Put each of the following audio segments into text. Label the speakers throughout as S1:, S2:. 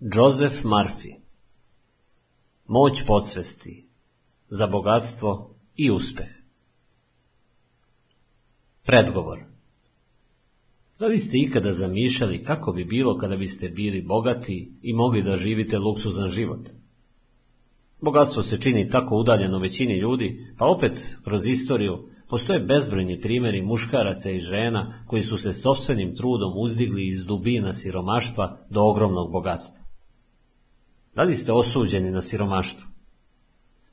S1: Joseph Murphy Moć podsvesti za bogatstvo i uspeh Predgovor Da li ste ikada zamišljali kako bi bilo kada biste bili bogati i mogli da živite luksuzan život? Bogatstvo se čini tako udaljeno većini ljudi, pa opet kroz istoriju Postoje bezbrojni primjeri muškaraca i žena koji su se sobstvenim trudom uzdigli iz dubina siromaštva do ogromnog bogatstva. Da li ste osuđeni na siromaštvo?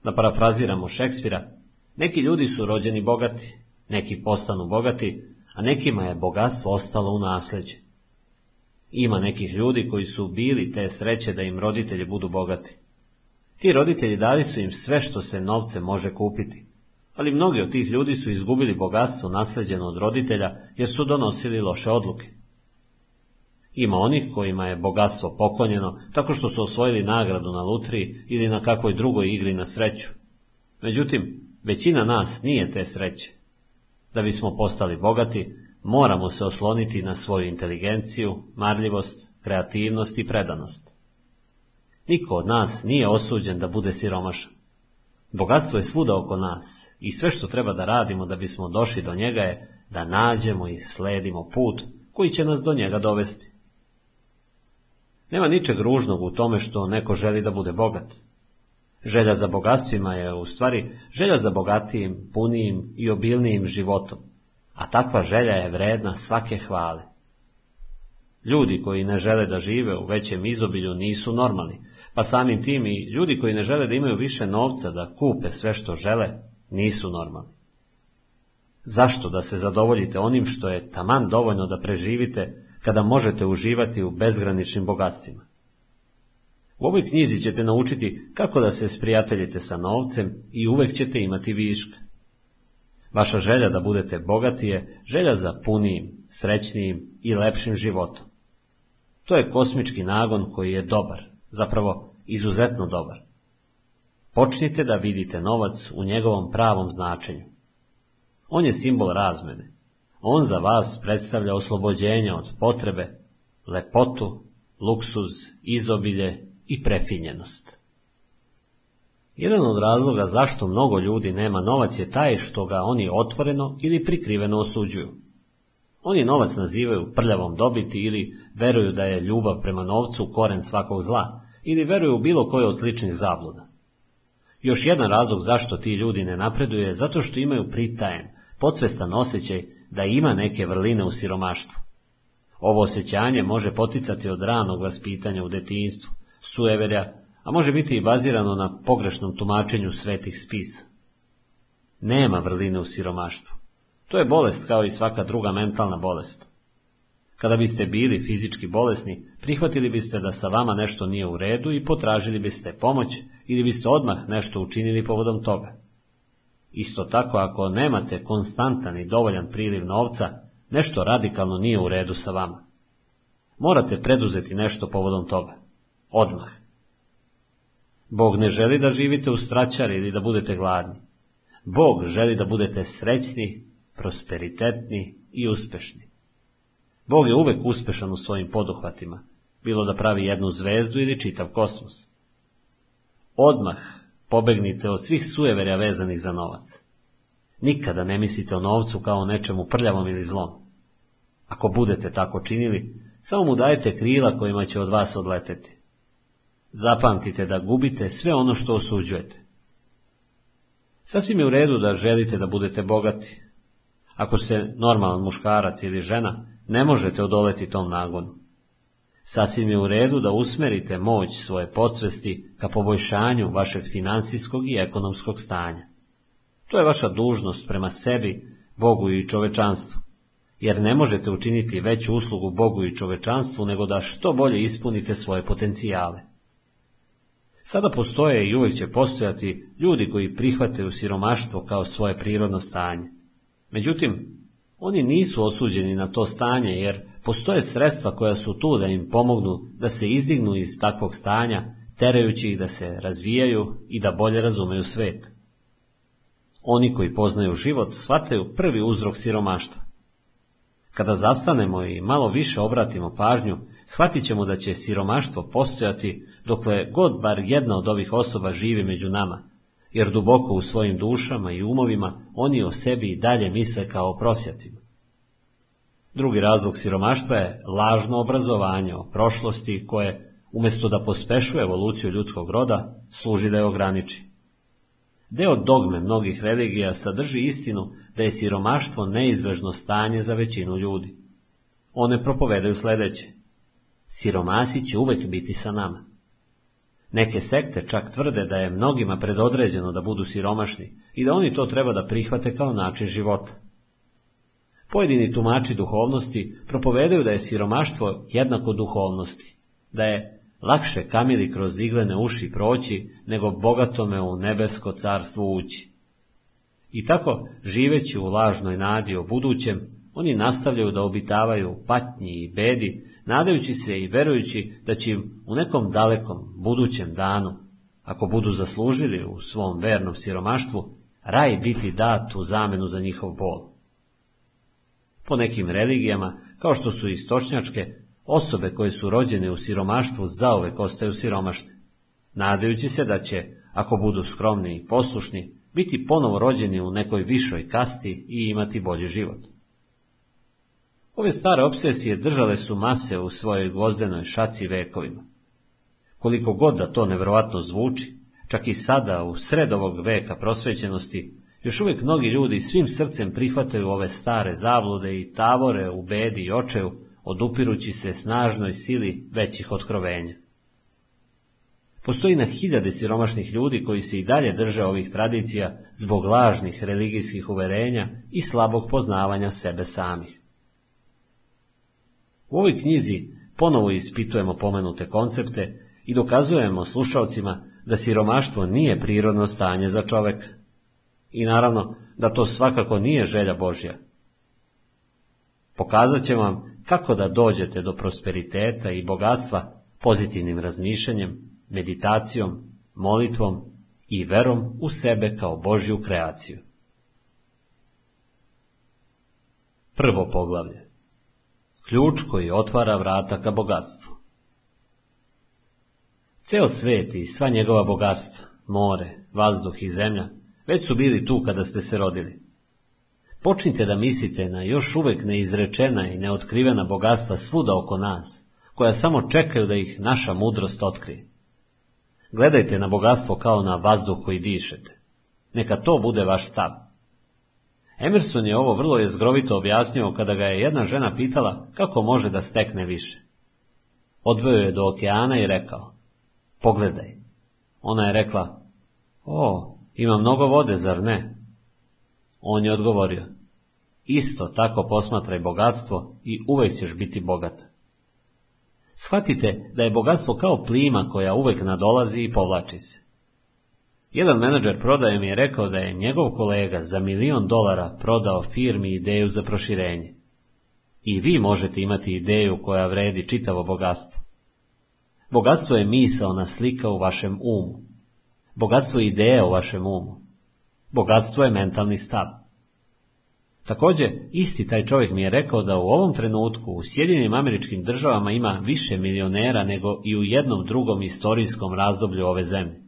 S1: Da parafraziramo Šekspira, neki ljudi su rođeni bogati, neki postanu bogati, a nekima je bogatstvo ostalo u nasljeđe. Ima nekih ljudi koji su bili te sreće da im roditelji budu bogati. Ti roditelji dali su im sve što se novce može kupiti, ali mnogi od tih ljudi su izgubili bogatstvo nasleđeno od roditelja jer su donosili loše odluke. Ima onih kojima je bogatstvo poklonjeno tako što su osvojili nagradu na lutriji ili na kakvoj drugoj igri na sreću. Međutim, većina nas nije te sreće. Da bismo postali bogati, moramo se osloniti na svoju inteligenciju, marljivost, kreativnost i predanost. Niko od nas nije osuđen da bude siromašan. Bogatstvo je svuda oko nas i sve što treba da radimo da bismo došli do njega je da nađemo i sledimo put koji će nas do njega dovesti. Nema ničeg ružnog u tome što neko želi da bude bogat. Želja za bogatstvima je u stvari želja za bogatijim, punijim i obilnijim životom, a takva želja je vredna svake hvale. Ljudi koji ne žele da žive u većem izobilju nisu normalni, pa samim tim i ljudi koji ne žele da imaju više novca da kupe sve što žele, nisu normalni. Zašto da se zadovoljite onim što je taman dovoljno da preživite kada možete uživati u bezgraničnim bogatstvima? U ovoj knjizi ćete naučiti kako da se sprijateljite sa novcem i uvek ćete imati viška. Vaša želja da budete bogati je želja za punijim, srećnijim i lepšim životom. To je kosmički nagon koji je dobar, zapravo izuzetno dobar. Počnite da vidite novac u njegovom pravom značenju. On je simbol razmene. On za vas predstavlja oslobođenje od potrebe, lepotu, luksuz, izobilje i prefinjenost. Jedan od razloga zašto mnogo ljudi nema novac je taj što ga oni otvoreno ili prikriveno osuđuju. Oni novac nazivaju prljavom dobiti ili veruju da je ljubav prema novcu koren svakog zla, ili veruju u bilo koje od sličnih zabluda. Još jedan razlog zašto ti ljudi ne napreduje je zato što imaju pritajen, podsvestan osjećaj da ima neke vrline u siromaštvu. Ovo osjećanje može poticati od ranog vaspitanja u detinjstvu, sueverja, a može biti i bazirano na pogrešnom tumačenju svetih spisa. Nema vrline u siromaštvu. To je bolest kao i svaka druga mentalna bolest. Kada biste bili fizički bolesni, prihvatili biste da sa vama nešto nije u redu i potražili biste pomoć ili biste odmah nešto učinili povodom toga. Isto tako, ako nemate konstantan i dovoljan priliv novca, nešto radikalno nije u redu sa vama. Morate preduzeti nešto povodom toga. Odmah. Bog ne želi da živite u straćari ili da budete gladni. Bog želi da budete srećni, prosperitetni i uspešni. Bog je uvek uspešan u svojim poduhvatima, bilo da pravi jednu zvezdu ili čitav kosmos. Odmah pobegnite od svih sujeverja vezanih za novac. Nikada ne mislite o novcu kao o nečemu prljavom ili zlom. Ako budete tako činili, samo mu dajte krila kojima će od vas odleteti. Zapamtite da gubite sve ono što osuđujete. Sasvim je u redu da želite da budete bogati. Ako ste normalan muškarac ili žena, ne možete odoleti tom nagonu. Sasvim je u redu da usmerite moć svoje podsvesti ka poboljšanju vašeg financijskog i ekonomskog stanja. To je vaša dužnost prema sebi, Bogu i čovečanstvu, jer ne možete učiniti veću uslugu Bogu i čovečanstvu nego da što bolje ispunite svoje potencijale. Sada postoje i uvijek će postojati ljudi koji prihvataju siromaštvo kao svoje prirodno stanje. Međutim, oni nisu osuđeni na to stanje jer postoje sredstva koja su tu da im pomognu da se izdignu iz takvog stanja, terajući ih da se razvijaju i da bolje razumeju svet. Oni koji poznaju život shvataju prvi uzrok siromaštva. Kada zastanemo i malo više obratimo pažnju, shvatit ćemo da će siromaštvo postojati dokle god bar jedna od ovih osoba živi među nama, jer duboko u svojim dušama i umovima oni o sebi i dalje misle kao prosjacima. Drugi razlog siromaštva je lažno obrazovanje o prošlosti koje, umjesto da pospešuje evoluciju ljudskog roda, služi da je ograniči. Deo dogme mnogih religija sadrži istinu da je siromaštvo neizbežno stanje za većinu ljudi. One propovedaju sljedeće. Siromasi će uvek biti sa nama. Neke sekte čak tvrde da je mnogima predodređeno da budu siromašni i da oni to treba da prihvate kao način života. Pojedini tumači duhovnosti propovedaju da je siromaštvo jednako duhovnosti, da je lakše kamili kroz iglene uši proći, nego bogatome u nebesko carstvo ući. I tako, živeći u lažnoj nadi o budućem, oni nastavljaju da obitavaju patnji i bedi, nadajući se i verujući da će im u nekom dalekom, budućem danu, ako budu zaslužili u svom vernom siromaštvu, raj biti dat u zamenu za njihov bol. Po nekim religijama, kao što su istočnjačke, osobe koje su rođene u siromaštvu zauvek ostaju siromašne, nadajući se da će, ako budu skromni i poslušni, biti ponovo rođeni u nekoj višoj kasti i imati bolji život. Ove stare obsesije držale su mase u svojoj gvozdenoj šaci vekovima. Koliko god da to nevjerojatno zvuči, čak i sada u sred ovog veka prosvećenosti, još uvijek mnogi ljudi svim srcem prihvataju ove stare zavlude i tavore u bedi i očeju, odupirući se snažnoj sili većih otkrovenja. Postoji na hiljade siromašnih ljudi koji se i dalje drže ovih tradicija zbog lažnih religijskih uverenja i slabog poznavanja sebe samih. U ovoj knjizi ponovo ispitujemo pomenute koncepte i dokazujemo slušalcima da siromaštvo nije prirodno stanje za čoveka. I naravno da to svakako nije želja Božja. Pokazat će vam kako da dođete do prosperiteta i bogatstva pozitivnim razmišljanjem, meditacijom, molitvom i verom u sebe kao Božju kreaciju. Prvo poglavlje. Ključ koji otvara vrata ka bogatstvu. Ceo svet i sva njegova bogatstva, more, vazduh i zemlja, već su bili tu kada ste se rodili. Počnite da mislite na još uvek neizrečena i neotkrivena bogatstva svuda oko nas, koja samo čekaju da ih naša mudrost otkrije. Gledajte na bogatstvo kao na vazduh koji dišete. Neka to bude vaš stav. Emerson je ovo vrlo jezgrovito objasnio kada ga je jedna žena pitala kako može da stekne više. Odveo je do okeana i rekao, pogledaj. Ona je rekla, o, ima mnogo vode, zar ne? On je odgovorio, isto tako posmatraj bogatstvo i uvijek ćeš biti bogat. Shvatite da je bogatstvo kao plima koja uvijek nadolazi i povlači se. Jedan menadžer prodaje mi je rekao da je njegov kolega za milion dolara prodao firmi ideju za proširenje. I vi možete imati ideju koja vredi čitavo bogatstvo. Bogatstvo je misaona slika u vašem umu. Bogatstvo je ideja u vašem umu. Bogatstvo je mentalni stav. Također, isti taj čovjek mi je rekao da u ovom trenutku u Sjedinim američkim državama ima više milionera nego i u jednom drugom istorijskom razdoblju ove zemlje.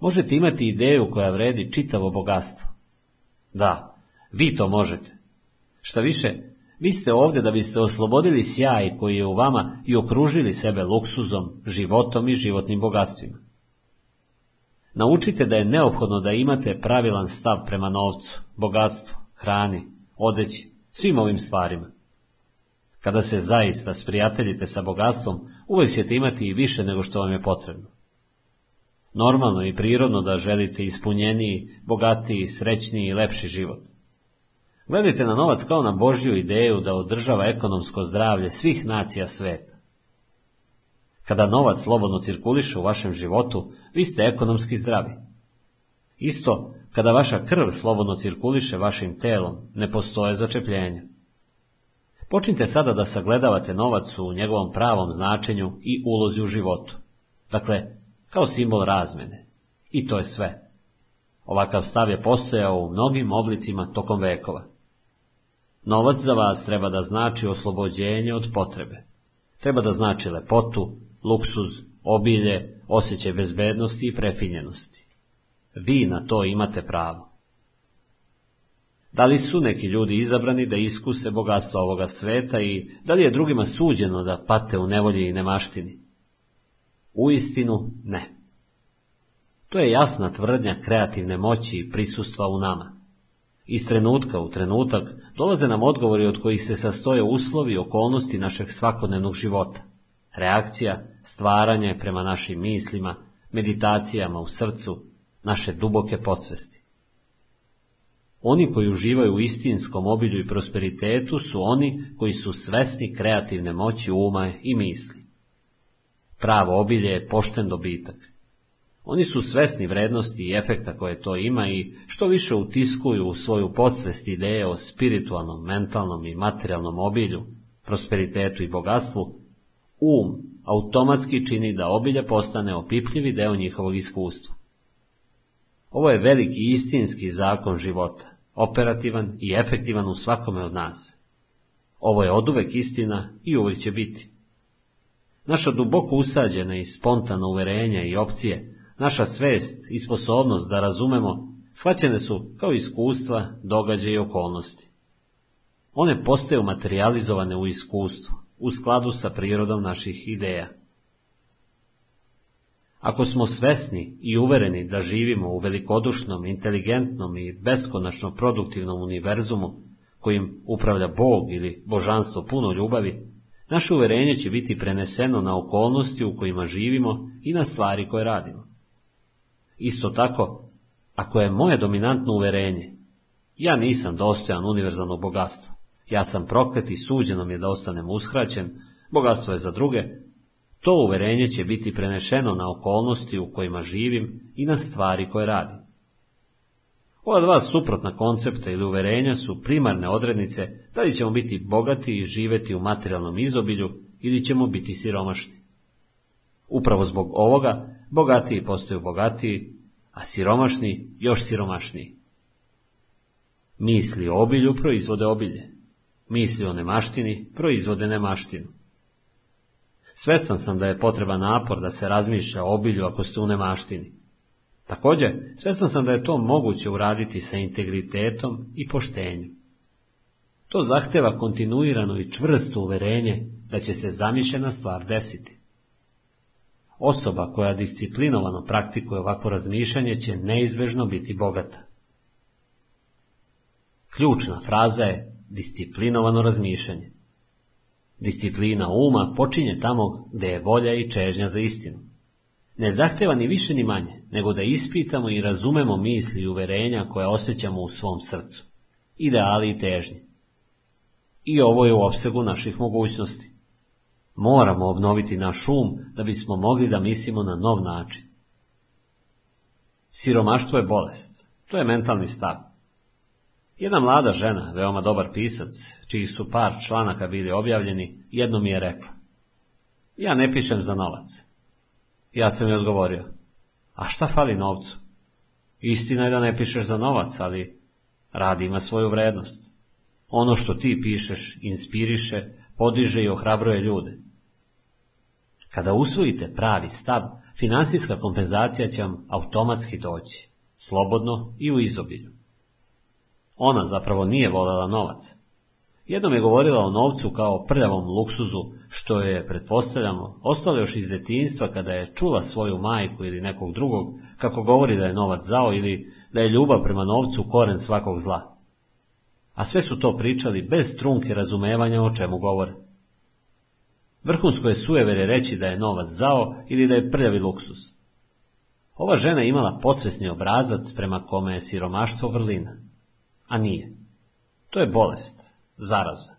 S1: Možete imati ideju koja vredi čitavo bogatstvo. Da, vi to možete. Šta više, vi ste ovdje da biste oslobodili sjaj koji je u vama i okružili sebe luksuzom, životom i životnim bogatstvima. Naučite da je neophodno da imate pravilan stav prema novcu, bogatstvu, hrani, odeći, svim ovim stvarima. Kada se zaista sprijateljite sa bogatstvom, uvijek ćete imati i više nego što vam je potrebno. Normalno i prirodno da želite ispunjeniji, bogatiji, srećniji i lepši život. Gledajte na novac kao na Božju ideju da održava ekonomsko zdravlje svih nacija sveta. Kada novac slobodno cirkuliše u vašem životu, vi ste ekonomski zdravi. Isto, kada vaša krv slobodno cirkuliše vašim telom, ne postoje začepljenja. Počnite sada da sagledavate novac u njegovom pravom značenju i ulozi u životu. Dakle, kao simbol razmene. I to je sve. Ovakav stav je postojao u mnogim oblicima tokom vekova. Novac za vas treba da znači oslobođenje od potrebe, Treba da znači lepotu, luksuz, obilje, osjećaj bezbednosti i prefinjenosti. Vi na to imate pravo. Da li su neki ljudi izabrani da iskuse bogatstvo ovoga sveta i da li je drugima suđeno da pate u nevolji i nemaštini? U istinu ne. To je jasna tvrdnja kreativne moći i prisustva u nama. Iz trenutka u trenutak dolaze nam odgovori od kojih se sastoje uslovi i okolnosti našeg svakodnevnog života. Reakcija, stvaranje prema našim mislima, meditacijama u srcu, naše duboke podsvesti. Oni koji uživaju u istinskom obilju i prosperitetu su oni koji su svesni kreativne moći uma i misli. Pravo obilje je pošten dobitak. Oni su svesni vrednosti i efekta koje to ima i što više utiskuju u svoju podsvest ideje o spiritualnom, mentalnom i materijalnom obilju, prosperitetu i bogatstvu, um automatski čini da obilje postane opipljivi deo njihovog iskustva. Ovo je veliki istinski zakon života, operativan i efektivan u svakome od nas. Ovo je oduvek istina i uvijek će biti. Naša duboko usađena i spontana uverenja i opcije, naša svest i sposobnost da razumemo, shvaćene su kao iskustva, događaje i okolnosti. One postaju materializovane u iskustvu, u skladu sa prirodom naših ideja. Ako smo svesni i uvereni da živimo u velikodušnom, inteligentnom i beskonačno produktivnom univerzumu, kojim upravlja Bog ili božanstvo puno ljubavi, naše uverenje će biti preneseno na okolnosti u kojima živimo i na stvari koje radimo. Isto tako, ako je moje dominantno uverenje, ja nisam dostojan univerzalnog bogatstva, ja sam proklet i suđeno mi je da ostanem uskraćen, bogatstvo je za druge, to uverenje će biti prenešeno na okolnosti u kojima živim i na stvari koje radim. Ova dva suprotna koncepta ili uverenja su primarne odrednice da li ćemo biti bogati i živeti u materijalnom izobilju ili ćemo biti siromašni. Upravo zbog ovoga bogatiji postaju bogatiji, a siromašni još siromašniji. Misli o obilju proizvode obilje. Misli o nemaštini proizvode nemaštinu. Svestan sam da je potreba napor da se razmišlja o obilju ako ste u nemaštini. Također, svestan sam da je to moguće uraditi sa integritetom i poštenjem. To zahteva kontinuirano i čvrsto uverenje da će se zamišljena stvar desiti. Osoba koja disciplinovano praktikuje ovako razmišljanje će neizbežno biti bogata. Ključna fraza je disciplinovano razmišljanje. Disciplina uma počinje tamo gdje je volja i čežnja za istinu. Ne zahteva ni više ni manje, nego da ispitamo i razumemo misli i uverenja koje osjećamo u svom srcu, ideali i težnje. I ovo je u opsegu naših mogućnosti. Moramo obnoviti naš um da bismo mogli da mislimo na nov način. Siromaštvo je bolest. To je mentalni stav. Jedna mlada žena, veoma dobar pisac, čiji su par članaka bili objavljeni, jedno mi je rekla. Ja ne pišem za novac. Ja sam joj odgovorio. A šta fali novcu? Istina je da ne pišeš za novac, ali rad ima svoju vrednost. Ono što ti pišeš inspiriše, podiže i ohrabruje ljude. Kada usvojite pravi stav, financijska kompenzacija će vam automatski doći, slobodno i u izobilju. Ona zapravo nije voljela novac. Jednom je govorila o novcu kao prljavom luksuzu, što je, pretpostavljamo, ostalo još iz detinjstva kada je čula svoju majku ili nekog drugog, kako govori da je novac zao ili da je ljubav prema novcu koren svakog zla. A sve su to pričali bez trunke razumevanja o čemu govore. Vrhunsko je sujeverje reći da je novac zao ili da je prljavi luksus. Ova žena je imala podsvesni obrazac prema kome je siromaštvo vrlina a nije. To je bolest, zaraza.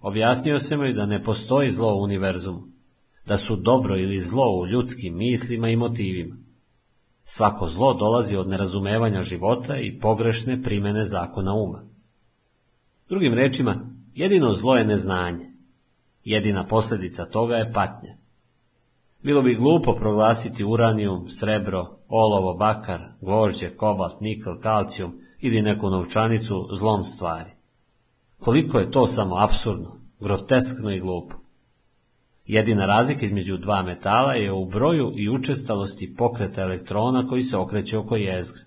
S1: Objasnio sam joj da ne postoji zlo u univerzumu, da su dobro ili zlo u ljudskim mislima i motivima. Svako zlo dolazi od nerazumevanja života i pogrešne primene zakona uma. Drugim rečima, jedino zlo je neznanje. Jedina posljedica toga je patnja. Bilo bi glupo proglasiti uranijum, srebro, olovo, bakar, gvožđe, kobalt, nikl, kalcijum ili neku novčanicu zlom stvari. Koliko je to samo absurdno, groteskno i glupo. Jedina razlika između dva metala je u broju i učestalosti pokreta elektrona koji se okreće oko jezgre.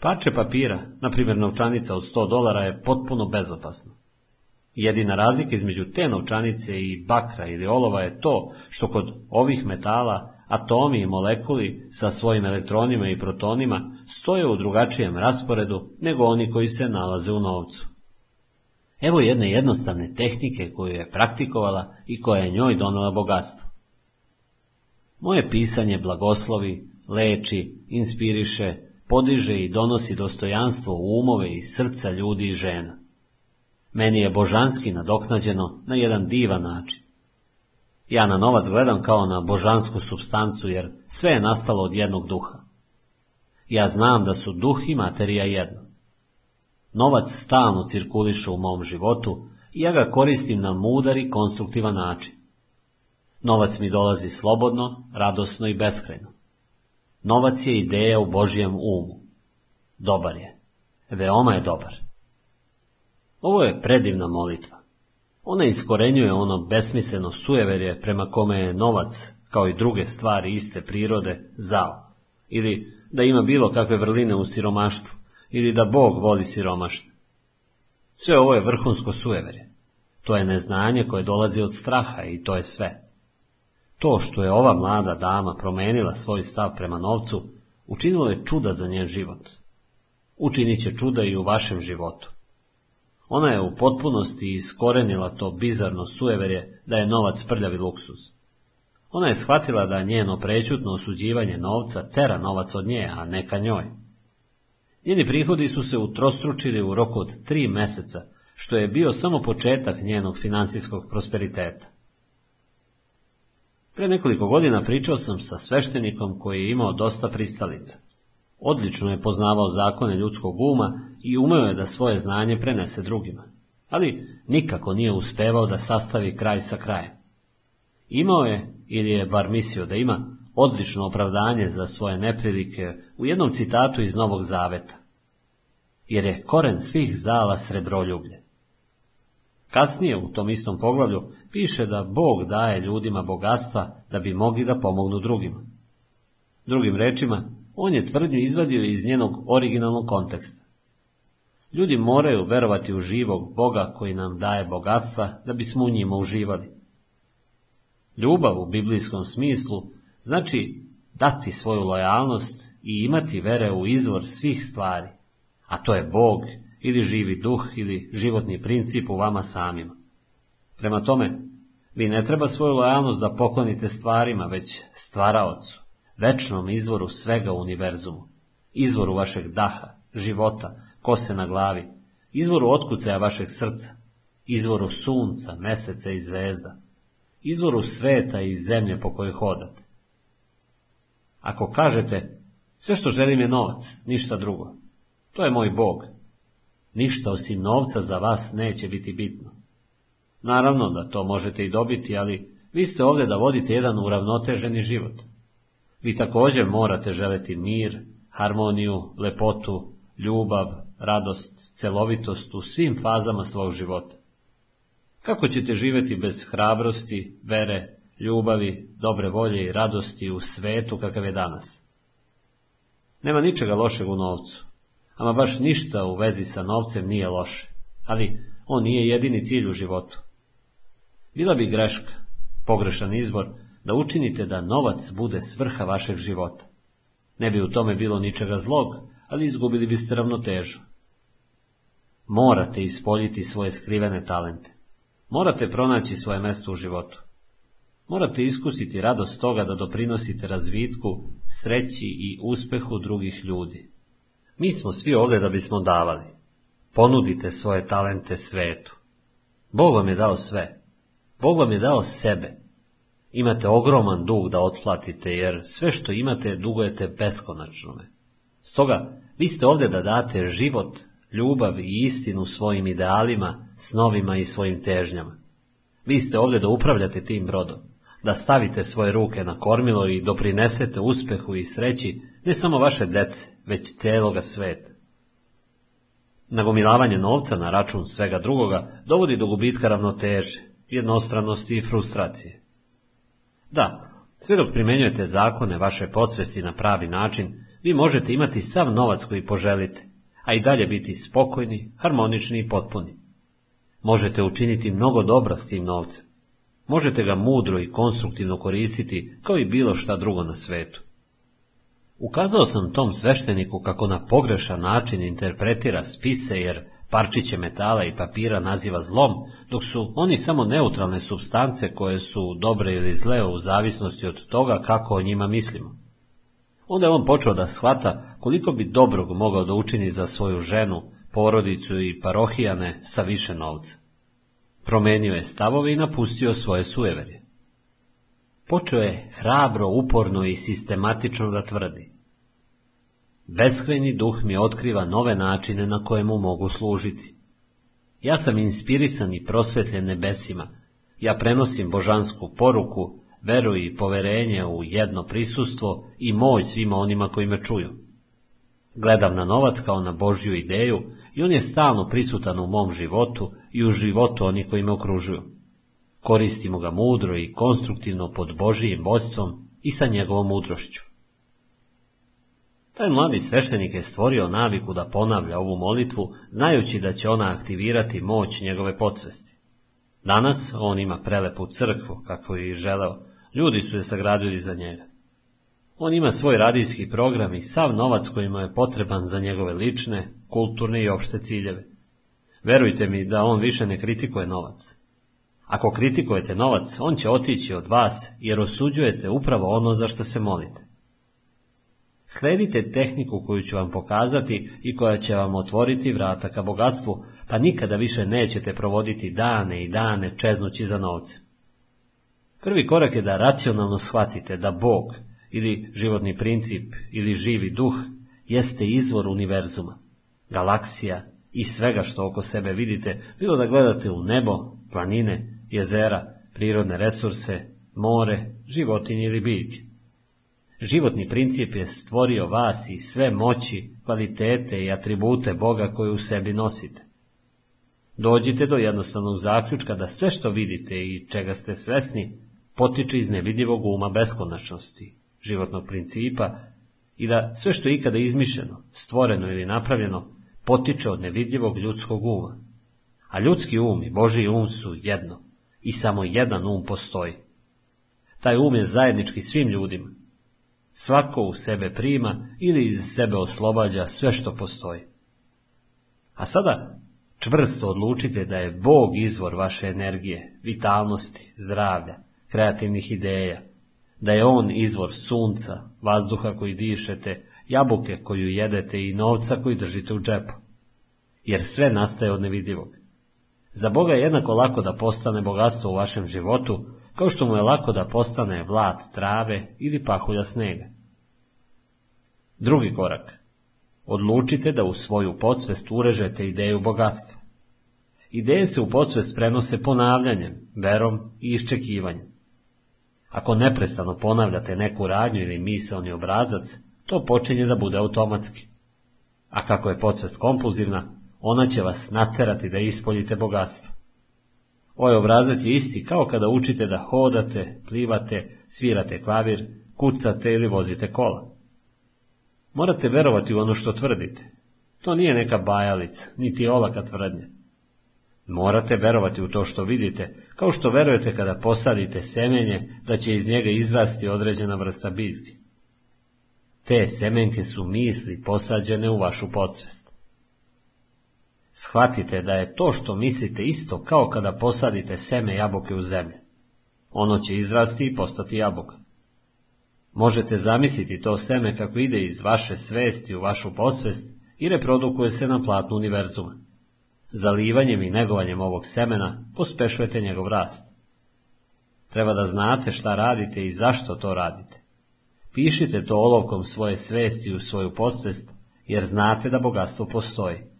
S1: Parče papira, na primjer novčanica od 100 dolara, je potpuno bezopasno. Jedina razlika između te novčanice i bakra ili olova je to što kod ovih metala atomi i molekuli sa svojim elektronima i protonima stoje u drugačijem rasporedu nego oni koji se nalaze u novcu. Evo jedne jednostavne tehnike koju je praktikovala i koja je njoj donela bogatstvo. Moje pisanje blagoslovi, leči, inspiriše, podiže i donosi dostojanstvo u umove i srca ljudi i žena. Meni je božanski nadoknađeno na jedan divan način. Ja na novac gledam kao na božansku substancu, jer sve je nastalo od jednog duha. Ja znam da su duh i materija jedno. Novac stalno cirkuliše u mom životu i ja ga koristim na mudar i konstruktivan način. Novac mi dolazi slobodno, radosno i beskrajno. Novac je ideja u Božijem umu. Dobar je. Veoma je dobar. Ovo je predivna molitva. Ona iskorenjuje ono besmisleno sujeverje prema kome je novac, kao i druge stvari iste prirode, zao. Ili da ima bilo kakve vrline u siromaštvu, ili da Bog voli siromašne. Sve ovo je vrhunsko sujeverje. To je neznanje koje dolazi od straha i to je sve. To što je ova mlada dama promenila svoj stav prema novcu, učinilo je čuda za njen život. Učinit će čuda i u vašem životu. Ona je u potpunosti iskorenila to bizarno sujeverje da je novac prljavi luksus. Ona je shvatila da njeno prećutno osuđivanje novca tera novac od nje, a ne ka njoj. Njeni prihodi su se utrostručili u roku od tri meseca, što je bio samo početak njenog finansijskog prosperiteta. Pre nekoliko godina pričao sam sa sveštenikom koji je imao dosta pristalica. Odlično je poznavao zakone ljudskog uma i umeo je da svoje znanje prenese drugima, ali nikako nije uspevao da sastavi kraj sa krajem. Imao je, ili je bar mislio da ima, odlično opravdanje za svoje neprilike u jednom citatu iz Novog Zaveta. Jer je koren svih zala srebroljublje. Kasnije u tom istom poglavlju piše da Bog daje ljudima bogatstva da bi mogli da pomognu drugima. Drugim rečima, on je tvrdnju izvadio iz njenog originalnog konteksta. Ljudi moraju verovati u živog Boga koji nam daje bogatstva da bismo u njima uživali. Ljubav u biblijskom smislu znači dati svoju lojalnost i imati vere u izvor svih stvari, a to je Bog ili živi duh ili životni princip u vama samima. Prema tome, vi ne treba svoju lojalnost da poklonite stvarima, već stvaraocu, večnom izvoru svega u univerzumu, izvoru vašeg daha, života, kose na glavi, izvoru otkucaja vašeg srca, izvoru sunca, meseca i zvezda, izvoru sveta i zemlje po kojoj hodate. Ako kažete, sve što želim je novac, ništa drugo, to je moj Bog. Ništa osim novca za vas neće biti bitno. Naravno da to možete i dobiti, ali vi ste ovdje da vodite jedan uravnoteženi život. Vi također morate želeti mir, harmoniju, lepotu, ljubav, radost, celovitost u svim fazama svog života. Kako ćete živjeti bez hrabrosti, vere, ljubavi, dobre volje i radosti u svetu kakav je danas? Nema ničega lošeg u novcu, ama baš ništa u vezi sa novcem nije loše, ali on nije jedini cilj u životu. Bila bi greška, pogrešan izbor, da učinite da novac bude svrha vašeg života. Ne bi u tome bilo ničega zlog, ali izgubili biste ravnotežu. Morate ispoljiti svoje skrivene talente. Morate pronaći svoje mesto u životu. Morate iskusiti radost toga da doprinosite razvitku, sreći i uspehu drugih ljudi. Mi smo svi ovdje da bismo davali. Ponudite svoje talente svetu. Bog vam je dao sve. Bog vam je dao sebe. Imate ogroman dug da otplatite, jer sve što imate dugujete beskonačnome. Stoga, vi ste ovdje da date život, ljubav i istinu svojim idealima, snovima i svojim težnjama. Vi ste ovdje da upravljate tim brodom, da stavite svoje ruke na kormilo i doprinesete uspjehu i sreći ne samo vaše dece, već cijeloga sveta. Nagomilavanje novca na račun svega drugoga dovodi do gubitka ravnoteže, jednostranosti i frustracije. Da, sve dok primjenjujete zakone vaše podsvesti na pravi način, vi možete imati sav novac koji poželite, a i dalje biti spokojni, harmonični i potpuni. Možete učiniti mnogo dobra s tim novcem. Možete ga mudro i konstruktivno koristiti kao i bilo šta drugo na svetu. Ukazao sam tom svešteniku kako na pogrešan način interpretira spise jer parčiće metala i papira naziva zlom, dok su oni samo neutralne substance koje su dobre ili zle u zavisnosti od toga kako o njima mislimo. Onda je on počeo da shvata koliko bi dobrog mogao da učini za svoju ženu, porodicu i parohijane sa više novca. Promenio je stavove i napustio svoje sujeverje. Počeo je hrabro, uporno i sistematično da tvrdi. Beskrajni duh mi otkriva nove načine na kojemu mogu služiti. Ja sam inspirisan i prosvetljen nebesima. Ja prenosim božansku poruku, veru i poverenje u jedno prisustvo i moć svima onima koji me čuju. Gledam na novac kao na Božju ideju i on je stalno prisutan u mom životu i u životu onih koji me okružuju. Koristimo ga mudro i konstruktivno pod Božijim vodstvom i sa njegovom mudrošću. Taj mladi sveštenik je stvorio naviku da ponavlja ovu molitvu, znajući da će ona aktivirati moć njegove podsvesti. Danas on ima prelepu crkvu, kako je i želeo. Ljudi su je sagradili za njega. On ima svoj radijski program i sav novac koji mu je potreban za njegove lične, kulturne i opšte ciljeve. Verujte mi da on više ne kritikuje novac. Ako kritikujete novac, on će otići od vas, jer osuđujete upravo ono za što se molite. Sledite tehniku koju ću vam pokazati i koja će vam otvoriti vrata ka bogatstvu, pa nikada više nećete provoditi dane i dane čeznući za novce. Prvi korak je da racionalno shvatite da Bog, ili životni princip, ili živi duh, jeste izvor univerzuma, galaksija i svega što oko sebe vidite, bilo da gledate u nebo, planine, jezera, prirodne resurse, more, životinje ili biljke. Životni princip je stvorio vas i sve moći, kvalitete i atribute Boga koje u sebi nosite. Dođite do jednostavnog zaključka da sve što vidite i čega ste svesni potiče iz nevidljivog uma beskonačnosti, životnog principa i da sve što je ikada izmišljeno, stvoreno ili napravljeno potiče od nevidljivog ljudskog uma. A ljudski um i Božiji um su jedno i samo jedan um postoji. Taj um je zajednički svim ljudima, Svako u sebe prima ili iz sebe oslobađa sve što postoji. A sada čvrsto odlučite da je Bog izvor vaše energije, vitalnosti, zdravlja, kreativnih ideja, da je On izvor sunca, vazduha koji dišete, jabuke koju jedete i novca koji držite u džepu. Jer sve nastaje od nevidljivog. Za Boga je jednako lako da postane bogatstvo u vašem životu, kao što mu je lako da postane vlat trave ili pahulja snega. Drugi korak. Odlučite da u svoju podsvest urežete ideju bogatstva. Ideje se u podsvest prenose ponavljanjem, verom i iščekivanjem. Ako neprestano ponavljate neku radnju ili misalni obrazac, to počinje da bude automatski. A kako je podsvest kompulzivna, ona će vas naterati da ispoljite bogatstvo. Ovaj obrazac je isti kao kada učite da hodate, plivate, svirate klavir, kucate ili vozite kola. Morate verovati u ono što tvrdite. To nije neka bajalica, niti olaka tvrdnja. Morate verovati u to što vidite, kao što verujete kada posadite semenje da će iz njega izrasti određena vrsta biljke. Te semenke su misli posađene u vašu podsvest. Shvatite da je to što mislite isto kao kada posadite seme jabuke u zemlju. Ono će izrasti i postati jabuka. Možete zamisliti to seme kako ide iz vaše svesti u vašu posvest i reprodukuje se na platnu univerzuma. Zalivanjem i negovanjem ovog semena pospešujete njegov rast. Treba da znate šta radite i zašto to radite. Pišite to olovkom svoje svesti u svoju posvest, jer znate da bogatstvo postoji.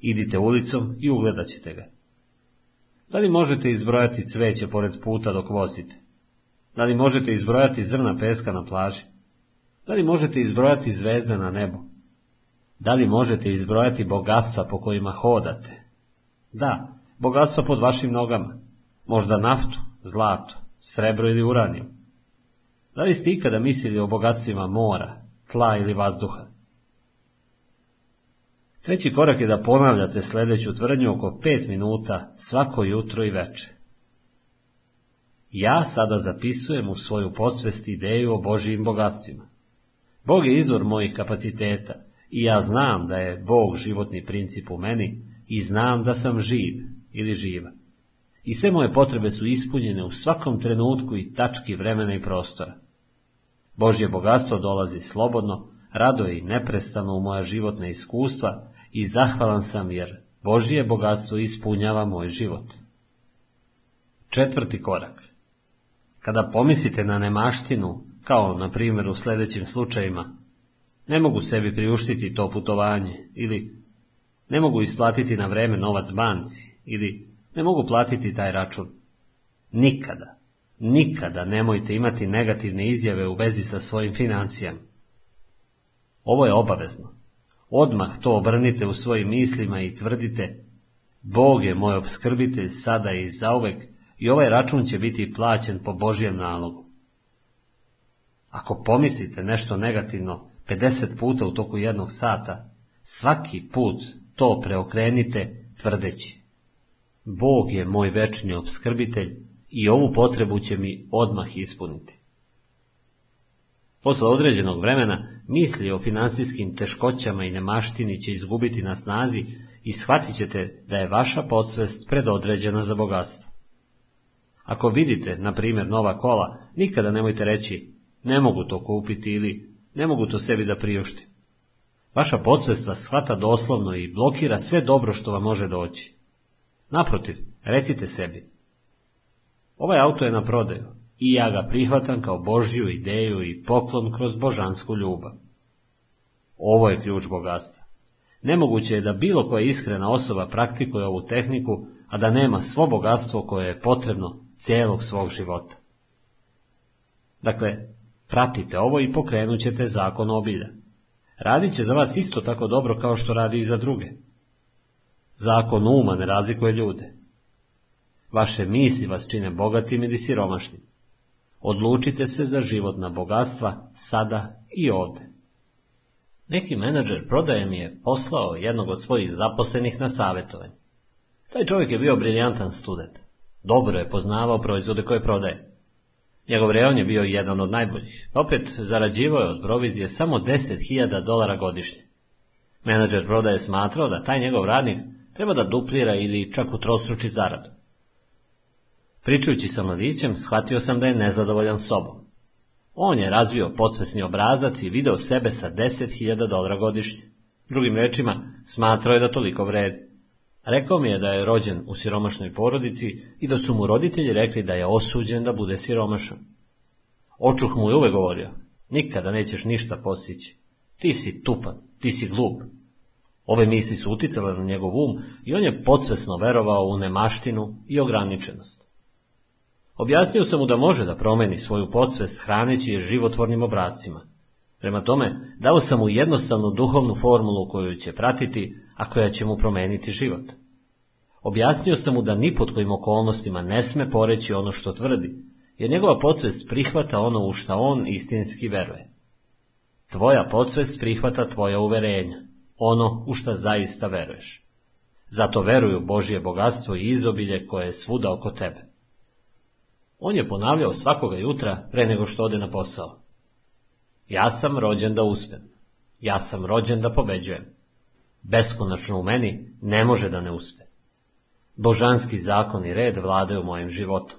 S1: Idite ulicom i ugledat ćete ga. Da li možete izbrojati cveće pored puta dok vozite? Da li možete izbrojati zrna peska na plaži? Da li možete izbrojati zvezde na nebu? Da li možete izbrojati bogatstva po kojima hodate? Da, bogatstva pod vašim nogama. Možda naftu, zlato, srebro ili uranijum. Da li ste ikada mislili o bogatstvima mora, tla ili vazduha? Treći korak je da ponavljate sljedeću tvrdnju oko pet minuta svako jutro i veče. Ja sada zapisujem u svoju posvest ideju o Božijim bogatstvima. Bog je izvor mojih kapaciteta i ja znam da je Bog životni princip u meni i znam da sam živ ili živa. I sve moje potrebe su ispunjene u svakom trenutku i tački vremena i prostora. Božje bogatstvo dolazi slobodno, rado i neprestano u moja životna iskustva i zahvalan sam jer Božje bogatstvo ispunjava moj život. Četvrti korak. Kada pomislite na nemaštinu, kao na primjer u sljedećim slučajima, ne mogu sebi priuštiti to putovanje ili ne mogu isplatiti na vreme novac banci ili ne mogu platiti taj račun. Nikada, nikada nemojte imati negativne izjave u vezi sa svojim financijama. Ovo je obavezno. Odmah to obrnite u svojim mislima i tvrdite Bog je moj obskrbitelj sada i zauvek i ovaj račun će biti plaćen po Božjem nalogu. Ako pomislite nešto negativno 50 puta u toku jednog sata, svaki put to preokrenite tvrdeći. Bog je moj večni obskrbitelj i ovu potrebu će mi odmah ispuniti. Posle određenog vremena misli o finansijskim teškoćama i nemaštini će izgubiti na snazi i shvatit ćete da je vaša podsvest predodređena za bogatstvo. Ako vidite, na primjer, nova kola, nikada nemojte reći ne mogu to kupiti ili ne mogu to sebi da priušti. Vaša podsvest vas shvata doslovno i blokira sve dobro što vam može doći. Naprotiv, recite sebi. Ovaj auto je na prodaju i ja ga prihvatam kao Božju ideju i poklon kroz božansku ljubav. Ovo je ključ bogatstva. Nemoguće je da bilo koja iskrena osoba praktikuje ovu tehniku, a da nema svo bogatstvo koje je potrebno cijelog svog života. Dakle, pratite ovo i pokrenut ćete zakon obilja. Radit će za vas isto tako dobro kao što radi i za druge. Zakon uma ne razlikuje ljude. Vaše misli vas čine bogatim ili siromašnim. Odlučite se za životna bogatstva sada i ovdje. Neki menadžer prodaje mi je poslao jednog od svojih zaposlenih na savjetovanje. Taj čovjek je bio briljantan student. Dobro je poznavao proizvode koje prodaje. Njegov reon je bio jedan od najboljih. Opet zarađivao je od provizije samo 10.000 dolara godišnje. Menadžer prodaje smatrao da taj njegov radnik treba da duplira ili čak utrostruči zaradu. Pričajući sa mladićem, shvatio sam da je nezadovoljan sobom. On je razvio podsvesni obrazac i video sebe sa 10.000 dolara godišnje. Drugim rečima, smatrao je da toliko vredi. Rekao mi je da je rođen u siromašnoj porodici i da su mu roditelji rekli da je osuđen da bude siromašan. Očuh mu je uvek govorio, nikada nećeš ništa postići. Ti si tupan, ti si glup. Ove misli su uticale na njegov um i on je podsvesno verovao u nemaštinu i ograničenost. Objasnio sam mu da može da promeni svoju podsvest hraneći je životvornim obrazcima. Prema tome, dao sam mu jednostavnu duhovnu formulu koju će pratiti, a koja će mu promeniti život. Objasnio sam mu da ni pod kojim okolnostima ne sme poreći ono što tvrdi, jer njegova podsvest prihvata ono u šta on istinski veruje. Tvoja podsvest prihvata tvoja uverenja, ono u šta zaista veruješ. Zato veruju Božje bogatstvo i izobilje koje je svuda oko tebe. On je ponavljao svakoga jutra pre nego što ode na posao. Ja sam rođen da uspem. Ja sam rođen da pobeđujem. Beskonačno u meni ne može da ne uspe. Božanski zakon i red vladaju mojim životom.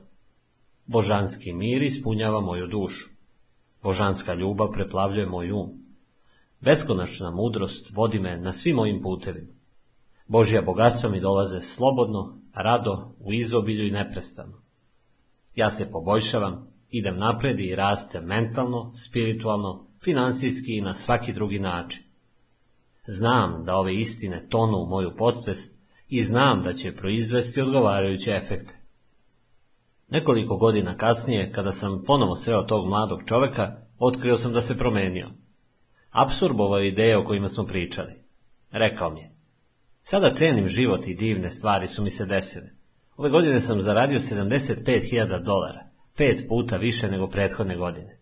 S1: Božanski mir ispunjava moju dušu. Božanska ljubav preplavljuje moj um. Beskonačna mudrost vodi me na svim mojim putevima. Božja bogatstva mi dolaze slobodno, rado, u izobilju i neprestano. Ja se poboljšavam, idem napred i rastem mentalno, spiritualno, finansijski i na svaki drugi način. Znam da ove istine tonu u moju podsvest i znam da će proizvesti odgovarajuće efekte. Nekoliko godina kasnije, kada sam ponovo sreo tog mladog čoveka, otkrio sam da se promenio. Apsorbovao je ideje o kojima smo pričali. Rekao mi je, sada cenim život i divne stvari su mi se desile. Ove godine sam zaradio 75.000 dolara, pet puta više nego prethodne godine.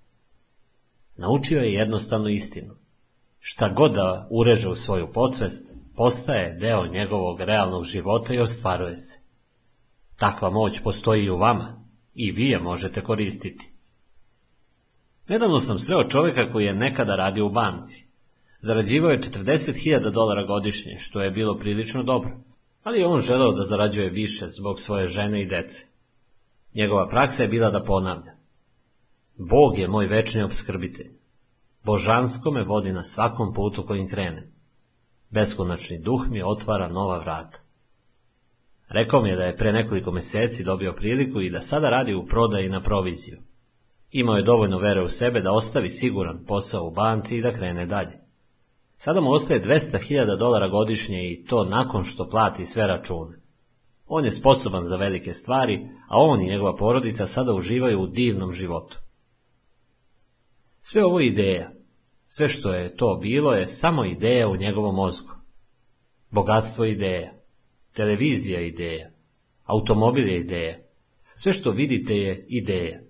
S1: Naučio je jednostavnu istinu. Šta god da ureže u svoju podsvest, postaje deo njegovog realnog života i ostvaruje se. Takva moć postoji i u vama i vi je možete koristiti. Nedavno sam sreo čovjeka koji je nekada radio u banci. Zarađivao je 40.000 dolara godišnje, što je bilo prilično dobro, ali je on želeo da zarađuje više zbog svoje žene i dece. Njegova praksa je bila da ponavlja. Bog je moj večni obskrbitelj. Božansko me vodi na svakom putu kojim krenem. Beskonačni duh mi otvara nova vrata. Rekao mi je da je pre nekoliko mjeseci dobio priliku i da sada radi u prodaji na proviziju. Imao je dovoljno vere u sebe da ostavi siguran posao u banci i da krene dalje. Sada mu ostaje 200.000 dolara godišnje i to nakon što plati sve račune. On je sposoban za velike stvari, a on i njegova porodica sada uživaju u divnom životu. Sve ovo ideja, sve što je to bilo je samo ideja u njegovom mozgu. Bogatstvo ideja, televizija ideja, automobil je ideja, sve što vidite je ideja.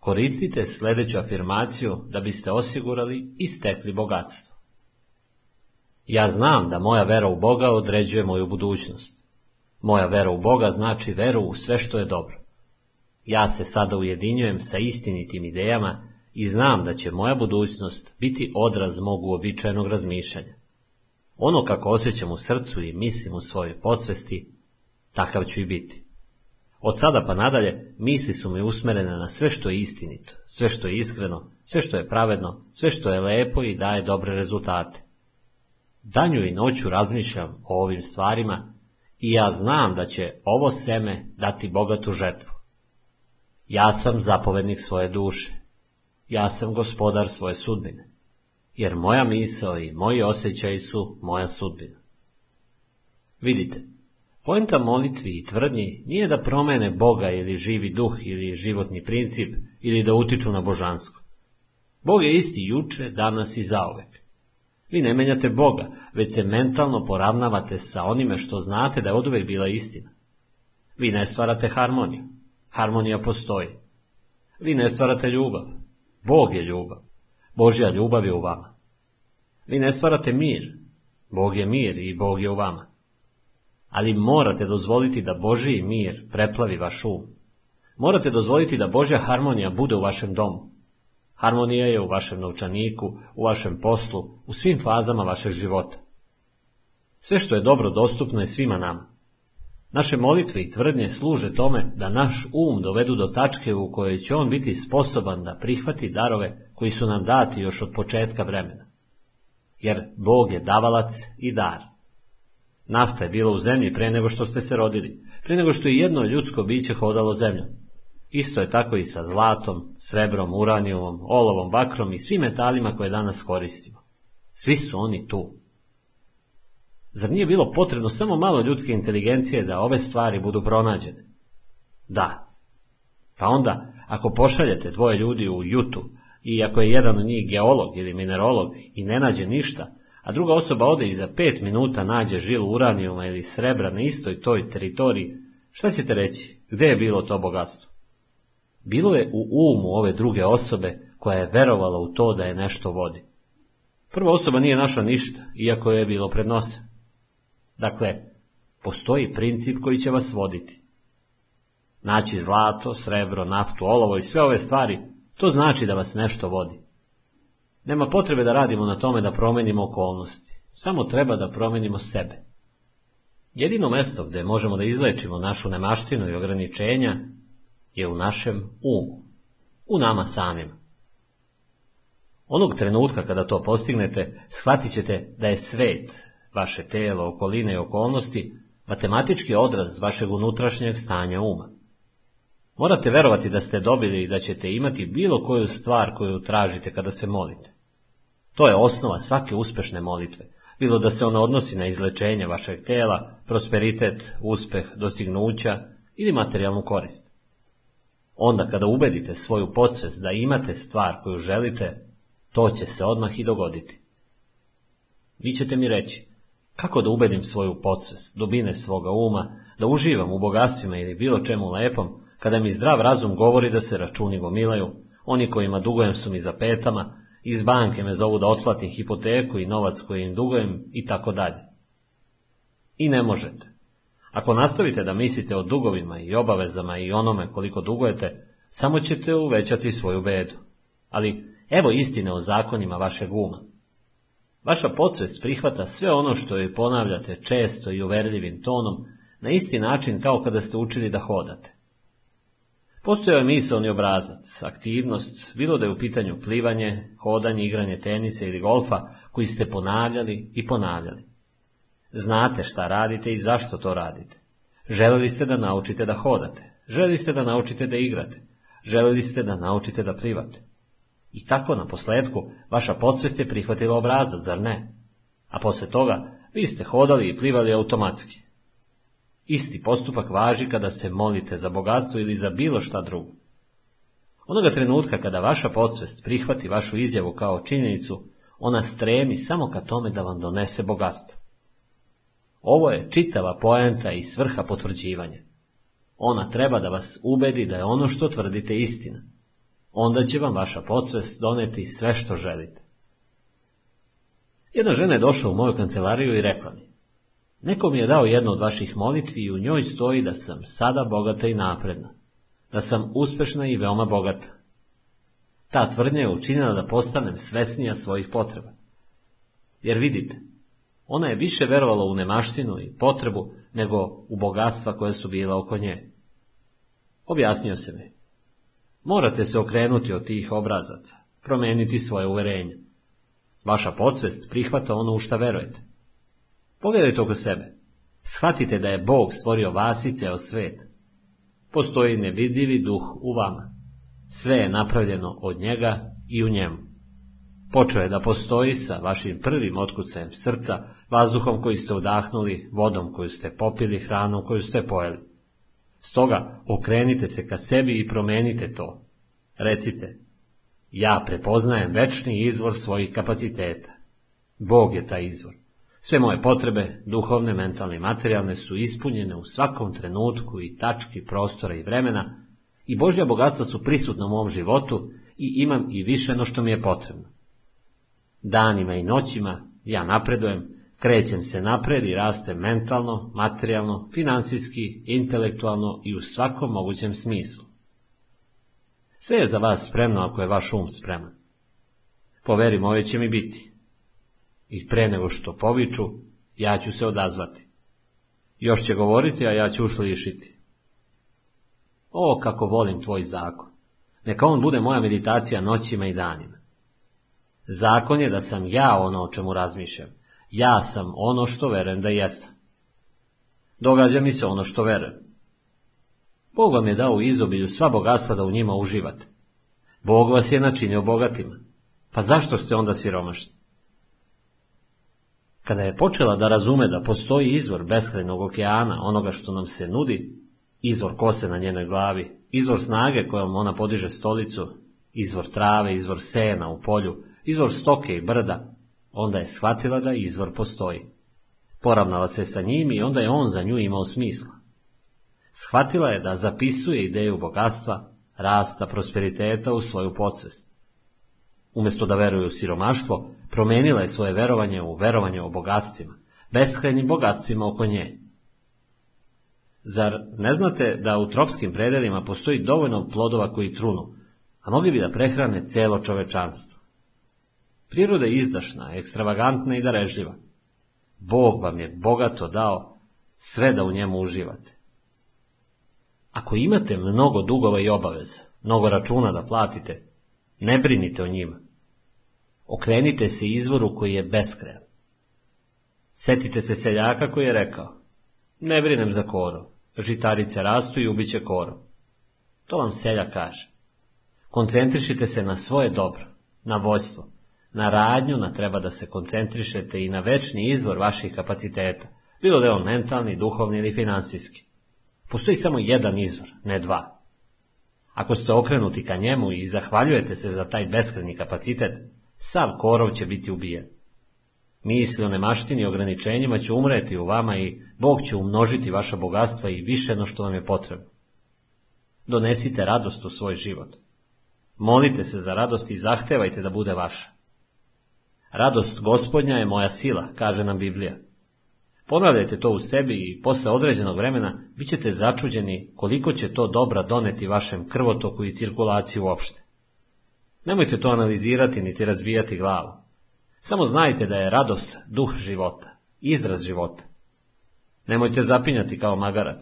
S1: Koristite sljedeću afirmaciju da biste osigurali i stekli bogatstvo. Ja znam da moja vera u Boga određuje moju budućnost. Moja vera u Boga znači veru u sve što je dobro. Ja se sada ujedinjujem sa istinitim idejama i znam da će moja budućnost biti odraz mog uobičajenog razmišljanja. Ono kako osjećam u srcu i mislim u svojoj podsvesti, takav ću i biti. Od sada pa nadalje misli su mi usmerene na sve što je istinito, sve što je iskreno, sve što je pravedno, sve što je lepo i daje dobre rezultate. Danju i noću razmišljam o ovim stvarima i ja znam da će ovo seme dati bogatu žetvu. Ja sam zapovednik svoje duše. Ja sam gospodar svoje sudbine. Jer moja misao i moji osjećaji su moja sudbina. Vidite, Poenta molitvi i tvrdnji nije da promene Boga ili živi duh ili životni princip ili da utiču na božansko. Bog je isti juče, danas i zauvek. Vi ne menjate Boga, već se mentalno poravnavate sa onime što znate da je oduvek bila istina. Vi ne stvarate harmoniju. Harmonija postoji. Vi ne stvarate ljubav. Bog je ljubav. Božja ljubav je u vama. Vi ne stvarate mir. Bog je mir i Bog je u vama ali morate dozvoliti da Božiji mir preplavi vaš um. Morate dozvoliti da Božja harmonija bude u vašem domu. Harmonija je u vašem novčaniku, u vašem poslu, u svim fazama vašeg života. Sve što je dobro dostupno je svima nama. Naše molitve i tvrdnje služe tome da naš um dovedu do tačke u kojoj će on biti sposoban da prihvati darove koji su nam dati još od početka vremena. Jer Bog je davalac i dar. Nafta je bila u zemlji pre nego što ste se rodili, pre nego što je jedno ljudsko biće hodalo zemljom. Isto je tako i sa zlatom, srebrom, uranijumom, olovom, bakrom i svim metalima koje danas koristimo. Svi su oni tu. Zar nije bilo potrebno samo malo ljudske inteligencije da ove stvari budu pronađene? Da. Pa onda, ako pošaljete dvoje ljudi u Jutu i ako je jedan od njih geolog ili minerolog i ne nađe ništa, a druga osoba ode i za pet minuta nađe žilu uranijuma ili srebra na istoj toj teritoriji, šta ćete reći? Gde je bilo to bogatstvo? Bilo je u umu ove druge osobe koja je verovala u to da je nešto vodi. Prva osoba nije našla ništa, iako je bilo pred nosem. Dakle, postoji princip koji će vas voditi. Naći zlato, srebro, naftu, olovo i sve ove stvari, to znači da vas nešto vodi. Nema potrebe da radimo na tome da promenimo okolnosti. Samo treba da promenimo sebe. Jedino mesto gdje možemo da izlečimo našu nemaštinu i ograničenja je u našem umu. U nama samima. Onog trenutka kada to postignete, shvatit ćete da je svet, vaše telo, okoline i okolnosti, matematički odraz vašeg unutrašnjeg stanja uma. Morate verovati da ste dobili i da ćete imati bilo koju stvar koju tražite kada se molite. To je osnova svake uspešne molitve, bilo da se ona odnosi na izlečenje vašeg tela, prosperitet, uspeh, dostignuća ili materijalnu korist. Onda kada ubedite svoju podsvest da imate stvar koju želite, to će se odmah i dogoditi. Vi ćete mi reći, Kako da ubedim svoju podsvest, dubine svoga uma, da uživam u bogatstvima ili bilo čemu lepom, kada mi zdrav razum govori da se računi gomilaju, oni kojima dugujem su mi za petama, iz banke me zovu da otplatim hipoteku i novac koji im dugujem i tako dalje. I ne možete. Ako nastavite da mislite o dugovima i obavezama i onome koliko dugujete, samo ćete uvećati svoju bedu. Ali evo istine o zakonima vašeg uma. Vaša podsvest prihvata sve ono što joj ponavljate često i uverljivim tonom, na isti način kao kada ste učili da hodate. Postojao je misalni obrazac, aktivnost, bilo da je u pitanju plivanje, hodanje, igranje tenisa ili golfa, koji ste ponavljali i ponavljali. Znate šta radite i zašto to radite. Želeli ste da naučite da hodate, želeli ste da naučite da igrate, želeli ste da naučite da plivate. I tako na posledku vaša podsvest je prihvatila obrazac, zar ne? A posle toga vi ste hodali i plivali automatski. Isti postupak važi kada se molite za bogatstvo ili za bilo šta drugo. Onoga trenutka kada vaša podsvest prihvati vašu izjavu kao činjenicu, ona stremi samo ka tome da vam donese bogatstvo. Ovo je čitava poenta i svrha potvrđivanja. Ona treba da vas ubedi da je ono što tvrdite istina. Onda će vam vaša podsvest doneti sve što želite. Jedna žena je došla u moju kancelariju i rekla mi, Neko mi je dao jednu od vaših molitvi i u njoj stoji da sam sada bogata i napredna, da sam uspešna i veoma bogata. Ta tvrdnja je učinila da postanem svesnija svojih potreba. Jer vidite, ona je više verovala u nemaštinu i potrebu nego u bogatstva koje su bila oko nje. Objasnio se mi. Morate se okrenuti od tih obrazaca, promeniti svoje uverenje. Vaša podsvest prihvata ono u šta verujete. Pogledajte oko sebe. Shvatite da je Bog stvorio vas i ceo svet. Postoji nevidljivi duh u vama. Sve je napravljeno od njega i u njemu. Počeo je da postoji sa vašim prvim otkucajem srca, vazduhom koji ste udahnuli, vodom koju ste popili, hranom koju ste pojeli. Stoga okrenite se ka sebi i promenite to. Recite, ja prepoznajem večni izvor svojih kapaciteta. Bog je taj izvor. Sve moje potrebe, duhovne, mentalne i materijalne, su ispunjene u svakom trenutku i tački prostora i vremena i Božja bogatstva su prisutna u mom životu i imam i više no što mi je potrebno. Danima i noćima ja napredujem, krećem se napred i rastem mentalno, materijalno, finansijski, intelektualno i u svakom mogućem smislu. Sve je za vas spremno ako je vaš um spreman. Poverim, ove će mi biti i pre nego što poviču, ja ću se odazvati. Još će govoriti, a ja ću uslišiti. O, kako volim tvoj zakon. Neka on bude moja meditacija noćima i danima. Zakon je da sam ja ono o čemu razmišljam. Ja sam ono što verujem da jesam. Događa mi se ono što verujem. Bog vam je dao u izobilju sva bogatstva da u njima uživate. Bog vas je načinio bogatima. Pa zašto ste onda siromašni? Kada je počela da razume da postoji izvor beskrajnog okeana, onoga što nam se nudi, izvor kose na njenoj glavi, izvor snage kojom ona podiže stolicu, izvor trave, izvor sena u polju, izvor stoke i brda, onda je shvatila da izvor postoji. Poravnala se sa njim i onda je on za nju imao smisla. Shvatila je da zapisuje ideju bogatstva, rasta, prosperiteta u svoju podsvest. Umjesto da veruje u siromaštvo, promenila je svoje verovanje u verovanje o bogatstvima, beskrajnim bogatstvima oko nje. Zar ne znate da u tropskim predelima postoji dovoljno plodova koji trunu, a mogli bi da prehrane celo čovečanstvo? Priroda je izdašna, ekstravagantna i darežljiva. Bog vam je bogato dao sve da u njemu uživate. Ako imate mnogo dugova i obaveza, mnogo računa da platite, ne brinite o njima. Okrenite se izvoru koji je beskrajan. Setite se seljaka koji je rekao, ne brinem za koro, žitarice rastu i ubiće koro. To vam selja kaže. Koncentrišite se na svoje dobro, na vođstvo, na radnju, na treba da se koncentrišete i na večni izvor vaših kapaciteta, bilo da je on mentalni, duhovni ili finansijski. Postoji samo jedan izvor, ne dva. Ako ste okrenuti ka njemu i zahvaljujete se za taj beskreni kapacitet, sav korov će biti ubijen. Misli o nemaštini i ograničenjima će umreti u vama i Bog će umnožiti vaša bogatstva i više no što vam je potrebno. Donesite radost u svoj život. Molite se za radost i zahtevajte da bude vaša. Radost gospodnja je moja sila, kaže nam Biblija. Ponavljajte to u sebi i posle određenog vremena bit ćete začuđeni koliko će to dobra doneti vašem krvotoku i cirkulaciji uopšte. Nemojte to analizirati niti razbijati glavu. Samo znajte da je radost duh života, izraz života. Nemojte zapinjati kao magarac.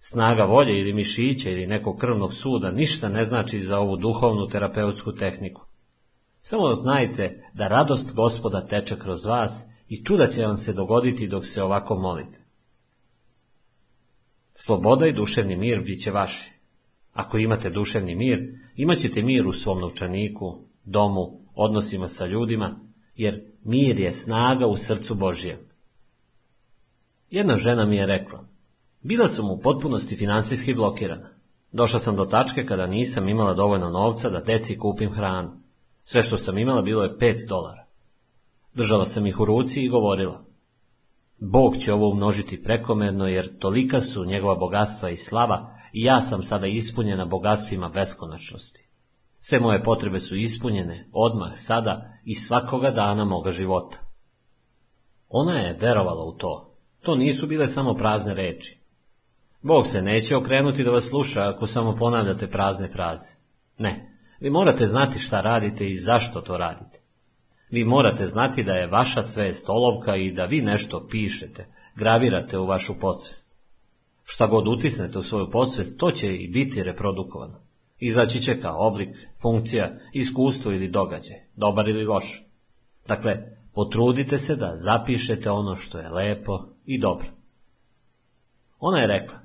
S1: Snaga volje ili mišića ili nekog krvnog suda ništa ne znači za ovu duhovnu terapeutsku tehniku. Samo znajte da radost gospoda teče kroz vas i čuda će vam se dogoditi dok se ovako molite. Sloboda i duševni mir bit će vaši. Ako imate duševni mir, imat ćete mir u svom novčaniku, domu, odnosima sa ljudima, jer mir je snaga u srcu Božje. Jedna žena mi je rekla, bila sam u potpunosti finansijski blokirana. Došla sam do tačke kada nisam imala dovoljno novca da deci kupim hranu. Sve što sam imala bilo je pet dolara. Držala sam ih u ruci i govorila. Bog će ovo umnožiti prekomerno jer tolika su njegova bogatstva i slava i ja sam sada ispunjena bogatstvima beskonačnosti. Sve moje potrebe su ispunjene, odmah, sada i svakoga dana moga života. Ona je verovala u to. To nisu bile samo prazne reči. Bog se neće okrenuti da vas sluša ako samo ponavljate prazne fraze. Ne, vi morate znati šta radite i zašto to radite. Vi morate znati da je vaša svest olovka i da vi nešto pišete, gravirate u vašu podsvest. Šta god utisnete u svoju podsvest, to će i biti reprodukovano. Izaći će kao oblik, funkcija, iskustvo ili događaj, dobar ili loš. Dakle, potrudite se da zapišete ono što je lepo i dobro. Ona je rekla,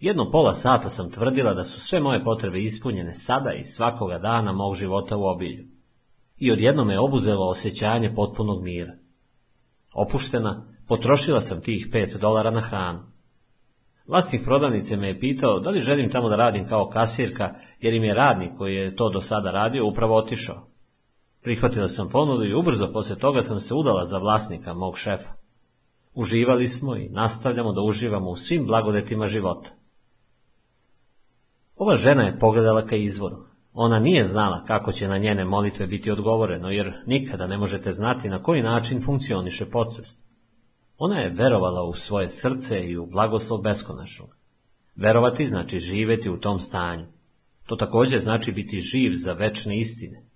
S1: jedno pola sata sam tvrdila da su sve moje potrebe ispunjene sada i svakoga dana mog života u obilju. I odjedno me obuzelo osjećanje potpunog mira. Opuštena, potrošila sam tih pet dolara na hranu. Vlasnik prodavnice me je pitao da li želim tamo da radim kao kasirka, jer im je radnik koji je to do sada radio upravo otišao. Prihvatila sam ponudu i ubrzo poslije toga sam se udala za vlasnika mog šefa. Uživali smo i nastavljamo da uživamo u svim blagodetima života. Ova žena je pogledala ka izvoru. Ona nije znala kako će na njene molitve biti odgovoreno, jer nikada ne možete znati na koji način funkcioniše podsvest. Ona je verovala u svoje srce i u blagoslov beskonačnog. Verovati znači živeti u tom stanju. To također znači biti živ za večne istine.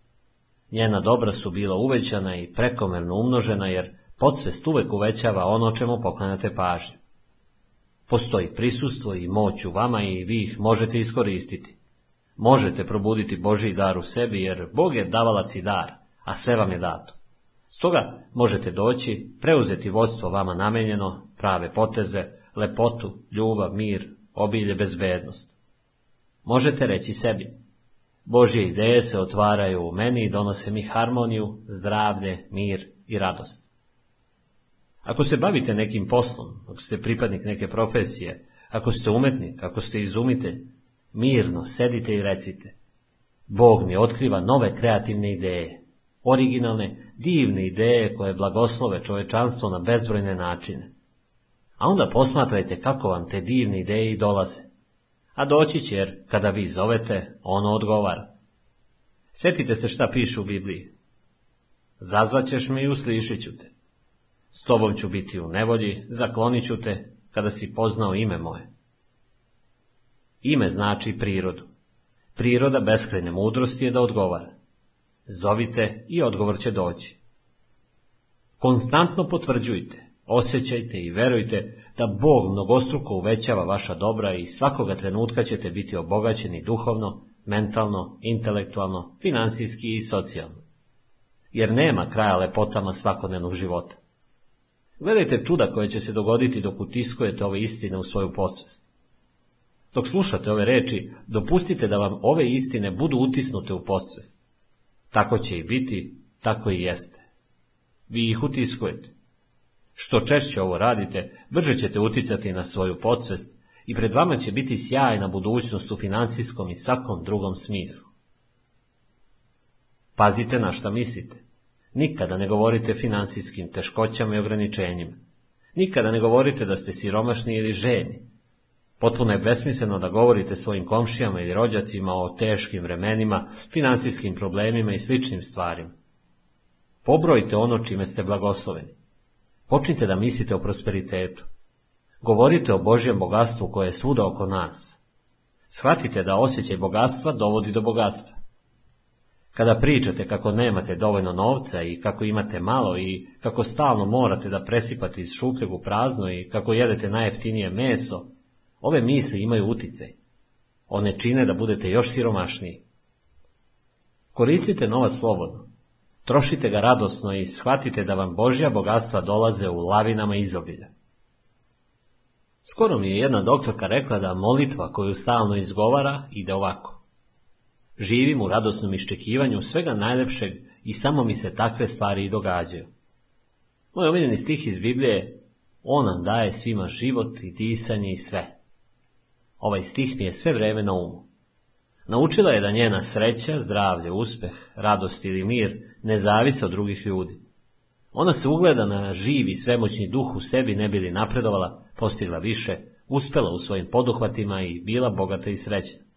S1: Njena dobra su bila uvećana i prekomerno umnožena, jer podsvest uvek uvećava ono čemu poklanjate pažnju. Postoji prisustvo i moć u vama i vi ih možete iskoristiti. Možete probuditi Božji dar u sebi, jer Bog je davalac i dar, a sve vam je dato. Stoga možete doći, preuzeti vodstvo vama namenjeno, prave poteze, lepotu, ljubav, mir, obilje, bezbednost. Možete reći sebi, Božje ideje se otvaraju u meni i donose mi harmoniju, zdravlje, mir i radost. Ako se bavite nekim poslom, ako ste pripadnik neke profesije, ako ste umetnik, ako ste izumitelj, mirno sedite i recite, Bog mi otkriva nove kreativne ideje, originalne, divne ideje koje blagoslove čovečanstvo na bezbrojne načine. A onda posmatrajte kako vam te divne ideje i dolaze. A doći će jer kada vi zovete, ono odgovara. Sjetite se šta piše u Bibliji. Zazvaćeš me i uslišit ću te. S tobom ću biti u nevolji, zaklonit ću te kada si poznao ime moje. Ime znači prirodu. Priroda beskrajne mudrosti je da odgovara. Zovite i odgovor će doći. Konstantno potvrđujte, osjećajte i verujte da Bog mnogostruko uvećava vaša dobra i svakoga trenutka ćete biti obogaćeni duhovno, mentalno, intelektualno, finansijski i socijalno. Jer nema kraja lepotama svakodnevnog života. Gledajte čuda koje će se dogoditi dok utiskujete ove istine u svoju posvest. Dok slušate ove reči, dopustite da vam ove istine budu utisnute u posvest. Tako će i biti, tako i jeste. Vi ih utiskujete. Što češće ovo radite, brže ćete uticati na svoju podsvest i pred vama će biti sjajna budućnost u financijskom i svakom drugom smislu. Pazite na šta mislite. Nikada ne govorite finansijskim teškoćama i ograničenjima. Nikada ne govorite da ste siromašni ili ženi. Potpuno je besmisleno da govorite svojim komšijama ili rođacima o teškim vremenima, finansijskim problemima i sličnim stvarima. Pobrojite ono čime ste blagosloveni. Počnite da mislite o prosperitetu. Govorite o Božjem bogatstvu koje je svuda oko nas. Shvatite da osjećaj bogatstva dovodi do bogatstva. Kada pričate kako nemate dovoljno novca i kako imate malo i kako stalno morate da presipate iz šupljeg u prazno i kako jedete najjeftinije meso, ove misli imaju uticaj. One čine da budete još siromašniji. Koristite novac slobodno. Trošite ga radosno i shvatite da vam Božja bogatstva dolaze u lavinama izobilja. Skoro mi je jedna doktorka rekla da molitva koju stalno izgovara ide ovako. Živim u radosnom iščekivanju svega najlepšeg i samo mi se takve stvari i događaju. Moj omiljeni stih iz Biblije On nam daje svima život i disanje i sve. Ovaj stih mi je sve vreme na umu. Naučila je da njena sreća, zdravlje, uspeh, radost ili mir ne zavise od drugih ljudi. Ona se ugleda na živi svemoćni duh u sebi ne bili napredovala, postigla više, uspela u svojim poduhvatima i bila bogata i srećna.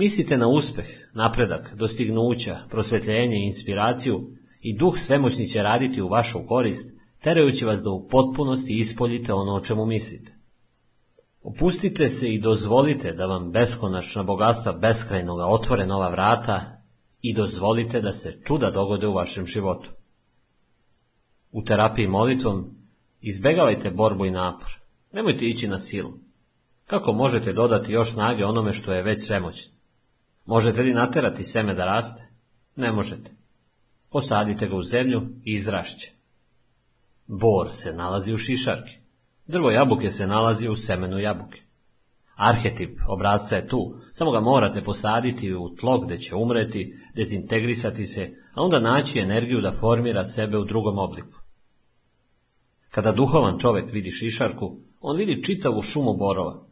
S1: Mislite na uspeh, napredak, dostignuća, prosvetljenje inspiraciju i duh svemoćni će raditi u vašu korist, terajući vas da u potpunosti ispoljite ono o čemu mislite. Opustite se i dozvolite da vam beskonačna bogatstva beskrajnoga otvore nova vrata i dozvolite da se čuda dogode u vašem životu. U terapiji molitvom izbegavajte borbu i napor. Nemojte ići na silu. Kako možete dodati još snage onome što je već svemoćno? Možete li naterati seme da raste? Ne možete. Posadite ga u zemlju i izrašće. Bor se nalazi u šišarki. Drvo jabuke se nalazi u semenu jabuke. Arhetip obrazca je tu, samo ga morate posaditi u tlo gde će umreti, dezintegrisati se, a onda naći energiju da formira sebe u drugom obliku. Kada duhovan čovek vidi šišarku, on vidi čitavu šumu borova.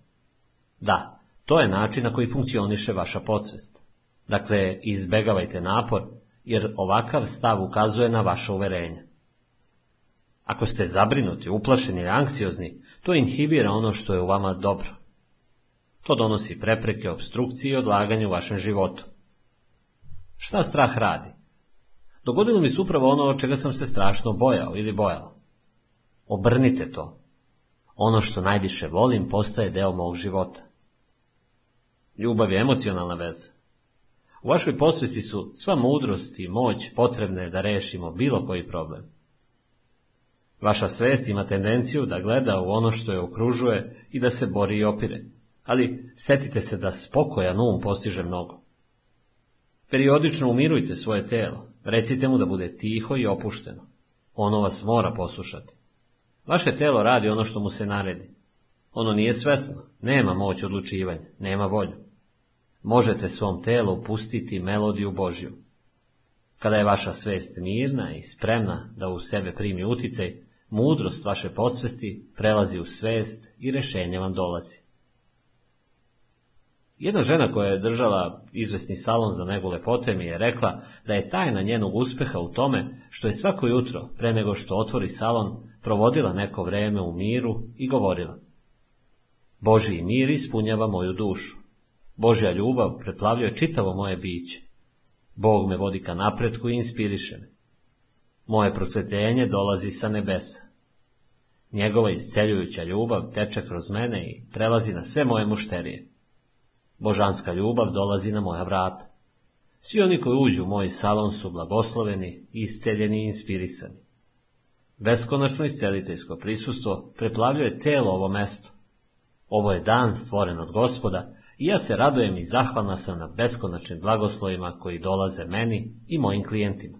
S1: Da, to je način na koji funkcioniše vaša podsvest. Dakle, izbegavajte napor, jer ovakav stav ukazuje na vaše uverenje. Ako ste zabrinuti, uplašeni ili anksiozni, to inhibira ono što je u vama dobro. To donosi prepreke, obstrukcije i odlaganje u vašem životu. Šta strah radi? Dogodilo mi se upravo ono od čega sam se strašno bojao ili bojala. Obrnite to. Ono što najviše volim postaje deo mog života. Ljubav je emocionalna veza. U vašoj posvesti su sva mudrost i moć potrebne da rešimo bilo koji problem. Vaša svest ima tendenciju da gleda u ono što je okružuje i da se bori i opire, ali setite se da spokojan um postiže mnogo. Periodično umirujte svoje telo, recite mu da bude tiho i opušteno. Ono vas mora poslušati. Vaše telo radi ono što mu se naredi. Ono nije svesno, nema moć odlučivanja, nema volju. Možete svom telu pustiti melodiju Božju. Kada je vaša svest mirna i spremna da u sebe primi uticaj, mudrost vaše podsvesti prelazi u svest i rešenje vam dolazi. Jedna žena koja je držala izvesni salon za nego lepote mi je rekla da je tajna njenog uspeha u tome što je svako jutro, pre nego što otvori salon, provodila neko vreme u miru i govorila. Božji mir ispunjava moju dušu. Božja ljubav preplavljuje čitavo moje biće. Bog me vodi ka napretku i inspiriše me. Moje prosvetljenje dolazi sa nebesa. Njegova isceljujuća ljubav teče kroz mene i prelazi na sve moje mušterije. Božanska ljubav dolazi na moja vrata. Svi oni koji uđu u moj salon su blagosloveni, isceljeni i inspirisani. Beskonačno isceliteljsko prisustvo preplavljuje celo ovo mesto. Ovo je dan stvoren od gospoda i ja se radujem i zahvalna sam na beskonačnim blagoslovima koji dolaze meni i mojim klijentima.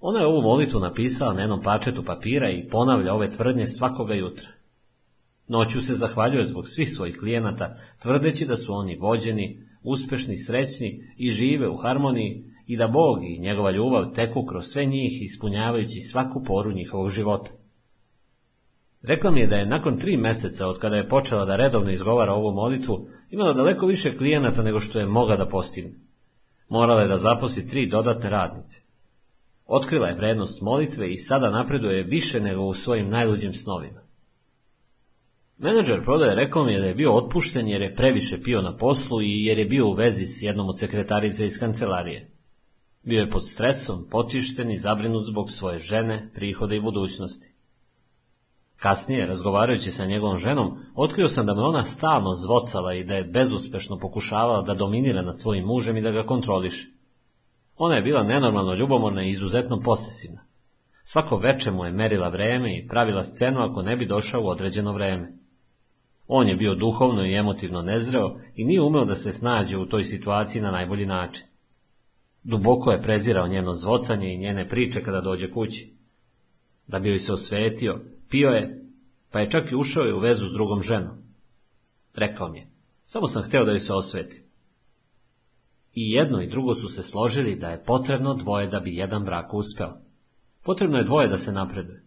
S1: Ona je ovu molitvu napisala na jednom pačetu papira i ponavlja ove tvrdnje svakoga jutra. Noću se zahvaljuje zbog svih svojih klijenata, tvrdeći da su oni vođeni, uspešni, srećni i žive u harmoniji i da Bog i njegova ljubav teku kroz sve njih ispunjavajući svaku poru njihovog života. Rekla mi je da je nakon tri meseca od kada je počela da redovno izgovara ovu molitvu, imala daleko više klijenata nego što je mogla da postigne. Morala je da zaposli tri dodatne radnice. Otkrila je vrednost molitve i sada napreduje više nego u svojim najluđim snovima. Menadžer prodaje rekao mi je da je bio otpušten jer je previše pio na poslu i jer je bio u vezi s jednom od sekretarice iz kancelarije. Bio je pod stresom, potišten i zabrinut zbog svoje žene, prihoda i budućnosti. Kasnije, razgovarajući sa njegovom ženom, otkrio sam da me ona stalno zvocala i da je bezuspešno pokušavala da dominira nad svojim mužem i da ga kontroliše. Ona je bila nenormalno ljubomorna i izuzetno posesivna. Svako veče mu je merila vreme i pravila scenu ako ne bi došao u određeno vreme. On je bio duhovno i emotivno nezreo i nije umeo da se snađe u toj situaciji na najbolji način. Duboko je prezirao njeno zvocanje i njene priče kada dođe kući. Da bi joj se osvetio, pio je, pa je čak i ušao je u vezu s drugom ženom. Rekao mi je, samo sam hteo da joj se osvetim. I jedno i drugo su se složili da je potrebno dvoje da bi jedan brak uspeo. Potrebno je dvoje da se napreduje.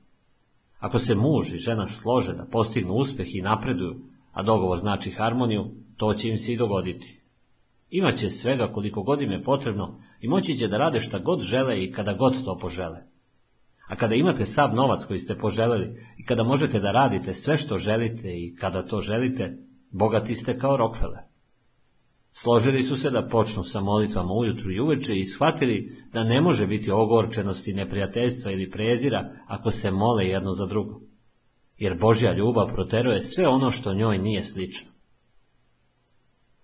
S1: Ako se muž i žena slože da postignu uspeh i napreduju, a dogovor znači harmoniju, to će im se i dogoditi. Imaće svega koliko god im je potrebno i moći će da rade šta god žele i kada god to požele. A kada imate sav novac koji ste poželeli i kada možete da radite sve što želite i kada to želite, bogati ste kao Rockefeller. Složili su se da počnu sa molitvama ujutru i uveče i shvatili da ne može biti ogorčenosti, neprijateljstva ili prezira ako se mole jedno za drugo. Jer Božja ljubav proteruje sve ono što njoj nije slično.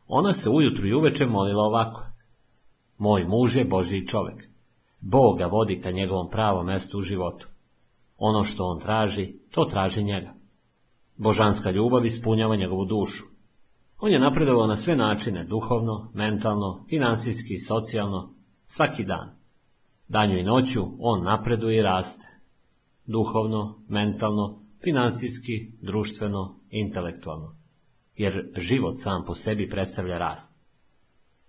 S1: Ona se ujutru i uveče molila ovako. Moj muž je Božji čovek. Bog ga vodi ka njegovom pravom mestu u životu. Ono što on traži, to traži njega. Božanska ljubav ispunjava njegovu dušu. On je napredovao na sve načine, duhovno, mentalno, finansijski, socijalno, svaki dan. Danju i noću on napreduje i raste. Duhovno, mentalno, finansijski, društveno, intelektualno. Jer život sam po sebi predstavlja rast.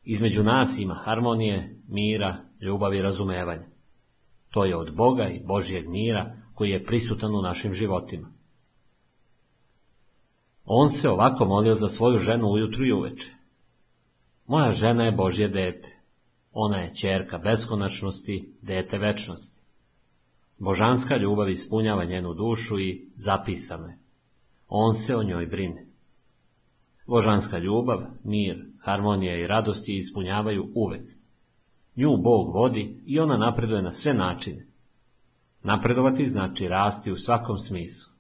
S1: Između nas ima harmonije, mira, ljubavi i razumevanja. To je od Boga i Božjeg mira koji je prisutan u našim životima. On se ovako molio za svoju ženu ujutru i uveče. Moja žena je Božje dete. Ona je čerka beskonačnosti, dete večnosti. Božanska ljubav ispunjava njenu dušu i zapisano je. On se o njoj brine. Božanska ljubav, mir, harmonija i radosti ispunjavaju uvek. Nju Bog vodi i ona napreduje na sve načine. Napredovati znači rasti u svakom smislu.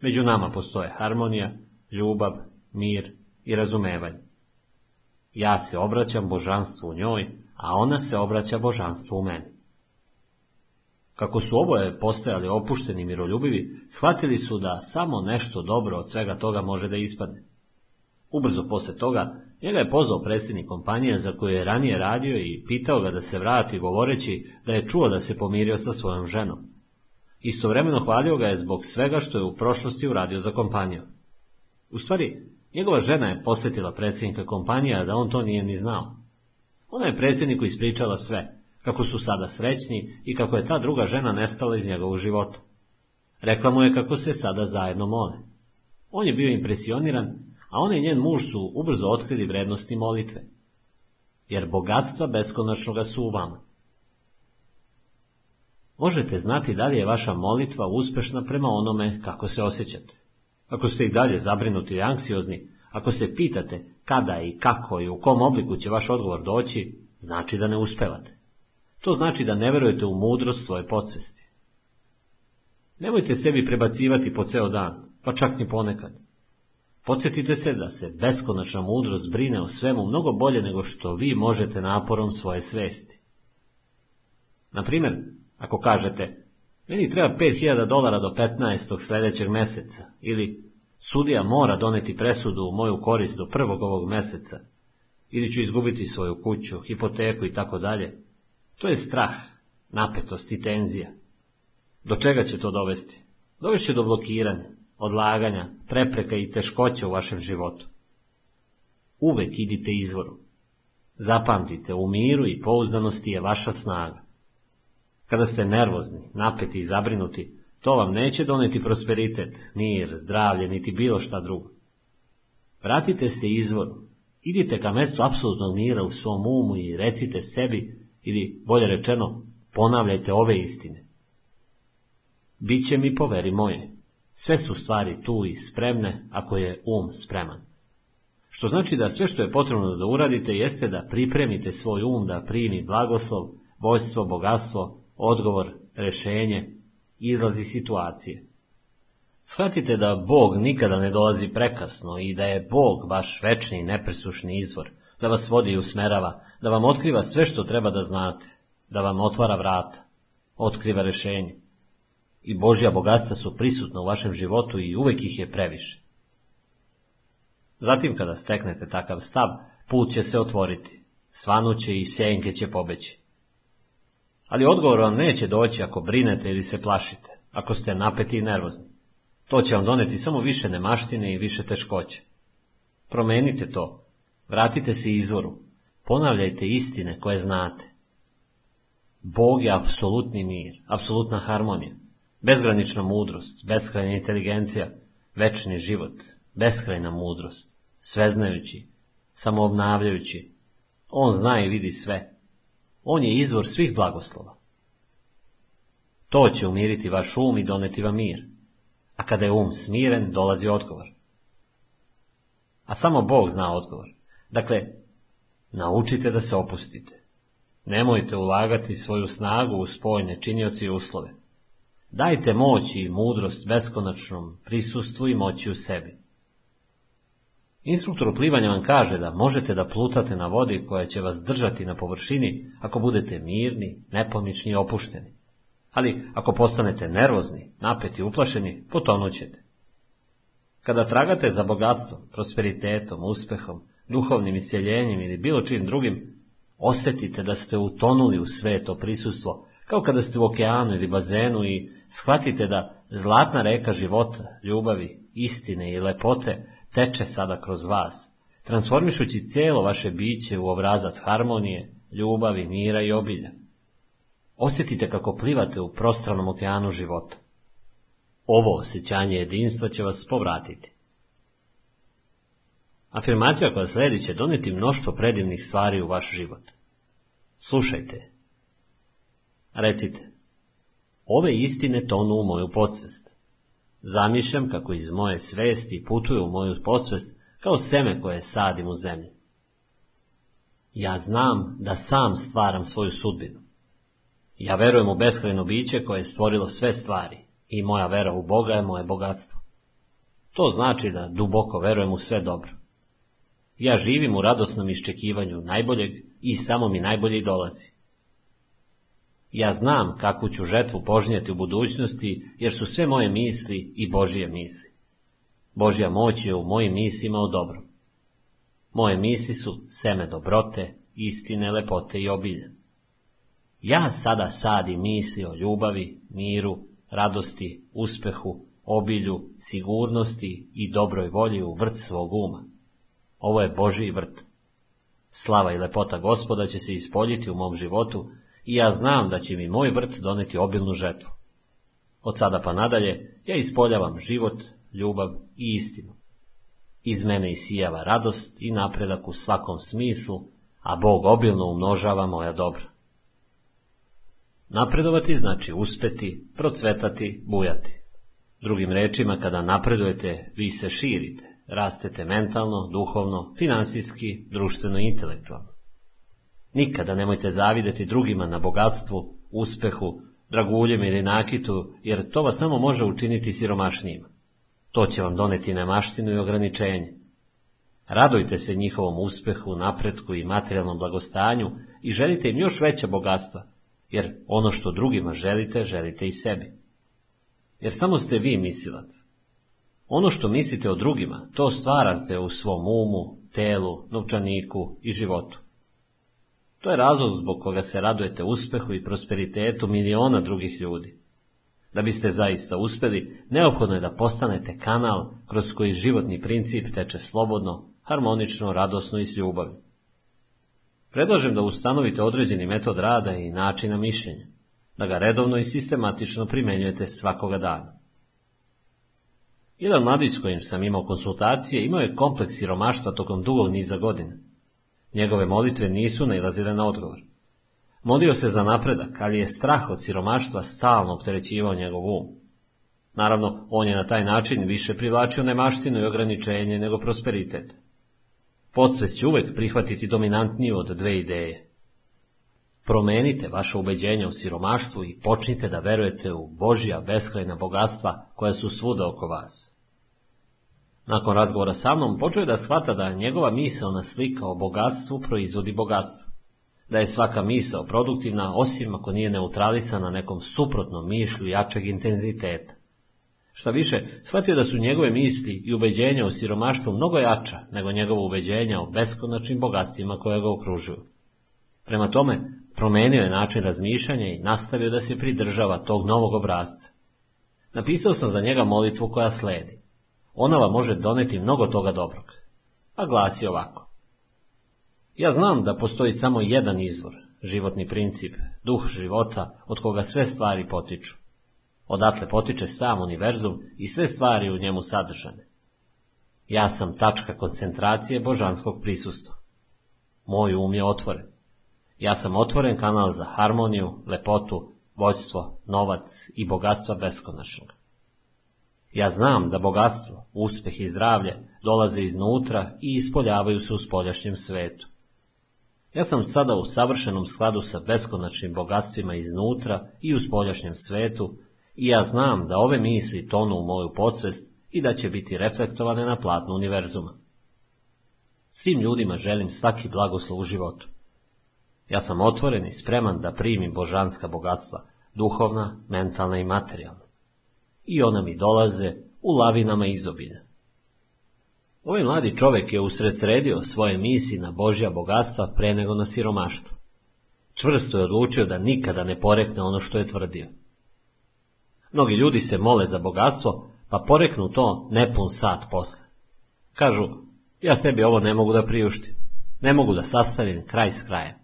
S1: Među nama postoje harmonija, ljubav, mir i razumevanje. Ja se obraćam božanstvu u njoj, a ona se obraća božanstvu u meni. Kako su oboje postajali opušteni miroljubivi, shvatili su da samo nešto dobro od svega toga može da ispadne. Ubrzo posle toga, njega je pozvao predsjednik kompanije za koju je ranije radio i pitao ga da se vrati govoreći da je čuo da se pomirio sa svojom ženom. Istovremeno hvalio ga je zbog svega što je u prošlosti uradio za kompaniju. U stvari, njegova žena je posjetila predsjednika kompanija da on to nije ni znao. Ona je predsjedniku ispričala sve, kako su sada srećni i kako je ta druga žena nestala iz njegovog života. Rekla mu je kako se sada zajedno mole. On je bio impresioniran, a on i njen muž su ubrzo otkrili vrednosti molitve. Jer bogatstva beskonačnoga su u vama. Možete znati da li je vaša molitva uspešna prema onome kako se osjećate. Ako ste i dalje zabrinuti i anksiozni, ako se pitate kada i kako i u kom obliku će vaš odgovor doći, znači da ne uspevate. To znači da ne verujete u mudrost svoje podsvesti. Nemojte sebi prebacivati po ceo dan, pa čak ni ponekad. Podsjetite se da se beskonačna mudrost brine o svemu mnogo bolje nego što vi možete naporom svoje svesti. Na primjer, ako kažete, meni treba 5000 dolara do 15. sljedećeg meseca, ili sudija mora doneti presudu u moju korist do prvog ovog meseca, ili ću izgubiti svoju kuću, hipoteku i tako dalje. To je strah, napetost i tenzija. Do čega će to dovesti? Dovešće do blokiranja, odlaganja, prepreka i teškoća u vašem životu. Uvek idite izvoru. Zapamtite, u miru i pouzdanosti je vaša snaga. Kada ste nervozni, napeti i zabrinuti, to vam neće doneti prosperitet, mir, zdravlje, niti bilo šta drugo. Vratite se izvoru, Idite ka mestu apsolutnog mira u svom umu i recite sebi, ili bolje rečeno, ponavljajte ove istine. Biće mi poveri moje. Sve su stvari tu i spremne ako je um spreman. Što znači da sve što je potrebno da uradite jeste da pripremite svoj um da primi blagoslov, vojstvo, bogatstvo, odgovor, rešenje, izlazi situacije. Shvatite da Bog nikada ne dolazi prekasno i da je Bog vaš večni i nepresušni izvor, da vas vodi i usmerava, da vam otkriva sve što treba da znate, da vam otvara vrata, otkriva rešenje. I Božja bogatstva su prisutna u vašem životu i uvek ih je previše. Zatim kada steknete takav stav, put će se otvoriti, svanuće i senke će pobeći. Ali odgovor vam neće doći ako brinete ili se plašite, ako ste napeti i nervozni. To će vam doneti samo više nemaštine i više teškoće. Promenite to, vratite se izvoru, ponavljajte istine koje znate. Bog je apsolutni mir, apsolutna harmonija, bezgranična mudrost, beskrajna inteligencija, večni život, beskrajna mudrost, sveznajući, samoobnavljajući. On zna i vidi sve. On je izvor svih blagoslova. To će umiriti vaš um i doneti vam mir. A kada je um smiren, dolazi odgovor. A samo Bog zna odgovor. Dakle, naučite da se opustite. Nemojte ulagati svoju snagu u spojne činioci i uslove. Dajte moć i mudrost beskonačnom prisustvu i moći u sebi. Instruktor plivanja vam kaže da možete da plutate na vodi koja će vas držati na površini ako budete mirni, nepomični i opušteni. Ali ako postanete nervozni, napeti i uplašeni, potonućete. Kada tragate za bogatstvom, prosperitetom, uspehom, duhovnim isjeljenjem ili bilo čim drugim, osetite da ste utonuli u sveto prisustvo, kao kada ste u okeanu ili bazenu i shvatite da zlatna reka života, ljubavi, istine i lepote teče sada kroz vas, transformišući cijelo vaše biće u obrazac harmonije, ljubavi, mira i obilja. Osjetite kako plivate u prostranom okeanu života. Ovo osjećanje jedinstva će vas povratiti. Afirmacija koja sledi će doneti mnoštvo predivnih stvari u vaš život. Slušajte. Recite. Ove istine tonu u moju podsvest. Zamišljam kako iz moje svesti putuju u moju podsvest kao seme koje sadim u zemlji. Ja znam da sam stvaram svoju sudbinu. Ja verujem u beskrajno biće koje je stvorilo sve stvari i moja vera u Boga je moje bogatstvo. To znači da duboko verujem u sve dobro. Ja živim u radosnom iščekivanju najboljeg i samo mi najbolje dolazi. Ja znam kakvu ću žetvu požnjeti u budućnosti, jer su sve moje misli i Božije misli. Božja moć je u mojim mislima u dobrom. Moje misli su seme dobrote, istine, lepote i obilja. Ja sada sadim misli o ljubavi, miru, radosti, uspehu, obilju, sigurnosti i dobroj volji u vrt svog uma. Ovo je Božji vrt. Slava i lepota gospoda će se ispoljiti u mom životu i ja znam da će mi moj vrt doneti obilnu žetvu. Od sada pa nadalje ja ispoljavam život, ljubav i istinu. Iz mene isijava radost i napredak u svakom smislu, a Bog obilno umnožava moja dobra. Napredovati znači uspeti, procvetati, bujati. Drugim rečima, kada napredujete, vi se širite, rastete mentalno, duhovno, finansijski, društveno i intelektualno. Nikada nemojte zavideti drugima na bogatstvu, uspehu, draguljem ili nakitu, jer to vas samo može učiniti siromašnijima. To će vam doneti nemaštinu i ograničenje. Radujte se njihovom uspehu, napretku i materijalnom blagostanju i želite im još veća bogatstva, jer ono što drugima želite, želite i sebi. Jer samo ste vi misilac. Ono što mislite o drugima, to stvarate u svom umu, telu, novčaniku i životu. To je razlog zbog koga se radujete uspehu i prosperitetu miliona drugih ljudi. Da biste zaista uspjeli, neophodno je da postanete kanal kroz koji životni princip teče slobodno, harmonično, radosno i s ljubavi. Predlažem da ustanovite određeni metod rada i načina mišljenja, da ga redovno i sistematično primjenjujete svakoga dana. Jedan mladić kojim sam imao konsultacije imao je kompleks siromaštva tokom dugog niza godina. Njegove molitve nisu nailazile na odgovor. Molio se za napredak, ali je strah od siromaštva stalno opterećivao njegov um. Naravno, on je na taj način više privlačio nemaštinu i ograničenje nego prosperitet. Podsvest će uvek prihvatiti dominantniju od dve ideje. Promenite vaše ubeđenja u siromaštvu i počnite da verujete u Božja beskrajna bogatstva koja su svuda oko vas. Nakon razgovora sa mnom, počeo je da shvata da njegova misalna slika o bogatstvu proizvodi bogatstvo. Da je svaka misao produktivna, osim ako nije neutralisana nekom suprotnom mišlju jačeg intenziteta. Šta više, shvatio da su njegove misli i ubeđenja o siromaštvu mnogo jača nego njegovo ubeđenja o beskonačnim bogatstvima koje ga okružuju. Prema tome, promenio je način razmišljanja i nastavio da se pridržava tog novog obrazca. Napisao sam za njega molitvu koja sledi. Ona vam može doneti mnogo toga dobrog. A glasi ovako. Ja znam da postoji samo jedan izvor, životni princip, duh života od koga sve stvari potiču. Odatle potiče sam univerzum i sve stvari u njemu sadržane. Ja sam tačka koncentracije božanskog prisustva. Moj um je otvoren. Ja sam otvoren kanal za harmoniju, lepotu, vođstvo, novac i bogatstva beskonačnog. Ja znam da bogatstvo, uspeh i zdravlje dolaze iznutra i ispoljavaju se u spoljašnjem svetu. Ja sam sada u savršenom skladu sa beskonačnim bogatstvima iznutra i u spoljašnjem svetu i ja znam da ove misli tonu u moju podsvest i da će biti reflektovane na platnu univerzuma. Svim ljudima želim svaki blagoslov u životu. Ja sam otvoren i spreman da primim božanska bogatstva, duhovna, mentalna i materijalna. I ona mi dolaze u lavinama izobilja. Ovaj mladi čovek je usredsredio svoje misli na Božja bogatstva pre nego na siromaštvo. Čvrsto je odlučio da nikada ne porekne ono što je tvrdio. Mnogi ljudi se mole za bogatstvo, pa poreknu to nepun sat posle. Kažu, ja sebi ovo ne mogu da priuštim, ne mogu da sastavim kraj s krajem.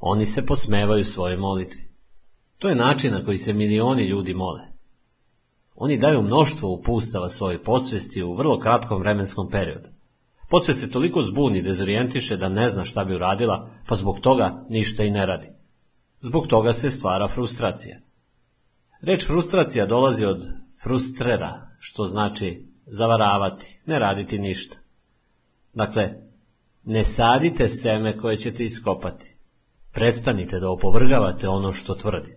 S1: Oni se posmevaju svoje molitvi. To je način na koji se milioni ljudi mole. Oni daju mnoštvo upustava svoje posvesti u vrlo kratkom vremenskom periodu. Podsvest se toliko zbuni dezorijentiše da ne zna šta bi uradila, pa zbog toga ništa i ne radi. Zbog toga se stvara frustracija. Reč frustracija dolazi od frustrera, što znači zavaravati, ne raditi ništa. Dakle, ne sadite seme koje ćete iskopati. Prestanite da opovrgavate ono što tvrdite.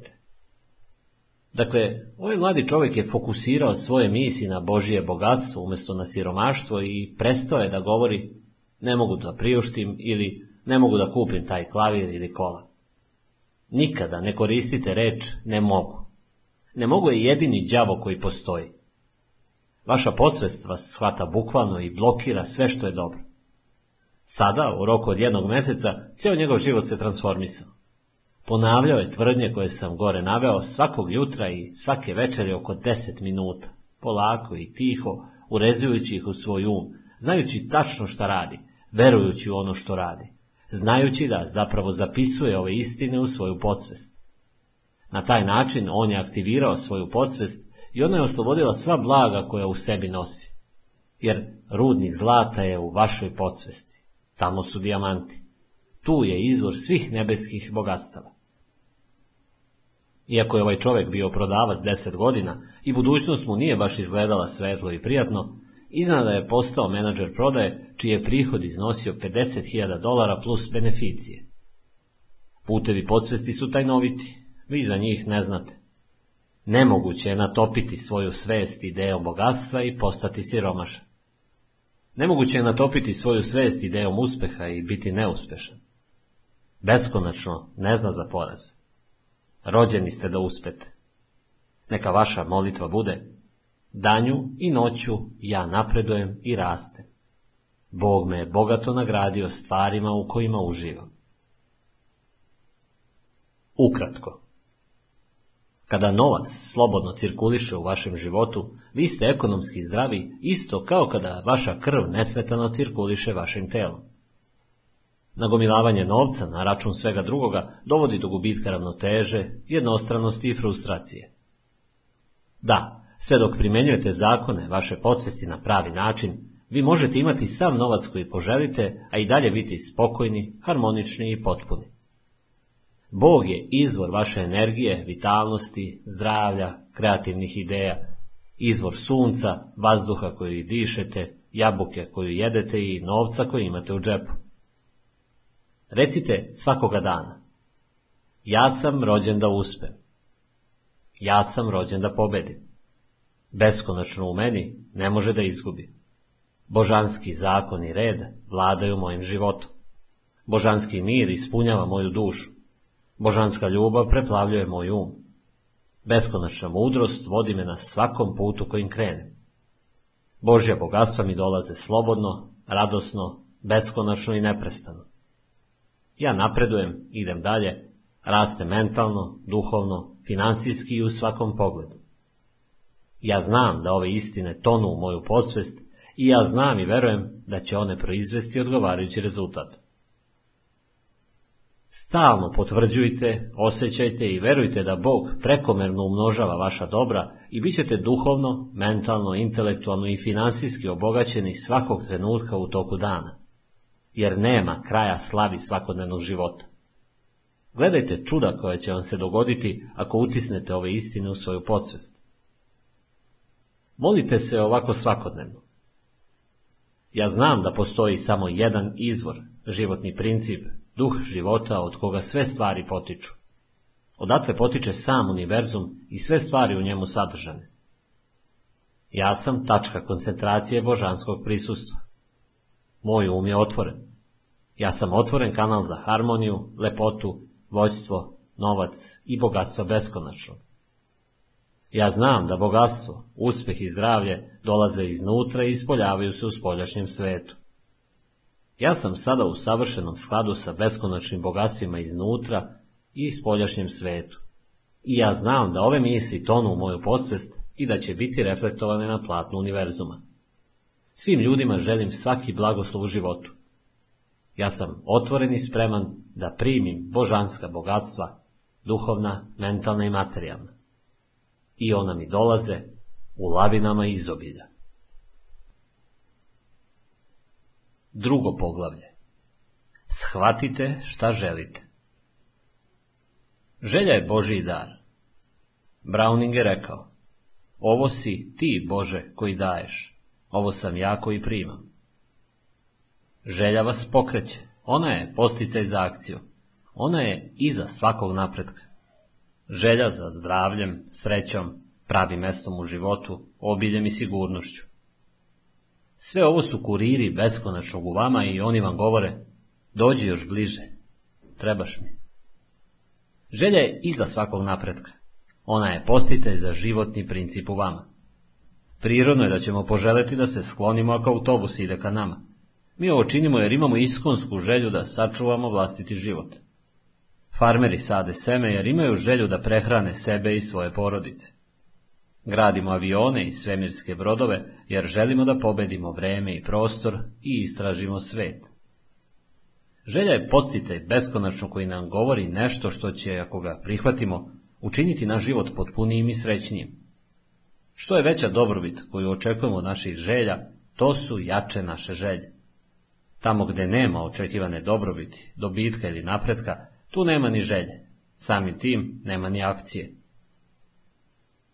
S1: Dakle, ovaj mladi čovjek je fokusirao svoje misli na Božije bogatstvo umjesto na siromaštvo i prestao je da govori ne mogu da priuštim ili ne mogu da kupim taj klavir ili kola. Nikada ne koristite reč ne mogu. Ne mogu je jedini đavo koji postoji. Vaša posvest vas shvata bukvalno i blokira sve što je dobro. Sada, u roku od jednog meseca, cijel njegov život se transformisao. Ponavljao je tvrdnje koje sam gore naveo svakog jutra i svake večeri oko deset minuta, polako i tiho, urezujući ih u svoj um, znajući tačno šta radi, verujući u ono što radi, znajući da zapravo zapisuje ove istine u svoju podsvest. Na taj način on je aktivirao svoju podsvest i ona je oslobodila sva blaga koja u sebi nosi. Jer rudnik zlata je u vašoj podsvesti. Tamo su dijamanti. Tu je izvor svih nebeskih bogatstava. Iako je ovaj čovjek bio prodavac deset godina i budućnost mu nije baš izgledala svetlo i prijatno, iznada je postao menadžer prodaje, čiji je prihod iznosio 50.000 dolara plus beneficije. Putevi podsvesti su tajnoviti, vi za njih ne znate. Nemoguće je natopiti svoju svest idejom bogatstva i postati siromašan. Nemoguće je natopiti svoju svest idejom uspeha i biti neuspešan. Beskonačno ne zna za poraz. Rođeni ste da uspete. Neka vaša molitva bude Danju i noću ja napredujem i rastem. Bog me je bogato nagradio stvarima u kojima uživam. Ukratko. Kada novac slobodno cirkuliše u vašem životu, vi ste ekonomski zdravi isto kao kada vaša krv nesmetano cirkuliše vašim telom. Nagomilavanje novca na račun svega drugoga dovodi do gubitka ravnoteže, jednostranosti i frustracije. Da, Sve dok primjenjujete zakone vaše podsvesti na pravi način, vi možete imati sam novac koji poželite, a i dalje biti spokojni, harmonični i potpuni. Bog je izvor vaše energije, vitalnosti, zdravlja, kreativnih ideja, izvor sunca, vazduha koji dišete, jabuke koju jedete i novca koji imate u džepu. Recite svakoga dana. Ja sam rođen da uspem. Ja sam rođen da pobedim. Beskonačno u meni ne može da izgubi. Božanski zakon i red vladaju mojim životom. Božanski mir ispunjava moju dušu. Božanska ljubav preplavljuje moj um. Beskonačna mudrost vodi me na svakom putu kojim krenem. Božja bogatstva mi dolaze slobodno, radosno, beskonačno i neprestano. Ja napredujem, idem dalje, raste mentalno, duhovno, finansijski i u svakom pogledu. Ja znam da ove istine tonu u moju posvest i ja znam i verujem da će one proizvesti odgovarajući rezultat. Stalno potvrđujte, osjećajte i verujte da Bog prekomerno umnožava vaša dobra i bit ćete duhovno, mentalno, intelektualno i finansijski obogaćeni svakog trenutka u toku dana. Jer nema kraja slavi svakodnevnog života. Gledajte čuda koja će vam se dogoditi ako utisnete ove istine u svoju podsvest. Molite se ovako svakodnevno. Ja znam da postoji samo jedan izvor, životni princip, duh života od koga sve stvari potiču. Odatle potiče sam univerzum i sve stvari u njemu sadržane. Ja sam tačka koncentracije božanskog prisustva. Moj um je otvoren. Ja sam otvoren kanal za harmoniju, lepotu, vođstvo, novac i bogatstvo beskonačno. Ja znam da bogatstvo, uspeh i zdravlje dolaze iznutra i ispoljavaju se u spoljašnjem svetu. Ja sam sada u savršenom skladu sa beskonačnim bogatstvima iznutra i spoljašnjem svetu. I ja znam da ove misli tonu u moju podsvest i da će biti reflektovane na platnu univerzuma. Svim ljudima želim svaki blagoslov u životu. Ja sam otvoren i spreman da primim božanska bogatstva, duhovna, mentalna i materijalna. I ona mi dolaze u lavinama izobilja. Drugo poglavlje. Shvatite šta želite. Želja je Božiji dar. Browning je rekao, ovo si ti, Bože, koji daješ, ovo sam ja koji primam. Želja vas pokreće, ona je posticaj za akciju, ona je iza svakog napretka. Želja za zdravljem, srećom, pravim mestom u životu, obiljem i sigurnošću. Sve ovo su kuriri beskonačnog u vama i oni vam govore, dođi još bliže, trebaš mi. Želja je iza svakog napretka. Ona je posticaj za životni princip u vama. Prirodno je da ćemo poželeti da se sklonimo ako autobus ide ka nama. Mi ovo činimo jer imamo iskonsku želju da sačuvamo vlastiti život. Farmeri sade seme jer imaju želju da prehrane sebe i svoje porodice. Gradimo avione i svemirske brodove jer želimo da pobedimo vreme i prostor i istražimo svet. Želja je posticaj beskonačno koji nam govori nešto što će, ako ga prihvatimo, učiniti naš život potpunijim i srećnijim. Što je veća dobrobit koju očekujemo od naših želja, to su jače naše želje. Tamo gde nema očekivane dobrobiti, dobitka ili napretka, tu nema ni želje. Samim tim nema ni akcije.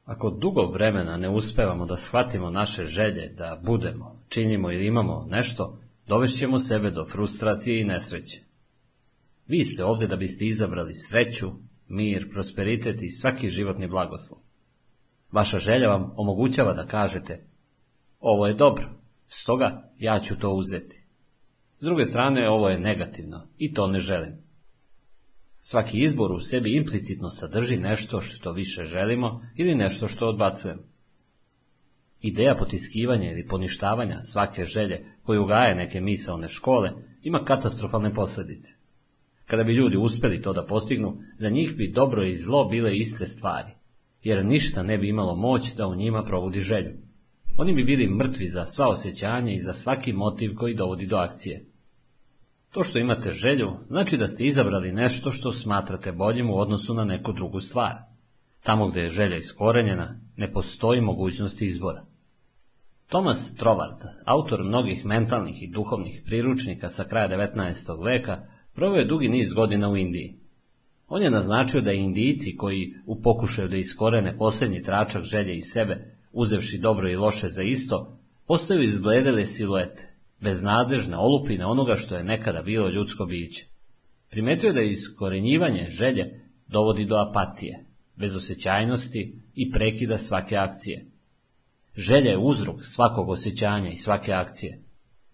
S1: Ako dugo vremena ne uspevamo da shvatimo naše želje, da budemo, činimo ili imamo nešto, dovešćemo sebe do frustracije i nesreće. Vi ste ovde da biste izabrali sreću, mir, prosperitet i svaki životni blagoslov. Vaša želja vam omogućava da kažete, ovo je dobro, stoga ja ću to uzeti. S druge strane, ovo je negativno i to ne želim. Svaki izbor u sebi implicitno sadrži nešto što više želimo ili nešto što odbacujemo. Ideja potiskivanja ili poništavanja svake želje koju gaje neke misalne škole ima katastrofalne posljedice. Kada bi ljudi uspjeli to da postignu, za njih bi dobro i zlo bile iste stvari, jer ništa ne bi imalo moć da u njima provodi želju. Oni bi bili mrtvi za sva osjećanja i za svaki motiv koji dovodi do akcije. To što imate želju, znači da ste izabrali nešto što smatrate boljim u odnosu na neku drugu stvar. Tamo gdje je želja iskorenjena, ne postoji mogućnost izbora. Thomas Trovard, autor mnogih mentalnih i duhovnih priručnika sa kraja 19. veka, proveo je dugi niz godina u Indiji. On je naznačio da Indijci koji u pokušaju da iskorene posljednji tračak želje iz sebe, uzevši dobro i loše za isto, postaju izbledele siluete, beznadežne olupine onoga što je nekada bilo ljudsko biće. Primetio je da iskorenjivanje želje dovodi do apatije, bezosećajnosti i prekida svake akcije. Želja je uzrok svakog osjećanja i svake akcije.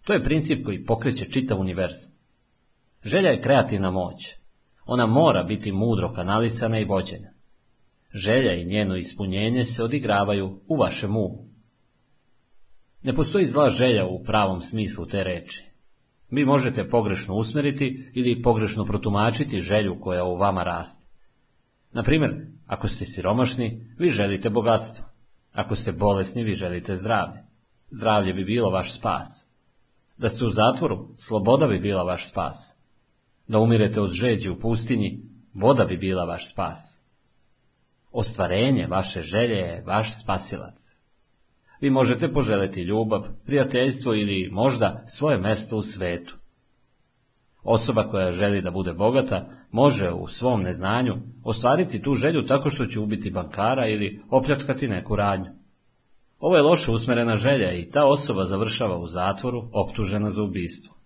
S1: To je princip koji pokreće čitav univerzum. Želja je kreativna moć. Ona mora biti mudro kanalisana i vođena. Želja i njeno ispunjenje se odigravaju u vašem umu. Ne postoji zla želja u pravom smislu te reči. Vi možete pogrešno usmeriti ili pogrešno protumačiti želju koja u vama raste. Na primjer, ako ste siromašni, vi želite bogatstvo. Ako ste bolesni, vi želite zdravlje. Zdravlje bi bilo vaš spas. Da ste u zatvoru, sloboda bi bila vaš spas. Da umirete od žeđi u pustinji, voda bi bila vaš spas. Ostvarenje vaše želje je vaš spasilac. Vi možete poželjeti ljubav, prijateljstvo ili možda svoje mesto u svetu. Osoba koja želi da bude bogata može u svom neznanju ostvariti tu želju tako što će ubiti bankara ili opljačkati neku radnju. Ovo je loše usmerena želja i ta osoba završava u zatvoru optužena za ubistvo.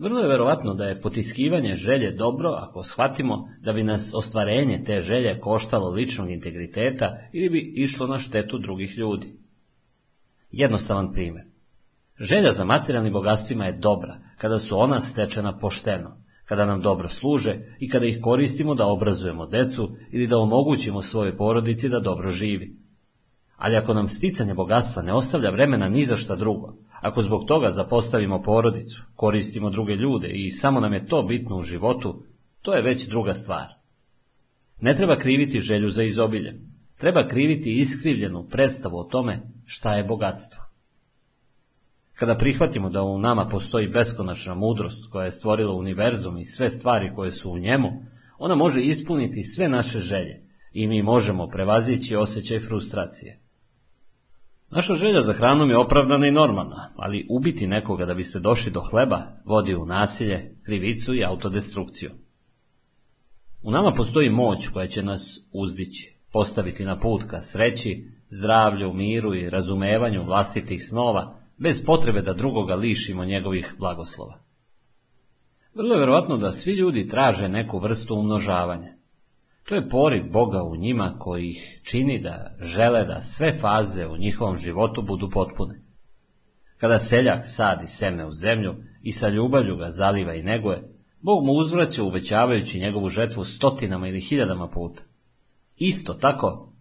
S1: Vrlo je verovatno da je potiskivanje želje dobro ako shvatimo da bi nas ostvarenje te želje koštalo ličnog integriteta ili bi išlo na štetu drugih ljudi. Jednostavan primjer. Želja za materijalnim bogatstvima je dobra kada su ona stečena pošteno, kada nam dobro služe i kada ih koristimo da obrazujemo decu ili da omogućimo svojoj porodici da dobro živi. Ali ako nam sticanje bogatstva ne ostavlja vremena ni za šta drugo, ako zbog toga zapostavimo porodicu, koristimo druge ljude i samo nam je to bitno u životu, to je već druga stvar. Ne treba kriviti želju za izobilje, treba kriviti iskrivljenu predstavu o tome šta je bogatstvo. Kada prihvatimo da u nama postoji beskonačna mudrost koja je stvorila univerzum i sve stvari koje su u njemu, ona može ispuniti sve naše želje i mi možemo prevazići osjećaj frustracije. Naša želja za hranom je opravdana i normalna, ali ubiti nekoga da biste došli do hleba vodi u nasilje, krivicu i autodestrukciju. U nama postoji moć koja će nas uzdići, postaviti na put ka sreći, zdravlju, miru i razumevanju vlastitih snova, bez potrebe da drugoga lišimo njegovih blagoslova. Vrlo je vjerojatno da svi ljudi traže neku vrstu umnožavanja. To je poriv Boga u njima koji ih čini da žele da sve faze u njihovom životu budu potpune. Kada seljak sadi seme u zemlju i sa ljubavlju ga zaliva i neguje, Bog mu uzvraća uvećavajući njegovu žetvu stotinama ili hiljadama puta. Isto tako,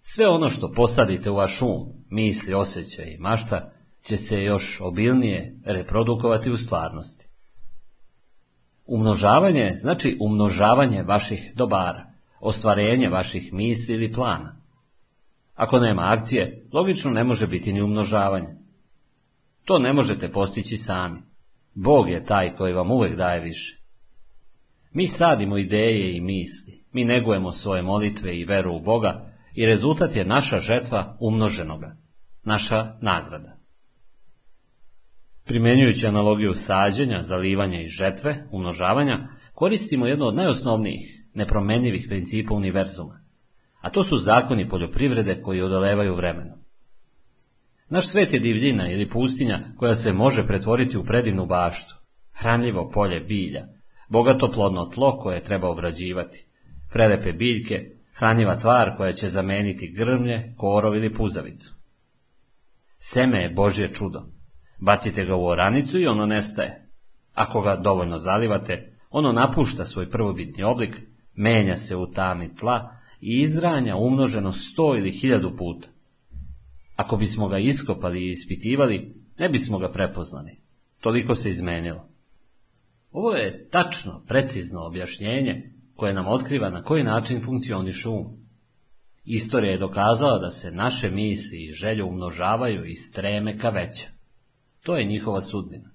S1: sve ono što posadite u vaš um, misli, osjećaj i mašta, će se još obilnije reprodukovati u stvarnosti. Umnožavanje znači umnožavanje vaših dobara, ostvarenje vaših misli ili plana. Ako nema akcije, logično ne može biti ni umnožavanje. To ne možete postići sami. Bog je taj koji vam uvijek daje više. Mi sadimo ideje i misli, mi negujemo svoje molitve i veru u Boga i rezultat je naša žetva umnoženoga, naša nagrada. Primjenjujući analogiju sađenja, zalivanja i žetve, umnožavanja, koristimo jedno od najosnovnijih, nepromenjivih principa univerzuma, a to su zakoni poljoprivrede koji odolevaju vremenu. Naš svet je divljina ili pustinja koja se može pretvoriti u predivnu baštu, hranljivo polje bilja, bogato plodno tlo koje treba obrađivati, prelepe biljke, hranjiva tvar koja će zameniti grmlje, korov ili puzavicu. Seme je Božje čudo, Bacite ga u oranicu i ono nestaje. Ako ga dovoljno zalivate, ono napušta svoj prvobitni oblik, menja se u tami tla i izranja umnoženo sto ili hiljadu puta. Ako bismo ga iskopali i ispitivali, ne bismo ga prepoznali. Toliko se izmenilo. Ovo je tačno, precizno objašnjenje koje nam otkriva na koji način funkcioniše um. Istorija je dokazala da se naše misli i želje umnožavaju i streme ka veća. To je njihova sudbina.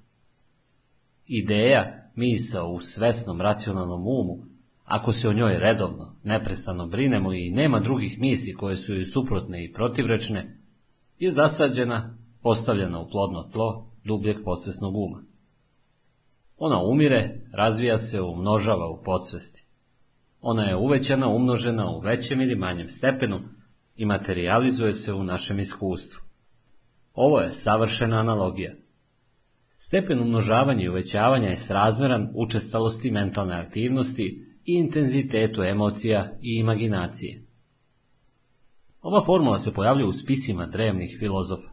S1: Ideja, misao u svesnom racionalnom umu, ako se o njoj redovno, neprestano brinemo i nema drugih misli koje su joj suprotne i protivrečne, je zasađena, postavljena u plodno tlo dubljeg podsvesnog uma. Ona umire, razvija se, umnožava u podsvesti. Ona je uvećana, umnožena u većem ili manjem stepenu i materializuje se u našem iskustvu. Ovo je savršena analogija. Stepen umnožavanja i uvećavanja je srazmeran učestalosti mentalne aktivnosti i intenzitetu emocija i imaginacije. Ova formula se pojavlja u spisima drevnih filozofa,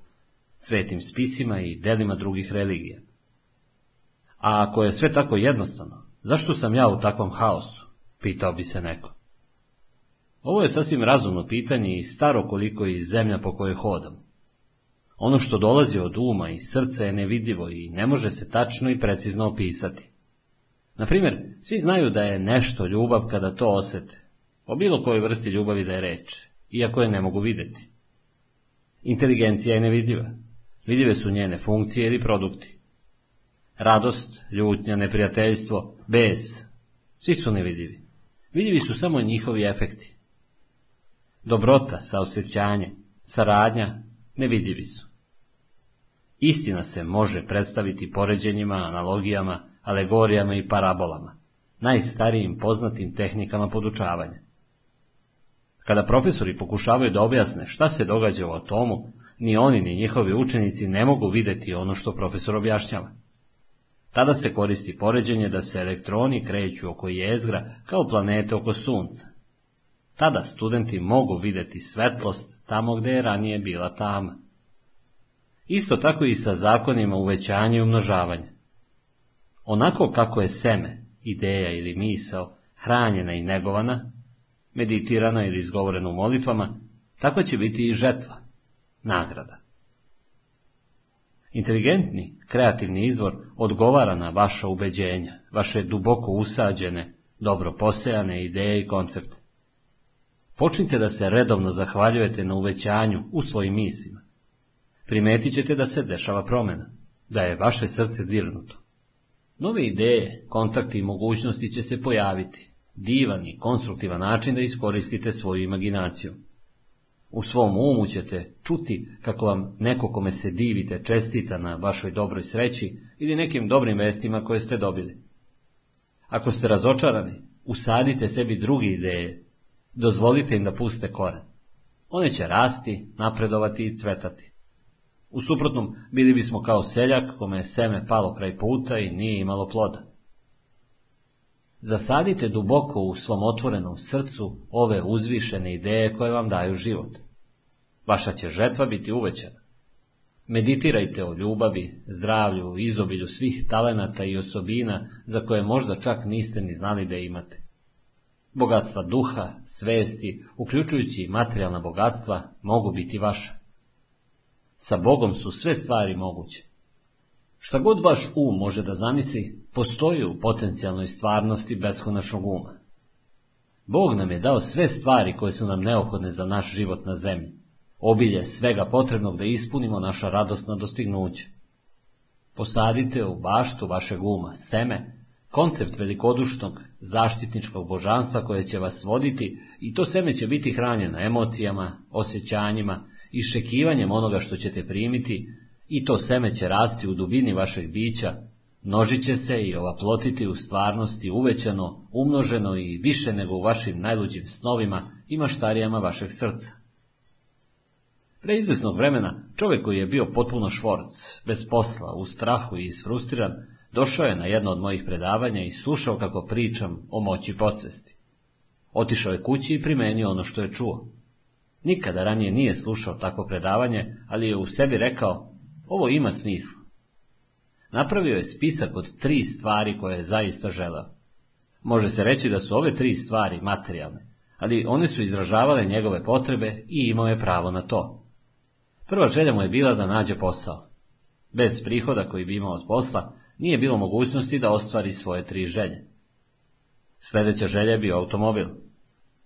S1: svetim spisima i delima drugih religija. A ako je sve tako jednostavno, zašto sam ja u takvom haosu? Pitao bi se neko. Ovo je sasvim razumno pitanje i staro koliko i zemlja po kojoj hodam. Ono što dolazi od uma i srca je nevidljivo i ne može se tačno i precizno opisati. Na primjer, svi znaju da je nešto ljubav kada to osete, o bilo kojoj vrsti ljubavi da je reč, iako je ne mogu vidjeti. Inteligencija je nevidljiva. Vidljive su njene funkcije ili produkti. Radost, ljutnja, neprijateljstvo, bez, svi su nevidljivi. Vidljivi su samo njihovi efekti. Dobrota, saosjećanje, saradnja, nevidljivi su. Istina se može predstaviti poređenjima, analogijama, alegorijama i parabolama, najstarijim poznatim tehnikama podučavanja. Kada profesori pokušavaju da objasne šta se događa u atomu, ni oni ni njihovi učenici ne mogu vidjeti ono što profesor objašnjava. Tada se koristi poređenje da se elektroni kreću oko jezgra kao planete oko sunca. Tada studenti mogu vidjeti svetlost tamo gdje je ranije bila tama. Isto tako i sa zakonima uvećanja i umnožavanja. Onako kako je seme, ideja ili misao hranjena i negovana, meditirana ili izgovorena u molitvama, tako će biti i žetva, nagrada. Inteligentni, kreativni izvor odgovara na vaša ubeđenja, vaše duboko usađene, dobro posejane ideje i koncepte. Počnite da se redovno zahvaljujete na uvećanju u svojim mislima. Primetit ćete da se dešava promjena, da je vaše srce dirnuto. Nove ideje, kontakti i mogućnosti će se pojaviti, divan i konstruktivan način da iskoristite svoju imaginaciju. U svom umu ćete čuti kako vam neko kome se divite čestita na vašoj dobroj sreći ili nekim dobrim vestima koje ste dobili. Ako ste razočarani, usadite sebi druge ideje, dozvolite im da puste koren. One će rasti, napredovati i cvetati. U suprotnom, bili bismo kao seljak kome je seme palo kraj puta i nije imalo ploda. Zasadite duboko u svom otvorenom srcu ove uzvišene ideje koje vam daju život. Vaša će žetva biti uvećana. Meditirajte o ljubavi, zdravlju, izobilju svih talenata i osobina za koje možda čak niste ni znali da imate. Bogatstva duha, svesti, uključujući i materijalna bogatstva, mogu biti vaša. Sa Bogom su sve stvari moguće. Šta god vaš um može da zamisli, postoji u potencijalnoj stvarnosti beskonačnog uma. Bog nam je dao sve stvari koje su nam neophodne za naš život na zemlji, obilje svega potrebnog da ispunimo naša radosna dostignuća. Posadite u baštu vašeg uma seme, koncept velikodušnog, zaštitničkog božanstva koje će vas voditi i to seme će biti hranjeno emocijama, osjećanjima, iščekivanjem onoga što ćete primiti i to seme će rasti u dubini vašeg bića, množit će se i ovaplotiti u stvarnosti uvećano, umnoženo i više nego u vašim najluđim snovima i maštarijama vašeg srca. Pre izvesnog vremena, čovjek koji je bio potpuno švorc, bez posla, u strahu i isfrustriran, došao je na jedno od mojih predavanja i slušao kako pričam o moći podsvesti. Otišao je kući i primenio ono što je čuo. Nikada ranije nije slušao takvo predavanje, ali je u sebi rekao, ovo ima smisla. Napravio je spisak od tri stvari koje je zaista želeo. Može se reći da su ove tri stvari materijalne, ali one su izražavale njegove potrebe i imao je pravo na to. Prva želja mu je bila da nađe posao. Bez prihoda koji bi imao od posla, nije bilo mogućnosti da ostvari svoje tri želje. Sljedeća želja je bio automobil.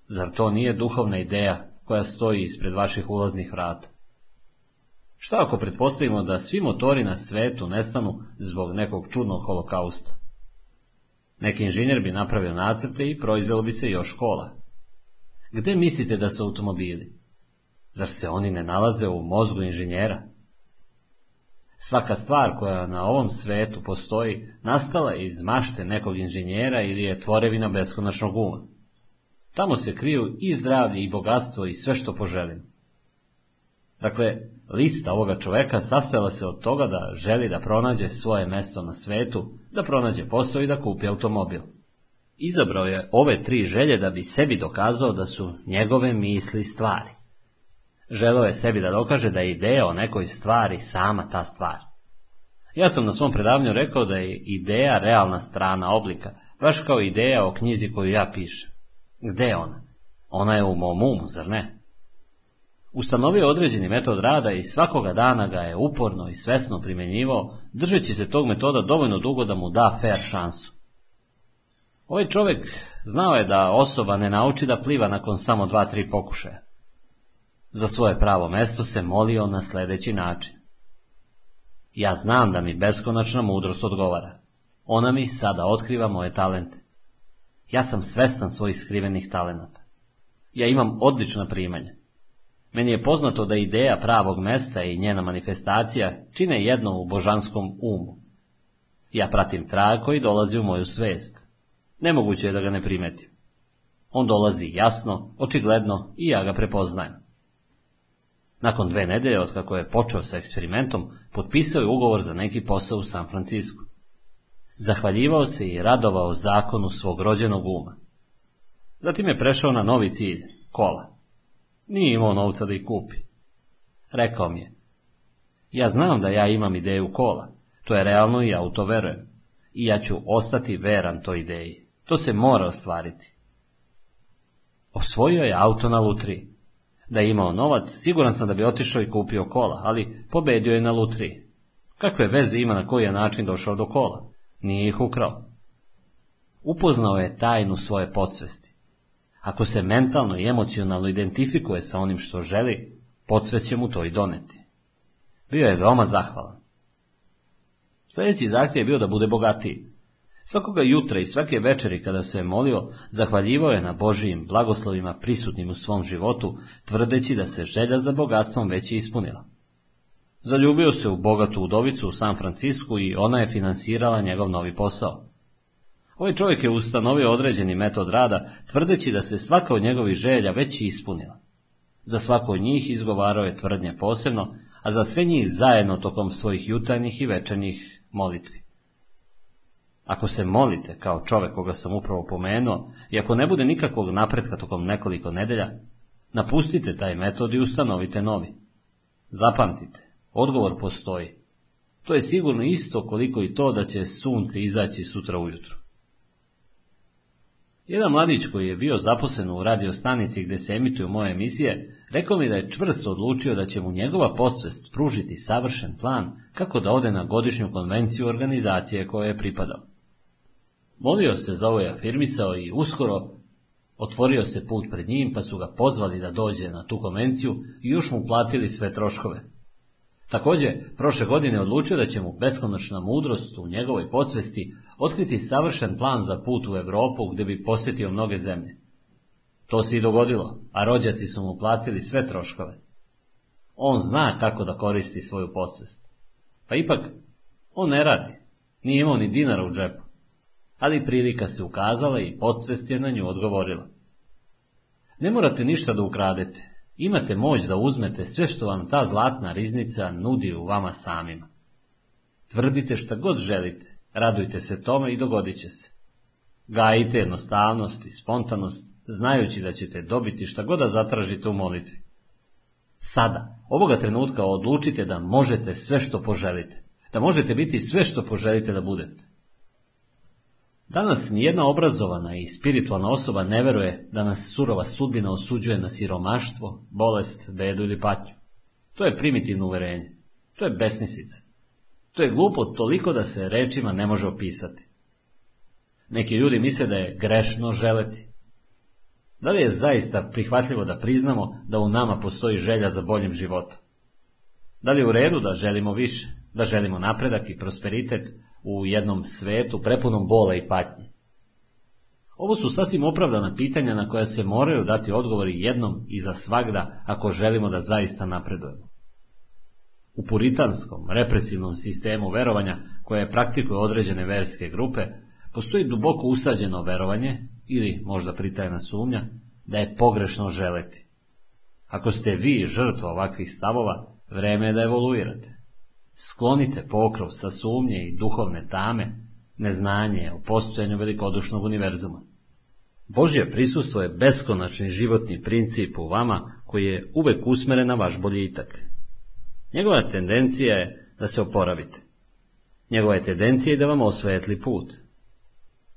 S1: Zar to nije duhovna ideja koja stoji ispred vaših ulaznih vrata? Šta ako pretpostavimo da svi motori na svetu nestanu zbog nekog čudnog holokausta? Neki inženjer bi napravio nacrte i proizvelo bi se još kola. Gde mislite da su automobili? Zar se oni ne nalaze u mozgu inženjera? Svaka stvar koja na ovom svetu postoji nastala je iz mašte nekog inženjera ili je tvorevina beskonačnog uma. Tamo se kriju i zdravlje i bogatstvo i sve što poželim. Dakle, lista ovoga čoveka sastojala se od toga da želi da pronađe svoje mesto na svetu, da pronađe posao i da kupi automobil. Izabrao je ove tri želje da bi sebi dokazao da su njegove misli stvari. Želeo je sebi da dokaže da je ideja o nekoj stvari sama ta stvar. Ja sam na svom predavanju rekao da je ideja realna strana oblika, baš kao ideja o knjizi koju ja pišem. Gde je ona? Ona je u mom umu, zar ne? Ustanovio određeni metod rada i svakoga dana ga je uporno i svesno primjenjivao, držeći se tog metoda dovoljno dugo da mu da fair šansu. Ovaj čovjek znao je da osoba ne nauči da pliva nakon samo dva, tri pokušaja. Za svoje pravo mesto se molio na sljedeći način. Ja znam da mi beskonačna mudrost odgovara. Ona mi sada otkriva moje talente. Ja sam svestan svojih skrivenih talenata. Ja imam odlična primanja. Meni je poznato da ideja pravog mesta i njena manifestacija čine jedno u božanskom umu. Ja pratim trag koji dolazi u moju svest. Nemoguće je da ga ne primetim. On dolazi jasno, očigledno i ja ga prepoznajem. Nakon dve nedelje od kako je počeo sa eksperimentom, potpisao je ugovor za neki posao u San Francisco. Zahvaljivao se i radovao zakonu svog rođenog uma. Zatim je prešao na novi cilj, kola. Nije imao novca da ih kupi. Rekao mi je, ja znam da ja imam ideju kola, to je realno i ja u to verujem. I ja ću ostati veran toj ideji. To se mora ostvariti. Osvojio je auto na lutri. Da je imao novac, siguran sam da bi otišao i kupio kola, ali pobedio je na lutri. Kakve veze ima na koji je način došao do kola? Nije ih ukrao. Upoznao je tajnu svoje podsvesti. Ako se mentalno i emocionalno identifikuje sa onim što želi, podsvest će mu to i doneti. Bio je veoma zahvalan. Sljedeći zahtjev je bio da bude bogatiji. Svakoga jutra i svake večeri kada se molio, zahvaljivao je na Božijim blagoslovima prisutnim u svom životu, tvrdeći da se želja za bogatstvom već ispunila. Zaljubio se u bogatu udovicu u San Francisku i ona je finansirala njegov novi posao. Ovaj čovjek je ustanovio određeni metod rada, tvrdeći da se svaka od njegovih želja već ispunila. Za svako od njih izgovarao je tvrdnje posebno, a za sve njih zajedno tokom svojih jutarnjih i večernjih molitvi. Ako se molite kao čovjek koga sam upravo pomenuo i ako ne bude nikakvog napretka tokom nekoliko nedelja, napustite taj metod i ustanovite novi. Zapamtite, odgovor postoji. To je sigurno isto koliko i to da će sunce izaći sutra ujutru. Jedan mladić koji je bio zaposlen u radiostanici gdje se emituju moje emisije, rekao mi da je čvrsto odlučio da će mu njegova posvest pružiti savršen plan kako da ode na godišnju konvenciju organizacije koje je pripadao. Molio se za ovo je afirmisao i uskoro otvorio se put pred njim pa su ga pozvali da dođe na tu konvenciju i još mu platili sve troškove. Također, prošle godine odlučio da će mu beskonačna mudrost u njegovoj podsvesti otkriti savršen plan za put u Europu gdje bi posjetio mnoge zemlje. To se i dogodilo, a rođaci su mu platili sve troškove. On zna kako da koristi svoju posvest. Pa ipak, on ne radi, nije imao ni dinara u džepu. Ali prilika se ukazala i podsvest je na nju odgovorila. Ne morate ništa da ukradete, imate moć da uzmete sve što vam ta zlatna riznica nudi u vama samima. Tvrdite šta god želite, radujte se tome i dogodit će se. Gajite jednostavnost i spontanost, znajući da ćete dobiti šta god da zatražite u molitvi. Sada, ovoga trenutka odlučite da možete sve što poželite, da možete biti sve što poželite da budete. Danas nijedna obrazovana i spiritualna osoba ne veruje da nas surova sudbina osuđuje na siromaštvo, bolest, bedu ili patnju. To je primitivno uverenje. To je besmislica. To je glupo toliko da se rečima ne može opisati. Neki ljudi misle da je grešno želeti. Da li je zaista prihvatljivo da priznamo da u nama postoji želja za boljim životom? Da li je u redu da želimo više, da želimo napredak i prosperitet u jednom svetu prepunom bola i patnje? Ovo su sasvim opravdana pitanja na koja se moraju dati odgovori jednom i za svagda ako želimo da zaista napredujemo. U puritanskom, represivnom sistemu verovanja koje praktikuje određene verske grupe, postoji duboko usađeno verovanje, ili možda pritajna sumnja, da je pogrešno želeti. Ako ste vi žrtva ovakvih stavova, vreme je da evoluirate. Sklonite pokrov sa sumnje i duhovne tame, neznanje o postojanju velikodušnog univerzuma. Božje prisustvo je beskonačni životni princip u vama koji je uvek usmeren na vaš boljitak. Njegova tendencija je da se oporavite. Njegova je tendencija da vam osvetli put.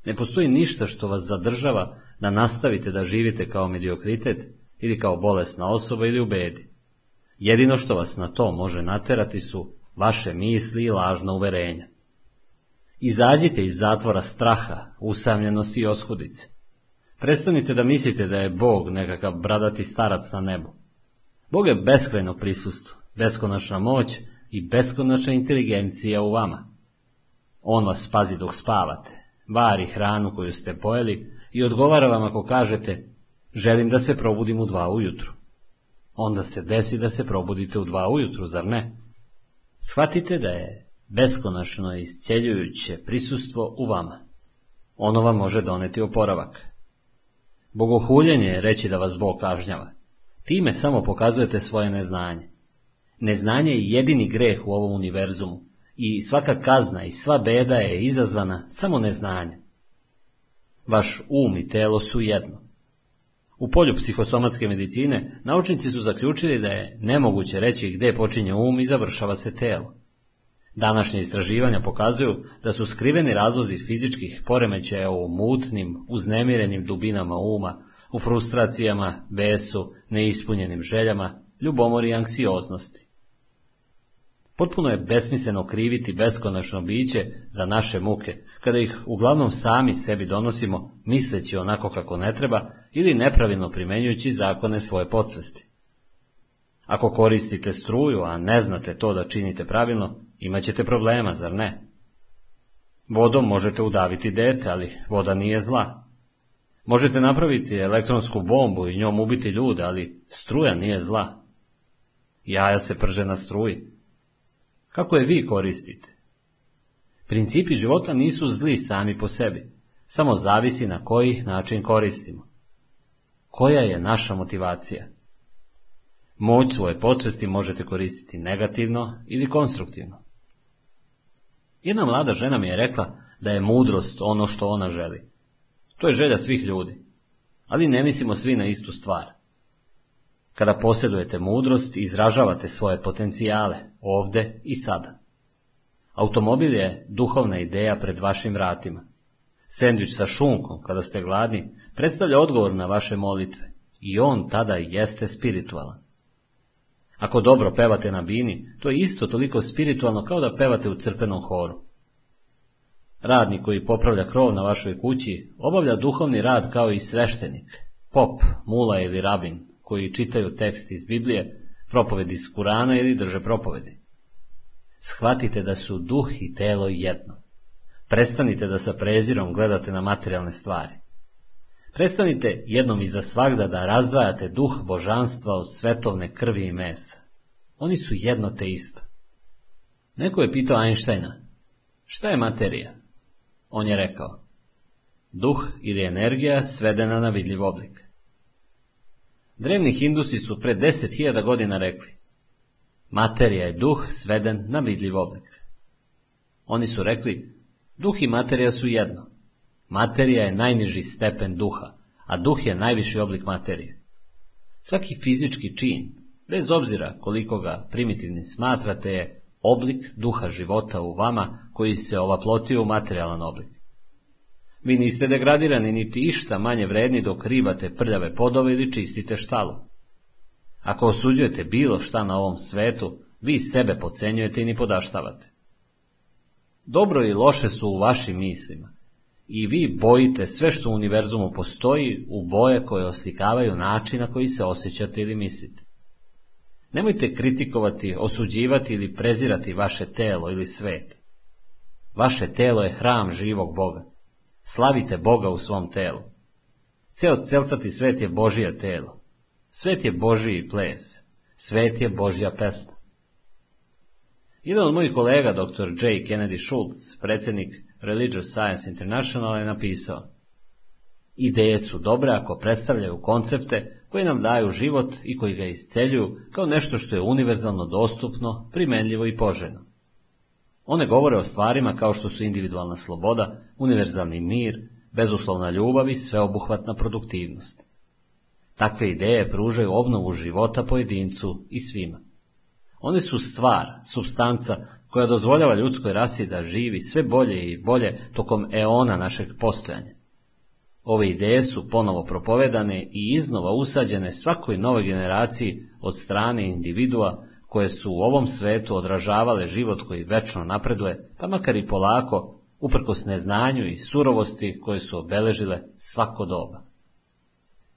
S1: Ne postoji ništa što vas zadržava da nastavite da živite kao mediokritet ili kao bolesna osoba ili u bedi. Jedino što vas na to može naterati su vaše misli i lažna uverenja. Izađite iz zatvora straha, usamljenosti i oskudice. Prestanite da mislite da je Bog nekakav bradati starac na nebu. Bog je beskrajno prisustvo, beskonačna moć i beskonačna inteligencija u vama. On vas pazi dok spavate, vari hranu koju ste pojeli i odgovara vam ako kažete želim da se probudim u dva ujutru. Onda se desi da se probudite u dva ujutru, zar ne? Shvatite da je beskonačno isceljujuće prisustvo u vama. Ono vam može doneti oporavak. Bogohuljenje je reći da vas Bog kažnjava. Time samo pokazujete svoje neznanje. Neznanje je jedini greh u ovom univerzumu i svaka kazna i sva beda je izazvana samo neznanje. Vaš um i telo su jedno. U polju psihosomatske medicine naučnici su zaključili da je nemoguće reći gde počinje um i završava se telo. Današnje istraživanja pokazuju da su skriveni razlozi fizičkih poremećaja u mutnim, uznemirenim dubinama uma, u frustracijama, besu, neispunjenim željama, ljubomori i anksioznosti. Potpuno je besmisleno kriviti beskonačno biće za naše muke, kada ih uglavnom sami sebi donosimo, misleći onako kako ne treba ili nepravilno primenjujući zakone svoje podsvesti. Ako koristite struju, a ne znate to da činite pravilno, imat ćete problema, zar ne? Vodom možete udaviti dete, ali voda nije zla. Možete napraviti elektronsku bombu i njom ubiti ljude, ali struja nije zla. Jaja se prže na struji. Kako je vi koristite? Principi života nisu zli sami po sebi, samo zavisi na koji način koristimo. Koja je naša motivacija? Moć svoje podsvesti možete koristiti negativno ili konstruktivno. Jedna mlada žena mi je rekla da je mudrost ono što ona želi. To je želja svih ljudi, ali ne mislimo svi na istu stvar. Kada posjedujete mudrost, izražavate svoje potencijale, ovde i sada. Automobil je duhovna ideja pred vašim vratima. Sendvič sa šunkom, kada ste gladni, predstavlja odgovor na vaše molitve i on tada jeste spiritualan. Ako dobro pevate na bini, to je isto toliko spiritualno kao da pevate u crpenom horu. Radnik koji popravlja krov na vašoj kući obavlja duhovni rad kao i sveštenik, pop, mula ili rabin, koji čitaju tekst iz Biblije, propovedi iz Kurana ili drže propovedi. Shvatite da su duh i telo jedno. Prestanite da sa prezirom gledate na materijalne stvari. Prestanite jednom i za svagda da razdvajate duh božanstva od svetovne krvi i mesa. Oni su jedno te isto. Neko je pitao Einsteina, šta je materija? On je rekao, duh ili energija svedena na vidljiv oblik. Drevni hindusi su pre deset hiljada godina rekli, materija je duh sveden na vidljiv oblik. Oni su rekli, duh i materija su jedno. Materija je najniži stepen duha, a duh je najviši oblik materije. Svaki fizički čin, bez obzira koliko ga primitivnim smatrate, je oblik duha života u vama koji se ovaplotio u materijalan oblik. Vi niste degradirani niti išta manje vredni dok ribate prljave podove ili čistite štalu. Ako osuđujete bilo šta na ovom svetu, vi sebe pocenjujete i ni podaštavate. Dobro i loše su u vašim mislima i vi bojite sve što u univerzumu postoji u boje koje oslikavaju način na koji se osjećate ili mislite. Nemojte kritikovati, osuđivati ili prezirati vaše telo ili svet. Vaše telo je hram živog Boga. Slavite Boga u svom telu. Ceo celcati svet je Božije telo. Svet je Božiji ples. Svet je Božja pesma. Jedan od mojih kolega, dr. J. Kennedy Schultz, predsjednik Religious Science International, je napisao Ideje su dobre ako predstavljaju koncepte koji nam daju život i koji ga isceljuju kao nešto što je univerzalno dostupno, primenljivo i poželjno. One govore o stvarima kao što su individualna sloboda, univerzalni mir, bezuslovna ljubav i sveobuhvatna produktivnost. Takve ideje pružaju obnovu života pojedincu i svima. One su stvar, substanca koja dozvoljava ljudskoj rasi da živi sve bolje i bolje tokom eona našeg postojanja. Ove ideje su ponovo propovedane i iznova usađene svakoj novoj generaciji od strane individua koje su u ovom svetu odražavale život koji večno napreduje, pa makar i polako, uprkos neznanju i surovosti koje su obeležile svako doba.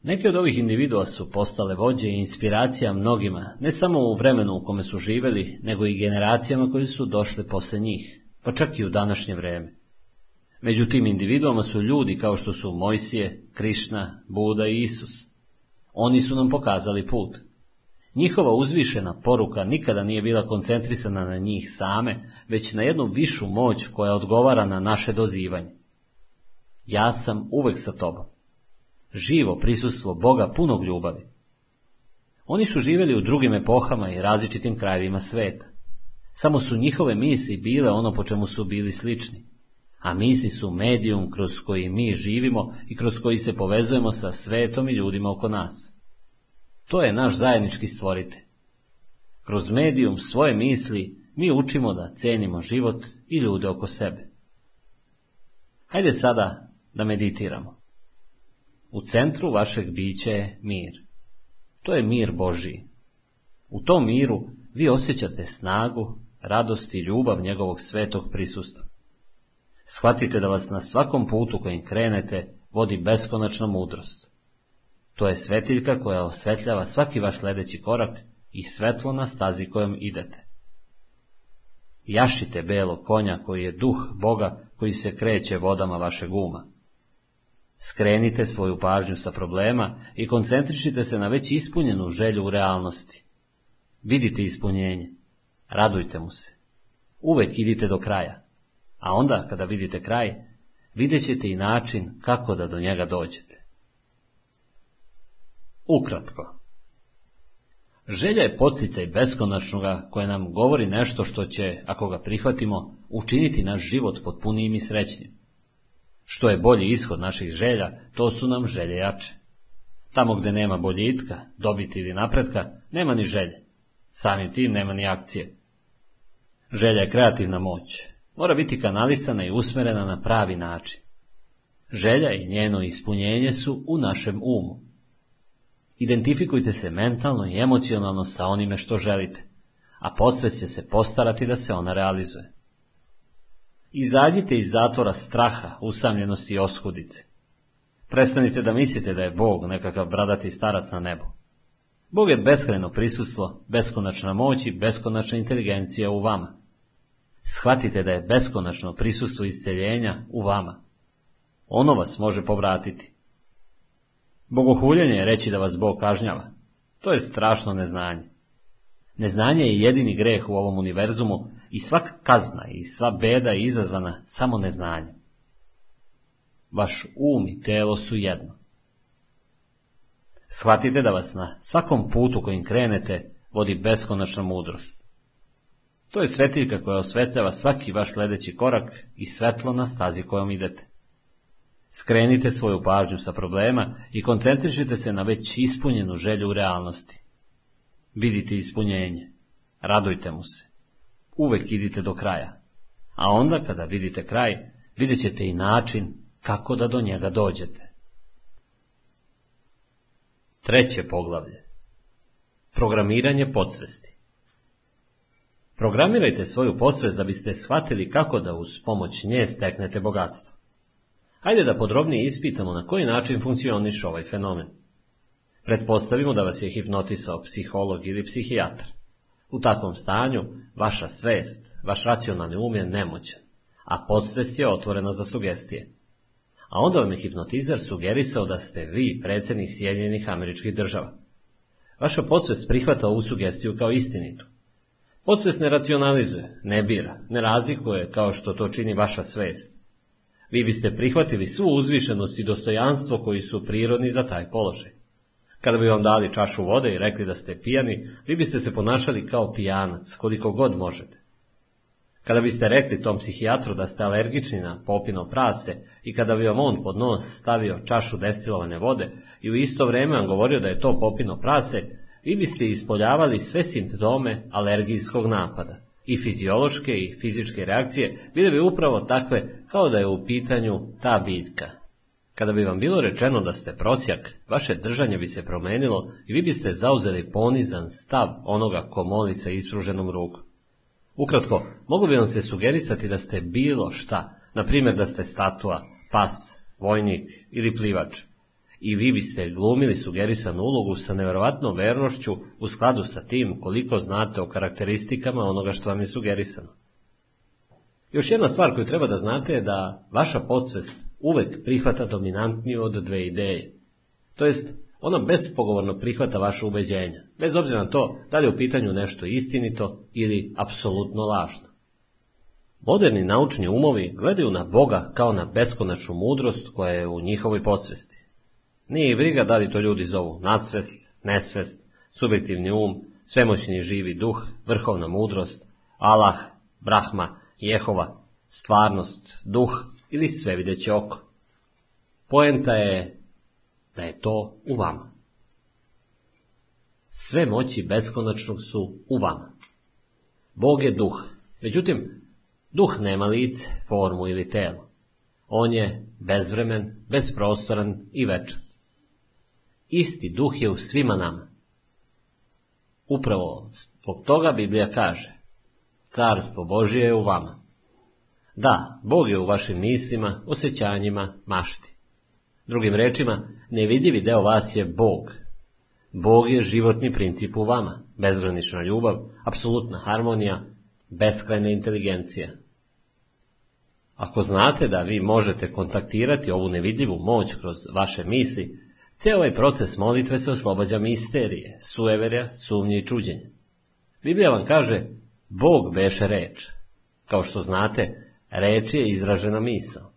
S1: Neki od ovih individua su postale vođe i inspiracija mnogima, ne samo u vremenu u kome su živeli, nego i generacijama koji su došle posle njih, pa čak i u današnje vreme. Među tim individuama su ljudi kao što su Mojsije, Krišna, Buda i Isus. Oni su nam pokazali put. Njihova uzvišena poruka nikada nije bila koncentrisana na njih same, već na jednu višu moć koja odgovara na naše dozivanje. Ja sam uvek sa tobom. Živo prisustvo Boga punog ljubavi. Oni su živjeli u drugim epohama i različitim krajevima sveta. Samo su njihove misli bile ono po čemu su bili slični a misli su medijum kroz koji mi živimo i kroz koji se povezujemo sa svetom i ljudima oko nas. To je naš zajednički stvorite. Kroz medijum svoje misli mi učimo da cenimo život i ljude oko sebe. Hajde sada da meditiramo. U centru vašeg bića je mir. To je mir Božiji. U tom miru vi osjećate snagu, radost i ljubav njegovog svetog prisustva. Shvatite da vas na svakom putu kojim krenete vodi beskonačna mudrost. To je svetiljka koja osvetljava svaki vaš sledeći korak i svetlo na stazi kojom idete. Jašite belo konja koji je duh Boga koji se kreće vodama vašeg uma. Skrenite svoju pažnju sa problema i koncentrišite se na već ispunjenu želju u realnosti. Vidite ispunjenje. Radujte mu se. Uvek idite do kraja a onda kada vidite kraj, vidjet ćete i način kako da do njega dođete. Ukratko. Želja je posticaj beskonačnoga koje nam govori nešto što će, ako ga prihvatimo, učiniti naš život potpunijim i srećnim. Što je bolji ishod naših želja, to su nam želje jače. Tamo gde nema boljitka, dobiti ili napretka, nema ni želje. Samim tim nema ni akcije. Želja je kreativna moć, mora biti kanalisana i usmerena na pravi način. Želja i njeno ispunjenje su u našem umu. Identifikujte se mentalno i emocionalno sa onime što želite, a podsvest će se postarati da se ona realizuje. Izađite iz zatvora straha, usamljenosti i oskudice. Prestanite da mislite da je Bog nekakav bradati starac na nebu. Bog je beskreno prisustvo, beskonačna moć i beskonačna inteligencija u vama. Shvatite da je beskonačno prisustvo isceljenja u vama. Ono vas može povratiti. Bogohuljenje je reći da vas Bog kažnjava. To je strašno neznanje. Neznanje je jedini greh u ovom univerzumu i svaka kazna i sva beda je izazvana samo neznanjem. Vaš um i telo su jedno. Shvatite da vas na svakom putu kojim krenete vodi beskonačna mudrost. To je svetiljka koja osvetljava svaki vaš sledeći korak i svetlo na stazi kojom idete. Skrenite svoju pažnju sa problema i koncentrišite se na već ispunjenu želju u realnosti. Vidite ispunjenje. Radujte mu se. Uvek idite do kraja. A onda kada vidite kraj, vidjet ćete i način kako da do njega dođete. Treće poglavlje. Programiranje podsvesti. Programirajte svoju podsvest da biste shvatili kako da uz pomoć nje steknete bogatstvo. Hajde da podrobnije ispitamo na koji način funkcioniš ovaj fenomen. Pretpostavimo da vas je hipnotisao psiholog ili psihijatar. U takvom stanju vaša svest, vaš racionalni um je nemoćan, a podsvest je otvorena za sugestije. a onda vam je hipnotizer sugerisao da ste vi predsjednik Sjedinjenih američkih država. Vaša podsvest prihvata ovu sugestiju kao istinitu. Podsvest ne racionalizuje, ne bira, ne razlikuje kao što to čini vaša svest. Vi biste prihvatili svu uzvišenost i dostojanstvo koji su prirodni za taj položaj. Kada bi vam dali čašu vode i rekli da ste pijani, vi biste se ponašali kao pijanac, koliko god možete. Kada biste rekli tom psihijatru da ste alergični na popino prase i kada bi vam on pod nos stavio čašu destilovane vode i u isto vrijeme vam govorio da je to popino prase, vi biste ispoljavali sve simptome alergijskog napada. I fiziološke i fizičke reakcije bile bi upravo takve kao da je u pitanju ta biljka. Kada bi vam bilo rečeno da ste prosjak, vaše držanje bi se promenilo i vi biste zauzeli ponizan stav onoga ko moli sa ispruženom rukom. Ukratko, moglo bi vam se sugerisati da ste bilo šta, na primjer da ste statua, pas, vojnik ili plivač. I vi biste glumili sugerisanu ulogu sa nevjerojatnom vernošću u skladu sa tim koliko znate o karakteristikama onoga što vam je sugerisano. Još jedna stvar koju treba da znate je da vaša podsvest uvek prihvata dominantniju od dve ideje. To jest, ona bespogovorno prihvata vaše ubeđenja, bez obzira na to da li je u pitanju nešto istinito ili apsolutno lažno. Moderni naučni umovi gledaju na Boga kao na beskonačnu mudrost koja je u njihovoj podsvesti. Nije i briga da li to ljudi zovu nadsvest, nesvest, subjektivni um, svemoćni živi duh, vrhovna mudrost, Allah, Brahma, Jehova, stvarnost, duh ili svevideće oko. Poenta je da je to u vama. Sve moći beskonačnog su u vama. Bog je duh, međutim, duh nema lice, formu ili telo. On je bezvremen, bezprostoran i večan. Isti duh je u svima nama. Upravo zbog toga Biblija kaže, carstvo Božije je u vama. Da, Bog je u vašim mislima, osjećanjima, mašti. Drugim rečima, nevidljivi deo vas je Bog. Bog je životni princip u vama, bezgranična ljubav, apsolutna harmonija, beskrajna inteligencija. Ako znate da vi možete kontaktirati ovu nevidljivu moć kroz vaše misli, cijel ovaj proces molitve se oslobađa misterije, sueverja, sumnje i čuđenja. Biblija vam kaže, Bog beše reč. Kao što znate, reč je izražena misao.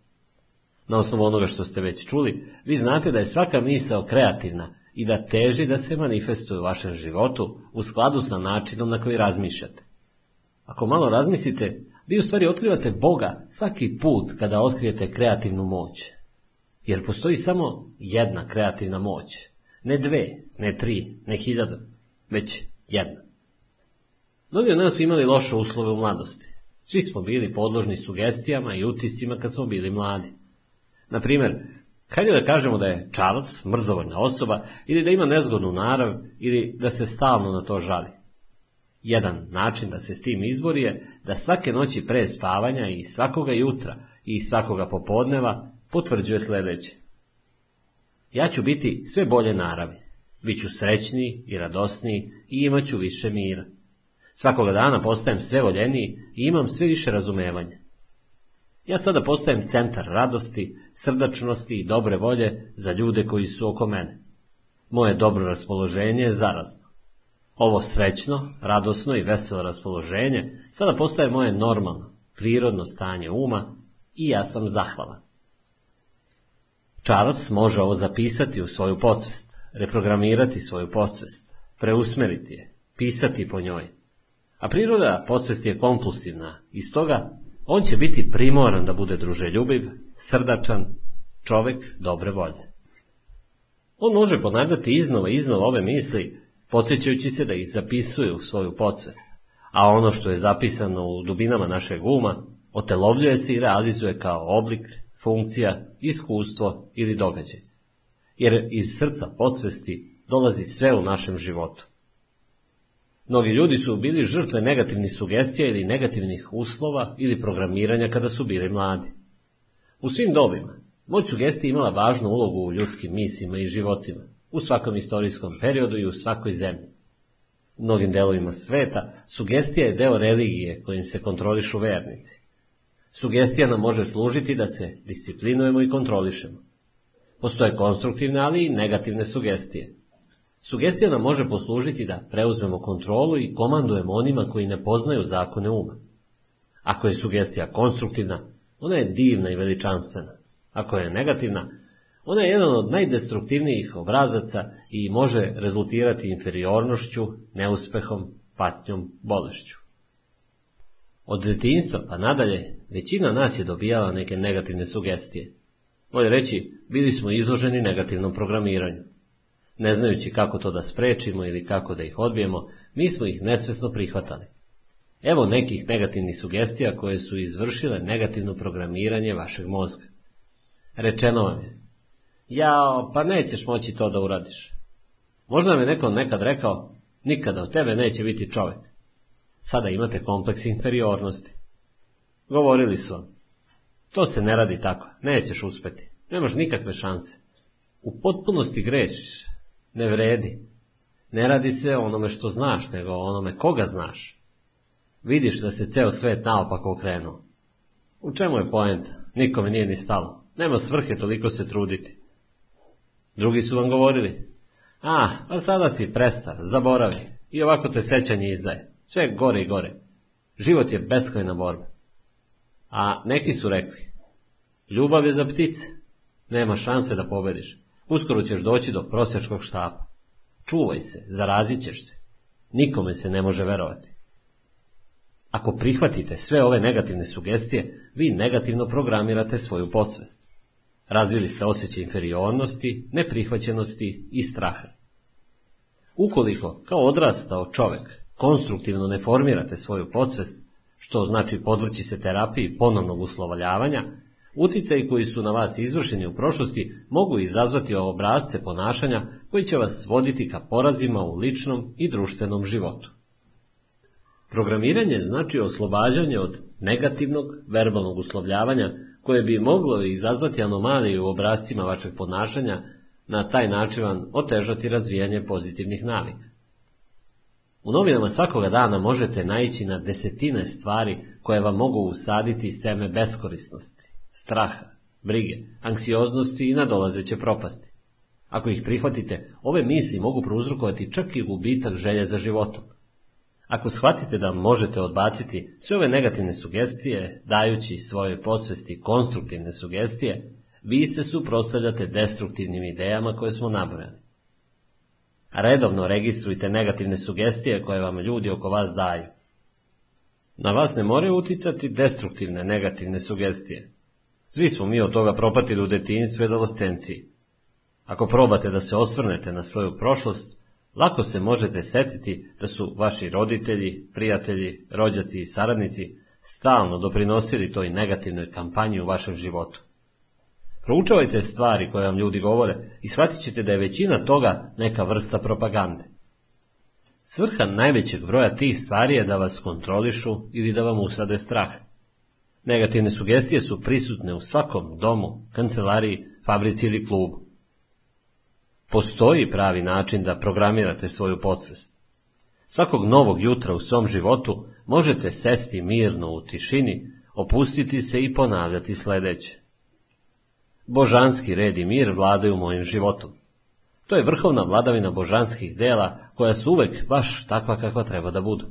S1: Na osnovu onoga što ste već čuli, vi znate da je svaka misao kreativna i da teži da se manifestuje u vašem životu u skladu sa načinom na koji razmišljate. Ako malo razmislite, vi u stvari otkrivate Boga svaki put kada otkrijete kreativnu moć. Jer postoji samo jedna kreativna moć. Ne dve, ne tri, ne hiljadu, već jedna. Mnogi od nas su imali loše uslove u mladosti. Svi smo bili podložni sugestijama i utiscima kad smo bili mladi. Na primjer, Hajde da kažemo da je Charles mrzovoljna osoba ili da ima nezgodnu narav ili da se stalno na to žali. Jedan način da se s tim izbori je da svake noći pre spavanja i svakoga jutra i svakoga popodneva potvrđuje sljedeće. Ja ću biti sve bolje naravi, bit ću srećniji i radosniji i imat ću više mira. Svakoga dana postajem sve voljeniji i imam sve više razumevanja. Ja sada postajem centar radosti, srdačnosti i dobre volje za ljude koji su oko mene. Moje dobro raspoloženje je zarazno. Ovo srećno, radosno i veselo raspoloženje sada postaje moje normalno, prirodno stanje uma i ja sam zahvalan. Charles može ovo zapisati u svoju podsvest, reprogramirati svoju podsvest, preusmeriti je, pisati po njoj. A priroda podsvesti je kompulsivna i stoga on će biti primoran da bude druželjubiv, srdačan, čovek dobre volje. On može ponavljati iznova i iznova ove misli, podsjećajući se da ih zapisuje u svoju podsvest, a ono što je zapisano u dubinama našeg uma, otelovljuje se i realizuje kao oblik, funkcija, iskustvo ili događaj. Jer iz srca podsvesti dolazi sve u našem životu. Mnogi ljudi su bili žrtve negativnih sugestija ili negativnih uslova ili programiranja kada su bili mladi. U svim dobima, moć sugestija imala važnu ulogu u ljudskim mislima i životima, u svakom istorijskom periodu i u svakoj zemlji. U mnogim delovima sveta, sugestija je deo religije kojim se kontrolišu vernici. Sugestija nam može služiti da se disciplinujemo i kontrolišemo. Postoje konstruktivne, ali i negativne sugestije. Sugestija nam može poslužiti da preuzmemo kontrolu i komandujemo onima koji ne poznaju zakone uma. Ako je sugestija konstruktivna, ona je divna i veličanstvena. Ako je negativna, ona je jedan od najdestruktivnijih obrazaca i može rezultirati inferiornošću, neuspehom, patnjom, bolešću. Od detinjstva pa nadalje, većina nas je dobijala neke negativne sugestije. Bolje reći, bili smo izloženi negativnom programiranju. Ne znajući kako to da sprečimo ili kako da ih odbijemo, mi smo ih nesvesno prihvatali. Evo nekih negativnih sugestija koje su izvršile negativno programiranje vašeg mozga. Rečeno vam je, jao, pa nećeš moći to da uradiš. Možda vam je neko nekad rekao, nikada od tebe neće biti čovjek. Sada imate kompleks inferiornosti. Govorili su vam, to se ne radi tako, nećeš uspeti, nemaš nikakve šanse. U potpunosti grešiš, ne vredi. Ne radi se onome što znaš, nego onome koga znaš. Vidiš da se ceo svet naopako okrenuo. U čemu je poenta? Nikome nije ni stalo. Nema svrhe toliko se truditi. Drugi su vam govorili. A, pa sada si prestar, zaboravi. I ovako te sećanje izdaje. Sve gore i gore. Život je beskrajna borba. A neki su rekli. Ljubav je za ptice. Nema šanse da pobediš. Uskoro ćeš doći do prosječkog štapa. Čuvaj se, zarazit ćeš se. Nikome se ne može verovati. Ako prihvatite sve ove negativne sugestije, vi negativno programirate svoju podsvest. Razvili ste osjećaj inferiornosti, neprihvaćenosti i straha. Ukoliko, kao odrastao čovek, konstruktivno ne formirate svoju podsvest, što znači podvrći se terapiji ponovnog uslovaljavanja, Uticaji koji su na vas izvršeni u prošlosti mogu izazvati obrazce ponašanja koji će vas voditi ka porazima u ličnom i društvenom životu. Programiranje znači oslobađanje od negativnog verbalnog uslovljavanja koje bi moglo izazvati anomalije u obrazcima vašeg ponašanja, na taj način vam otežati razvijanje pozitivnih navika. U novinama svakoga dana možete naići na desetine stvari koje vam mogu usaditi seme beskorisnosti straha, brige, anksioznosti i nadolazeće propasti. Ako ih prihvatite, ove misli mogu prouzrokovati čak i gubitak želje za životom. Ako shvatite da možete odbaciti sve ove negativne sugestije, dajući svoje posvesti konstruktivne sugestije, vi se suprostavljate destruktivnim idejama koje smo nabrojali. Redovno registrujte negativne sugestije koje vam ljudi oko vas daju. Na vas ne moraju uticati destruktivne negativne sugestije. Svi smo mi od toga propatili u detinjstvu i adolescenciji. Ako probate da se osvrnete na svoju prošlost, lako se možete setiti da su vaši roditelji, prijatelji, rođaci i saradnici stalno doprinosili toj negativnoj kampanji u vašem životu. Proučavajte stvari koje vam ljudi govore i shvatit ćete da je većina toga neka vrsta propagande. Svrha najvećeg broja tih stvari je da vas kontrolišu ili da vam usade strah. Negativne sugestije su prisutne u svakom domu, kancelariji, fabrici ili klubu. Postoji pravi način da programirate svoju podsvest. Svakog novog jutra u svom životu možete sesti mirno u tišini, opustiti se i ponavljati sledeće. Božanski red i mir vladaju mojim životom. To je vrhovna vladavina božanskih dela koja su uvek baš takva kakva treba da budu.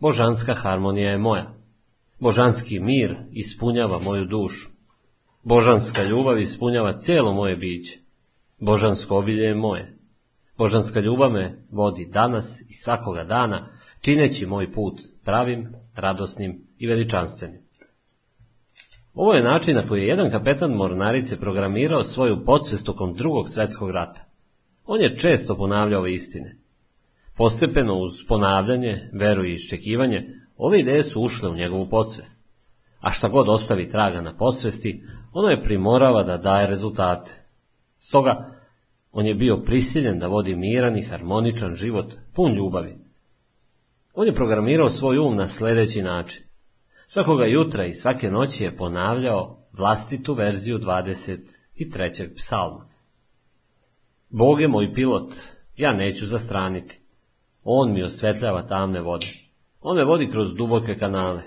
S1: Božanska harmonija je moja. Božanski mir ispunjava moju dušu. Božanska ljubav ispunjava cijelo moje biće. Božansko obilje je moje. Božanska ljubav me vodi danas i svakoga dana, čineći moj put pravim, radosnim i veličanstvenim. Ovo je način na koji je jedan kapetan mornarice programirao svoju podsvest tokom drugog svetskog rata. On je često ponavljao ove istine. Postepeno uz ponavljanje, veru i iščekivanje, Ove ideje su ušle u njegovu podsvest. A šta god ostavi traga na podsvesti, ono je primorava da daje rezultate. Stoga, on je bio prisiljen da vodi miran i harmoničan život, pun ljubavi. On je programirao svoj um na sledeći način. Svakoga jutra i svake noći je ponavljao vlastitu verziju 23. psalma. Bog je moj pilot, ja neću zastraniti. On mi osvetljava tamne vode. On me vodi kroz duboke kanale.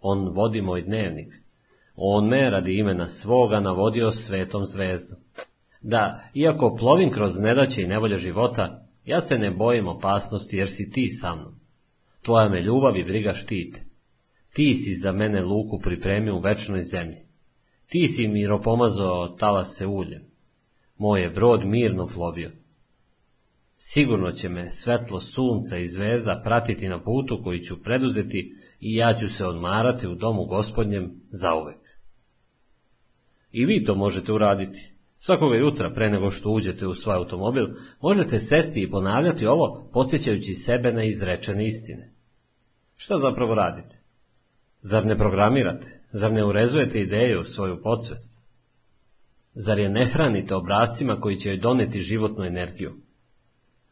S1: On vodi moj dnevnik. On me radi imena svoga navodio svetom zvezdom. Da, iako plovim kroz nedaće i nevolje života, ja se ne bojim opasnosti jer si ti sa mnom. Tvoja me ljubav i briga štite. Ti si za mene luku pripremio u večnoj zemlji. Ti si miropomazao talase uljem. Moj je brod mirno plovio. Sigurno će me svetlo sunca i zvezda pratiti na putu koji ću preduzeti i ja ću se odmarati u domu gospodnjem zauvek. I vi to možete uraditi. Svakoga jutra pre nego što uđete u svoj automobil, možete sesti i ponavljati ovo, podsjećajući sebe na izrečene istine. Šta zapravo radite? Zar ne programirate? Zar ne urezujete ideju u svoju podsvest? Zar je ne hranite obrazcima koji će joj doneti životnu energiju?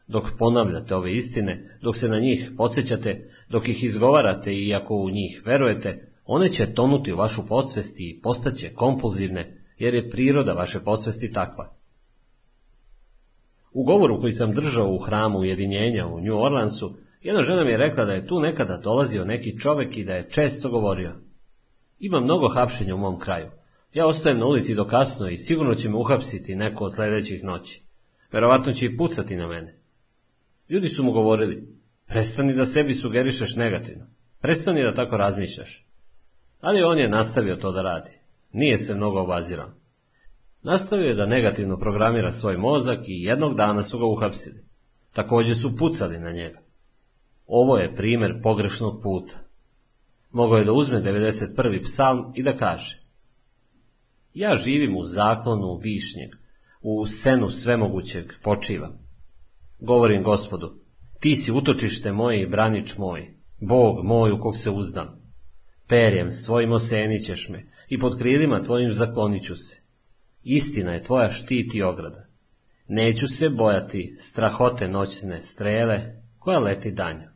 S1: Dok ponavljate ove istine, dok se na njih podsjećate, dok ih izgovarate i ako u njih verujete, one će tonuti u vašu podsvesti i postaće kompulzivne, jer je priroda vaše podsvesti takva. U govoru koji sam držao u hramu ujedinjenja u New Orleansu, jedna žena mi je rekla da je tu nekada dolazio neki čovek i da je često govorio. Ima mnogo hapšenja u mom kraju. Ja ostajem na ulici do kasno i sigurno će me uhapsiti neko od sledećih noći. Verovatno će i pucati na mene. Ljudi su mu govorili, prestani da sebi sugerišeš negativno. Prestani da tako razmišljaš. Ali on je nastavio to da radi. Nije se mnogo obazirao. Nastavio je da negativno programira svoj mozak i jednog dana su ga uhapsili. Takođe su pucali na njega. Ovo je primer pogrešnog puta. Mogao je da uzme 91. psalm i da kaže Ja živim u zaklonu višnjeg, u senu svemogućeg počivam. Govorim gospodu, ti si utočište moje i branič moj, Bog moj u kog se uzdam. Perjem svojim osenićeš me i pod krilima tvojim zakloniću se. Istina je tvoja štit i ograda. Neću se bojati strahote noćne strele koja leti danju.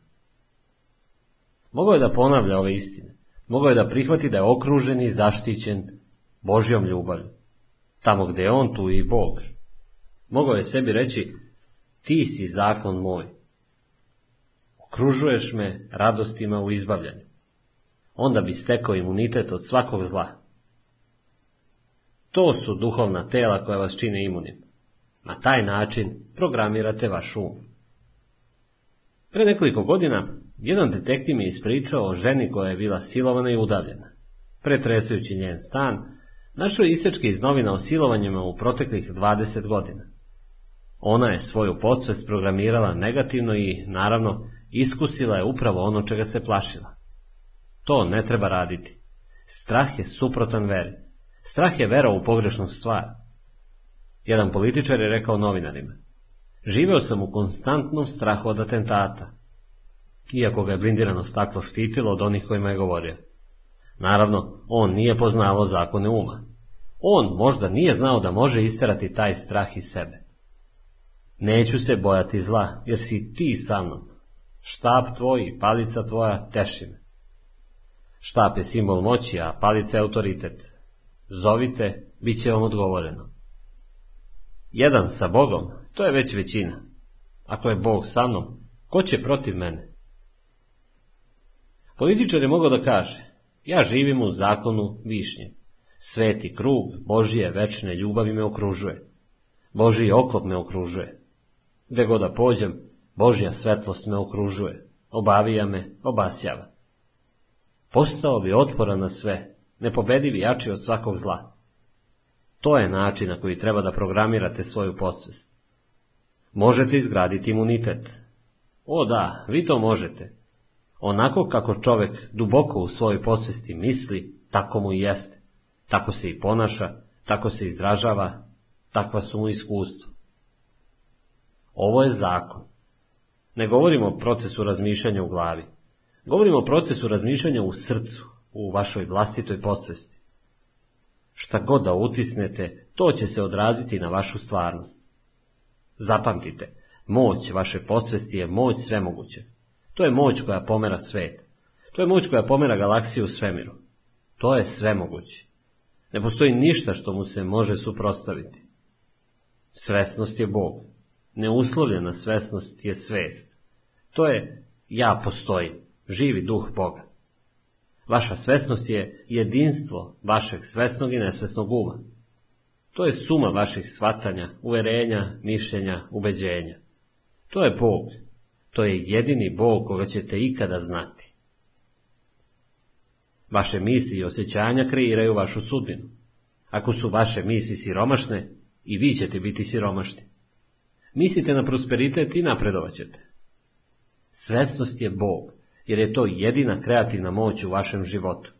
S1: Mogao je da ponavlja ove istine. Mogao je da prihvati da je okružen i zaštićen Božjom ljubavlju. Tamo gde je on, tu i Bog. Mogao je sebi reći, ti si zakon moj. Okružuješ me radostima u izbavljanju. Onda bi stekao imunitet od svakog zla. To su duhovna tela koja vas čine imunim. Na taj način programirate vaš um. Pre nekoliko godina jedan detektiv mi je ispričao o ženi koja je bila silovana i udavljena. Pretresujući njen stan, našao je isečke iz novina o silovanjima u proteklih 20 godina. Ona je svoju podsvest programirala negativno i, naravno, iskusila je upravo ono čega se plašila. To ne treba raditi. Strah je suprotan veri. Strah je vera u pogrešnu stvar. Jedan političar je rekao novinarima. Živeo sam u konstantnom strahu od atentata, iako ga je blindirano staklo štitilo od onih kojima je govorio. Naravno, on nije poznavao zakone uma. On možda nije znao da može isterati taj strah iz sebe. Neću se bojati zla, jer si ti sa mnom. Štap tvoj i palica tvoja teši me. Štap je simbol moći, a palica je autoritet. Zovite, bit će vam odgovoreno. Jedan sa Bogom, to je već većina. Ako je Bog sa mnom, ko će protiv mene? Političar je mogao da kaže, ja živim u zakonu višnje. Sveti krug Božije večne ljubavi me okružuje. Božiji oklop me okružuje. Gde god da pođem, Božja svetlost me okružuje. Obavija me, obasjava. Postao bi otporan na sve, nepobediv i jači od svakog zla. To je način na koji treba da programirate svoju podsvest. Možete izgraditi imunitet. O da, vi to možete. Onako kako čovek duboko u svojoj posvesti misli, tako mu i jeste. Tako se i ponaša, tako se izražava, takva su mu iskustva. Ovo je zakon. Ne govorimo o procesu razmišljanja u glavi. Govorimo o procesu razmišljanja u srcu, u vašoj vlastitoj podsvesti. Šta god da utisnete, to će se odraziti na vašu stvarnost. Zapamtite, moć vaše podsvesti je moć svemoguće. To je moć koja pomera svet. To je moć koja pomera galaksiju u svemiru. To je svemoguće. Ne postoji ništa što mu se može suprostaviti. Svesnost je Bog. Neuslovljena svesnost je svest. To je ja postojim, živi duh Boga. Vaša svesnost je jedinstvo vašeg svesnog i nesvesnog uma. To je suma vaših svatanja, uverenja, mišljenja, ubeđenja. To je Bog. To je jedini Bog koga ćete ikada znati. Vaše misli i osjećanja kreiraju vašu sudbinu. Ako su vaše misli siromašne, i vi ćete biti siromašni. Mislite na prosperitet i napredovat ćete. Svesnost je Bog, jer je to jedina kreativna moć u vašem životu.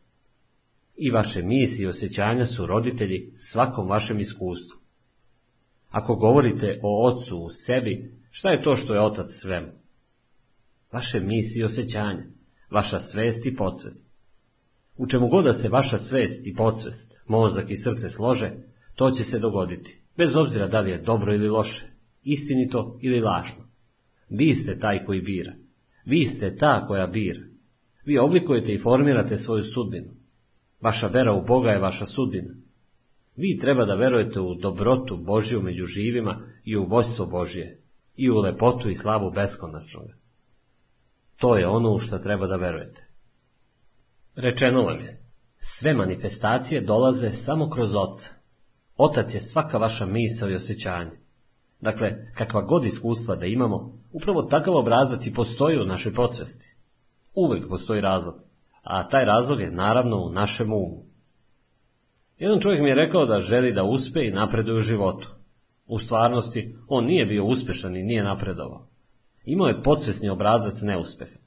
S1: I vaše misli i osjećanja su roditelji svakom vašem iskustvu. Ako govorite o ocu u sebi, šta je to što je otac svemu? Vaše misli i osjećanja, vaša svest i podsvest. U čemu god da se vaša svest i podsvest, mozak i srce slože, to će se dogoditi, bez obzira da li je dobro ili loše, istinito ili lažno. Vi ste taj koji bira. Vi ste ta koja bira. Vi oblikujete i formirate svoju sudbinu. Vaša vera u Boga je vaša sudbina. Vi treba da verujete u dobrotu Božju među živima i u vojstvo Božje, i u lepotu i slavu beskonačnog. To je ono u što treba da verujete. Rečeno vam je, sve manifestacije dolaze samo kroz oca. Otac je svaka vaša misao i osjećanje. Dakle, kakva god iskustva da imamo, upravo takav obrazac i postoji u našoj podsvesti. Uvek postoji razlog, a taj razlog je naravno u našem umu. Jedan čovjek mi je rekao da želi da uspe i napreduje u životu. U stvarnosti, on nije bio uspešan i nije napredovao. Imao je podsvesni obrazac neuspeha.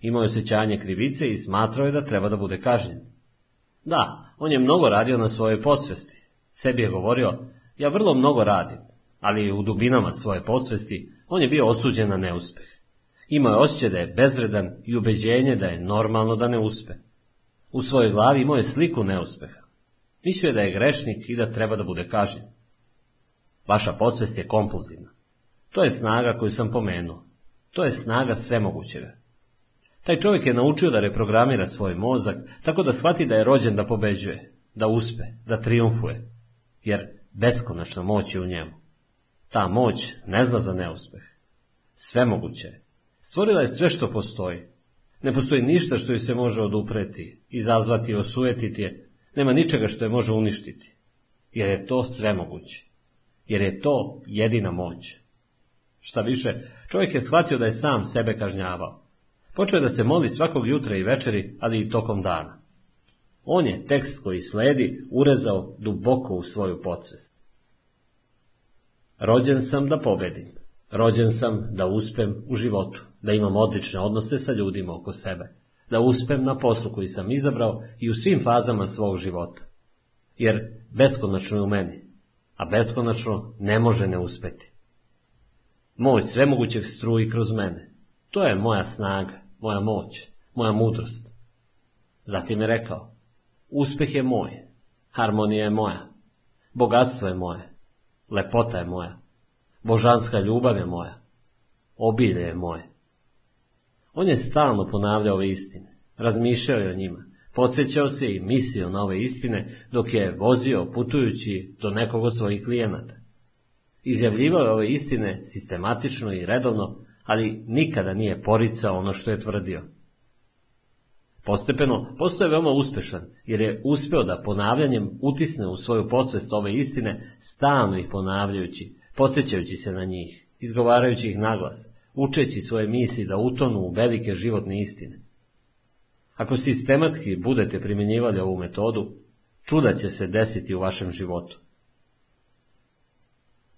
S1: Imao je osjećanje krivice i smatrao je da treba da bude kažnjen. Da, on je mnogo radio na svojoj podsvesti. Sebi je govorio, ja vrlo mnogo radim, ali u dubinama svoje podsvesti on je bio osuđen na neuspeh. Imao je osjećaj da je bezvredan i ubeđenje da je normalno da ne uspe. U svojoj glavi imao je sliku neuspeha. Mislio je da je grešnik i da treba da bude kažnjen. Vaša podsvest je kompulzivna. To je snaga koju sam pomenuo. To je snaga svemogućega. Taj čovjek je naučio da reprogramira svoj mozak tako da shvati da je rođen da pobeđuje, da uspe, da triumfuje, jer beskonačna moć je u njemu. Ta moć ne zna za neuspeh. Svemoguće je. Stvorila je sve što postoji. Ne postoji ništa što joj se može odupreti, izazvati, osujetiti je. Nema ničega što je može uništiti. Jer je to svemoguće. Jer je to jedina moć. Šta više, čovjek je shvatio da je sam sebe kažnjavao. Počeo je da se moli svakog jutra i večeri, ali i tokom dana. On je tekst koji sledi urezao duboko u svoju podsvest. Rođen sam da pobedim. Rođen sam da uspem u životu, da imam odlične odnose sa ljudima oko sebe, da uspem na poslu koji sam izabrao i u svim fazama svog života. Jer beskonačno je u meni, a beskonačno ne može ne uspeti. Moć svemogućeg struji kroz mene. To je moja snaga, moja moć, moja mudrost. Zatim je rekao, uspeh je moj, harmonija je moja, bogatstvo je moje, lepota je moja, božanska ljubav je moja, obilje je moje. On je stalno ponavljao ove istine, razmišljao je o njima, podsjećao se i mislio na ove istine dok je vozio putujući do nekog od svojih klijenata. Izjavljivao je ove istine sistematično i redovno, ali nikada nije poricao ono što je tvrdio. Postepeno postoje veoma uspešan, jer je uspeo da ponavljanjem utisne u svoju podsvest ove istine, stalno ih ponavljajući, podsjećajući se na njih, izgovarajući ih naglas, učeći svoje misli da utonu u velike životne istine. Ako sistematski budete primjenjivali ovu metodu, čuda će se desiti u vašem životu.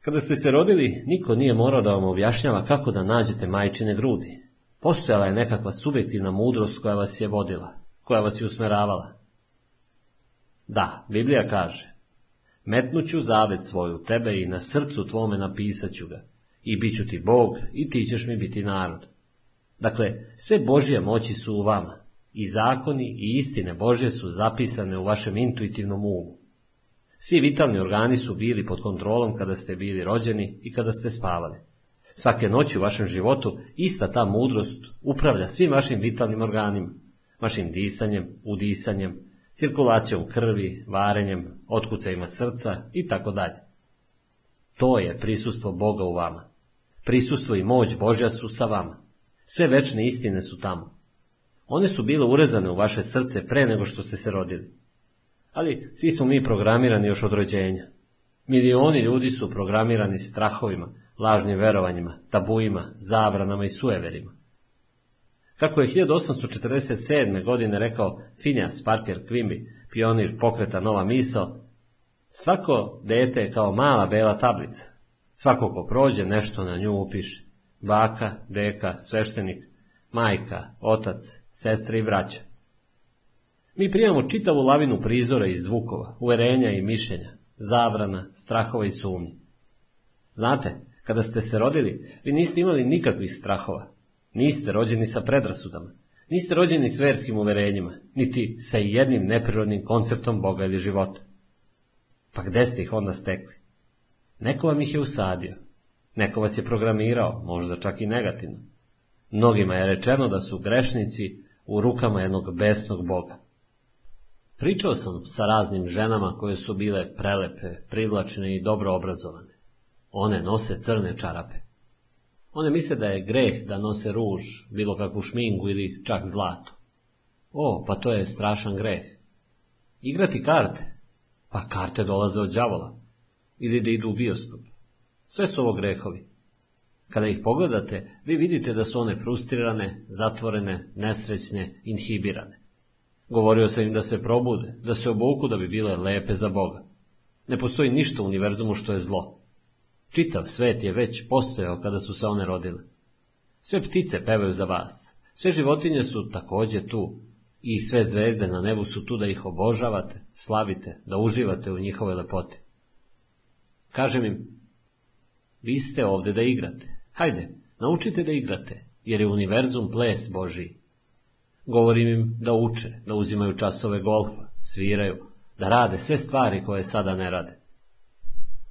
S1: Kada ste se rodili, niko nije morao da vam objašnjava kako da nađete majčine grudi. Postojala je nekakva subjektivna mudrost koja vas je vodila, koja vas je usmeravala. Da, Biblija kaže, metnuću zavet svoju tebe i na srcu tvome napisat ću ga, i bit ću ti Bog i ti ćeš mi biti narod. Dakle, sve Božje moći su u vama, i zakoni i istine Božje su zapisane u vašem intuitivnom umu. Svi vitalni organi su bili pod kontrolom kada ste bili rođeni i kada ste spavali. Svake noći u vašem životu ista ta mudrost upravlja svim vašim vitalnim organima, vašim disanjem, udisanjem, cirkulacijom krvi, varenjem, otkucajima srca i tako dalje. To je prisustvo Boga u vama. Prisustvo i moć Božja su sa vama. Sve večne istine su tamo. One su bile urezane u vaše srce pre nego što ste se rodili. Ali svi smo mi programirani još od rođenja. Milioni ljudi su programirani strahovima, lažnim verovanjima, tabuima, zabranama i sueverima. Kako je 1847. godine rekao Phineas Parker Quimby, pionir pokreta Nova misao, svako dete je kao mala bela tablica. Svako ko prođe nešto na nju upiše. Baka, deka, sveštenik, majka, otac, sestre i braća. Mi primamo čitavu lavinu prizora i zvukova, uverenja i mišljenja, zabrana, strahova i sumnji. Znate, kada ste se rodili, vi niste imali nikakvih strahova. Niste rođeni sa predrasudama. Niste rođeni s verskim uverenjima, niti sa jednim neprirodnim konceptom Boga ili života. Pa gde ste ih onda stekli? Neko vam ih je usadio. Neko vas je programirao, možda čak i negativno. Mnogima je rečeno da su grešnici u rukama jednog besnog Boga. Pričao sam sa raznim ženama koje su bile prelepe, privlačne i dobro obrazovane. One nose crne čarape. One misle da je greh da nose ruž, bilo kakvu šminku ili čak zlato. O, pa to je strašan greh. Igrati karte? Pa karte dolaze od đavola. Ili da idu u bioskop. Sve su ovo grehovi. Kada ih pogledate, vi vidite da su one frustrirane, zatvorene, nesrećne, inhibirane. Govorio sam im da se probude, da se obuku da bi bile lepe za Boga. Ne postoji ništa u univerzumu što je zlo. Čitav svet je već postojao kada su se one rodile. Sve ptice pevaju za vas, sve životinje su takođe tu i sve zvezde na nebu su tu da ih obožavate, slavite, da uživate u njihove lepote. Kažem im, vi ste ovde da igrate. Hajde, naučite da igrate, jer je univerzum ples Božiji. Govorim im da uče, da uzimaju časove golfa, sviraju, da rade sve stvari koje sada ne rade.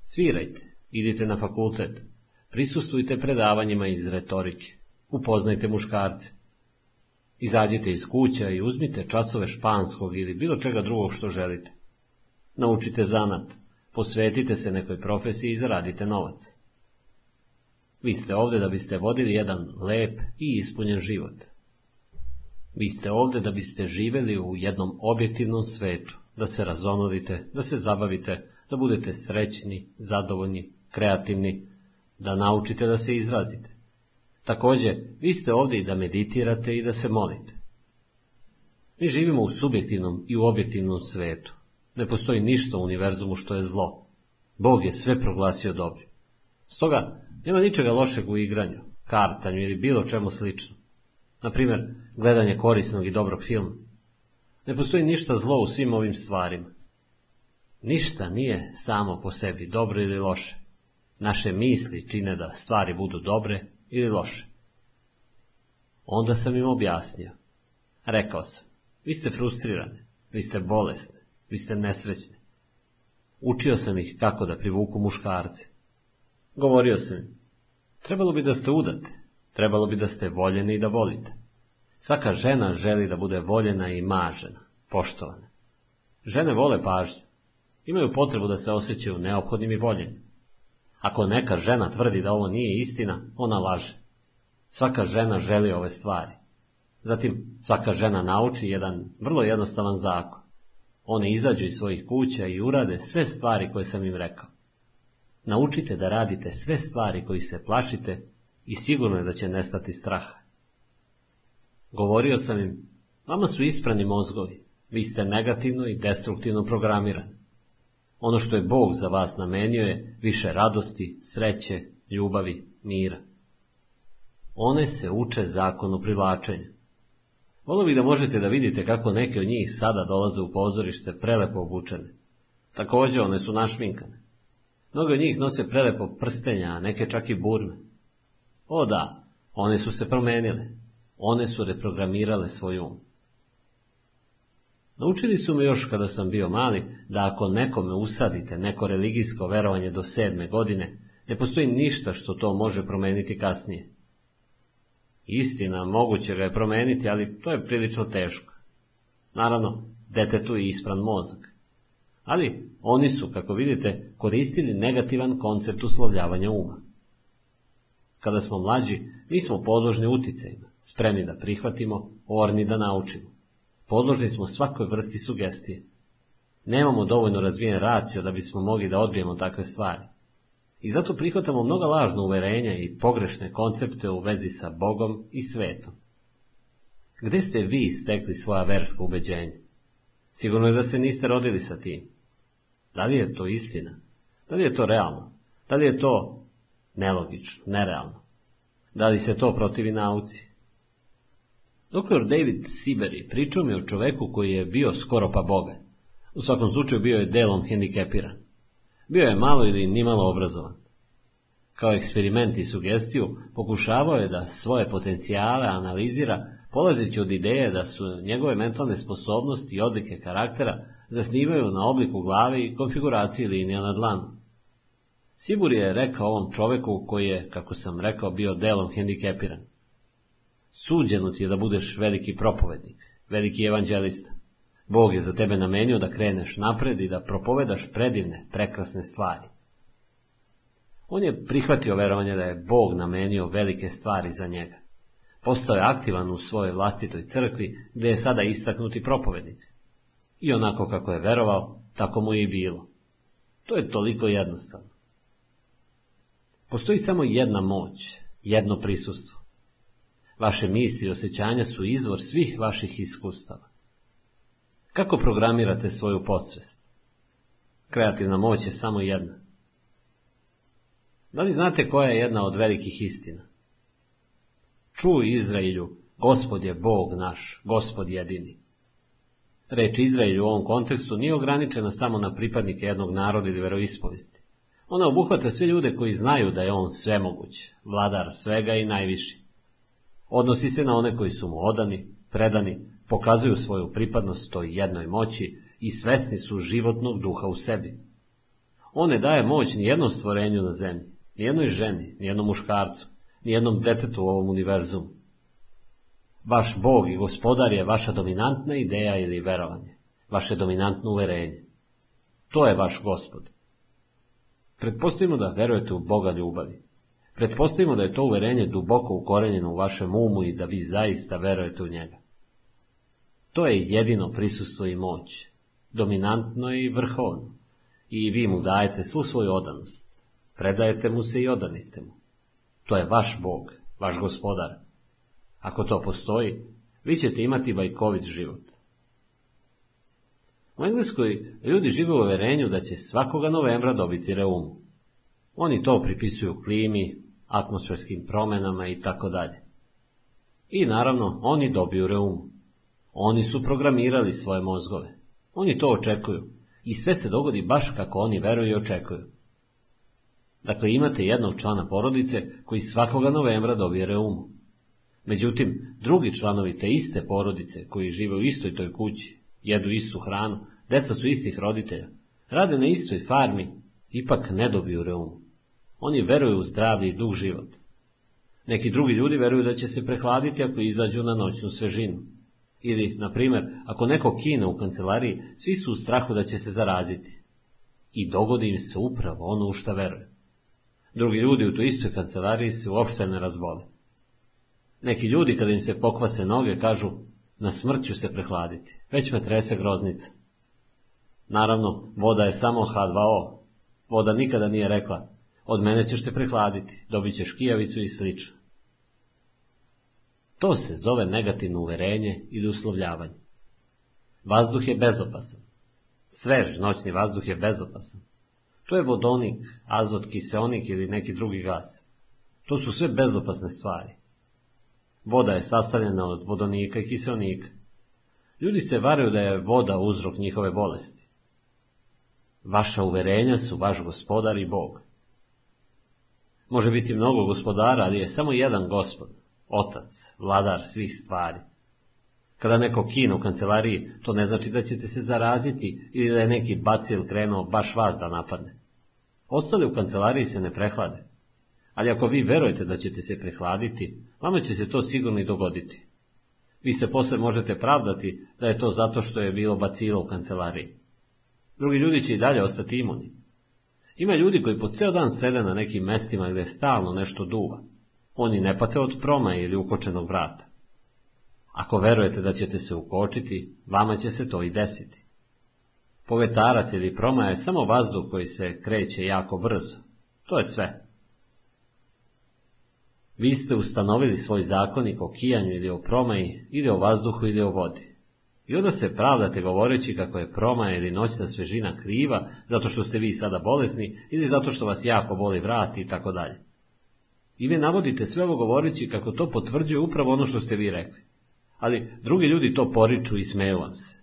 S1: Svirajte, idite na fakultet, prisustujte predavanjima iz retorike, upoznajte muškarce. Izađite iz kuća i uzmite časove španskog ili bilo čega drugog što želite. Naučite zanat, posvetite se nekoj profesiji i zaradite novac. Vi ste ovde da biste vodili jedan lep i ispunjen život. Vi ste ovde da biste živeli u jednom objektivnom svetu, da se razonodite, da se zabavite, da budete srećni, zadovoljni, kreativni, da naučite da se izrazite. Takođe, vi ste ovde i da meditirate i da se molite. Mi živimo u subjektivnom i u objektivnom svetu. Ne postoji ništa u univerzumu što je zlo. Bog je sve proglasio dobrim. Stoga, nema ničega lošeg u igranju, kartanju ili bilo čemu slično. Na primjer, gledanje korisnog i dobrog filma. Ne postoji ništa zlo u svim ovim stvarima. Ništa nije samo po sebi dobro ili loše. Naše misli čine da stvari budu dobre ili loše. Onda sam im objasnio. Rekao sam, vi ste frustrirane, vi ste bolesne, vi ste nesrećne. Učio sam ih kako da privuku muškarce. Govorio sam im, trebalo bi da ste udate, trebalo bi da ste voljeni i da volite. Svaka žena želi da bude voljena i mažena, poštovana. Žene vole pažnju, imaju potrebu da se osjećaju neophodnim i voljenim. Ako neka žena tvrdi da ovo nije istina, ona laže. Svaka žena želi ove stvari. Zatim, svaka žena nauči jedan vrlo jednostavan zakon. One izađu iz svojih kuća i urade sve stvari koje sam im rekao. Naučite da radite sve stvari koji se plašite i sigurno je da će nestati straha. Govorio sam im, vama su isprani mozgovi, vi ste negativno i destruktivno programirani. Ono što je Bog za vas namenio je više radosti, sreće, ljubavi, mira. One se uče zakonu privlačenja. Volio bih da možete da vidite kako neke od njih sada dolaze u pozorište prelepo obučene. Takođe, one su našminkane. Mnogo od njih nose prelepo prstenja, a neke čak i burme. O da, one su se promenile. One su reprogramirale svoj um. Naučili su me još kada sam bio mali da ako nekome usadite neko religijsko verovanje do sedme godine, ne postoji ništa što to može promeniti kasnije. Istina, moguće ga je promeniti, ali to je prilično teško. Naravno, detetu je ispran mozak. Ali oni su, kako vidite, koristili negativan koncept uslovljavanja uma. Kada smo mlađi, mi smo podložni uticajima, spremni da prihvatimo, orni da naučimo. Podložni smo svakoj vrsti sugestije. Nemamo dovoljno razvijen racio da bismo mogli da odbijemo takve stvari. I zato prihvatamo mnoga lažna uverenja i pogrešne koncepte u vezi sa Bogom i svetom. Gde ste vi stekli svoja verska ubeđenja? Sigurno je da se niste rodili sa tim. Da li je to istina? Da li je to realno? Da li je to nelogično, nerealno? Da li se to protivi nauci? Dr. David Siberi pričao mi o čoveku koji je bio skoro pa boga. U svakom slučaju bio je delom hendikepiran. Bio je malo ili nimalo obrazovan. Kao eksperiment i sugestiju pokušavao je da svoje potencijale analizira polazeći od ideje da su njegove mentalne sposobnosti i odlike karaktera zasnivaju na obliku glave i konfiguraciji linija na dlanu. Sibur je rekao ovom čoveku koji je, kako sam rekao, bio delom hendikepiran. Suđeno ti je da budeš veliki propovednik, veliki evanđelista. Bog je za tebe namenio da kreneš napred i da propovedaš predivne, prekrasne stvari. On je prihvatio verovanje da je Bog namenio velike stvari za njega. Postao je aktivan u svojoj vlastitoj crkvi, gde je sada istaknuti propovednik. I onako kako je verovao, tako mu je i bilo. To je toliko jednostavno. Postoji samo jedna moć, jedno prisustvo. Vaše misli i osjećanja su izvor svih vaših iskustava. Kako programirate svoju podsvest? Kreativna moć je samo jedna. Da li znate koja je jedna od velikih istina? Čuj Izraelju, gospod je Bog naš, gospod jedini. Reč Izraelju u ovom kontekstu nije ograničena samo na pripadnike jednog naroda ili veroispovesti. Ona obuhvata sve ljude koji znaju da je on svemoguć, vladar svega i najviši. Odnosi se na one koji su mu odani, predani, pokazuju svoju pripadnost toj jednoj moći i svesni su životnog duha u sebi. On ne daje moć ni jednom stvorenju na zemlji, ni jednoj ženi, ni jednom muškarcu, ni jednom detetu u ovom univerzumu. Vaš Bog i gospodar je vaša dominantna ideja ili verovanje, vaše dominantno uverenje. To je vaš gospod. Pretpostavimo da verujete u Boga ljubavi. Pretpostavimo da je to uverenje duboko ukorenjeno u vašem umu i da vi zaista verujete u njega. To je jedino prisustvo i moć, dominantno i vrhovno, i vi mu dajete svu svoju odanost. Predajete mu se i odani ste mu. To je vaš Bog, vaš gospodar. Ako to postoji, vi ćete imati bajkovit život. U Engleskoj ljudi žive u uverenju da će svakoga novembra dobiti reumu. Oni to pripisuju klimi, atmosferskim promenama i tako dalje. I naravno, oni dobiju reumu. Oni su programirali svoje mozgove. Oni to očekuju. I sve se dogodi baš kako oni veruju i očekuju. Dakle, imate jednog člana porodice koji svakoga novembra dobije reumu. Međutim, drugi članovi te iste porodice koji žive u istoj toj kući, jedu istu hranu, deca su istih roditelja, rade na istoj farmi, ipak ne dobiju reumu. Oni veruju u zdravlje i dug život. Neki drugi ljudi veruju da će se prehladiti ako izađu na noćnu svežinu. Ili, na primjer, ako neko kine u kancelariji, svi su u strahu da će se zaraziti. I dogodi im se upravo ono u šta veruje. Drugi ljudi u toj istoj kancelariji se uopšte ne razbole. Neki ljudi kada im se pokvase noge kažu na smrt ću se prehladiti, već me trese groznica. Naravno, voda je samo H2O. Voda nikada nije rekla, od mene ćeš se prehladiti, dobit ćeš kijavicu i slično. To se zove negativno uverenje ili uslovljavanje. Vazduh je bezopasan. Svež noćni vazduh je bezopasan. To je vodonik, azot, kiseonik ili neki drugi gas. To su sve bezopasne stvari. Voda je sastavljena od vodonika i kiseonika. Ljudi se varaju da je voda uzrok njihove bolesti. Vaša uverenja su vaš gospodar i Bog. Može biti mnogo gospodara, ali je samo jedan gospod, otac, vladar svih stvari. Kada neko kine u kancelariji, to ne znači da ćete se zaraziti ili da je neki bacil krenuo baš vas da napadne. Ostali u kancelariji se ne prehlade. Ali ako vi verujete da ćete se prehladiti, vama će se to sigurno i dogoditi. Vi se posle možete pravdati da je to zato što je bilo bacilo u kancelariji. Drugi ljudi će i dalje ostati imuni. Ima ljudi koji po ceo dan sede na nekim mestima gde stalno nešto duva. Oni ne pate od proma ili ukočenog vrata. Ako verujete da ćete se ukočiti, vama će se to i desiti. Povetarac ili promaja je samo vazduh koji se kreće jako brzo. To je sve. Vi ste ustanovili svoj zakonik o kijanju ili o promaji, ili o vazduhu ili o vodi. I onda se pravdate govoreći kako je promaja ili noćna svežina kriva, zato što ste vi sada bolesni, ili zato što vas jako boli vrat i tako dalje. I vi navodite sve ovo govoreći kako to potvrđuje upravo ono što ste vi rekli. Ali drugi ljudi to poriču i smeju vam se.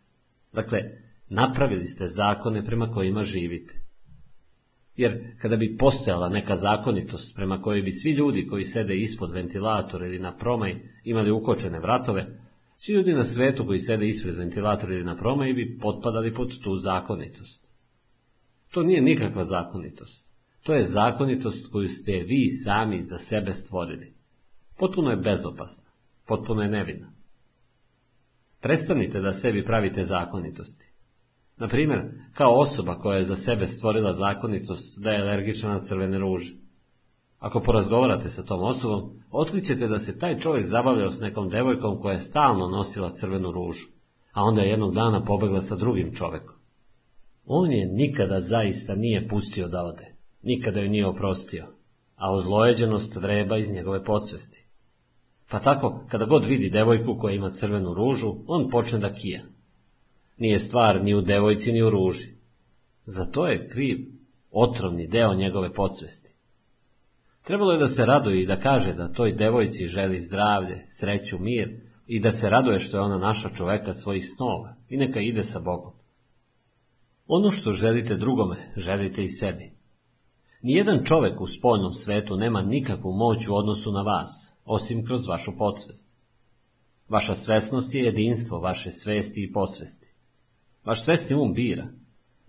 S1: Dakle, napravili ste zakone prema kojima živite. Jer kada bi postojala neka zakonitost prema kojoj bi svi ljudi koji sede ispod ventilatora ili na promaj imali ukočene vratove, svi ljudi na svetu koji sede ispred ventilatora ili na promaj bi potpadali pod tu zakonitost. To nije nikakva zakonitost. To je zakonitost koju ste vi sami za sebe stvorili. Potpuno je bezopasna, potpuno je nevina. Prestanite da sebi pravite zakonitosti. Na primjer, kao osoba koja je za sebe stvorila zakonitost da je alergična na crvene ruže. Ako porazgovarate sa tom osobom, otkrićete da se taj čovjek zabavljao s nekom devojkom koja je stalno nosila crvenu ružu, a onda je jednog dana pobegla sa drugim čovjekom. On je nikada zaista nije pustio da ode, nikada joj nije oprostio, a ozlojeđenost vreba iz njegove podsvesti. Pa tako, kada god vidi devojku koja ima crvenu ružu, on počne da kija. Nije stvar ni u devojci ni u ruži. Za to je kriv otrovni deo njegove podsvesti. Trebalo je da se raduje i da kaže da toj devojci želi zdravlje, sreću, mir i da se raduje što je ona naša čoveka svojih snova i neka ide sa Bogom. Ono što želite drugome, želite i sebi. Nijedan čovek u spoljnom svetu nema nikakvu moć u odnosu na vas, osim kroz vašu podsvest. Vaša svesnost je jedinstvo vaše svesti i posvesti. Vaš svesni um bira.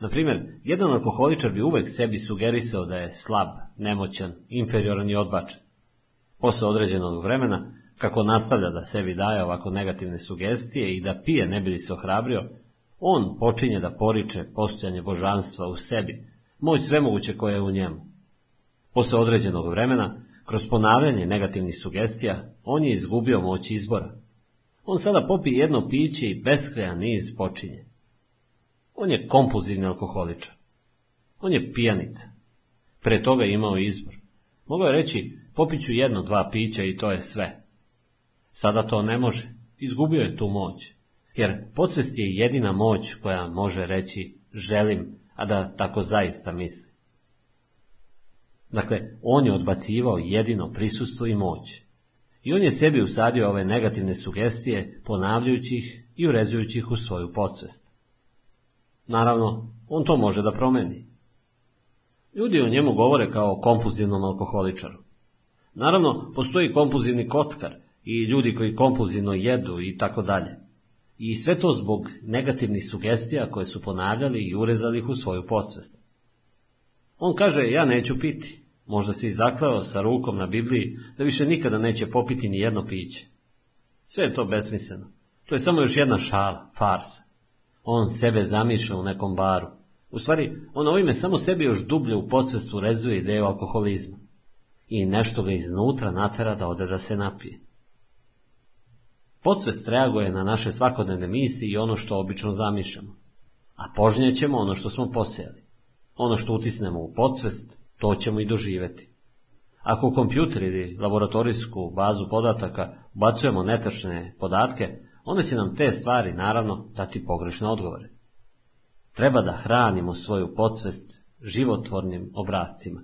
S1: Na primjer, jedan alkoholičar bi uvek sebi sugerisao da je slab, nemoćan, inferioran i odbačen. Posle određenog vremena, kako nastavlja da sebi daje ovako negativne sugestije i da pije ne bi li se ohrabrio, on počinje da poriče postojanje božanstva u sebi, moć svemoguće koje je u njemu. Posle određenog vremena, kroz ponavljanje negativnih sugestija, on je izgubio moć izbora. On sada popije jedno piće i beskrajan niz počinje. On je kompulzivni alkoholičar. On je pijanica. Pre toga je imao izbor. Mogao je reći, popiću jedno, dva pića i to je sve. Sada to ne može. Izgubio je tu moć. Jer podsvest je jedina moć koja može reći želim, a da tako zaista misli. Dakle, on je odbacivao jedino prisustvo i moć. I on je sebi usadio ove negativne sugestije, ponavljajući ih i urezujući ih u svoju podsvest. Naravno, on to može da promeni. Ljudi o njemu govore kao o kompulzivnom alkoholičaru. Naravno, postoji kompulzivni kockar i ljudi koji kompulzivno jedu i tako dalje. I sve to zbog negativnih sugestija koje su ponavljali i urezali ih u svoju posvest. On kaže, ja neću piti. Možda se i zaklao sa rukom na Bibliji da više nikada neće popiti ni jedno piće. Sve je to besmisleno. To je samo još jedna šala, farsa. On sebe zamišlja u nekom baru. U stvari, on ovime samo sebi još dublje u podsvestu rezuje ideju alkoholizma. I nešto ga iznutra natera da ode da se napije. Podsvest reaguje na naše svakodnevne misije i ono što obično zamišljamo. A požnjećemo ono što smo posejali. Ono što utisnemo u podsvest, to ćemo i doživeti. Ako u kompjuter ili laboratorijsku bazu podataka ubacujemo netačne podatke, onda će nam te stvari, naravno, dati pogrešne odgovore. Treba da hranimo svoju podsvest životvornim obrazcima.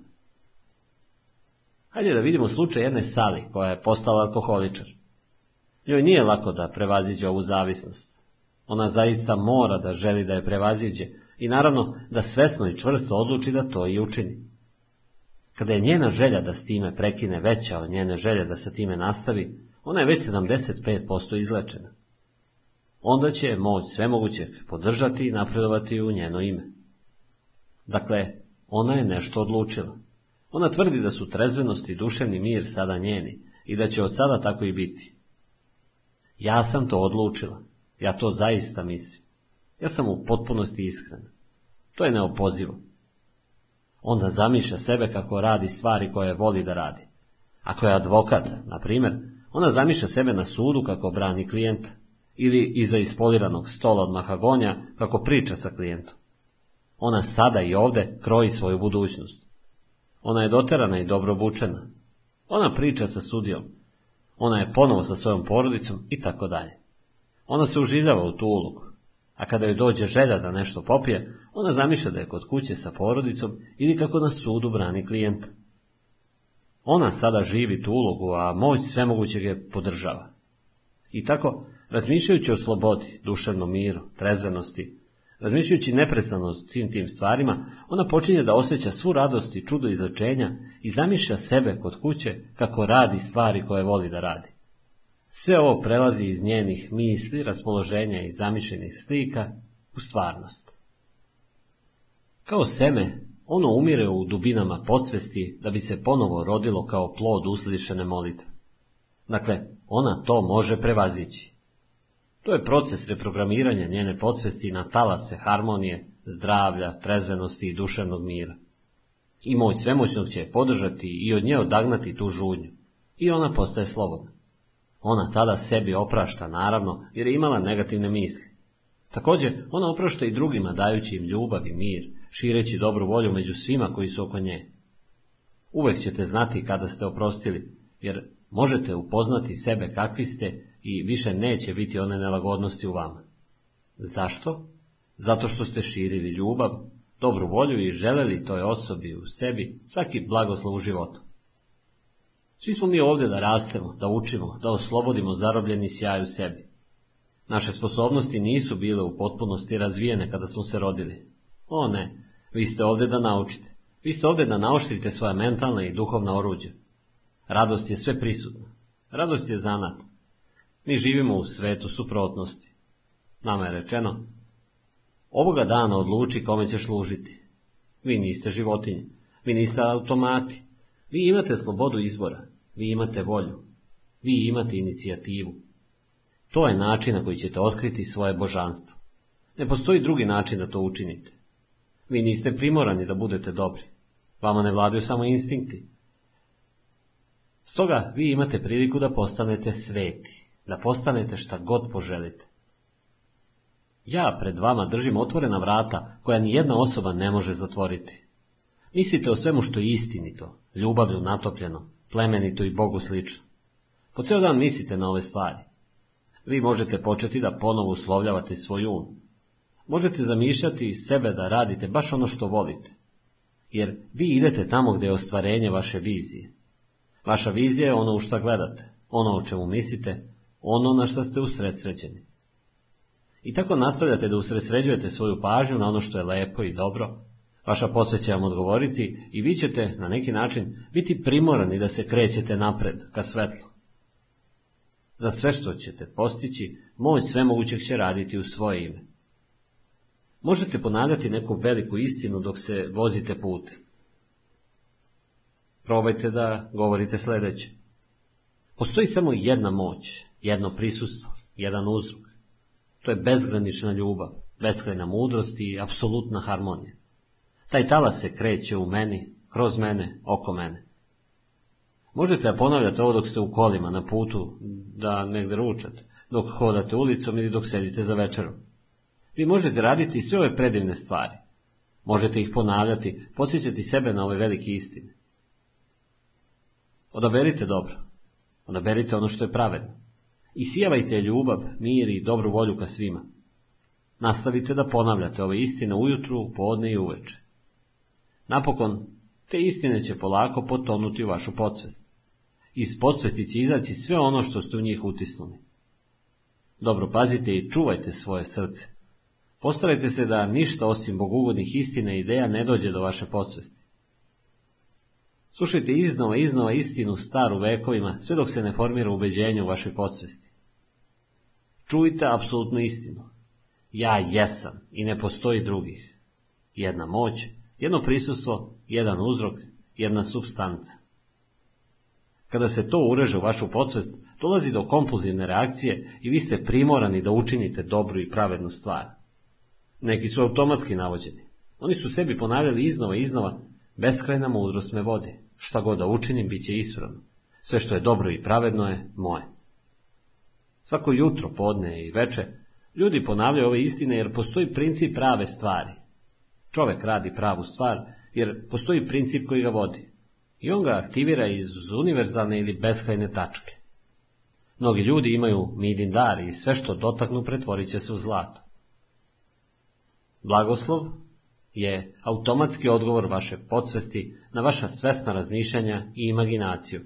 S1: Hajde da vidimo slučaj jedne Sali koja je postala alkoholičar. Njoj nije lako da prevaziđe ovu zavisnost. Ona zaista mora da želi da je prevaziđe i naravno da svesno i čvrsto odluči da to i učini. Kada je njena želja da s time prekine veća od njene želje da sa time nastavi, ona je već 75% izlečena onda će moć svemogućeg podržati i napredovati u njeno ime. Dakle, ona je nešto odlučila. Ona tvrdi da su trezvenost i duševni mir sada njeni i da će od sada tako i biti. Ja sam to odlučila. Ja to zaista mislim. Ja sam u potpunosti iskren. To je neopozivo. Onda zamišlja sebe kako radi stvari koje voli da radi. Ako je advokat, na primjer, ona zamišlja sebe na sudu kako brani klijenta, ili iza ispoliranog stola od mahagonja kako priča sa klijentom. Ona sada i ovde kroji svoju budućnost. Ona je doterana i dobro obučena. Ona priča sa sudijom. Ona je ponovo sa svojom porodicom i tako dalje. Ona se uživljava u tu ulogu. A kada joj dođe želja da nešto popije, ona zamišlja da je kod kuće sa porodicom ili kako na sudu brani klijenta. Ona sada živi tu ulogu, a moć svemogućeg je podržava. I tako, razmišljajući o slobodi, duševnom miru, trezvenosti, razmišljajući neprestano o svim tim stvarima, ona počinje da osjeća svu radost i čudo izlečenja i zamišlja sebe kod kuće kako radi stvari koje voli da radi. Sve ovo prelazi iz njenih misli, raspoloženja i zamišljenih slika u stvarnost. Kao seme, ono umire u dubinama podsvesti da bi se ponovo rodilo kao plod uslišene molitve. Dakle, ona to može prevazići. To je proces reprogramiranja njene podsvesti na talase harmonije, zdravlja, trezvenosti i duševnog mira. I moć svemoćnog će je podržati i od nje odagnati tu žudnju. I ona postaje slobodna. Ona tada sebi oprašta, naravno, jer je imala negativne misli. Također, ona oprašta i drugima, dajući im ljubav i mir, šireći dobru volju među svima koji su oko nje. Uvek ćete znati kada ste oprostili, jer možete upoznati sebe kakvi ste i više neće biti one nelagodnosti u vama. Zašto? Zato što ste širili ljubav, dobru volju i želeli toj osobi u sebi svaki blagoslov u životu. Svi smo mi ovdje da rastemo, da učimo, da oslobodimo zarobljeni sjaj u sebi. Naše sposobnosti nisu bile u potpunosti razvijene kada smo se rodili. O ne, vi ste ovdje da naučite. Vi ste ovdje da naučite svoje mentalne i duhovna oruđa. Radost je sve prisutna. Radost je zanat. Mi živimo u svetu suprotnosti. Nama je rečeno, ovoga dana odluči kome ćeš služiti. Vi niste životinje, vi niste automati, vi imate slobodu izbora, vi imate volju, vi imate inicijativu. To je način na koji ćete otkriti svoje božanstvo. Ne postoji drugi način da to učinite. Vi niste primorani da budete dobri. Vama ne vladaju samo instinkti. Stoga vi imate priliku da postanete sveti, da postanete šta god poželite. Ja pred vama držim otvorena vrata koja ni jedna osoba ne može zatvoriti. Mislite o svemu što je istinito, ljubavlju natopljeno, plemenito i Bogu slično. Po ceo dan mislite na ove stvari. Vi možete početi da ponovo uslovljavate svoj um. Možete zamišljati sebe da radite baš ono što volite. Jer vi idete tamo gdje je ostvarenje vaše vizije. Vaša vizija je ono u što gledate, ono o čemu mislite, ono na što ste usredsređeni. I tako nastavljate da usredsređujete svoju pažnju na ono što je lepo i dobro, Vaša posve će vam odgovoriti i vi ćete na neki način biti primorani da se krećete napred ka svetlu. Za sve što ćete postići, moć svemogućeg će raditi u svoje ime. Možete ponavljati neku veliku istinu dok se vozite putem. Probajte da govorite sljedeće. Postoji samo jedna moć, jedno prisustvo, jedan uzrok. To je bezgranična ljubav, beskrajna mudrost i apsolutna harmonija. Taj talas se kreće u meni, kroz mene, oko mene. Možete da ponavljate ovo dok ste u kolima, na putu, da negdje ručate, dok hodate ulicom ili dok sedite za večerom. Vi možete raditi sve ove predivne stvari. Možete ih ponavljati, podsjećati sebe na ove velike istine. Odaberite dobro. Odaberite ono što je pravedno. I sijavajte ljubav, mir i dobru volju ka svima. Nastavite da ponavljate ove istine ujutru, podne i uveče. Napokon, te istine će polako potonuti u vašu podsvest. Iz podsvesti će izaći sve ono što ste u njih utisnuli. Dobro pazite i čuvajte svoje srce. Postarajte se da ništa osim bogugodnih istina i ideja ne dođe do vaše podsvesti. Slušajte iznova iznova istinu staru vekovima, sve dok se ne formira ubeđenje u vašoj podsvesti. Čujte apsolutnu istinu. Ja jesam i ne postoji drugih. Jedna moć, jedno prisustvo, jedan uzrok, jedna substanca. Kada se to ureže u vašu podsvest, dolazi do kompulzivne reakcije i vi ste primorani da učinite dobru i pravednu stvar. Neki su automatski navođeni. Oni su sebi ponavljali iznova i iznova, beskrajna mudrost me vodi. Šta god da učinim, bit će ispravno. Sve što je dobro i pravedno je moje. Svako jutro, podne i veče, ljudi ponavljaju ove istine jer postoji princip prave stvari. Čovek radi pravu stvar jer postoji princip koji ga vodi. I on ga aktivira iz univerzalne ili beskrajne tačke. Mnogi ljudi imaju midin dar i sve što dotaknu pretvorit će se u zlato. Blagoslov je automatski odgovor vaše podsvesti na vaša svesna razmišljanja i imaginaciju.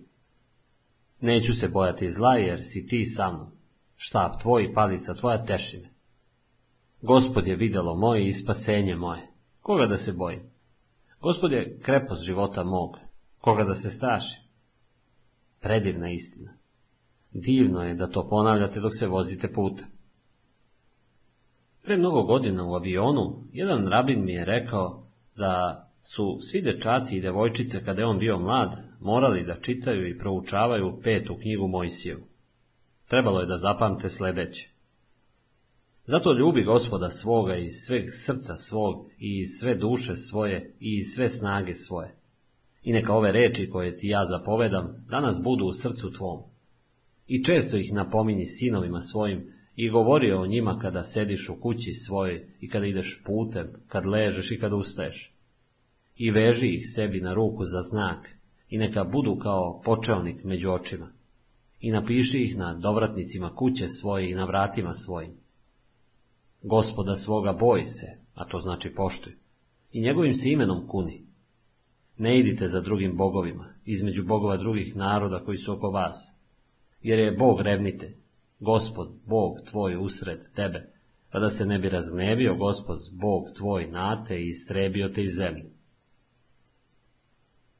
S1: Neću se bojati zla jer si ti sa mnom. Štab tvoj i palica tvoja teši me. Gospod je videlo moje i spasenje moje. Koga da se bojim? Gospod je krepost života mog. Koga da se strašim? Predivna istina. Divno je da to ponavljate dok se vozite putem. Pre mnogo godina u avionu, jedan rabin mi je rekao da su svi dečaci i devojčice kada je on bio mlad morali da čitaju i proučavaju petu knjigu Mojsijevu. Trebalo je da zapamte sledeće. Zato ljubi gospoda svoga i sveg srca svog i sve duše svoje i sve snage svoje. I neka ove reči koje ti ja zapovedam danas budu u srcu tvom. I često ih napominji sinovima svojim i govorio o njima kada sediš u kući svojoj i kada ideš putem, kad ležeš i kad ustaješ. I veži ih sebi na ruku za znak i neka budu kao počelnik među očima. I napiši ih na dovratnicima kuće svoje i na vratima svojim. Gospoda svoga boj se, a to znači poštuj, i njegovim se imenom kuni. Ne idite za drugim bogovima, između bogova drugih naroda koji su oko vas, jer je Bog revnite, Gospod, Bog tvoj usred tebe, pa da se ne bi raznevio Gospod, Bog tvoj na te i istrebio te iz zemlje.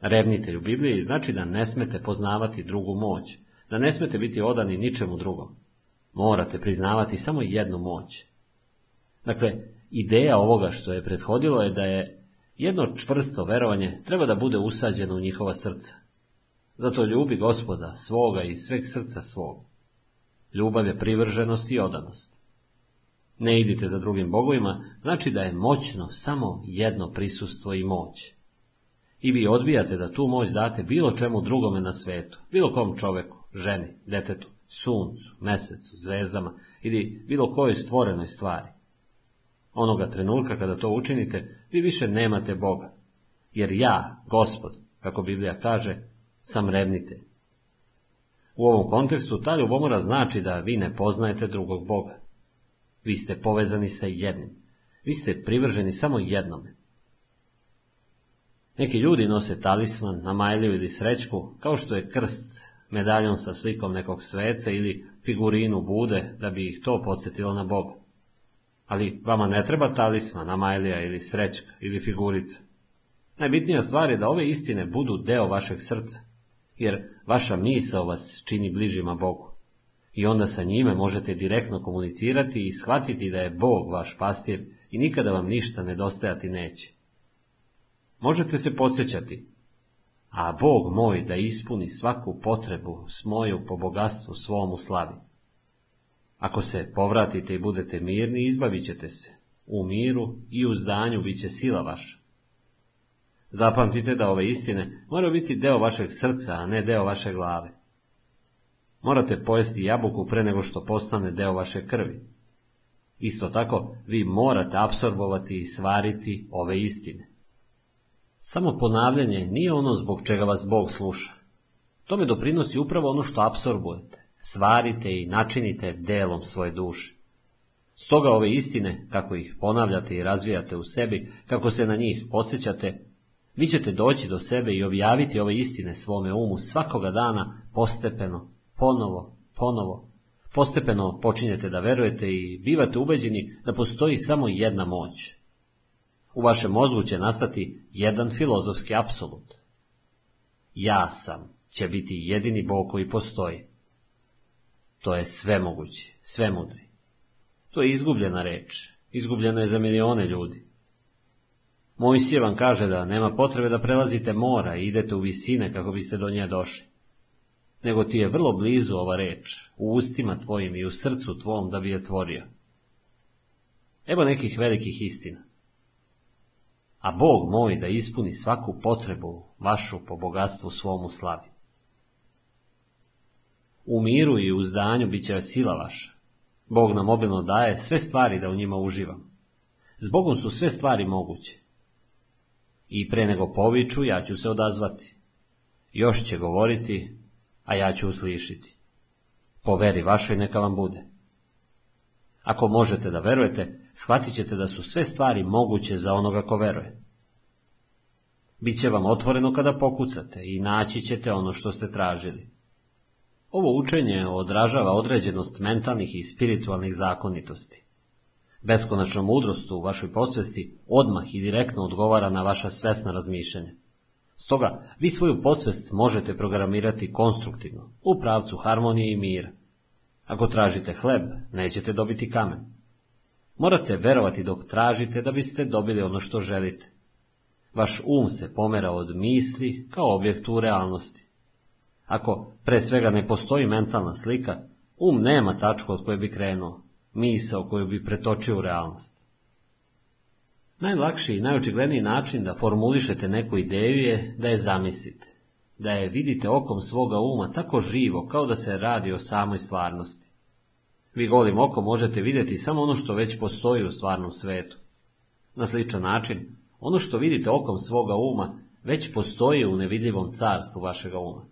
S1: Revnitelj u Bibliji znači da ne smete poznavati drugu moć, da ne smete biti odani ničemu drugom. Morate priznavati samo jednu moć. Dakle, ideja ovoga što je prethodilo je da je jedno čvrsto verovanje treba da bude usađeno u njihova srca. Zato ljubi gospoda svoga i sveg srca svog. Ljubav je privrženost i odanost. Ne idite za drugim bogovima, znači da je moćno samo jedno prisustvo i moć. I vi odbijate da tu moć date bilo čemu drugome na svetu, bilo kom čoveku, ženi, detetu, suncu, mesecu, zvezdama ili bilo kojoj stvorenoj stvari. Onoga trenutka kada to učinite, vi više nemate Boga. Jer ja, gospod, kako Biblija kaže, sam revnitelj. U ovom kontekstu ta ljubomora znači da vi ne poznajete drugog Boga. Vi ste povezani sa jednim. Vi ste privrženi samo jednome. Neki ljudi nose talisman, namajliju ili srećku, kao što je krst, medaljon sa slikom nekog sveca ili figurinu bude, da bi ih to podsjetilo na Boga. Ali vama ne treba talisman, namajlija ili srećka ili figurica. Najbitnija stvar je da ove istine budu deo vašeg srca, jer vaša misao vas čini bližima Bogu. I onda sa njime možete direktno komunicirati i shvatiti da je Bog vaš pastir i nikada vam ništa nedostajati neće. Možete se podsjećati, a Bog moj da ispuni svaku potrebu s moju po bogatstvu svom u slavi. Ako se povratite i budete mirni, izbavit ćete se. U miru i u zdanju bit će sila vaša. Zapamtite da ove istine moraju biti deo vašeg srca, a ne deo vaše glave. Morate pojesti jabuku pre nego što postane deo vaše krvi. Isto tako, vi morate apsorbovati i svariti ove istine. Samo ponavljanje nije ono zbog čega vas Bog sluša. Tome doprinosi upravo ono što apsorbujete, svarite i načinite delom svoje duše. Stoga ove istine, kako ih ponavljate i razvijate u sebi, kako se na njih podsjećate, vi ćete doći do sebe i objaviti ove istine svome umu svakoga dana, postepeno, ponovo, ponovo. Postepeno počinjete da verujete i bivate ubeđeni da postoji samo jedna moć. U vašem mozgu će nastati jedan filozofski apsolut. Ja sam će biti jedini Bog koji postoji. To je sve moguće, sve mudri. To je izgubljena reč, izgubljena je za milione ljudi. Mojsije vam kaže da nema potrebe da prelazite mora i idete u visine kako biste do nje došli. Nego ti je vrlo blizu ova reč, u ustima tvojim i u srcu tvom da bi je tvorio. Evo nekih velikih istina. A Bog moj da ispuni svaku potrebu vašu po bogatstvu svom u slavi. U miru i uzdanju bit će sila vaša. Bog nam obilno daje sve stvari da u njima uživam. S Bogom su sve stvari moguće. I pre nego poviču, ja ću se odazvati. Još će govoriti, a ja ću uslišiti. Po veri vašoj neka vam bude. Ako možete da verujete, shvatit ćete da su sve stvari moguće za onoga ko veruje. Biće vam otvoreno kada pokucate i naći ćete ono što ste tražili. Ovo učenje odražava određenost mentalnih i spiritualnih zakonitosti. Beskonačna mudrost u vašoj posvesti odmah i direktno odgovara na vaša svesna razmišljanja. Stoga, vi svoju posvest možete programirati konstruktivno, u pravcu harmonije i mira. Ako tražite hleb, nećete dobiti kamen. Morate verovati dok tražite da biste dobili ono što želite. Vaš um se pomera od misli kao objektu u realnosti. Ako pre svega ne postoji mentalna slika, um nema tačku od koje bi krenuo, misao koju bi pretočio u realnost. Najlakši i najočigledniji način da formulišete neku ideju je da je zamislite, da je vidite okom svoga uma tako živo kao da se radi o samoj stvarnosti. Vi golim okom možete vidjeti samo ono što već postoji u stvarnom svetu. Na sličan način, ono što vidite okom svoga uma već postoji u nevidljivom carstvu vašega uma.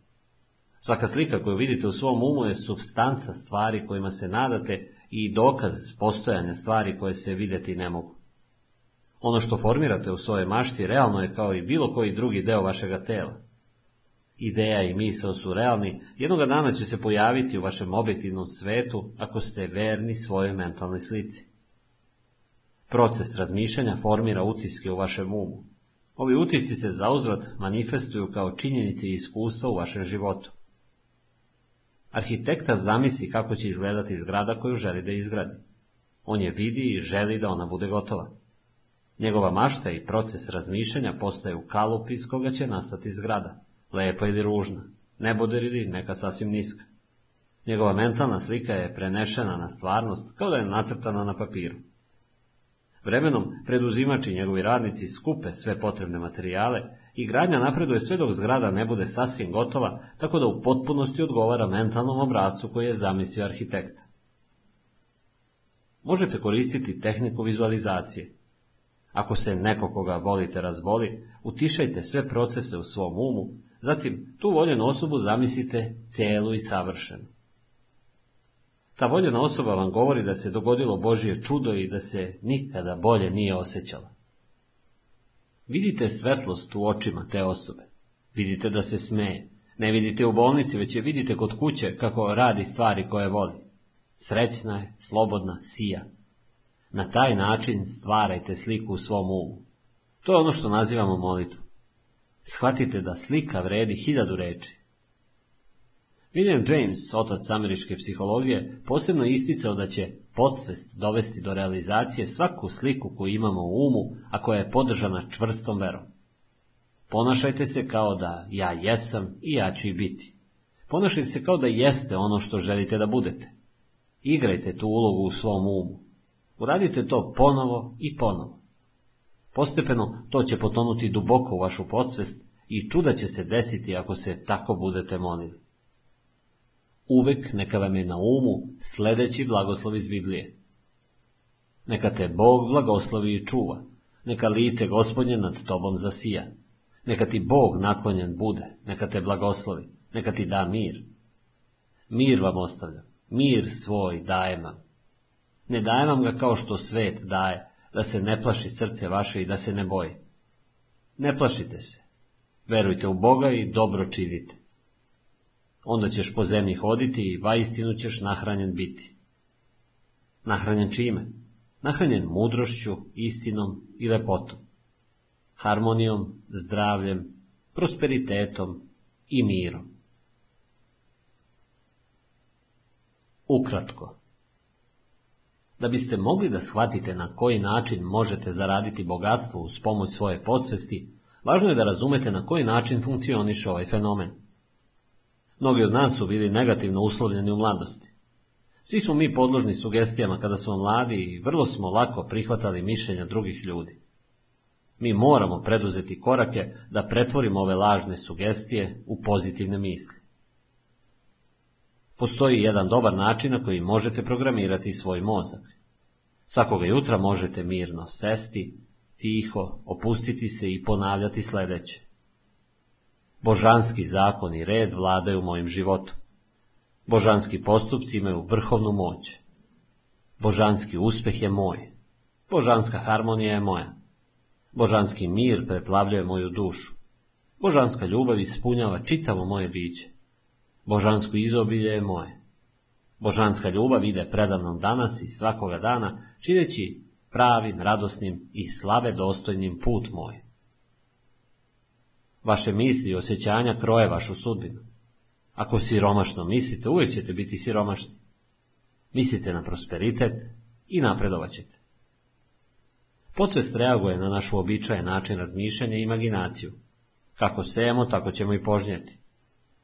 S1: Svaka slika koju vidite u svom umu je substanca stvari kojima se nadate i dokaz postojanja stvari koje se vidjeti ne mogu. Ono što formirate u svojoj mašti realno je kao i bilo koji drugi deo vašega tela. Ideja i misao su realni, jednoga dana će se pojaviti u vašem objektivnom svetu ako ste verni svojoj mentalnoj slici. Proces razmišljanja formira utiske u vašem umu. Ovi utisci se zauzvrat manifestuju kao činjenici i iskustva u vašem životu. Arhitekta zamisli kako će izgledati zgrada koju želi da izgradi. On je vidi i želi da ona bude gotova. Njegova mašta i proces razmišljanja postaju kalup iz koga će nastati zgrada, lepa ili ružna, neboder ili neka sasvim niska. Njegova mentalna slika je prenešena na stvarnost kao da je nacrtana na papiru. Vremenom preduzimači i njegovi radnici skupe sve potrebne materijale i gradnja napreduje sve dok zgrada ne bude sasvim gotova, tako da u potpunosti odgovara mentalnom obrazcu koji je zamislio arhitekt. Možete koristiti tehniku vizualizacije. Ako se neko koga volite razboli, utišajte sve procese u svom umu, zatim tu voljenu osobu zamislite celu i savršenu. Ta voljena osoba vam govori da se dogodilo Božje čudo i da se nikada bolje nije osjećala. Vidite svetlost u očima te osobe. Vidite da se smeje. Ne vidite u bolnici, već je vidite kod kuće kako radi stvari koje voli. Srećna je, slobodna, sija. Na taj način stvarajte sliku u svom umu. To je ono što nazivamo molitvu. Shvatite da slika vredi hiljadu reči. William James, otac američke psihologije, posebno isticao da će podsvest dovesti do realizacije svaku sliku koju imamo u umu, a koja je podržana čvrstom verom. Ponašajte se kao da ja jesam i ja ću i biti. Ponašajte se kao da jeste ono što želite da budete. Igrajte tu ulogu u svom umu. Uradite to ponovo i ponovo. Postepeno to će potonuti duboko u vašu podsvest i čuda će se desiti ako se tako budete molili. Uvek neka vam je na umu sledeći blagoslov iz Biblije. Neka te Bog blagoslovi i čuva, neka lice gospodnje nad tobom zasija, neka ti Bog naklonjen bude, neka te blagoslovi, neka ti da mir. Mir vam ostavljam, mir svoj dajem vam. Ne dajem vam ga kao što svet daje, da se ne plaši srce vaše i da se ne boji. Ne plašite se, verujte u Boga i dobro činite. Onda ćeš po zemlji hoditi i vaistinu ćeš nahranjen biti. Nahranjen čime? Nahranjen mudrošću, istinom i lepotom. Harmonijom, zdravljem, prosperitetom i mirom. Ukratko. Da biste mogli da shvatite na koji način možete zaraditi bogatstvo uz pomoć svoje podsvesti, važno je da razumete na koji način funkcioniše ovaj fenomen. Mnogi od nas su bili negativno uslovljeni u mladosti. Svi smo mi podložni sugestijama kada smo mladi i vrlo smo lako prihvatali mišljenja drugih ljudi. Mi moramo preduzeti korake da pretvorimo ove lažne sugestije u pozitivne misli. Postoji jedan dobar način na koji možete programirati svoj mozak. Svakoga jutra možete mirno sesti, tiho, opustiti se i ponavljati sljedeće. Božanski zakon i red vladaju mojim životom. Božanski postupci imaju vrhovnu moć. Božanski uspjeh je moj. Božanska harmonija je moja. Božanski mir preplavljuje moju dušu. Božanska ljubav ispunjava čitavo moje biće. Božansko izobilje je moje. Božanska ljubav ide predavnom danas i svakoga dana, čineći pravim, radosnim i slave dostojnim put moj. Vaše misli i osjećanja kroje vašu sudbinu. Ako siromašno mislite, uvijek ćete biti siromašni. Mislite na prosperitet i napredovat ćete. Podsvest reaguje na naš uobičajen način razmišljanja i imaginaciju. Kako sejemo, tako ćemo i požnjeti.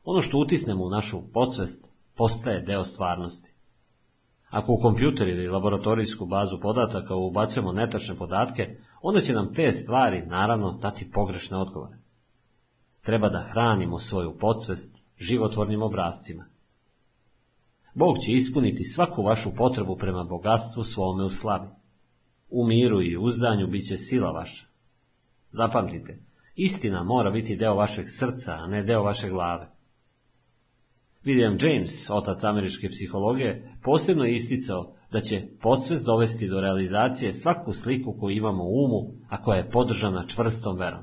S1: Ono što utisnemo u našu podsvest postaje deo stvarnosti. Ako u kompjuter ili laboratorijsku bazu podataka ubacujemo netačne podatke, onda će nam te stvari, naravno, dati pogrešne odgovore. Treba da hranimo svoju podsvest životvornim obrazcima. Bog će ispuniti svaku vašu potrebu prema bogatstvu svome u slavi. U miru i uzdanju bit će sila vaša. Zapamtite, istina mora biti deo vašeg srca, a ne deo vaše glave. William James, otac američke psihologije, posebno je isticao da će podsvest dovesti do realizacije svaku sliku koju imamo u umu, a koja je podržana čvrstom verom.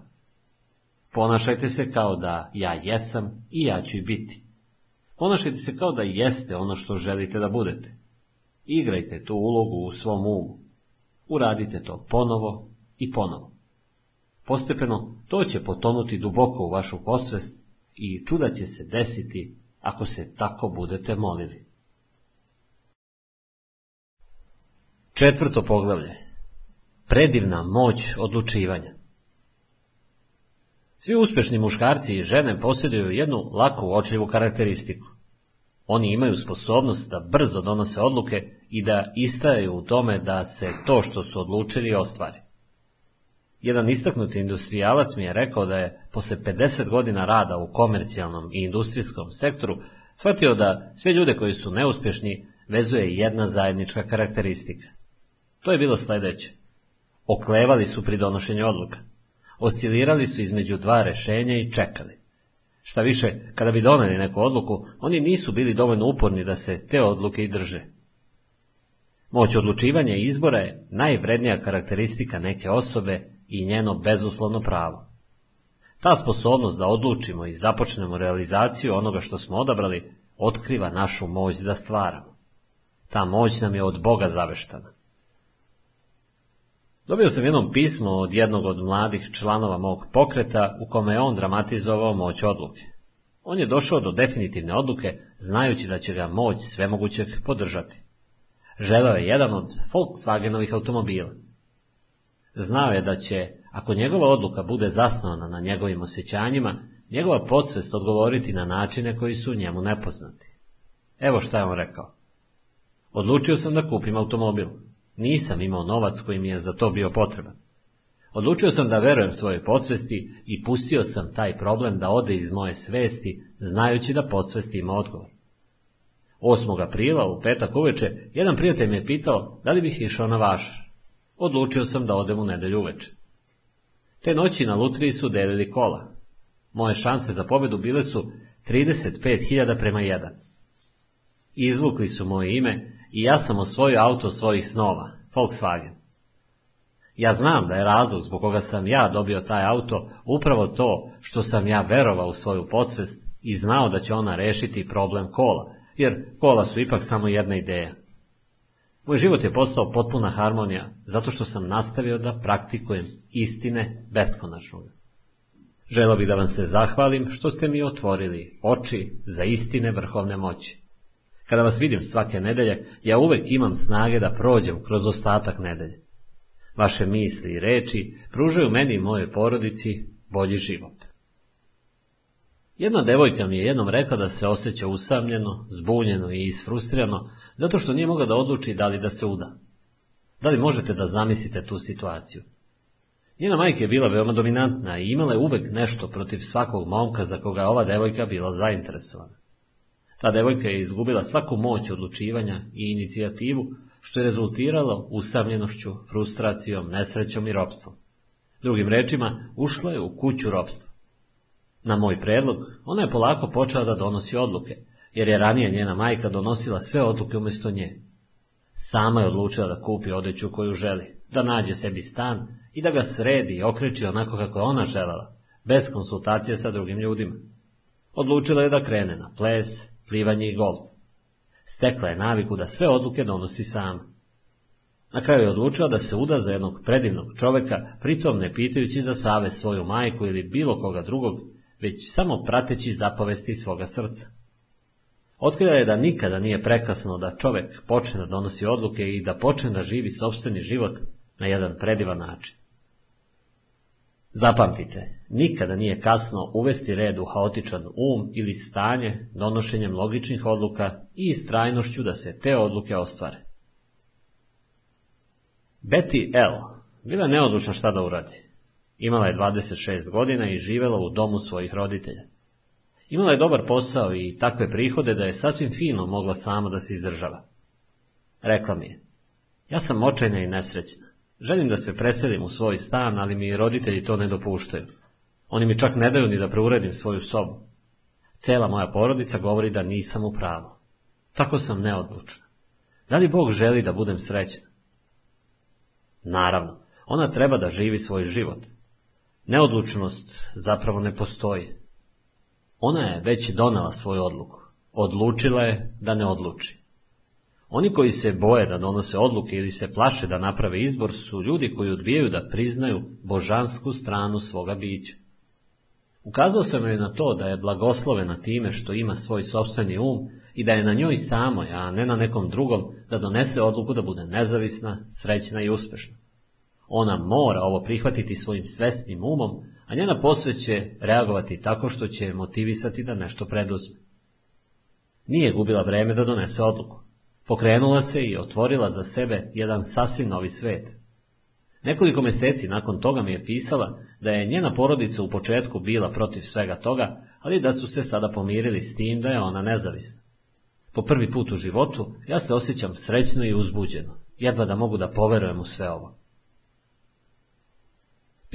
S1: Ponašajte se kao da ja jesam i ja ću i biti. Ponašajte se kao da jeste ono što želite da budete. Igrajte tu ulogu u svom umu. Uradite to ponovo i ponovo. Postepeno to će potonuti duboko u vašu posvest i čuda će se desiti ako se tako budete molili. Četvrto poglavlje. Predivna moć odlučivanja. Svi uspješni muškarci i žene posjeduju jednu laku uočljivu karakteristiku. Oni imaju sposobnost da brzo donose odluke i da istajaju u tome da se to što su odlučili ostvari. Jedan istaknuti industrijalac mi je rekao da je posle 50 godina rada u komercijalnom i industrijskom sektoru shvatio da sve ljude koji su neuspješni vezuje jedna zajednička karakteristika. To je bilo sljedeće. Oklevali su pri donošenju odluka. Oscilirali su između dva rešenja i čekali. Šta više, kada bi doneli neku odluku, oni nisu bili dovoljno uporni da se te odluke i drže. Moć odlučivanja i izbora je najvrednija karakteristika neke osobe i njeno bezuslovno pravo. Ta sposobnost da odlučimo i započnemo realizaciju onoga što smo odabrali, otkriva našu moć da stvaramo. Ta moć nam je od Boga zaveštana. Dobio sam jednom pismo od jednog od mladih članova mog pokreta u kome je on dramatizovao moć odluke. On je došao do definitivne odluke znajući da će ga moć svemogućeg podržati. Želeo je jedan od Volkswagenovih automobila. Znao je da će, ako njegova odluka bude zasnovana na njegovim osjećanjima, njegova podsvest odgovoriti na načine koji su njemu nepoznati. Evo šta je on rekao. Odlučio sam da kupim automobil. Nisam imao novac koji mi je za to bio potreban. Odlučio sam da verujem svojoj podsvesti i pustio sam taj problem da ode iz moje svesti, znajući da podsvesti ima odgovor. 8. aprila u petak uveče jedan prijatelj me je pitao da li bih išao na vaš. Odlučio sam da odem u nedelju uveče. Te noći na lutriji su delili kola. Moje šanse za pobjedu bile su 35.000 prema 1. Izvukli su moje ime i ja sam osvojio auto svojih snova, Volkswagen. Ja znam da je razlog zbog koga sam ja dobio taj auto upravo to što sam ja verovao u svoju podsvest i znao da će ona rešiti problem kola, jer kola su ipak samo jedna ideja. Moj život je postao potpuna harmonija, zato što sam nastavio da praktikujem istine beskonačnog. Želo bih da vam se zahvalim što ste mi otvorili oči za istine vrhovne moći. Kada vas vidim svake nedelje, ja uvek imam snage da prođem kroz ostatak nedelje. Vaše misli i reči pružaju meni i mojoj porodici bolji život. Jedna devojka mi je jednom rekla da se osjeća usamljeno, zbunjeno i isfrustrirano, zato što nije mogla da odluči da li da se uda. Da li možete da zamislite tu situaciju? Njena majka je bila veoma dominantna i imala je uvek nešto protiv svakog momka za koga ova devojka bila zainteresovana. Ta devojka je izgubila svaku moć odlučivanja i inicijativu, što je rezultiralo usamljenošću, frustracijom, nesrećom i ropstvom. Drugim rečima, ušla je u kuću ropstva. Na moj predlog, ona je polako počela da donosi odluke, jer je ranije njena majka donosila sve odluke umjesto nje. Sama je odlučila da kupi odeću koju želi, da nađe sebi stan i da ga sredi i okreći onako kako je ona želela, bez konsultacije sa drugim ljudima. Odlučila je da krene na ples, plivanje i golf. Stekla je naviku da sve odluke donosi sama. Na kraju je odlučila da se uda za jednog predivnog čoveka, pritom ne pitajući za save svoju majku ili bilo koga drugog, već samo prateći zapovesti svoga srca. Otkrila je da nikada nije prekasno da čovek počne da donosi odluke i da počne da živi sobstveni život na jedan predivan način. Zapamtite, nikada nije kasno uvesti red u haotičan um ili stanje donošenjem logičnih odluka i istrajnošću da se te odluke ostvare. Betty L. bila neodlučna šta da uradi. Imala je 26 godina i živela u domu svojih roditelja. Imala je dobar posao i takve prihode da je sasvim fino mogla sama da se izdržava. Rekla mi je, ja sam očajna i nesrećna. Želim da se preselim u svoj stan, ali mi roditelji to ne dopuštaju. Oni mi čak ne daju ni da preuredim svoju sobu. Cela moja porodica govori da nisam u pravu. Tako sam neodlučna. Da li Bog želi da budem srećna? Naravno, ona treba da živi svoj život. Neodlučnost zapravo ne postoji. Ona je već donela svoju odluku. Odlučila je da ne odluči. Oni koji se boje da donose odluke ili se plaše da naprave izbor su ljudi koji odbijaju da priznaju božansku stranu svoga bića. Ukazao sam joj na to da je blagoslovena time što ima svoj sobstveni um i da je na njoj samoj, a ne na nekom drugom, da donese odluku da bude nezavisna, srećna i uspešna. Ona mora ovo prihvatiti svojim svesnim umom, a njena posveć će reagovati tako što će motivisati da nešto preduzme. Nije gubila vreme da donese odluku. Pokrenula se i otvorila za sebe jedan sasvim novi svet. Nekoliko meseci nakon toga mi je pisala da je njena porodica u početku bila protiv svega toga, ali da su se sada pomirili s tim da je ona nezavisna. Po prvi put u životu ja se osjećam srećno i uzbuđeno, jedva da mogu da poverujem u sve ovo.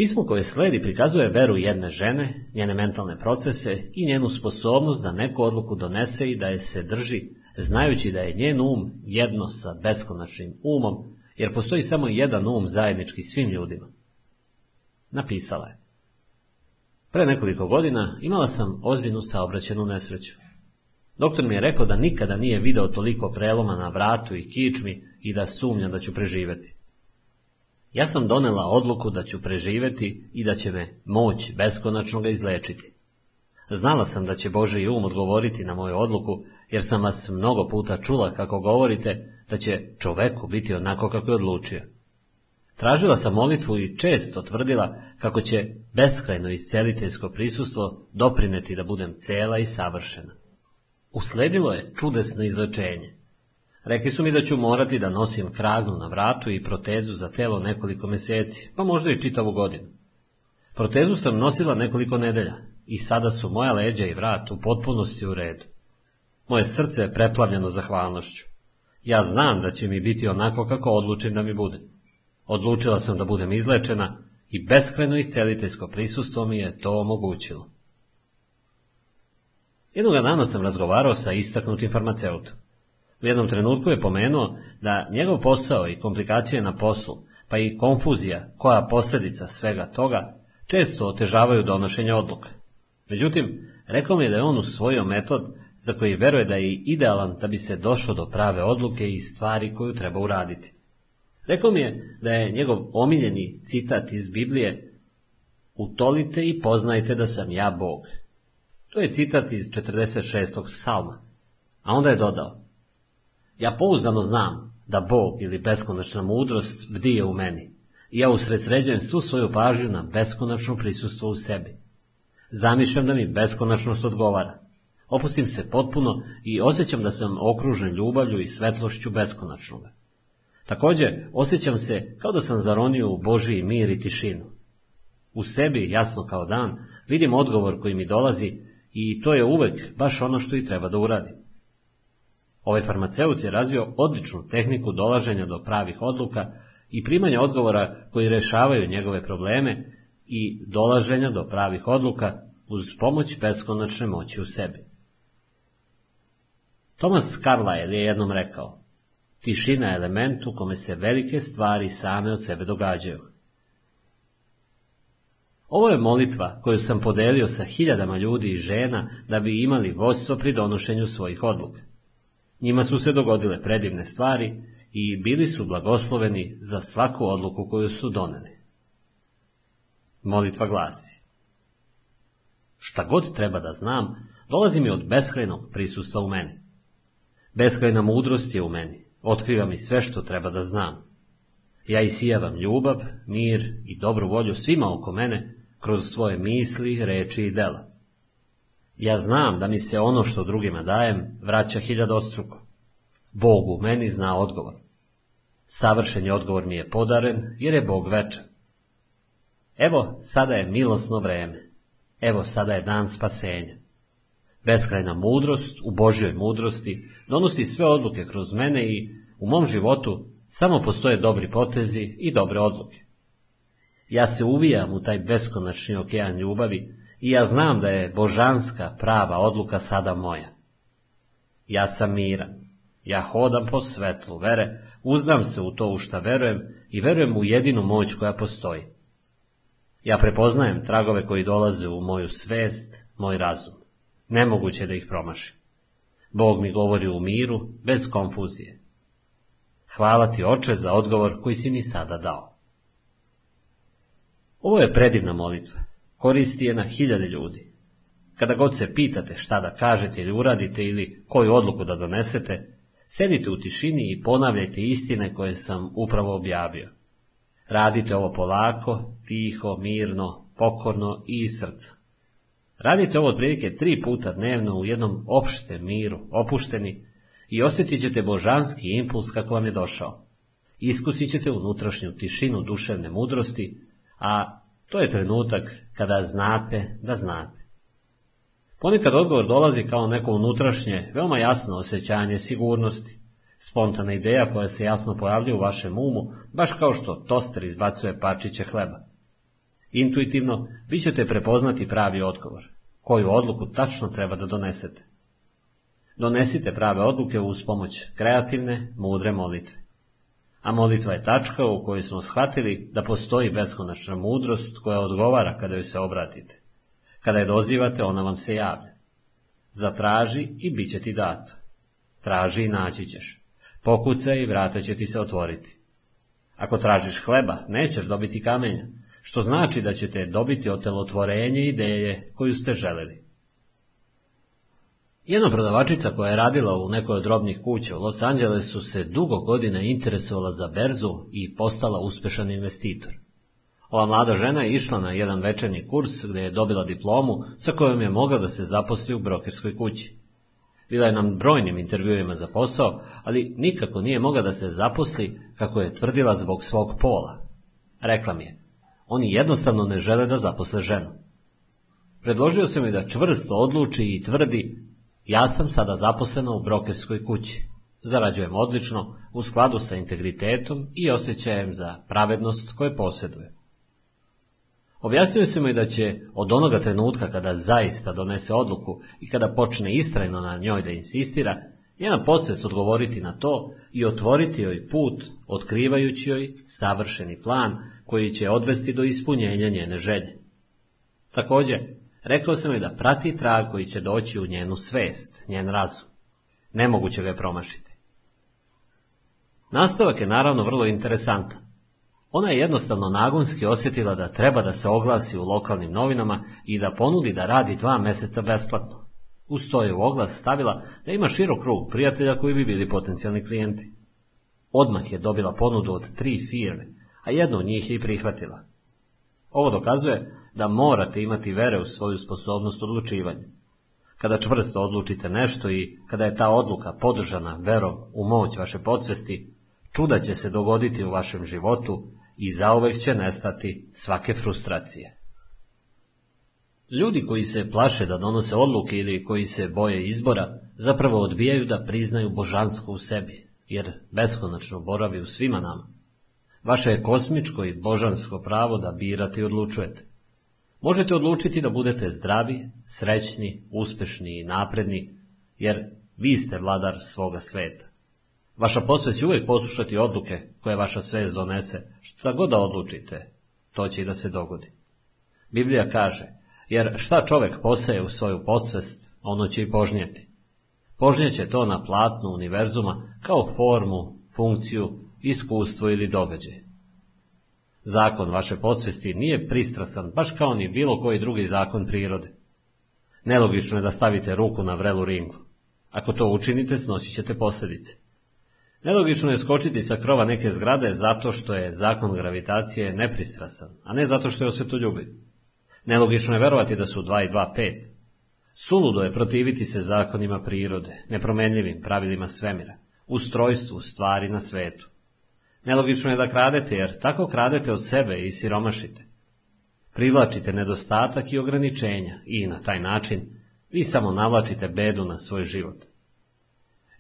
S1: Pismo koje sledi prikazuje veru jedne žene, njene mentalne procese i njenu sposobnost da neku odluku donese i da je se drži, znajući da je njen um jedno sa beskonačnim umom, jer postoji samo jedan um zajednički svim ljudima. Napisala je. Pre nekoliko godina imala sam ozbiljnu saobraćenu nesreću. Doktor mi je rekao da nikada nije video toliko preloma na vratu i kičmi i da sumnjam da ću preživeti. Ja sam donela odluku da ću preživeti i da će me moć beskonačno ga izlečiti. Znala sam da će Boži um odgovoriti na moju odluku, jer sam vas mnogo puta čula kako govorite da će čoveku biti onako kako je odlučio. Tražila sam molitvu i često tvrdila kako će beskrajno isceliteljsko prisustvo doprineti da budem cela i savršena. Usledilo je čudesno izlečenje. Rekli su mi da ću morati da nosim kragnu na vratu i protezu za telo nekoliko meseci, pa možda i čitavu godinu. Protezu sam nosila nekoliko nedelja i sada su moja leđa i vrat u potpunosti u redu. Moje srce je preplavljeno zahvalnošću. Ja znam da će mi biti onako kako odlučim da mi bude. Odlučila sam da budem izlečena i beskreno isceliteljsko prisustvo mi je to omogućilo. Jednog dana sam razgovarao sa istaknutim farmaceutom. U jednom trenutku je pomenuo da njegov posao i komplikacije na poslu, pa i konfuzija, koja posljedica svega toga, često otežavaju donošenje odluka. Međutim, rekao mi je da je on usvojio metod za koji veruje da je idealan da bi se došlo do prave odluke i stvari koju treba uraditi. Rekao mi je da je njegov omiljeni citat iz Biblije Utolite i poznajte da sam ja Bog. To je citat iz 46. psalma. A onda je dodao Ja pouzdano znam da Bog ili beskonačna mudrost bdije u meni i ja usredsređujem svu svoju pažnju na beskonačno prisustvo u sebi. Zamišljam da mi beskonačnost odgovara. Opustim se potpuno i osjećam da sam okružen ljubavlju i svetlošću beskonačnog. Također, osjećam se kao da sam zaronio u Božiji mir i tišinu. U sebi, jasno kao dan, vidim odgovor koji mi dolazi i to je uvek baš ono što i treba da uradim. Ovaj farmaceut je razvio odličnu tehniku dolaženja do pravih odluka i primanja odgovora koji rešavaju njegove probleme i dolaženja do pravih odluka uz pomoć beskonačne moći u sebi. Thomas Carlyle je jednom rekao, tišina je element u kome se velike stvari same od sebe događaju. Ovo je molitva koju sam podelio sa hiljadama ljudi i žena da bi imali vodstvo pri donošenju svojih odluka. Njima su se dogodile predivne stvari i bili su blagosloveni za svaku odluku koju su doneli. Molitva glasi Šta god treba da znam, dolazi mi od beskrajnog prisustva u meni. Beskrajna mudrost je u meni, otkriva mi sve što treba da znam. Ja isijavam ljubav, mir i dobru volju svima oko mene kroz svoje misli, reči i dela. Ja znam da mi se ono što drugima dajem vraća hiljadostruko. Bog u meni zna odgovor. Savršen je odgovor mi je podaren jer je Bog večan. Evo, sada je milosno vreme. Evo, sada je dan spasenja. Beskrajna mudrost u Božjoj mudrosti donosi sve odluke kroz mene i u mom životu samo postoje dobri potezi i dobre odluke. Ja se uvijam u taj beskonačni okean ljubavi i ja znam da je božanska prava odluka sada moja. Ja sam miran. Ja hodam po svetlu vere, uznam se u to u šta verujem i verujem u jedinu moć koja postoji. Ja prepoznajem tragove koji dolaze u moju svest, moj razum. Nemoguće da ih promašim. Bog mi govori u miru, bez konfuzije. Hvala ti, oče, za odgovor koji si mi sada dao. Ovo je predivna molitva. Koristi je na hiljade ljudi. Kada god se pitate šta da kažete ili uradite ili koju odluku da donesete, sedite u tišini i ponavljajte istine koje sam upravo objavio. Radite ovo polako, tiho, mirno, pokorno i iz srca. Radite ovo otprilike tri puta dnevno u jednom opštem miru, opušteni, i osjetit ćete božanski impuls kako vam je došao. Iskusit ćete unutrašnju tišinu duševne mudrosti, a to je trenutak kada znate da znate. Ponekad odgovor dolazi kao neko unutrašnje, veoma jasno osjećanje sigurnosti, spontana ideja koja se jasno pojavljuje u vašem umu, baš kao što toster izbacuje parčiće hleba. Intuitivno vi ćete prepoznati pravi odgovor, koju odluku tačno treba da donesete. Donesite prave odluke uz pomoć kreativne, mudre molitve. A molitva je tačka u kojoj smo shvatili da postoji beskonačna mudrost koja odgovara kada joj se obratite. Kada je dozivate, ona vam se javlja. Zatraži i bit će ti dato. Traži i naći ćeš. Pokucaj i vrata će ti se otvoriti. Ako tražiš hleba, nećeš dobiti kamenja, što znači da ćete dobiti otelotvorenje ideje koju ste želeli. Jedna prodavačica koja je radila u nekoj od robnih kuća u Los Angelesu se dugo godina interesovala za berzu i postala uspešan investitor. Ova mlada žena je išla na jedan večernji kurs gdje je dobila diplomu sa kojom je mogla da se zaposli u brokerskoj kući. Bila je nam brojnim intervjuima za posao, ali nikako nije mogla da se zaposli kako je tvrdila zbog svog pola. Rekla mi je, oni jednostavno ne žele da zaposle ženu. Predložio sam mi da čvrsto odluči i tvrdi ja sam sada zaposlena u brokerskoj kući. Zarađujem odlično, u skladu sa integritetom i osjećajem za pravednost koje posjeduje. Objasnio sam joj da će od onoga trenutka kada zaista donese odluku i kada počne istrajno na njoj da insistira, njena posvest odgovoriti na to i otvoriti joj put, otkrivajući joj savršeni plan koji će odvesti do ispunjenja njene želje. Također, Rekao sam joj da prati trag koji će doći u njenu svest, njen razum. Nemoguće ga je promašiti. Nastavak je naravno vrlo interesantan. Ona je jednostavno nagonski osjetila da treba da se oglasi u lokalnim novinama i da ponudi da radi dva meseca besplatno. Uz to je u oglas stavila da ima širok krug prijatelja koji bi bili potencijalni klijenti. Odmah je dobila ponudu od tri firme, a jednu od njih je i prihvatila. Ovo dokazuje da morate imati vere u svoju sposobnost odlučivanja. Kada čvrsto odlučite nešto i kada je ta odluka podržana verom u moć vaše podsvesti, čuda će se dogoditi u vašem životu i zauvek će nestati svake frustracije. Ljudi koji se plaše da donose odluke ili koji se boje izbora, zapravo odbijaju da priznaju božansko u sebi, jer beskonačno boravi u svima nama. Vaše je kosmičko i božansko pravo da birate i odlučujete. Možete odlučiti da budete zdravi, srećni, uspešni i napredni, jer vi ste vladar svoga sveta. Vaša posvest će uvijek poslušati odluke koje vaša svest donese, šta god da odlučite, to će i da se dogodi. Biblija kaže, jer šta čovek poseje u svoju podsvest, ono će i požnjeti. Požnjeće to na platnu univerzuma kao formu, funkciju, iskustvo ili događaj. Zakon vaše podsvesti nije pristrasan, baš kao ni bilo koji drugi zakon prirode. Nelogično je da stavite ruku na vrelu ringlu. Ako to učinite, snosit ćete posljedice. Nelogično je skočiti sa krova neke zgrade zato što je zakon gravitacije nepristrasan, a ne zato što je osvetoljubiv. Nelogično je verovati da su 2 i 2 5. Suludo je protiviti se zakonima prirode, nepromenljivim pravilima svemira, ustrojstvu stvari na svetu. Nelogično je da kradete, jer tako kradete od sebe i siromašite. Privlačite nedostatak i ograničenja i na taj način vi samo navlačite bedu na svoj život.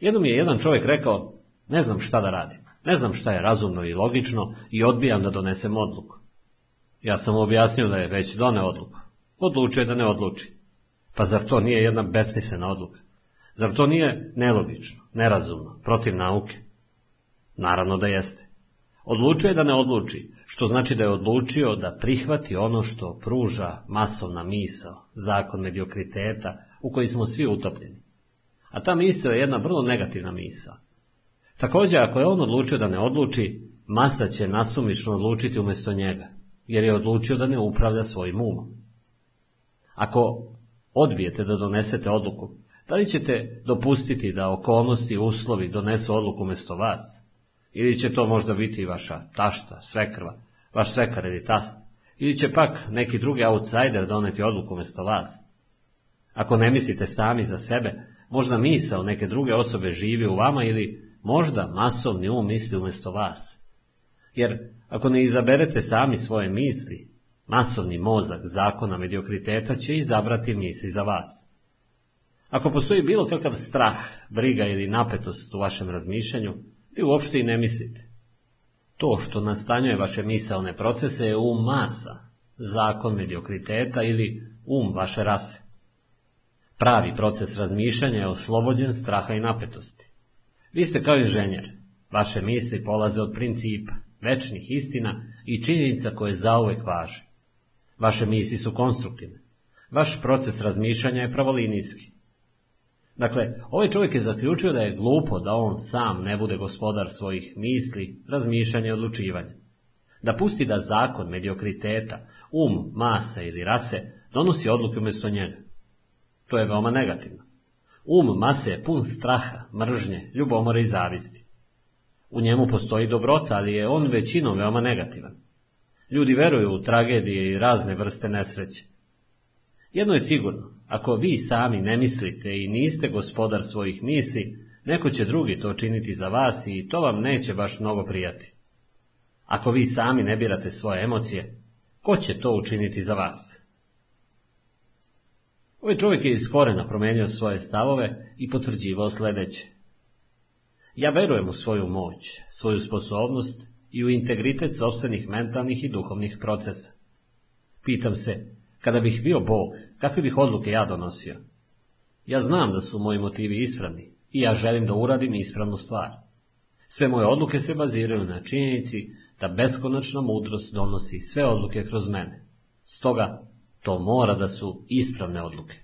S1: Jednom je jedan čovjek rekao, ne znam šta da radim, ne znam šta je razumno i logično i odbijam da donesem odluku. Ja sam mu objasnio da je već doneo odluku. Odlučio je da ne odluči. Pa zar to nije jedna besmislena odluka? Zar to nije nelogično, nerazumno, protiv nauke? Naravno da jeste. Odlučio je da ne odluči, što znači da je odlučio da prihvati ono što pruža masovna misao, zakon mediokriteta u koji smo svi utopljeni. A ta misao je jedna vrlo negativna misao. Također, ako je on odlučio da ne odluči, masa će nasumično odlučiti umjesto njega, jer je odlučio da ne upravlja svojim umom. Ako odbijete da donesete odluku, da li ćete dopustiti da okolnosti i uslovi donesu odluku umjesto vas? Ili će to možda biti vaša tašta, svekrva, vaš svekar ili tast? Ili će pak neki drugi outsider doneti odluku umjesto vas? Ako ne mislite sami za sebe, možda misao neke druge osobe živi u vama ili možda masovni um misli umjesto vas. Jer ako ne izaberete sami svoje misli, masovni mozak zakona mediokriteta će izabrati misli za vas. Ako postoji bilo kakav strah, briga ili napetost u vašem razmišljanju, vi uopšte i ne mislite. To što nastanjuje vaše misaone procese je um masa, zakon mediokriteta ili um vaše rase. Pravi proces razmišljanja je oslobođen straha i napetosti. Vi ste kao inženjer. Vaše misli polaze od principa, večnih istina i činjenica koje zauvek važe. Vaše misli su konstruktivne. Vaš proces razmišljanja je pravolinijski. Dakle, ovaj čovjek je zaključio da je glupo da on sam ne bude gospodar svojih misli, razmišljanja i odlučivanja. Da pusti da zakon mediokriteta, um, masa ili rase donosi odluke umjesto njega. To je veoma negativno. Um mase je pun straha, mržnje, ljubomore i zavisti. U njemu postoji dobrota, ali je on većinom veoma negativan. Ljudi veruju u tragedije i razne vrste nesreće. Jedno je sigurno, ako vi sami ne mislite i niste gospodar svojih misli, neko će drugi to činiti za vas i to vam neće baš mnogo prijati. Ako vi sami ne birate svoje emocije, ko će to učiniti za vas? Ovaj čovjek je iz korena promijenio svoje stavove i potvrđivao sljedeće. Ja verujem u svoju moć, svoju sposobnost i u integritet sobstvenih mentalnih i duhovnih procesa. Pitam se, kada bih bio Bog, kakve bih odluke ja donosio? Ja znam da su moji motivi ispravni i ja želim da uradim ispravnu stvar. Sve moje odluke se baziraju na činjenici da beskonačna mudrost donosi sve odluke kroz mene. Stoga, to mora da su ispravne odluke.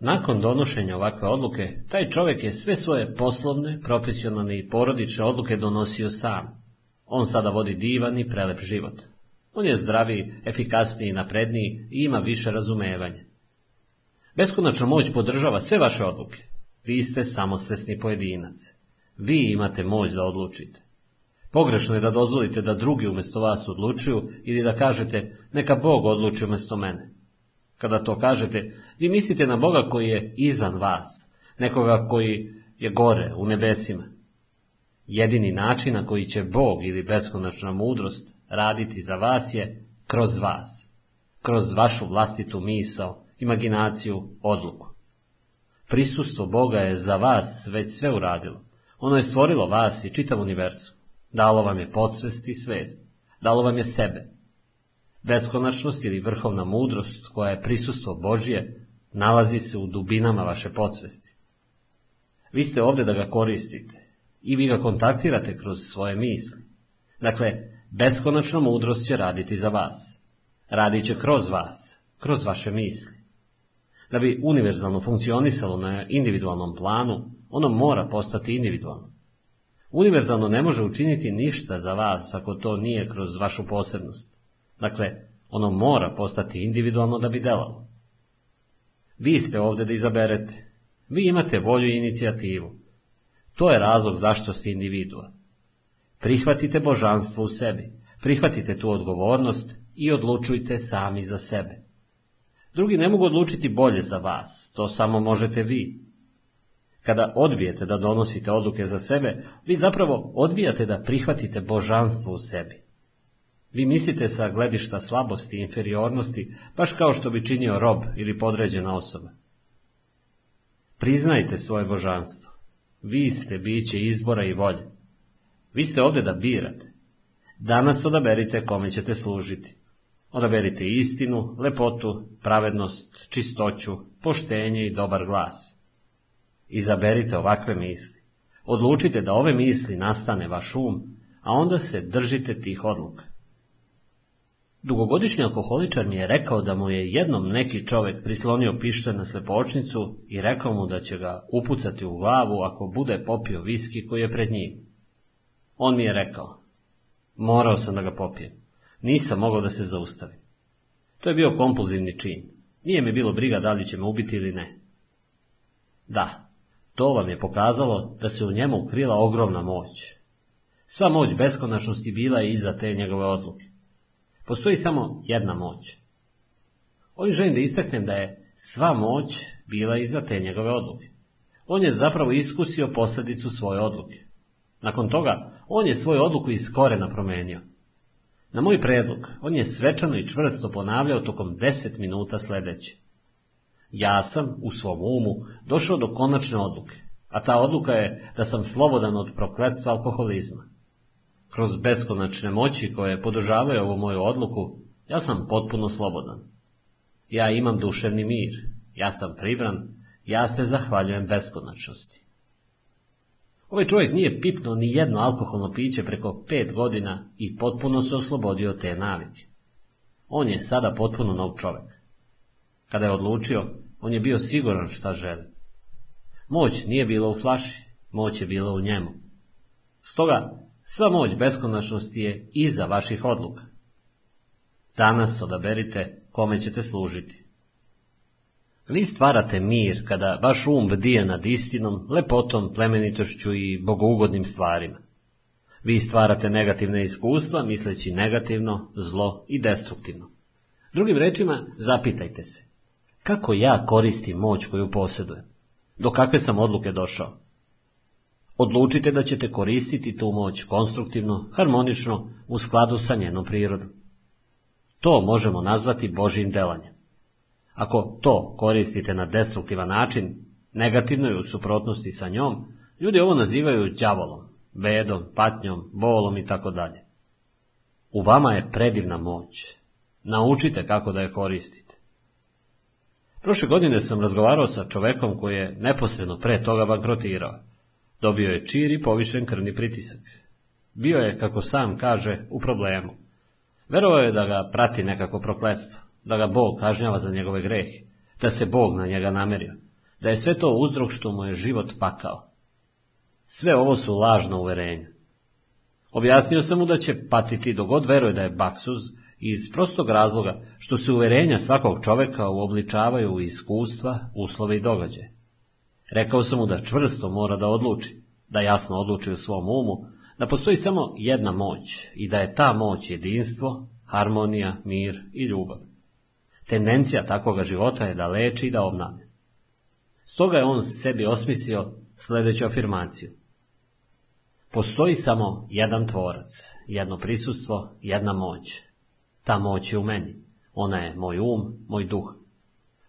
S1: Nakon donošenja ovakve odluke, taj čovjek je sve svoje poslovne, profesionalne i porodične odluke donosio sam. On sada vodi divan i prelep život. On je zdraviji, efikasniji, napredniji i ima više razumevanja. Beskonačna moć podržava sve vaše odluke. Vi ste samosvesni pojedinac. Vi imate moć da odlučite. Pogrešno je da dozvolite da drugi umjesto vas odlučuju ili da kažete neka Bog odluči umjesto mene. Kada to kažete, vi mislite na Boga koji je izvan vas, nekoga koji je gore, u nebesima. Jedini način na koji će Bog ili beskonačna mudrost raditi za vas je kroz vas. kroz vašu vlastitu misao, imaginaciju, odluku. Prisustvo Boga je za vas već sve uradilo. Ono je stvorilo vas i čitav univerzum. Dalo vam je podsvest i svest. Dalo vam je sebe. Beskonačnost ili vrhovna mudrost koja je prisustvo Božje nalazi se u dubinama vaše podsvesti. Vi ste ovdje da ga koristite i vi ga kontaktirate kroz svoje misli. Dakle, beskonačna mudrost će raditi za vas. Radit će kroz vas, kroz vaše misli. Da bi univerzalno funkcionisalo na individualnom planu, ono mora postati individualno. Univerzalno ne može učiniti ništa za vas ako to nije kroz vašu posebnost. Dakle, ono mora postati individualno da bi delalo. Vi ste ovdje da izaberete. Vi imate volju i inicijativu. To je razlog zašto ste individua. Prihvatite božanstvo u sebi, prihvatite tu odgovornost i odlučujte sami za sebe. Drugi ne mogu odlučiti bolje za vas, to samo možete vi. Kada odbijete da donosite odluke za sebe, vi zapravo odbijate da prihvatite božanstvo u sebi. Vi mislite sa gledišta slabosti i inferiornosti, baš kao što bi činio rob ili podređena osoba. Priznajte svoje božanstvo. Vi ste biće izbora i volje. Vi ste ovdje da birate. Danas odaberite kome ćete služiti. Odaberite istinu, lepotu, pravednost, čistoću, poštenje i dobar glas. Izaberite ovakve misli. Odlučite da ove misli nastane vaš um, a onda se držite tih odluka. Dugogodišnji alkoholičar mi je rekao da mu je jednom neki čovjek prislonio pištolj na slepočnicu i rekao mu da će ga upucati u glavu ako bude popio viski koji je pred njim. On mi je rekao, morao sam da ga popijem. Nisam mogao da se zaustavim. To je bio kompulzivni čin. Nije mi bilo briga da li će me ubiti ili ne. Da, to vam je pokazalo da se u njemu krila ogromna moć. Sva moć beskonačnosti bila je iza te njegove odluke. Postoji samo jedna moć. Ovim želim da istaknem da je sva moć bila iza te njegove odluke. On je zapravo iskusio posljedicu svoje odluke. Nakon toga, on je svoju odluku iz korena promenio. Na moj predlog, on je svečano i čvrsto ponavljao tokom deset minuta sljedeće. Ja sam, u svom umu, došao do konačne odluke, a ta odluka je da sam slobodan od prokletstva alkoholizma. Kroz beskonačne moći koje podržavaju ovu moju odluku, ja sam potpuno slobodan. Ja imam duševni mir, ja sam pribran, ja se zahvaljujem beskonačnosti. Ovaj čovjek nije pipnuo ni jedno alkoholno piće preko pet godina i potpuno se oslobodio te navike. On je sada potpuno nov čovjek. Kada je odlučio, on je bio siguran šta želi. Moć nije bila u flaši, moć je bila u njemu. Stoga, sva moć beskonačnosti je iza vaših odluka. Danas odaberite kome ćete služiti. Vi stvarate mir kada vaš um bdije nad istinom, lepotom, plemenitošću i bogougodnim stvarima. Vi stvarate negativne iskustva misleći negativno, zlo i destruktivno. Drugim rečima, zapitajte se, kako ja koristim moć koju posjedujem? Do kakve sam odluke došao? Odlučite da ćete koristiti tu moć konstruktivno, harmonično, u skladu sa njenom prirodom. To možemo nazvati Božim delanjem. Ako to koristite na destruktivan način, negativno je u suprotnosti sa njom, ljudi ovo nazivaju đavolom, bedom, patnjom, bolom i tako dalje. U vama je predivna moć. Naučite kako da je koristite. Prošle godine sam razgovarao sa čovekom koji je neposredno pre toga bankrotirao. Dobio je čir i povišen krvni pritisak. Bio je, kako sam kaže, u problemu. Verovao je da ga prati nekako prokletstvo da ga Bog kažnjava za njegove grehe, da se Bog na njega namerio, da je sve to uzrok što mu je život pakao. Sve ovo su lažna uverenja. Objasnio sam mu da će patiti dogod veruje da je baksuz iz prostog razloga što se uverenja svakog čoveka uobličavaju u iskustva, uslove i događaje. Rekao sam mu da čvrsto mora da odluči, da jasno odluči u svom umu, da postoji samo jedna moć i da je ta moć jedinstvo, harmonija, mir i ljubav. Tendencija takvoga života je da leči i da obnavlja. Stoga je on sebi osmislio sljedeću afirmaciju. Postoji samo jedan tvorac, jedno prisustvo, jedna moć. Ta moć je u meni. Ona je moj um, moj duh.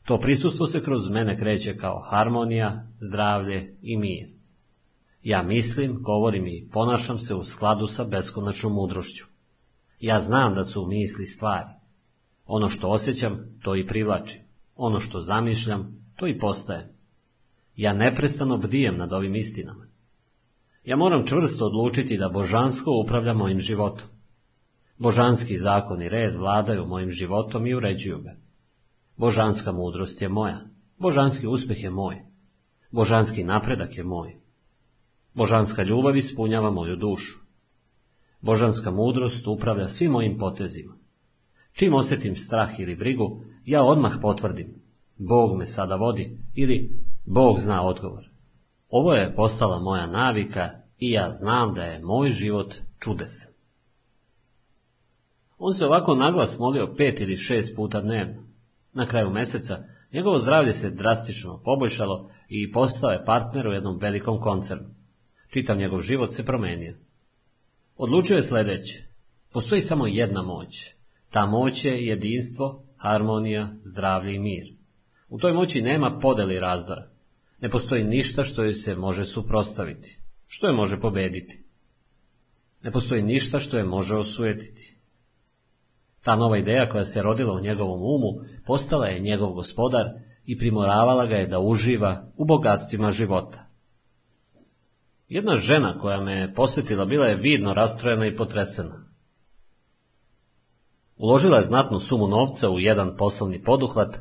S1: To prisustvo se kroz mene kreće kao harmonija, zdravlje i mir. Ja mislim, govorim i ponašam se u skladu sa beskonačnom mudrošću. Ja znam da su misli stvari. Ono što osjećam, to i privlačim. Ono što zamišljam, to i postajem. Ja neprestano bdijem nad ovim istinama. Ja moram čvrsto odlučiti da božansko upravlja mojim životom. Božanski zakon i red vladaju mojim životom i uređuju ga. Božanska mudrost je moja. Božanski uspjeh je moj. Božanski napredak je moj. Božanska ljubav ispunjava moju dušu. Božanska mudrost upravlja svim mojim potezima. Čim osjetim strah ili brigu, ja odmah potvrdim. Bog me sada vodi ili Bog zna odgovor. Ovo je postala moja navika i ja znam da je moj život čudesan. On se ovako naglas molio pet ili šest puta dnevno. Na kraju mjeseca njegovo zdravlje se drastično poboljšalo i postao je partner u jednom velikom koncernu. Čitav njegov život se promenio. Odlučio je sljedeće. Postoji samo jedna moć. Ta moć je jedinstvo, harmonija, zdravlje i mir. U toj moći nema podeli razdora. Ne postoji ništa što joj se može suprostaviti, što je može pobediti. Ne postoji ništa što je može osujetiti. Ta nova ideja koja se rodila u njegovom umu postala je njegov gospodar i primoravala ga je da uživa u bogatstvima života. Jedna žena koja me posjetila bila je vidno rastrojena i potresena. Uložila je znatnu sumu novca u jedan poslovni poduhvat,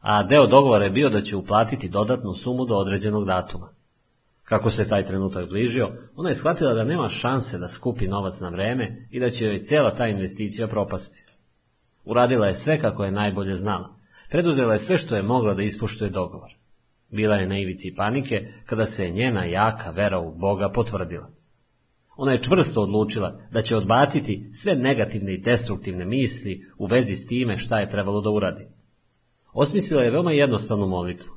S1: a deo dogovora je bio da će uplatiti dodatnu sumu do određenog datuma. Kako se taj trenutak bližio, ona je shvatila da nema šanse da skupi novac na vreme i da će joj cijela ta investicija propasti. Uradila je sve kako je najbolje znala. Preduzela je sve što je mogla da ispoštuje dogovor. Bila je na ivici panike kada se njena jaka vera u Boga potvrdila. Ona je čvrsto odlučila da će odbaciti sve negativne i destruktivne misli u vezi s time šta je trebalo da uradi. Osmislila je veoma jednostavnu molitvu.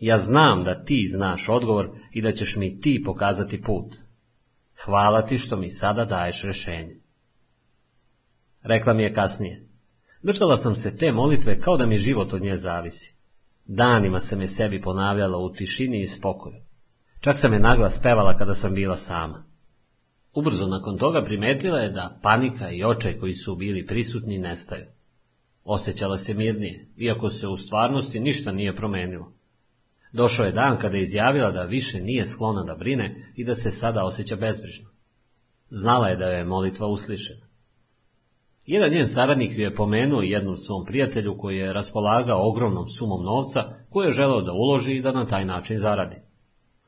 S1: Ja znam da ti znaš odgovor i da ćeš mi ti pokazati put. Hvala ti što mi sada daješ rješenje. Rekla mi je kasnije. Držala sam se te molitve kao da mi život od nje zavisi. Danima se me sebi ponavljala u tišini i spokoju. Čak sam je naglas pevala kada sam bila sama. Ubrzo nakon toga primetila je da panika i očaj koji su bili prisutni nestaju. Osjećala se mirnije, iako se u stvarnosti ništa nije promenilo. Došao je dan kada je izjavila da više nije sklona da brine i da se sada osjeća bezbrižno. Znala je da je molitva uslišena. Jedan njen saradnik je pomenuo jednom svom prijatelju koji je raspolagao ogromnom sumom novca koju je želeo da uloži i da na taj način zaradi.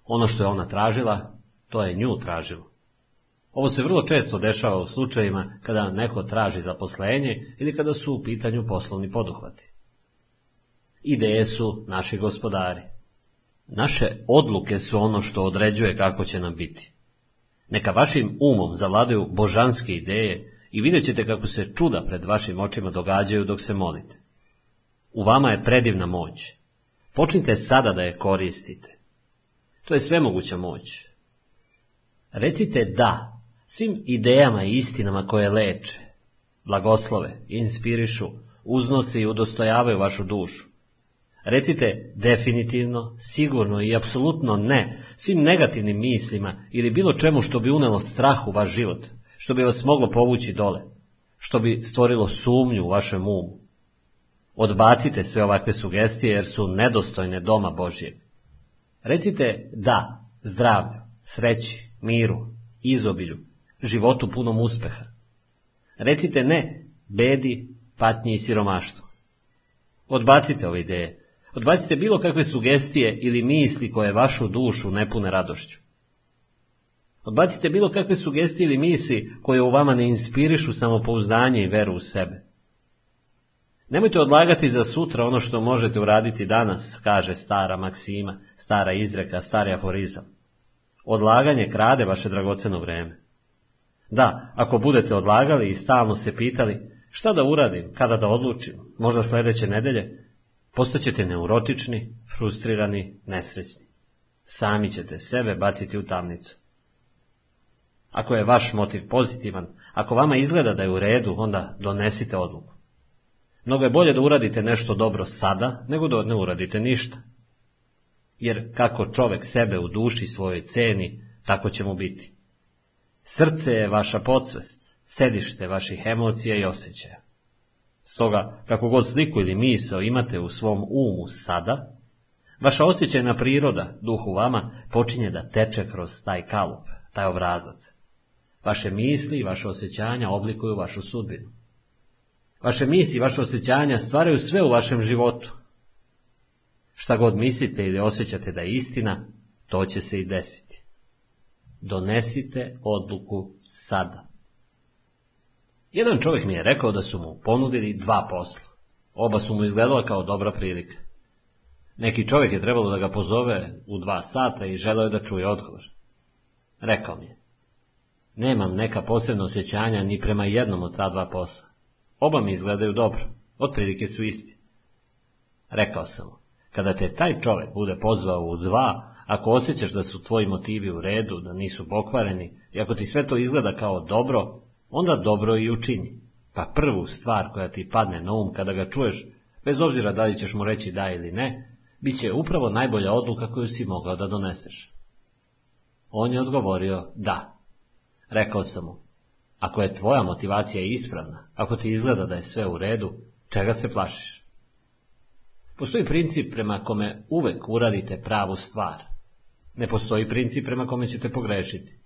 S1: Ono što je ona tražila, to je nju tražilo. Ovo se vrlo često dešava u slučajevima kada neko traži zaposlenje ili kada su u pitanju poslovni poduhvati. Ideje su naši gospodari. Naše odluke su ono što određuje kako će nam biti. Neka vašim umom zavladaju božanske ideje i vidjet ćete kako se čuda pred vašim očima događaju dok se molite. U vama je predivna moć. Počnite sada da je koristite. To je svemoguća moć. Recite da svim idejama i istinama koje leče, blagoslove, inspirišu, uznose i udostojavaju vašu dušu. Recite definitivno, sigurno i apsolutno ne svim negativnim mislima ili bilo čemu što bi unelo strah u vaš život, što bi vas moglo povući dole, što bi stvorilo sumnju u vašem umu. Odbacite sve ovakve sugestije jer su nedostojne doma Božjeg. Recite da zdravlju, sreći, miru, izobilju, životu punom uspeha. Recite ne bedi, patnji i siromaštvu. Odbacite ove ideje. Odbacite bilo kakve sugestije ili misli koje vašu dušu ne pune radošću. Odbacite bilo kakve sugestije ili misli koje u vama ne inspirišu samopouzdanje i veru u sebe. Nemojte odlagati za sutra ono što možete uraditi danas, kaže stara maksima, stara izreka, stari aforizam. Odlaganje krade vaše dragoceno vreme. Da, ako budete odlagali i stalno se pitali šta da uradim, kada da odlučim, možda sljedeće nedelje, postaćete neurotični, frustrirani, nesrećni. Sami ćete sebe baciti u tamnicu. Ako je vaš motiv pozitivan, ako vama izgleda da je u redu, onda donesite odluku. Mnogo je bolje da uradite nešto dobro sada, nego da ne uradite ništa. Jer kako čovek sebe u duši svojoj ceni, tako će mu biti. Srce je vaša podsvest, sedište vaših emocija i osjećaja. Stoga, kako god sliku ili misao imate u svom umu sada, vaša osjećajna priroda, duh u vama, počinje da teče kroz taj kalup, taj obrazac. Vaše misli i vaše osjećanja oblikuju vašu sudbinu. Vaše misli vaše osjećanja stvaraju sve u vašem životu. Šta god mislite ili osjećate da je istina, to će se i desiti. Donesite odluku sada. Jedan čovjek mi je rekao da su mu ponudili dva posla. Oba su mu izgledala kao dobra prilika. Neki čovjek je trebalo da ga pozove u dva sata i želeo je da čuje odgovor. Rekao mi je, nemam neka posebna osjećanja ni prema jednom od ta dva posla. Oba mi izgledaju dobro, otprilike su isti. Rekao sam mu, kada te taj čovjek bude pozvao u dva, ako osjećaš da su tvoji motivi u redu, da nisu pokvareni, i ako ti sve to izgleda kao dobro, onda dobro i učini. Pa prvu stvar koja ti padne na um kada ga čuješ, bez obzira da li ćeš mu reći da ili ne, bit će upravo najbolja odluka koju si mogao da doneseš. On je odgovorio da. Rekao sam mu, ako je tvoja motivacija ispravna, ako ti izgleda da je sve u redu, čega se plašiš? Postoji princip prema kome uvek uradite pravu stvar. Ne postoji princip prema kome ćete pogrešiti.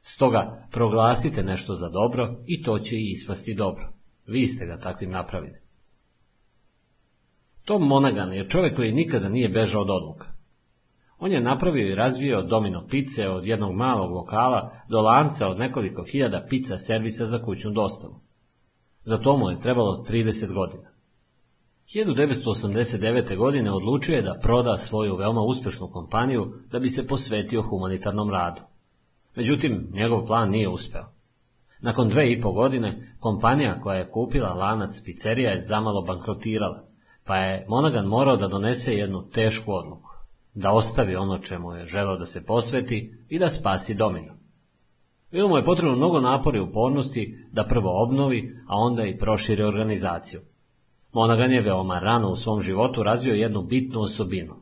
S1: Stoga proglasite nešto za dobro i to će i ispasti dobro. Vi ste ga takvim napravili. Tom Monaghan je čovjek koji nikada nije bežao od odluka. On je napravio i razvio domino pice od jednog malog lokala do lanca od nekoliko hiljada pizza servisa za kućnu dostavu. Za to mu je trebalo 30 godina. 1989. godine odlučio je da proda svoju veoma uspešnu kompaniju da bi se posvetio humanitarnom radu. Međutim, njegov plan nije uspeo. Nakon dve i po godine, kompanija koja je kupila lanac pizzerija je zamalo bankrotirala, pa je Monaghan morao da donese jednu tešku odluku, da ostavi ono čemu je želeo da se posveti i da spasi domino. Bilo mu je potrebno mnogo napori i upornosti da prvo obnovi, a onda i proširi organizaciju. Monaghan je veoma rano u svom životu razvio jednu bitnu osobinu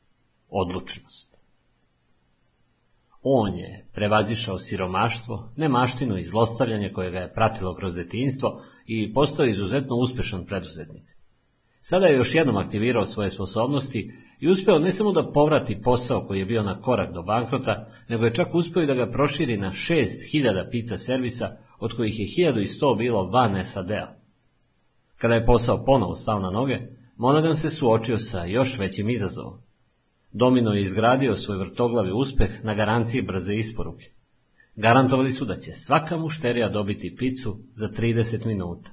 S1: – odlučnost. On je prevazišao siromaštvo, nemaštinu i zlostavljanje koje ga je pratilo kroz detinstvo i postao izuzetno uspešan preduzetnik. Sada je još jednom aktivirao svoje sposobnosti i uspeo ne samo da povrati posao koji je bio na korak do bankrota, nego je čak uspeo i da ga proširi na 6000 pizza servisa, od kojih je 1100 bilo van SAD-a. Kada je posao ponovo stao na noge, Monaghan se suočio sa još većim izazovom. Domino je izgradio svoj vrtoglavi uspeh na garanciji brze isporuke. Garantovali su da će svaka mušterija dobiti picu za 30 minuta.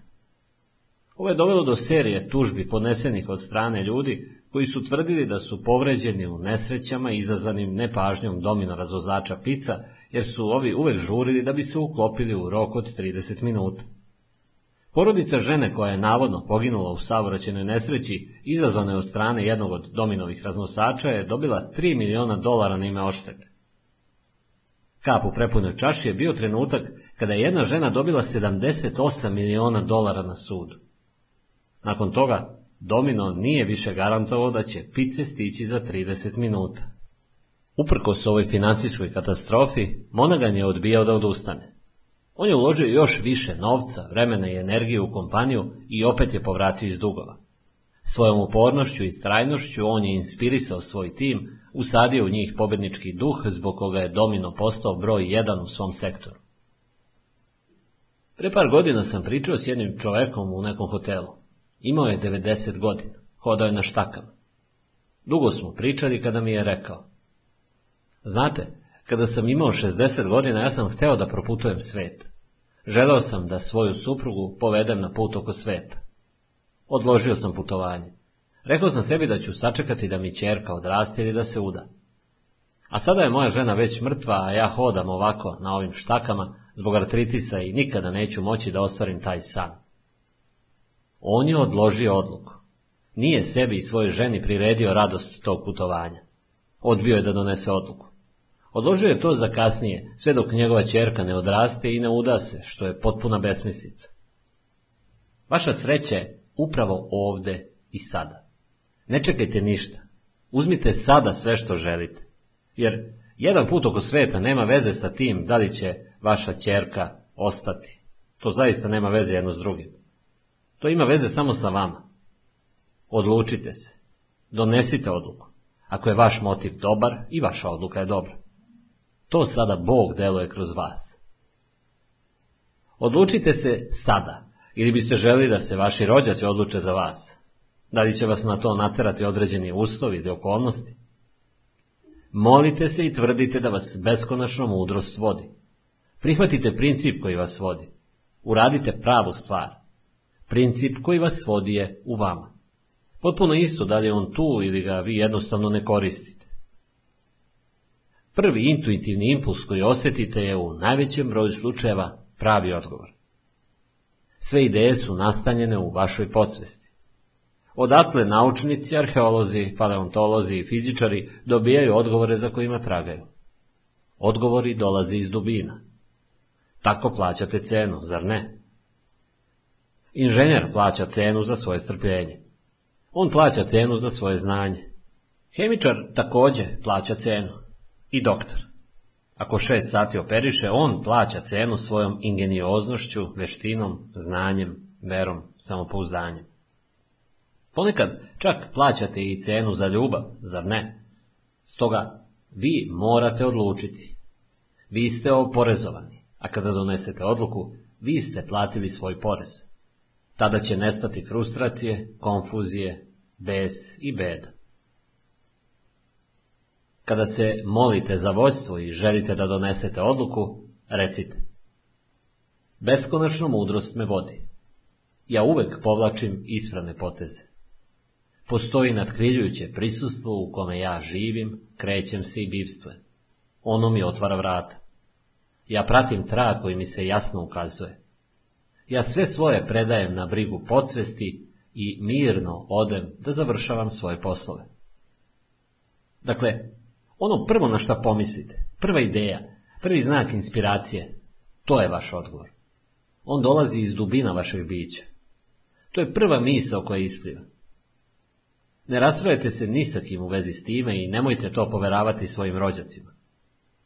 S1: Ovo je dovelo do serije tužbi podnesenih od strane ljudi koji su tvrdili da su povređeni u nesrećama izazvanim nepažnjom domino razvozača pica, jer su ovi uvek žurili da bi se uklopili u rok od 30 minuta. Porodica žene koja je navodno poginula u saobraćenoj nesreći, izazvanoj od strane jednog od dominovih raznosača, je dobila 3 miliona dolara na ime oštete. Kap u prepunoj čaši je bio trenutak kada je jedna žena dobila 78 miliona dolara na sudu. Nakon toga, Domino nije više garantovao da će pice stići za 30 minuta. Uprkos ovoj finansijskoj katastrofi, Monaghan je odbijao da odustane. On je uložio još više novca, vremena i energije u kompaniju i opet je povratio iz dugova. Svojom upornošću i strajnošću on je inspirisao svoj tim, usadio u njih pobednički duh zbog koga je Domino postao broj jedan u svom sektoru. Pre par godina sam pričao s jednim čovekom u nekom hotelu. Imao je 90 godina, hodao je na štakama. Dugo smo pričali kada mi je rekao. Znate, kada sam imao 60 godina, ja sam hteo da proputujem svet. Želeo sam da svoju suprugu povedem na put oko sveta. Odložio sam putovanje. Rekao sam sebi da ću sačekati da mi čerka odraste ili da se uda. A sada je moja žena već mrtva, a ja hodam ovako na ovim štakama zbog artritisa i nikada neću moći da ostvarim taj san. On je odložio odluku. Nije sebi i svojoj ženi priredio radost tog putovanja. Odbio je da donese odluku. Odložio je to za kasnije, sve dok njegova čerka ne odraste i ne uda se, što je potpuna besmislica. Vaša sreća je upravo ovde i sada. Ne čekajte ništa. Uzmite sada sve što želite. Jer jedan put oko sveta nema veze sa tim da li će vaša ćerka ostati. To zaista nema veze jedno s drugim. To ima veze samo sa vama. Odlučite se. Donesite odluku. Ako je vaš motiv dobar, i vaša odluka je dobra. To sada Bog deluje kroz vas. Odlučite se sada, ili biste želi da se vaši rođaci odluče za vas. Da li će vas na to naterati određeni uslovi ili okolnosti? Molite se i tvrdite da vas beskonačno mudrost vodi. Prihvatite princip koji vas vodi. Uradite pravu stvar. Princip koji vas vodi je u vama. Potpuno isto da li je on tu ili ga vi jednostavno ne koristite. Prvi intuitivni impuls koji osjetite je u najvećem broju slučajeva pravi odgovor. Sve ideje su nastanjene u vašoj podsvesti. Odatle naučnici, arheolozi, paleontolozi i fizičari dobijaju odgovore za kojima tragaju. Odgovori dolaze iz dubina. Tako plaćate cenu, zar ne? Inženjer plaća cenu za svoje strpljenje. On plaća cenu za svoje znanje. Hemičar također plaća cenu. I doktor. Ako šest sati operiše, on plaća cenu svojom ingenioznošću, veštinom, znanjem, verom, samopouzdanjem. Ponekad čak plaćate i cenu za ljubav, zar ne? Stoga, vi morate odlučiti. Vi ste oporezovani, a kada donesete odluku, vi ste platili svoj porez. Tada će nestati frustracije, konfuzije, bes i beda. Kada se molite za vojstvo i želite da donesete odluku, recite. Beskonačno mudrost me vodi. Ja uvek povlačim ispravne poteze. Postoji nadkriljujuće prisustvo u kome ja živim, krećem se i bivstvujem. Ono mi otvara vrata. Ja pratim trag koji mi se jasno ukazuje. Ja sve svoje predajem na brigu podsvesti i mirno odem da završavam svoje poslove. Dakle, ono prvo na što pomislite, prva ideja, prvi znak inspiracije, to je vaš odgovor. On dolazi iz dubina vašeg bića. To je prva misao koja ispliva. Ne raspravljajte se ni sa kim u vezi s time i nemojte to poveravati svojim rođacima.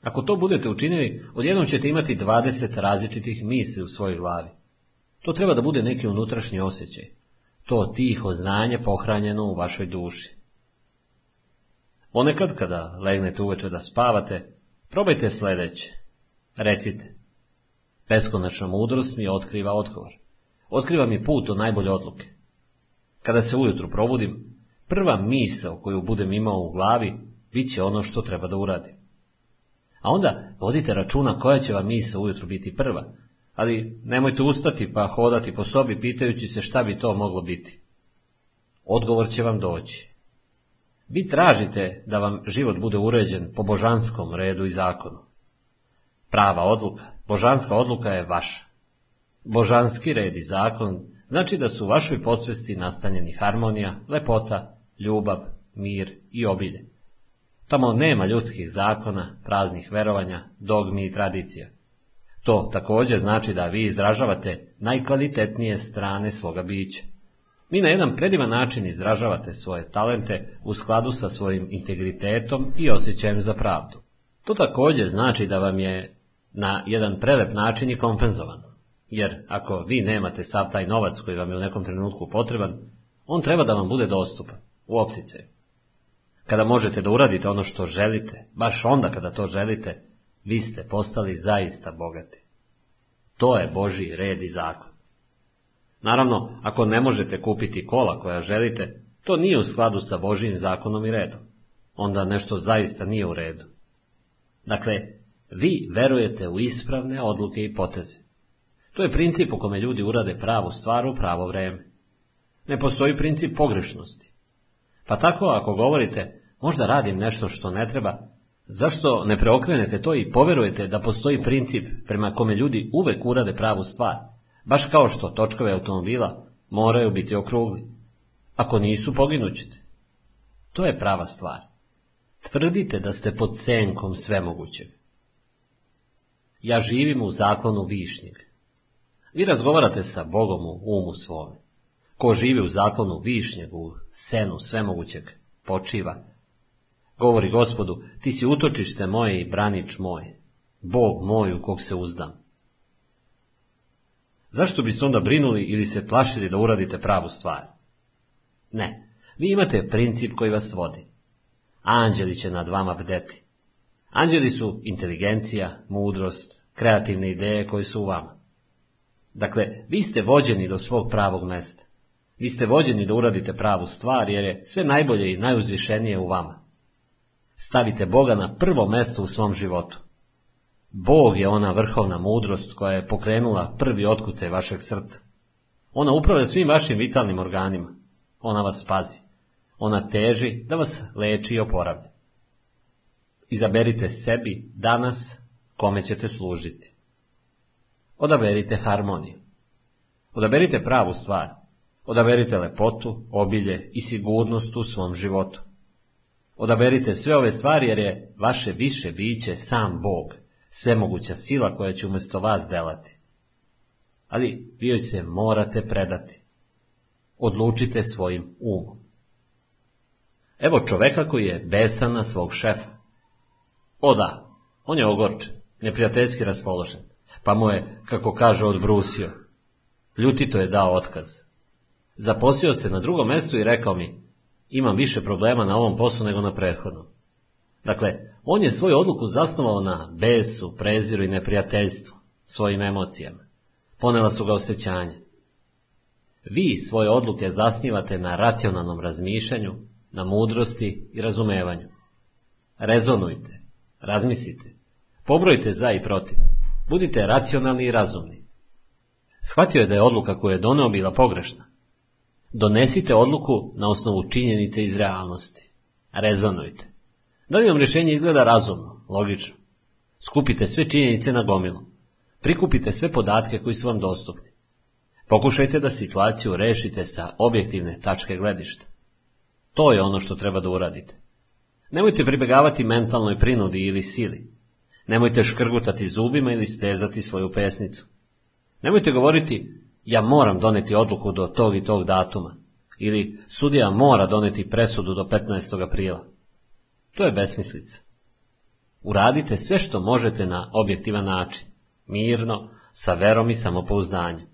S1: Ako to budete učinili, odjednom ćete imati 20 različitih misli u svojoj glavi. To treba da bude neki unutrašnji osjećaj. To tiho znanje pohranjeno u vašoj duši. Ponekad kada legnete uveče da spavate, probajte sljedeće. Recite. Beskonačna mudrost mi otkriva odgovor. Otkriva mi put do najbolje odluke. Kada se ujutru probudim, prva misao koju budem imao u glavi bit će ono što treba da uradim. A onda vodite računa koja će vam misao ujutru biti prva, ali nemojte ustati pa hodati po sobi pitajući se šta bi to moglo biti. Odgovor će vam doći. Vi tražite da vam život bude uređen po božanskom redu i zakonu. Prava odluka, božanska odluka je vaša. Božanski red i zakon znači da su u vašoj podsvesti nastanjeni harmonija, lepota, ljubav, mir i obilje. Tamo nema ljudskih zakona, praznih verovanja, dogmi i tradicija. To također znači da vi izražavate najkvalitetnije strane svoga bića. Vi na jedan predivan način izražavate svoje talente u skladu sa svojim integritetom i osjećajem za pravdu. To također znači da vam je na jedan prelep način i kompenzovan. Jer ako vi nemate sav taj novac koji vam je u nekom trenutku potreban, on treba da vam bude dostupan, u optice. Kada možete da uradite ono što želite, baš onda kada to želite, vi ste postali zaista bogati. To je Božji red i zakon. Naravno, ako ne možete kupiti kola koja želite, to nije u skladu sa Božijim zakonom i redom. Onda nešto zaista nije u redu. Dakle, vi verujete u ispravne odluke i poteze. To je princip u kome ljudi urade pravu stvar u pravo vreme. Ne postoji princip pogrešnosti. Pa tako ako govorite, možda radim nešto što ne treba, Zašto ne preokrenete to i poverujete da postoji princip prema kome ljudi uvek urade pravu stvar, baš kao što točkove automobila moraju biti okrugli. Ako nisu, poginućete. To je prava stvar. Tvrdite da ste pod senkom svemogućeg. Ja živim u zaklonu višnjeg. Vi razgovarate sa Bogom u umu svome. ko živi u zaklonu višnjeg, u senu svemogućeg, počiva. Govori gospodu, ti si utočište moje i branič moj, Bog moj u kog se uzdam. Zašto biste onda brinuli ili se plašili da uradite pravu stvar? Ne, vi imate princip koji vas vodi. Anđeli će nad vama bdeti. Anđeli su inteligencija, mudrost, kreativne ideje koje su u vama. Dakle, vi ste vođeni do svog pravog mesta. Vi ste vođeni da uradite pravu stvar jer je sve najbolje i najuzvišenije u vama. Stavite Boga na prvo mesto u svom životu. Bog je ona vrhovna mudrost koja je pokrenula prvi otkucaj vašeg srca. Ona upravlja svim vašim vitalnim organima. Ona vas spazi. Ona teži da vas leči i oporavlja. Izaberite sebi danas kome ćete služiti. Odaberite harmoniju. Odaberite pravu stvar. Odaberite lepotu, obilje i sigurnost u svom životu. Odaberite sve ove stvari jer je vaše više biće sam Bog, svemoguća sila koja će umjesto vas delati. Ali vi joj se morate predati. Odlučite svojim umom. Evo čoveka koji je besan na svog šefa. O da, on je ogorčen, neprijateljski raspoložen, pa mu je, kako kaže, odbrusio. Ljutito je dao otkaz. Zaposlio se na drugom mjestu i rekao mi, imam više problema na ovom poslu nego na prethodnom. Dakle, on je svoju odluku zasnovao na besu, preziru i neprijateljstvu, svojim emocijama. Ponela su ga osjećanje. Vi svoje odluke zasnivate na racionalnom razmišljanju, na mudrosti i razumevanju. Rezonujte, razmislite, pobrojite za i protiv, budite racionalni i razumni. Shvatio je da je odluka koju je doneo bila pogrešna. Donesite odluku na osnovu činjenice iz realnosti. Rezonujte. Da li vam rješenje izgleda razumno, logično? Skupite sve činjenice na gomilu. Prikupite sve podatke koji su vam dostupni. Pokušajte da situaciju rešite sa objektivne tačke gledišta. To je ono što treba da uradite. Nemojte pribegavati mentalnoj prinudi ili sili. Nemojte škrgutati zubima ili stezati svoju pesnicu. Nemojte govoriti, ja moram doneti odluku do tog i tog datuma. Ili sudija mora doneti presudu do 15. aprila. To je besmislica. Uradite sve što možete na objektivan način, mirno, sa verom i samopouzdanjem.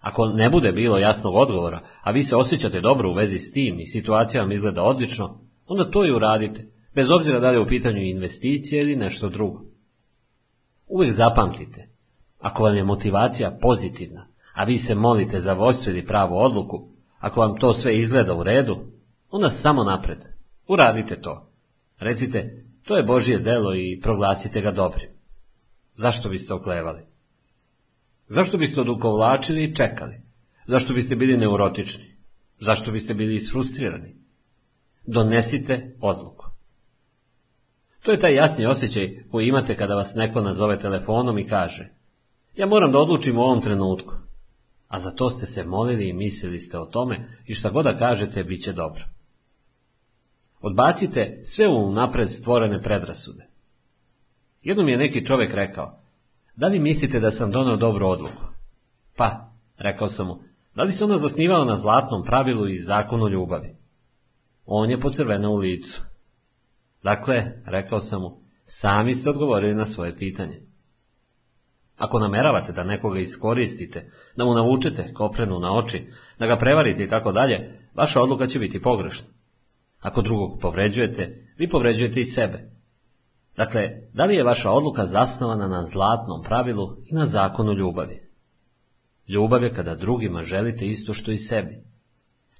S1: Ako ne bude bilo jasnog odgovora, a vi se osjećate dobro u vezi s tim i situacija vam izgleda odlično, onda to i uradite, bez obzira da li je u pitanju investicije ili nešto drugo. Uvijek zapamtite, ako vam je motivacija pozitivna, a vi se molite za vojstvo ili pravu odluku, ako vam to sve izgleda u redu, onda samo napred. Uradite to. Recite, to je Božje delo i proglasite ga dobrim. Zašto biste oklevali? Zašto biste odukovlačili i čekali? Zašto biste bili neurotični? Zašto biste bili isfrustrirani? Donesite odluku. To je taj jasni osjećaj koji imate kada vas neko nazove telefonom i kaže ja moram da odlučim u ovom trenutku. A za to ste se molili i mislili ste o tome i šta god da kažete, bit će dobro. Odbacite sve u napred stvorene predrasude. Jednom je neki čovjek rekao, da li mislite da sam donio dobru odluku? Pa, rekao sam mu, da li se ona zasnivala na zlatnom pravilu i zakonu ljubavi? On je pocrvenao u licu. Dakle, rekao sam mu, sami ste odgovorili na svoje pitanje. Ako nameravate da nekoga iskoristite, da mu navučete koprenu na oči, da ga prevarite i tako dalje, vaša odluka će biti pogrešna. Ako drugog povređujete, vi povređujete i sebe. Dakle, da li je vaša odluka zasnovana na zlatnom pravilu i na zakonu ljubavi? Ljubav je kada drugima želite isto što i sebi.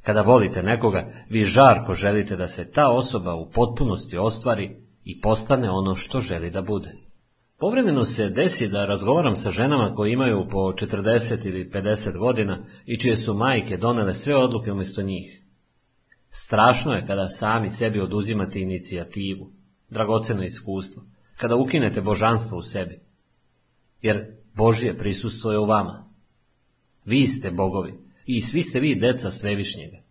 S1: Kada volite nekoga, vi žarko želite da se ta osoba u potpunosti ostvari i postane ono što želi da bude. Povremeno se desi da razgovaram sa ženama koje imaju po 40 ili 50 godina i čije su majke donele sve odluke umjesto njih. Strašno je kada sami sebi oduzimate inicijativu, dragoceno iskustvo, kada ukinete božanstvo u sebi. Jer Božje prisustvo je u vama. Vi ste bogovi i svi ste vi deca svevišnjega.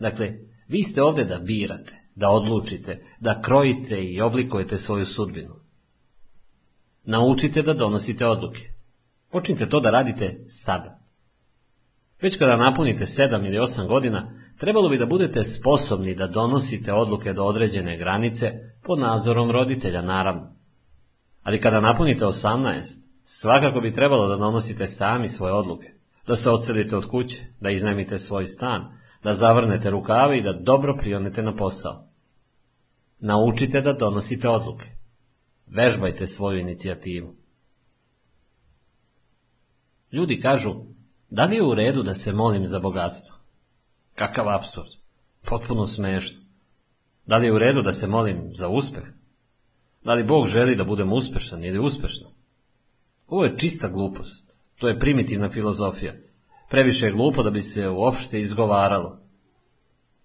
S1: Dakle, vi ste ovdje da birate, da odlučite, da krojite i oblikujete svoju sudbinu. Naučite da donosite odluke. Počnite to da radite sada. Već kada napunite sedam ili osam godina, trebalo bi da budete sposobni da donosite odluke do određene granice pod nadzorom roditelja, naravno. Ali kada napunite 18, svakako bi trebalo da donosite sami svoje odluke, da se odselite od kuće, da iznajmite svoj stan, da zavrnete rukave i da dobro prionete na posao. Naučite da donosite odluke. Vežbajte svoju inicijativu. Ljudi kažu, da li je u redu da se molim za bogatstvo? Kakav absurd. Potpuno smešno. Da li je u redu da se molim za uspeh? Da li Bog želi da budem uspešan ili uspešna? Ovo je čista glupost. To je primitivna filozofija. Previše je glupo da bi se uopšte izgovaralo.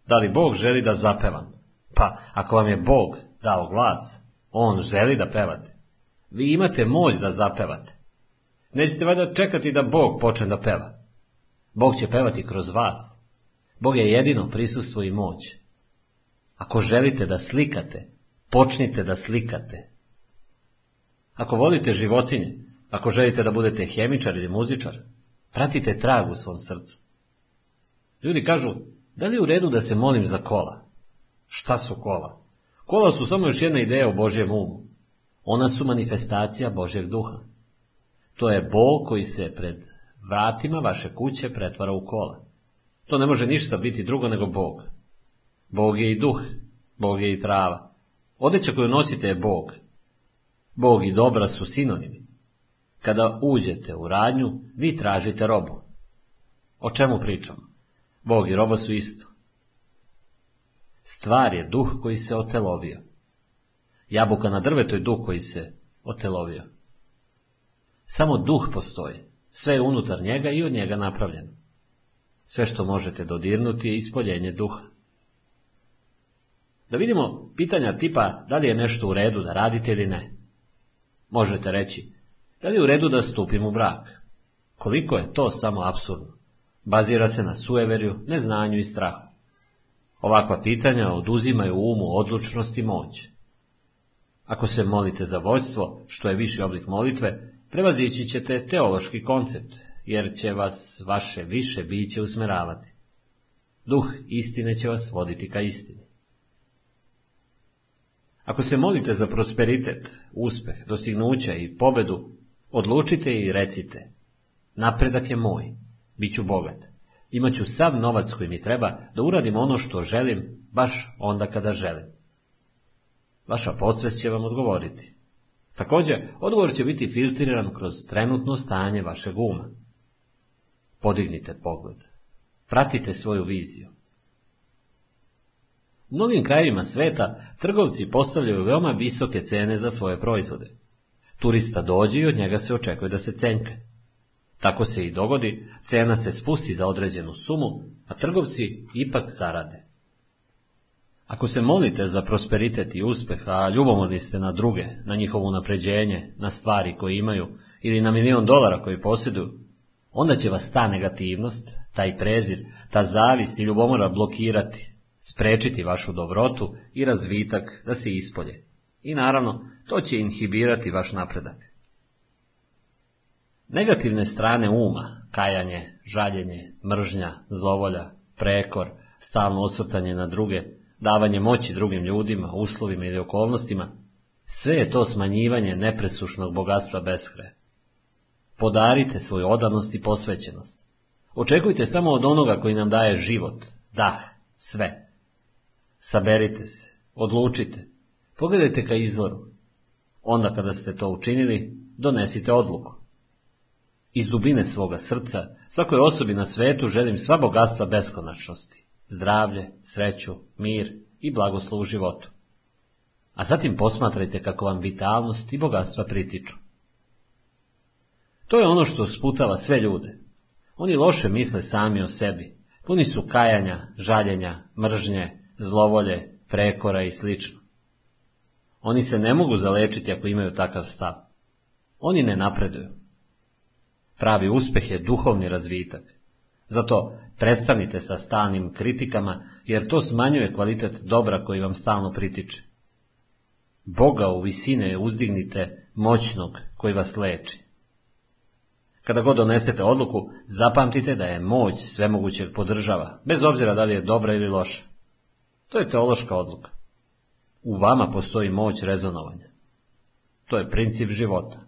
S1: Da li Bog želi da zapevam? Pa, ako vam je Bog dao glas, On želi da pevate. Vi imate moć da zapevate. Nećete valjda čekati da Bog počne da peva. Bog će pevati kroz vas. Bog je jedino prisustvo i moć. Ako želite da slikate, počnite da slikate. Ako volite životinje, ako želite da budete hemičar ili muzičar, pratite trag u svom srcu. Ljudi kažu, da li je u redu da se molim za kola? Šta su kola? Kola su samo još jedna ideja o Božjem umu. Ona su manifestacija Božjeg duha. To je Bog koji se pred vratima vaše kuće pretvara u kola. To ne može ništa biti drugo nego Bog. Bog je i duh, Bog je i trava. Odeća koju nosite je Bog. Bog i dobra su sinonimi. Kada uđete u radnju, vi tražite robu. O čemu pričamo? Bog i roba su isto. Stvar je duh koji se otelovio. Jabuka na drvetu je duh koji se otelovio. Samo duh postoji. Sve je unutar njega i od njega napravljeno. Sve što možete dodirnuti je ispoljenje duha. Da vidimo pitanja tipa da li je nešto u redu da radite ili ne. Možete reći, da li je u redu da stupim u brak? Koliko je to samo absurdno? Bazira se na sueverju, neznanju i strahu. Ovakva pitanja oduzimaju umu odlučnost i moć. Ako se molite za vođstvo, što je viši oblik molitve, prevazići ćete teološki koncept, jer će vas vaše više biće usmeravati. Duh istine će vas voditi ka istini. Ako se molite za prosperitet, uspeh, dostignuća i pobedu, odlučite i recite, napredak je moj, bit ću bogat, imaću sav novac koji mi treba da uradim ono što želim, baš onda kada želim. Vaša podsvest će vam odgovoriti. Također, odgovor će biti filtriran kroz trenutno stanje vašeg uma. Podignite pogled. Pratite svoju viziju. U mnogim krajevima sveta trgovci postavljaju veoma visoke cene za svoje proizvode. Turista dođe i od njega se očekuje da se cenka. Tako se i dogodi, cena se spusti za određenu sumu, a trgovci ipak zarade. Ako se molite za prosperitet i uspeh, a ljubomorni ste na druge, na njihovo napređenje, na stvari koje imaju ili na milion dolara koji posjeduju, onda će vas ta negativnost, taj prezir, ta zavist i ljubomora blokirati, sprečiti vašu dobrotu i razvitak da se ispolje. I naravno, to će inhibirati vaš napredak. Negativne strane uma, kajanje, žaljenje, mržnja, zlovolja, prekor, stalno osvrtanje na druge, davanje moći drugim ljudima, uslovima ili okolnostima, sve je to smanjivanje nepresušnog bogatstva beskraja. Podarite svoju odanost i posvećenost. Očekujte samo od onoga koji nam daje život, dah, sve. Saberite se, odlučite, pogledajte ka izvoru. Onda kada ste to učinili, donesite odluku. Iz dubine svoga srca, svakoj osobi na svetu želim sva bogatstva beskonačnosti zdravlje, sreću, mir i blagoslov u životu. A zatim posmatrajte kako vam vitalnost i bogatstva pritiču. To je ono što sputava sve ljude. Oni loše misle sami o sebi. Puni su kajanja, žaljenja, mržnje, zlovolje, prekora i slično. Oni se ne mogu zalečiti ako imaju takav stav. Oni ne napreduju. Pravi uspeh je duhovni razvitak. Zato Prestanite sa stalnim kritikama, jer to smanjuje kvalitet dobra koji vam stalno pritiče. Boga u visine uzdignite moćnog koji vas leči. Kada god donesete odluku, zapamtite da je moć svemogućeg podržava, bez obzira da li je dobra ili loša. To je teološka odluka. U vama postoji moć rezonovanja. To je princip života.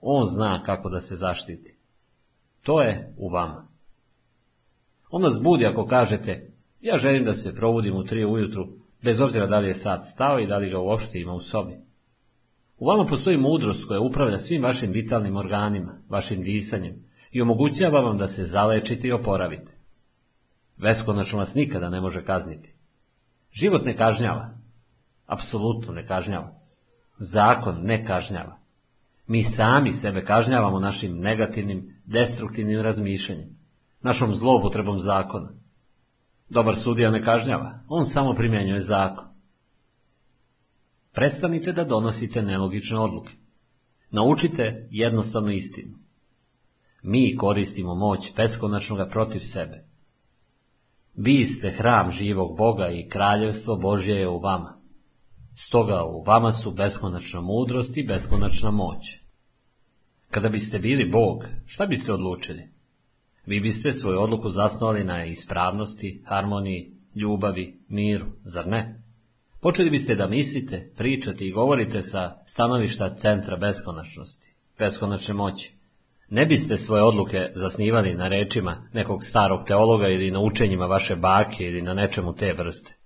S1: On zna kako da se zaštiti. To je u vama. On nas budi ako kažete, ja želim da se probudim u tri ujutru, bez obzira da li je sad stao i da li ga uopšte ima u sobi. U vama postoji mudrost koja upravlja svim vašim vitalnim organima, vašim disanjem i omogućava vam da se zalečite i oporavite. Veskonačno vas nikada ne može kazniti. Život ne kažnjava. Apsolutno ne kažnjava. Zakon ne kažnjava. Mi sami sebe kažnjavamo našim negativnim, destruktivnim razmišljanjem, našom zloupotrebom zakona. Dobar sudija ne kažnjava, on samo primjenjuje zakon. Prestanite da donosite nelogične odluke. Naučite jednostavnu istinu. Mi koristimo moć beskonačnoga protiv sebe. Vi ste hram živog Boga i kraljevstvo Božje je u vama. Stoga u vama su beskonačna mudrost i beskonačna moć. Kada biste bili Bog, šta biste odlučili? Vi biste svoju odluku zasnovali na ispravnosti, harmoniji, ljubavi, miru, zar ne? Počeli biste da mislite, pričate i govorite sa stanovišta centra beskonačnosti, beskonačne moći. Ne biste svoje odluke zasnivali na rečima nekog starog teologa ili na učenjima vaše bake ili na nečemu te vrste.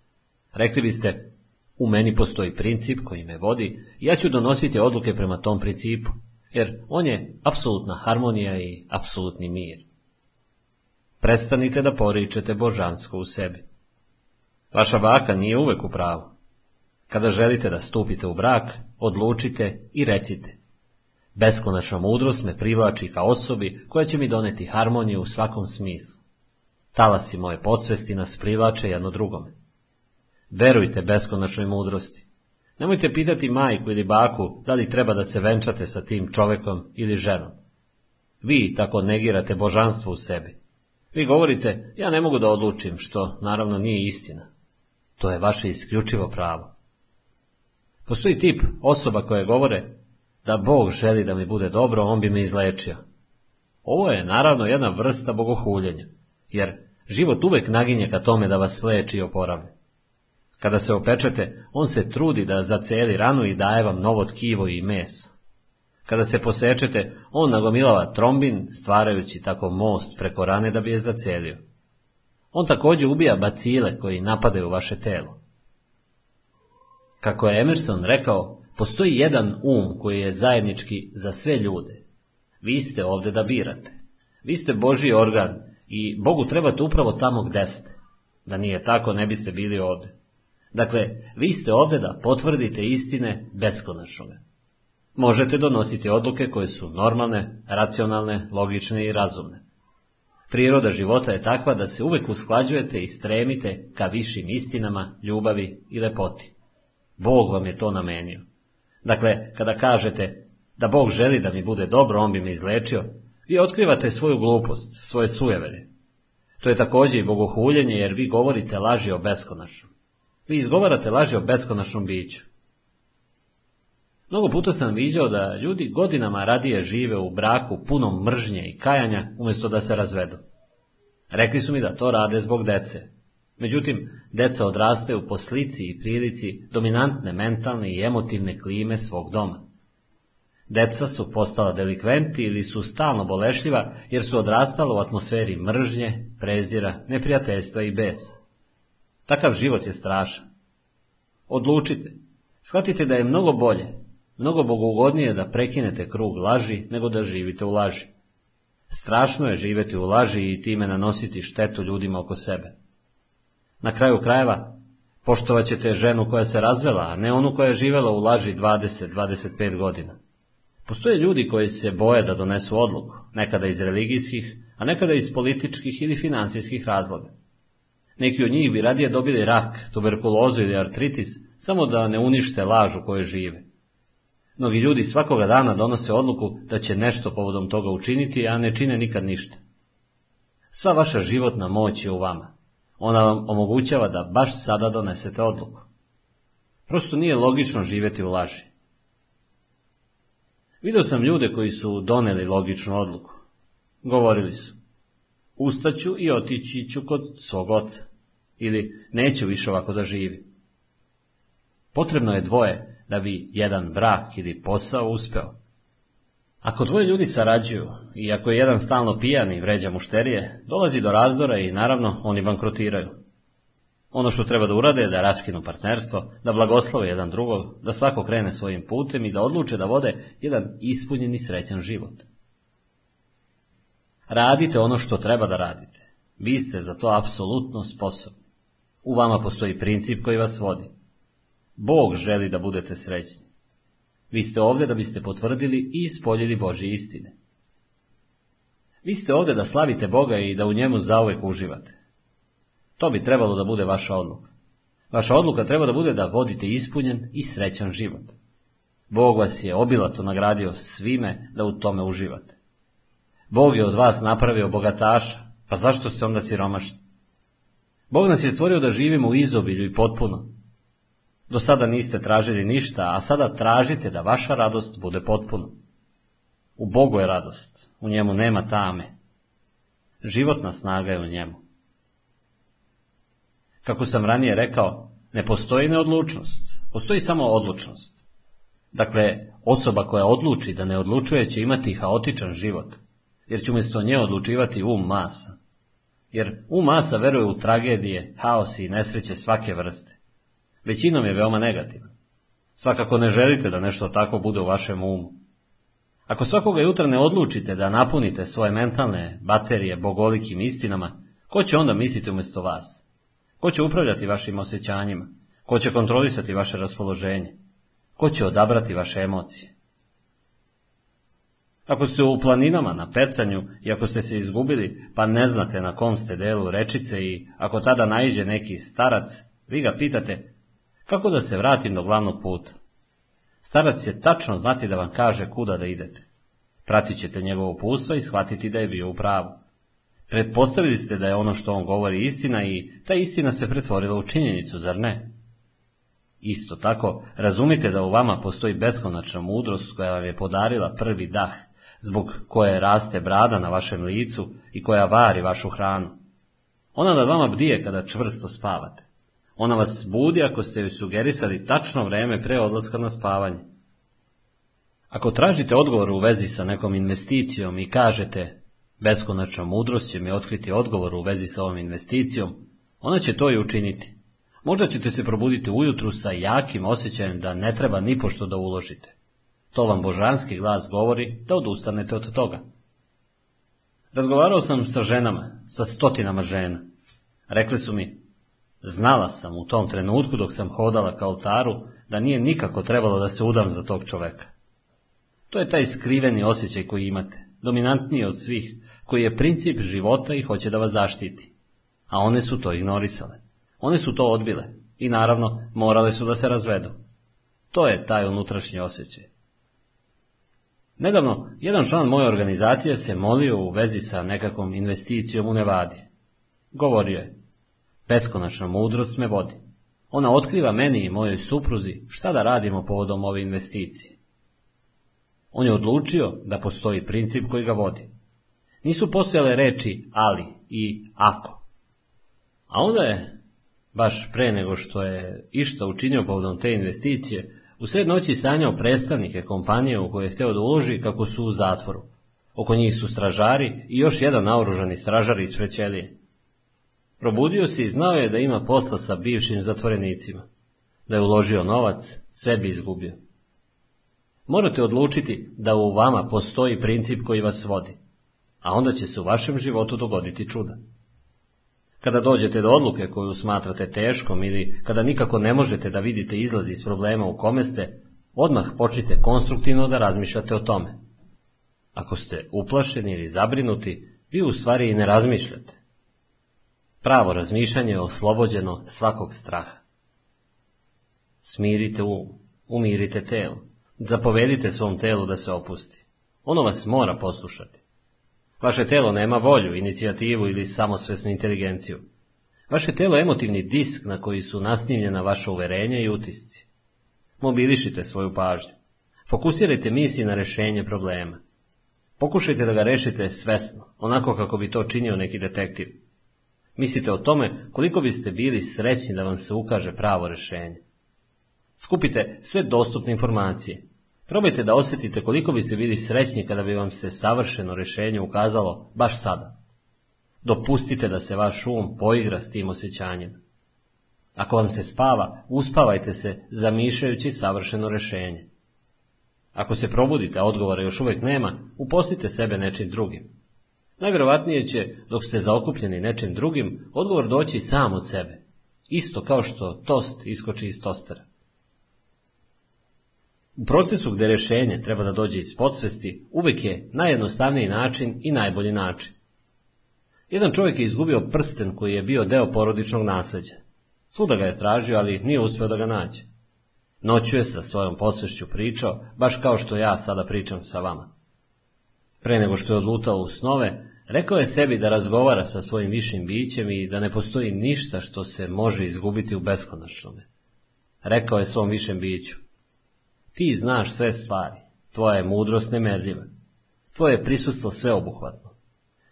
S1: Rekli biste, u meni postoji princip koji me vodi i ja ću donositi odluke prema tom principu, jer on je apsolutna harmonija i apsolutni mir. Prestanite da poričete božansko u sebi. Vaša baka nije uvek u pravu. Kada želite da stupite u brak, odlučite i recite. Beskonačna mudrost me privlači ka osobi koja će mi doneti harmoniju u svakom smislu. Talasi moje podsvesti nas privlače jedno drugome. Verujte beskonačnoj mudrosti. Nemojte pitati majku ili baku da li treba da se venčate sa tim čovekom ili ženom. Vi tako negirate božanstvo u sebi. Vi govorite, ja ne mogu da odlučim, što naravno nije istina. To je vaše isključivo pravo. Postoji tip osoba koje govore da Bog želi da mi bude dobro, on bi me izlečio. Ovo je naravno jedna vrsta bogohuljenja, jer život uvek naginje ka tome da vas leči i oporavlja. Kada se opečete, on se trudi da zaceli ranu i daje vam novo tkivo i meso. Kada se posečete, on nagomilava trombin, stvarajući tako most preko rane da bi je zacelio. On također ubija bacile koji napadaju vaše telo. Kako je Emerson rekao, postoji jedan um koji je zajednički za sve ljude. Vi ste ovdje da birate. Vi ste Božji organ i Bogu trebate upravo tamo gde ste. Da nije tako, ne biste bili ovdje. Dakle, vi ste ovdje da potvrdite istine beskonačnoga. Možete donositi odluke koje su normalne, racionalne, logične i razumne. Priroda života je takva da se uvek usklađujete i stremite ka višim istinama, ljubavi i lepoti. Bog vam je to namenio. Dakle, kada kažete da Bog želi da mi bude dobro, on bi me izlečio, vi otkrivate svoju glupost, svoje sujevelje. To je također i bogohuljenje jer vi govorite laži o beskonačnom. Vi izgovarate laži o beskonačnom biću. Mnogo puta sam viđao da ljudi godinama radije žive u braku punom mržnje i kajanja umjesto da se razvedu. Rekli su mi da to rade zbog dece. Međutim, deca odrastaju po slici i prilici dominantne mentalne i emotivne klime svog doma. Deca su postala delikventi ili su stalno bolešljiva jer su odrastala u atmosferi mržnje, prezira, neprijateljstva i besa. Takav život je strašan. Odlučite. Shvatite da je mnogo bolje, mnogo bogugodnije da prekinete krug laži nego da živite u laži. Strašno je živjeti u laži i time nanositi štetu ljudima oko sebe. Na kraju krajeva, poštovat ćete ženu koja se razvela, a ne onu koja je živjela u laži 20-25 godina. Postoje ljudi koji se boje da donesu odluku, nekada iz religijskih, a nekada iz političkih ili financijskih razloga. Neki od njih bi radije dobili rak, tuberkulozu ili artritis, samo da ne unište laž u kojoj žive. Mnogi ljudi svakoga dana donose odluku da će nešto povodom toga učiniti, a ne čine nikad ništa. Sva vaša životna moć je u vama. Ona vam omogućava da baš sada donesete odluku. Prosto nije logično živjeti u laži. Vidio sam ljude koji su doneli logičnu odluku. Govorili su, ustaću i otići ću kod svog oca, ili neću više ovako da živi. Potrebno je dvoje da bi jedan brak ili posao uspeo. Ako dvoje ljudi sarađuju i ako je jedan stalno pijan i vređa mušterije, dolazi do razdora i naravno oni bankrotiraju. Ono što treba da urade je da raskinu partnerstvo, da blagoslove jedan drugog, da svako krene svojim putem i da odluče da vode jedan ispunjen i srećan život. Radite ono što treba da radite. Vi ste za to apsolutno sposobni. U vama postoji princip koji vas vodi. Bog želi da budete srećni. Vi ste ovdje da biste potvrdili i ispoljili Božje istine. Vi ste ovdje da slavite Boga i da u njemu zauvek uživate. To bi trebalo da bude vaša odluka. Vaša odluka treba da bude da vodite ispunjen i srećan život. Bog vas je obilato nagradio svime da u tome uživate. Bog je od vas napravio bogataša, pa zašto ste onda siromašni? Bog nas je stvorio da živimo u izobilju i potpuno. Do sada niste tražili ništa, a sada tražite da vaša radost bude potpuna. U Bogu je radost, u njemu nema tame. Životna snaga je u njemu. Kako sam ranije rekao, ne postoji neodlučnost, postoji samo odlučnost. Dakle, osoba koja odluči da ne odlučuje će imati haotičan život, jer će umjesto nje odlučivati um masa. Jer um masa veruje u tragedije, haos i nesreće svake vrste. Većinom je veoma negativan. Svakako ne želite da nešto tako bude u vašem umu. Ako svakoga jutra ne odlučite da napunite svoje mentalne baterije bogolikim istinama, ko će onda misliti umjesto vas? Ko će upravljati vašim osjećanjima? Ko će kontrolisati vaše raspoloženje? Ko će odabrati vaše emocije? Ako ste u planinama na pecanju i ako ste se izgubili, pa ne znate na kom ste delu rečice i ako tada naiđe neki starac, vi ga pitate kako da se vratim do glavnog puta. Starac će tačno znati da vam kaže kuda da idete. Pratit ćete njegovo pustvo i shvatiti da je bio u pravu. Pretpostavili ste da je ono što on govori istina i ta istina se pretvorila u činjenicu, zar ne? Isto tako, razumite da u vama postoji beskonačna mudrost koja vam je podarila prvi dah, zbog koje raste brada na vašem licu i koja vari vašu hranu. Ona nad vama bdije kada čvrsto spavate. Ona vas budi ako ste joj sugerisali tačno vreme pre odlaska na spavanje. Ako tražite odgovor u vezi sa nekom investicijom i kažete beskonačna mudrost će mi otkriti odgovor u vezi sa ovom investicijom, ona će to i učiniti. Možda ćete se probuditi ujutru sa jakim osjećajem da ne treba ni pošto da uložite. To vam božanski glas govori da odustanete od toga. Razgovarao sam sa ženama, sa stotinama žena. Rekli su mi, znala sam u tom trenutku dok sam hodala ka oltaru da nije nikako trebalo da se udam za tog čoveka. To je taj skriveni osjećaj koji imate, dominantniji od svih, koji je princip života i hoće da vas zaštiti. A one su to ignorisale. One su to odbile i naravno morale su da se razvedu. To je taj unutrašnji osjećaj. Nedavno, jedan član moje organizacije se molio u vezi sa nekakvom investicijom u Nevadi. Govorio je, beskonačna mudrost me vodi. Ona otkriva meni i mojoj supruzi šta da radimo povodom ove investicije. On je odlučio da postoji princip koji ga vodi. Nisu postojale reči ali i ako. A onda je, baš pre nego što je išta učinio povodom te investicije, u sred noći sanjao predstavnike kompanije u kojoj je htio da uloži kako su u zatvoru. Oko njih su stražari i još jedan naoružani stražar iz Frećelije. Probudio se i znao je da ima posla sa bivšim zatvorenicima. Da je uložio novac, sve bi izgubio. Morate odlučiti da u vama postoji princip koji vas vodi, a onda će se u vašem životu dogoditi čuda. Kada dođete do odluke koju smatrate teškom ili kada nikako ne možete da vidite izlaz iz problema u kome ste, odmah počnite konstruktivno da razmišljate o tome. Ako ste uplašeni ili zabrinuti, vi u stvari i ne razmišljate. Pravo razmišljanje je oslobođeno svakog straha. Smirite um, umirite telo, zapovedite svom telu da se opusti. Ono vas mora poslušati. Vaše telo nema volju, inicijativu ili samosvesnu inteligenciju. Vaše telo je emotivni disk na koji su nasnimljena vaša uverenja i utisci. Mobilišite svoju pažnju. Fokusirajte misli na rešenje problema. Pokušajte da ga rešite svesno, onako kako bi to činio neki detektiv. Mislite o tome koliko biste bili srećni da vam se ukaže pravo rešenje. Skupite sve dostupne informacije. Probajte da osjetite koliko biste bili srećni kada bi vam se savršeno rešenje ukazalo baš sada. Dopustite da se vaš um poigra s tim osjećanjem. Ako vam se spava, uspavajte se zamišljajući savršeno rešenje. Ako se probudite, a odgovora još uvijek nema, uposlite sebe nečim drugim. Najvjerovatnije će, dok ste zaokupljeni nečim drugim, odgovor doći sam od sebe. Isto kao što tost iskoči iz tostera. U procesu gdje rješenje treba da dođe iz podsvesti, uvijek je najjednostavniji način i najbolji način. Jedan čovjek je izgubio prsten koji je bio deo porodičnog nasljeđa. Svuda ga je tražio, ali nije uspio da ga nađe. Noću je sa svojom posvešću pričao, baš kao što ja sada pričam sa vama. Pre nego što je odlutao u snove, rekao je sebi da razgovara sa svojim višim bićem i da ne postoji ništa što se može izgubiti u beskonačnome. Rekao je svom višem biću, ti znaš sve stvari, tvoja je mudrost nemerljiva, tvoje je prisustvo sveobuhvatno.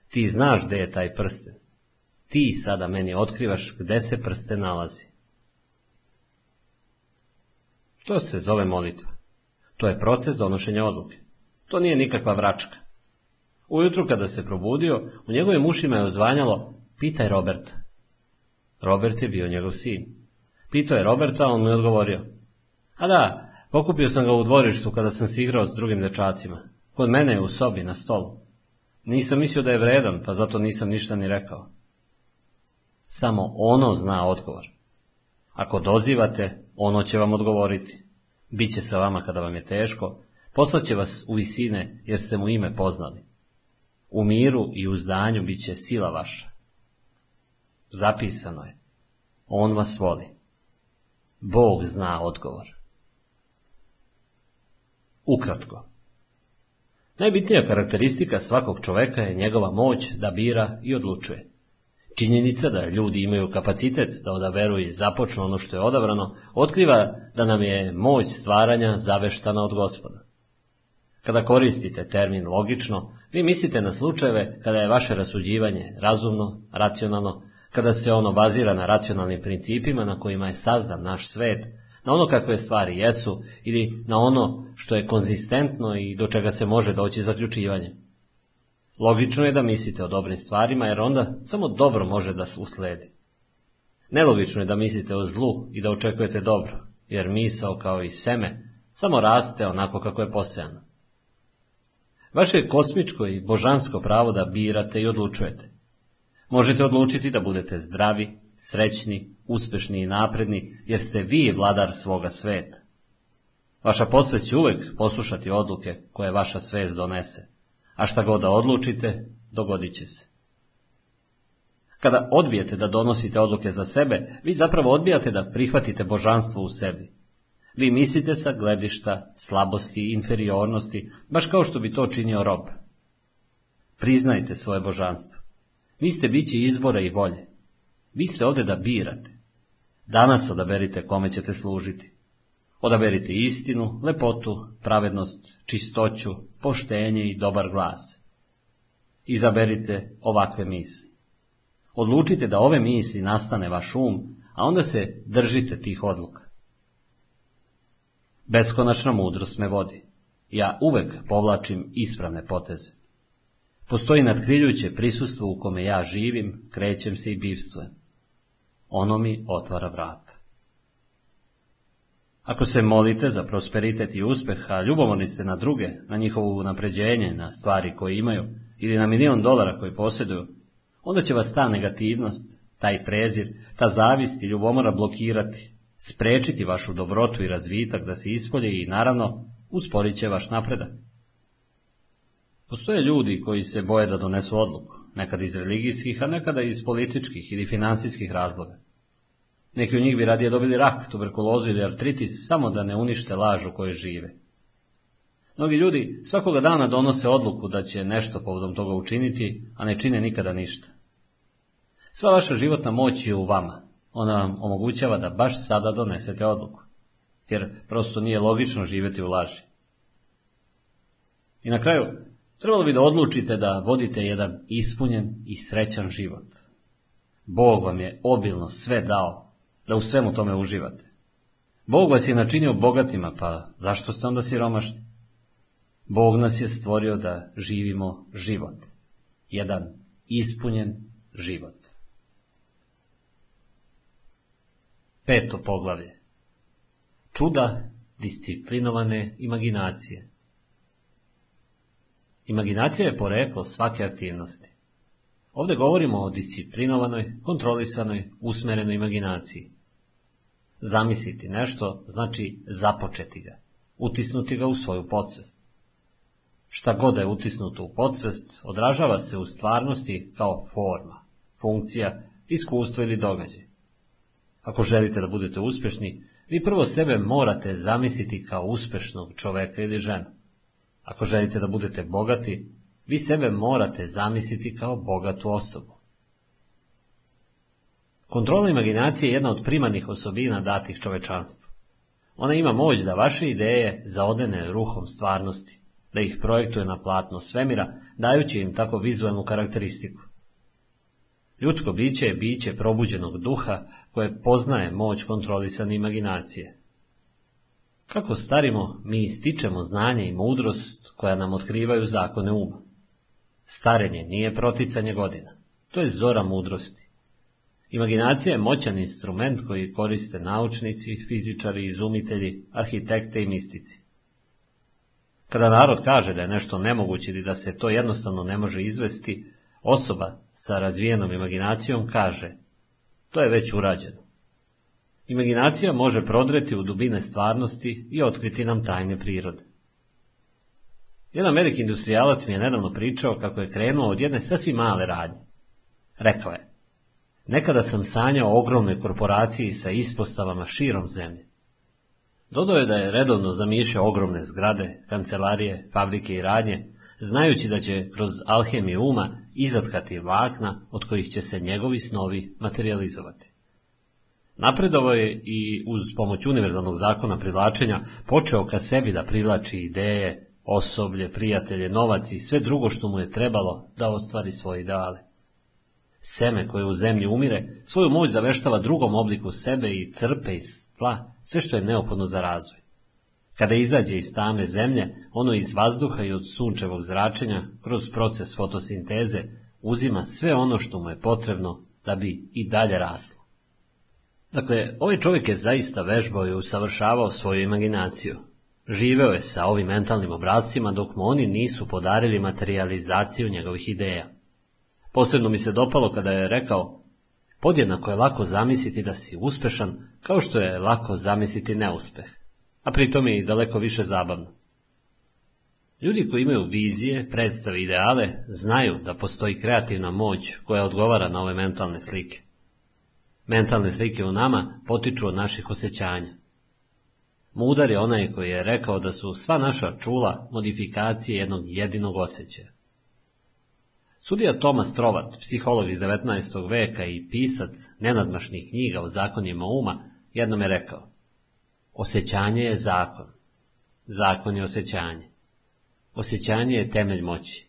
S1: Ti znaš gde je taj prsten. Ti sada meni otkrivaš gde se prsten nalazi. To se zove molitva. To je proces donošenja odluke. To nije nikakva vračka. Ujutru kada se probudio, u njegovim ušima je ozvanjalo Pitaj Roberta. Robert je bio njegov sin. Pitao je Roberta, on mu je odgovorio. A da, pokupio sam ga u dvorištu kada sam se igrao s drugim dečacima. Kod mene je u sobi, na stolu. Nisam mislio da je vredan, pa zato nisam ništa ni rekao. Samo ono zna odgovor. Ako dozivate, ono će vam odgovoriti. Biće sa vama kada vam je teško, poslaće vas u visine jer ste mu ime poznali. U miru i uzdanju bit će sila vaša. Zapisano je. On vas voli. Bog zna odgovor. Ukratko. Najbitnija karakteristika svakog čoveka je njegova moć da bira i odlučuje. Činjenica da ljudi imaju kapacitet da odaberu i započnu ono što je odabrano, otkriva da nam je moć stvaranja zaveštana od gospoda. Kada koristite termin logično, vi mislite na slučajeve kada je vaše rasuđivanje razumno, racionalno, kada se ono bazira na racionalnim principima na kojima je sazdan naš svet, na ono kakve stvari jesu ili na ono što je konzistentno i do čega se može doći zaključivanje. Logično je da mislite o dobrim stvarima jer onda samo dobro može da se usledi. Nelogično je da mislite o zlu i da očekujete dobro, jer misao kao i seme samo raste onako kako je posejano. Vaše je kosmičko i božansko pravo da birate i odlučujete. Možete odlučiti da budete zdravi, srećni, uspešni i napredni, jer ste vi vladar svoga sveta. Vaša podsvest će uvek poslušati odluke koje vaša svest donese, a šta god da odlučite, dogodit će se. Kada odbijete da donosite odluke za sebe, vi zapravo odbijate da prihvatite božanstvo u sebi. Vi mislite sa gledišta slabosti i inferiornosti, baš kao što bi to činio rob. Priznajte svoje božanstvo. Vi ste bići izbora i volje. Vi ste ovdje da birate. Danas odaberite kome ćete služiti. Odaberite istinu, lepotu, pravednost, čistoću, poštenje i dobar glas. Izaberite ovakve misli. Odlučite da ove misli nastane vaš um, a onda se držite tih odluka. Beskonačna mudrost me vodi. Ja uvek povlačim ispravne poteze. Postoji nadkriljujuće prisustvo u kome ja živim, krećem se i bivstvujem. Ono mi otvara vrata. Ako se molite za prosperitet i uspeh, a ljubomorni ste na druge, na njihovo napređenje, na stvari koje imaju, ili na milion dolara koji posjeduju, onda će vas ta negativnost, taj prezir, ta zavist i ljubomora blokirati, sprečiti vašu dobrotu i razvitak da se ispolje i naravno usporit će vaš napredak. Postoje ljudi koji se boje da donesu odluku, nekad iz religijskih, a nekada iz političkih ili financijskih razloga. Neki od njih bi radije dobili rak, tuberkulozu ili artritis samo da ne unište laž u kojoj žive. Mnogi ljudi svakoga dana donose odluku da će nešto povodom toga učiniti, a ne čine nikada ništa. Sva vaša životna moć je u vama. Ona vam omogućava da baš sada donesete odluku. Jer prosto nije logično živjeti u laži. I na kraju, Trebalo bi da odlučite da vodite jedan ispunjen i srećan život. Bog vam je obilno sve dao, da u svemu tome uživate. Bog vas je načinio bogatima, pa zašto ste onda siromašni? Bog nas je stvorio da živimo život. Jedan ispunjen život. Peto poglavlje. Čuda disciplinovane imaginacije. Imaginacija je poreklo svake aktivnosti. Ovdje govorimo o disciplinovanoj, kontrolisanoj, usmerenoj imaginaciji. Zamisliti nešto znači započeti ga, utisnuti ga u svoju podsvest. Šta god je utisnuto u podsvest, odražava se u stvarnosti kao forma, funkcija, iskustvo ili događaj. Ako želite da budete uspješni, vi prvo sebe morate zamisliti kao uspješnog čoveka ili ženu. Ako želite da budete bogati, vi sebe morate zamisliti kao bogatu osobu. Kontrola imaginacije je jedna od primarnih osobina datih čovečanstvu. Ona ima moć da vaše ideje zaodene ruhom stvarnosti, da ih projektuje na platno svemira, dajući im tako vizualnu karakteristiku. Ljudsko biće je biće probuđenog duha koje poznaje moć kontrolisane imaginacije. Kako starimo, mi ističemo znanje i mudrost koja nam otkrivaju zakone uma. Starenje nije proticanje godina, to je zora mudrosti. Imaginacija je moćan instrument koji koriste naučnici, fizičari, izumitelji, arhitekte i mistici. Kada narod kaže da je nešto nemoguće i da se to jednostavno ne može izvesti, osoba sa razvijenom imaginacijom kaže to je već urađeno. Imaginacija može prodreti u dubine stvarnosti i otkriti nam tajne prirode. Jedan veliki industrijalac mi je nedavno pričao kako je krenuo od jedne sasvim male radnje. Rekao je, nekada sam sanjao o ogromnoj korporaciji sa ispostavama širom zemlje. Dodao je da je redovno zamišljao ogromne zgrade, kancelarije, fabrike i radnje, znajući da će kroz alhemiju uma izatkati vlakna od kojih će se njegovi snovi materializovati. Napredovo je i uz pomoć univerzalnog zakona privlačenja počeo ka sebi da privlači ideje, osoblje, prijatelje, novac i sve drugo što mu je trebalo da ostvari svoje ideale. Seme koje u zemlji umire, svoju moć zaveštava drugom obliku sebe i crpe iz tla sve što je neophodno za razvoj. Kada izađe iz tame zemlje, ono iz vazduha i od sunčevog zračenja, kroz proces fotosinteze, uzima sve ono što mu je potrebno da bi i dalje raslo. Dakle, ovaj čovjek je zaista vežbao i usavršavao svoju imaginaciju. Živeo je sa ovim mentalnim obrazcima dok mu oni nisu podarili materializaciju njegovih ideja. Posebno mi se dopalo kada je rekao, podjednako je lako zamisliti da si uspešan, kao što je lako zamisliti neuspeh, a pritom je i daleko više zabavno. Ljudi koji imaju vizije, predstave ideale, znaju da postoji kreativna moć koja odgovara na ove mentalne slike. Mentalne slike u nama potiču od naših osjećanja. Mudar je onaj koji je rekao da su sva naša čula modifikacije jednog jedinog osjećaja. Sudija Thomas Trovart, psiholog iz 19. veka i pisac nenadmašnih knjiga o zakonima uma, jednom je rekao Osjećanje je zakon. Zakon je osjećanje. Osjećanje je temelj moći.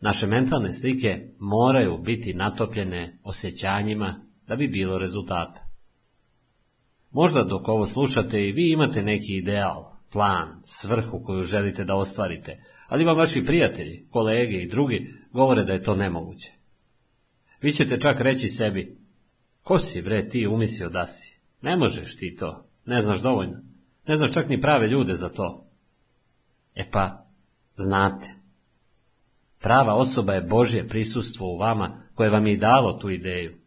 S1: Naše mentalne slike moraju biti natopljene osjećanjima da bi bilo rezultata. Možda dok ovo slušate i vi imate neki ideal, plan, svrhu koju želite da ostvarite, ali vam vaši prijatelji, kolege i drugi govore da je to nemoguće. Vi ćete čak reći sebi, ko si bre ti umislio da si? Ne možeš ti to, ne znaš dovoljno, ne znaš čak ni prave ljude za to. E pa, znate, prava osoba je Božje prisustvo u vama koje vam je dalo tu ideju.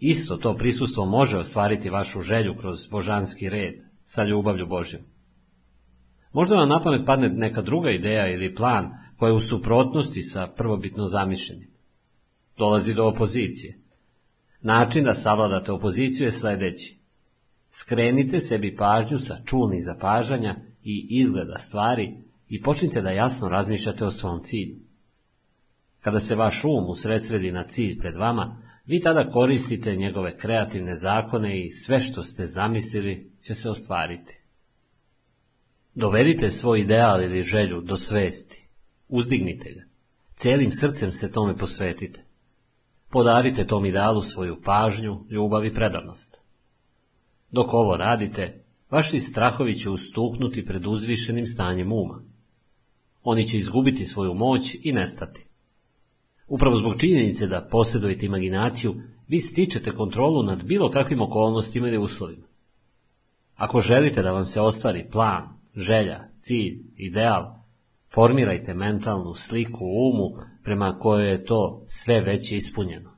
S1: Isto to prisustvo može ostvariti vašu želju kroz božanski red, sa ljubavlju Božjom. Možda vam na pamet padne neka druga ideja ili plan koja je u suprotnosti sa prvobitno zamišljenim. Dolazi do opozicije. Način da savladate opoziciju je sljedeći. Skrenite sebi pažnju sa čulnih zapažanja i izgleda stvari i počnite da jasno razmišljate o svom cilju. Kada se vaš um usredsredi na cilj pred vama, vi tada koristite njegove kreativne zakone i sve što ste zamislili će se ostvariti. Dovedite svoj ideal ili želju do svesti. uzdignite ga. Celim srcem se tome posvetite. Podarite tom idealu svoju pažnju, ljubav i predanost. Dok ovo radite, vaši strahovi će ustuknuti pred uzvišenim stanjem uma. Oni će izgubiti svoju moć i nestati. Upravo zbog činjenice da posjedujete imaginaciju, vi stičete kontrolu nad bilo kakvim okolnostima ili uslovima. Ako želite da vam se ostvari plan, želja, cilj, ideal, formirajte mentalnu sliku u umu prema kojoj je to sve već ispunjeno.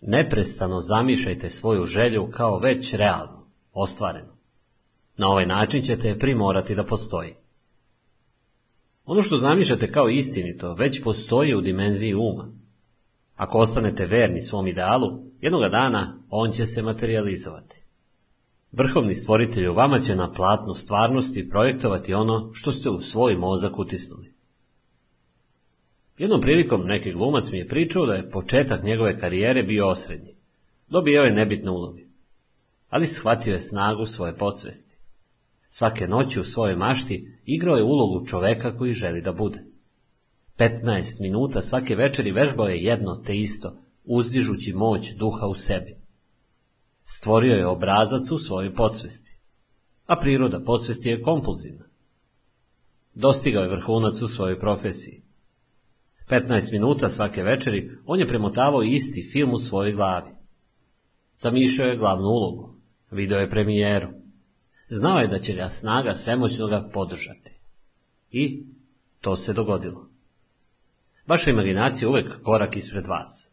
S1: Neprestano zamišljajte svoju želju kao već realnu, ostvarenu. Na ovaj način ćete je primorati da postoji. Ono što zamišljate kao istinito već postoji u dimenziji uma. Ako ostanete verni svom idealu, jednoga dana on će se materializovati. Vrhovni stvoritelj u vama će na platnu stvarnosti projektovati ono što ste u svoj mozak utisnuli. Jednom prilikom neki glumac mi je pričao da je početak njegove karijere bio osrednji. Dobio je nebitne uloge. Ali shvatio je snagu svoje podsvesti. Svake noći u svojoj mašti igrao je ulogu čoveka koji želi da bude. 15 minuta svake večeri vežbao je jedno te isto, uzdižući moć duha u sebi. Stvorio je obrazac u svojoj podsvesti. A priroda podsvesti je kompulzivna. Dostigao je vrhunac u svojoj profesiji. 15 minuta svake večeri on je premotavao isti film u svojoj glavi. Zamišljao je glavnu ulogu. Video je premijeru. Znao je da će ga snaga svemoćno ga podržati. I to se dogodilo. Vaša imaginacija uvek korak ispred vas.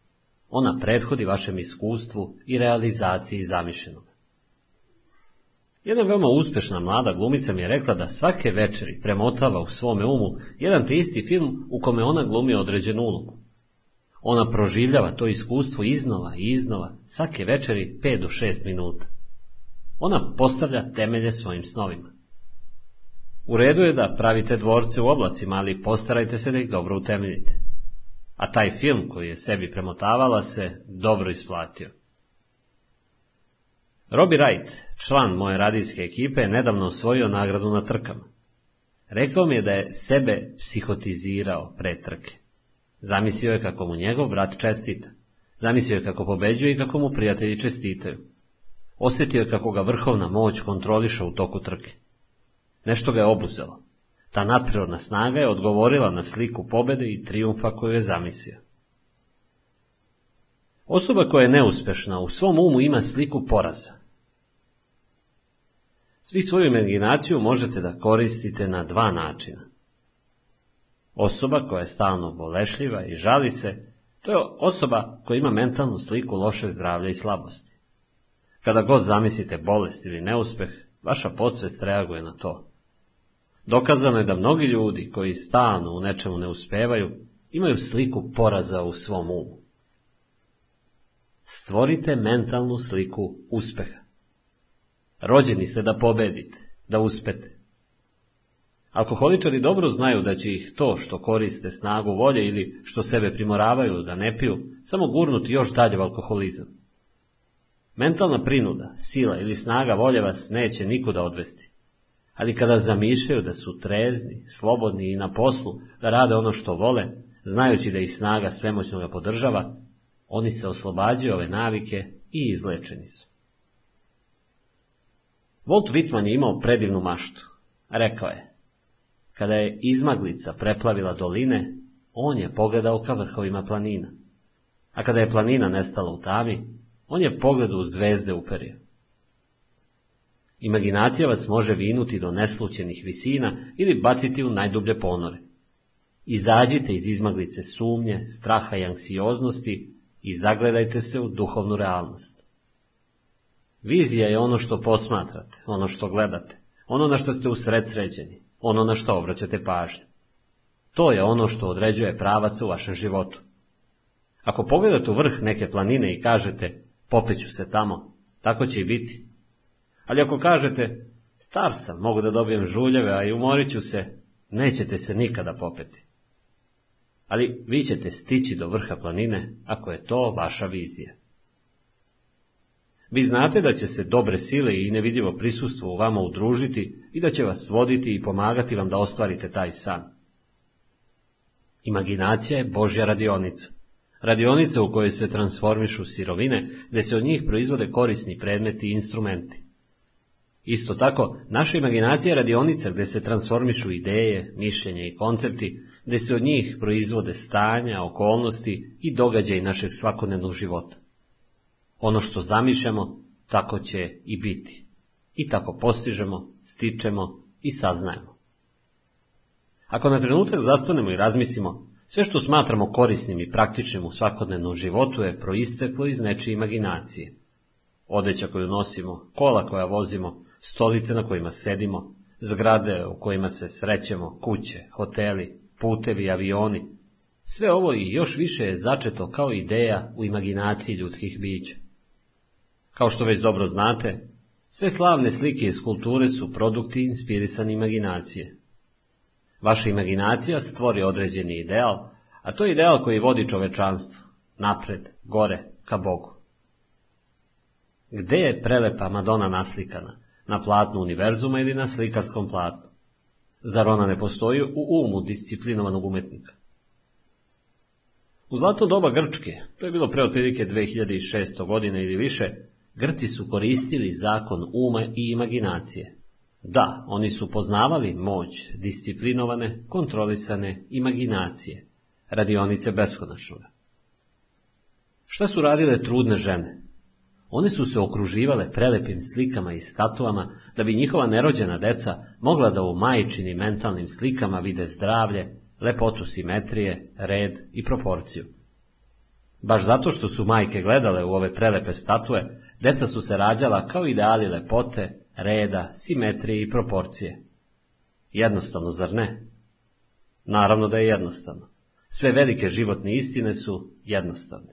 S1: Ona prethodi vašem iskustvu i realizaciji zamišljenog. Jedna veoma uspešna mlada glumica mi je rekla da svake večeri premotava u svome umu jedan te isti film u kome ona glumi određenu ulogu. Ona proživljava to iskustvo iznova i iznova, svake večeri 5 do 6 minuta. Ona postavlja temelje svojim snovima. U redu je da pravite dvorce u oblacima, ali postarajte se da ih dobro utemeljite. A taj film koji je sebi premotavala se dobro isplatio. Robbie Wright, član moje radijske ekipe, je nedavno osvojio nagradu na trkama. Rekao mi je da je sebe psihotizirao pre trke. Zamislio je kako mu njegov brat čestita. Zamislio je kako pobeđuje i kako mu prijatelji čestitaju. Osjetio je kako ga vrhovna moć kontroliša u toku trke. Nešto ga je obuzelo. Ta nadprirodna snaga je odgovorila na sliku pobede i trijumfa koju je zamislio. Osoba koja je neuspešna u svom umu ima sliku poraza. Svi svoju imaginaciju možete da koristite na dva načina. Osoba koja je stalno bolešljiva i žali se, to je osoba koja ima mentalnu sliku loše zdravlja i slabosti. Kada god zamislite bolest ili neuspeh, vaša podsvest reaguje na to. Dokazano je da mnogi ljudi koji stalno u nečemu ne uspevaju, imaju sliku poraza u svom umu. Stvorite mentalnu sliku uspeha. Rođeni ste da pobedite, da uspete. Alkoholičari dobro znaju da će ih to što koriste snagu volje ili što sebe primoravaju da ne piju, samo gurnuti još dalje u alkoholizam. Mentalna prinuda, sila ili snaga volje vas neće nikuda odvesti. Ali kada zamišljaju da su trezni, slobodni i na poslu, da rade ono što vole, znajući da ih snaga svemoćno ga podržava, oni se oslobađaju ove navike i izlečeni su. Walt Whitman je imao predivnu maštu. Rekao je, kada je izmaglica preplavila doline, on je pogledao ka vrhovima planina. A kada je planina nestala u tami, on je pogledao u zvezde uperio. Imaginacija vas može vinuti do neslućenih visina ili baciti u najdublje ponore. Izađite iz izmaglice sumnje, straha i anksioznosti i zagledajte se u duhovnu realnost. Vizija je ono što posmatrate, ono što gledate, ono na što ste usred sređeni, ono na što obraćate pažnju. To je ono što određuje pravac u vašem životu. Ako pogledate u vrh neke planine i kažete, popeću se tamo, tako će i biti. Ali ako kažete, star sam, mogu da dobijem žuljeve, a i umorit ću se, nećete se nikada popeti. Ali vi ćete stići do vrha planine, ako je to vaša vizija. Vi znate da će se dobre sile i nevidljivo prisustvo u vama udružiti i da će vas voditi i pomagati vam da ostvarite taj san. Imaginacija je Božja radionica. Radionica u kojoj se transformišu sirovine, gdje se od njih proizvode korisni predmeti i instrumenti. Isto tako, naša imaginacija je radionica gdje se transformišu ideje, mišljenja i koncepti, gdje se od njih proizvode stanja, okolnosti i događaj našeg svakodnevnog života. Ono što zamišljamo, tako će i biti. I tako postižemo, stičemo i saznajemo. Ako na trenutak zastanemo i razmislimo, sve što smatramo korisnim i praktičnim u svakodnevnom životu je proisteklo iz nečije imaginacije. Odeća koju nosimo, kola koja vozimo, stolice na kojima sedimo, zgrade u kojima se srećemo, kuće, hoteli, putevi, avioni. Sve ovo i još više je začeto kao ideja u imaginaciji ljudskih bića. Kao što već dobro znate, sve slavne slike iz kulture su produkti inspirisani imaginacije. Vaša imaginacija stvori određeni ideal, a to je ideal koji vodi čovečanstvo, napred, gore, ka Bogu. Gde je prelepa Madonna naslikana? Na platnu univerzuma ili na slikarskom platnu? Zar ona ne postoji u umu disciplinovanog umetnika? U zlato doba Grčke, to je bilo pre otprilike 2600 godine ili više, Grci su koristili zakon uma i imaginacije. Da, oni su poznavali moć disciplinovane, kontrolisane imaginacije, radionice beskonačnoga. Šta su radile trudne žene? One su se okruživale prelepim slikama i statuama da bi njihova nerođena deca mogla da u majčinim mentalnim slikama vide zdravlje, lepotu simetrije, red i proporciju. Baš zato što su majke gledale u ove prelepe statue, deca su se rađala kao ideali lepote, reda, simetrije i proporcije. Jednostavno, zar ne? Naravno da je jednostavno. Sve velike životne istine su jednostavne.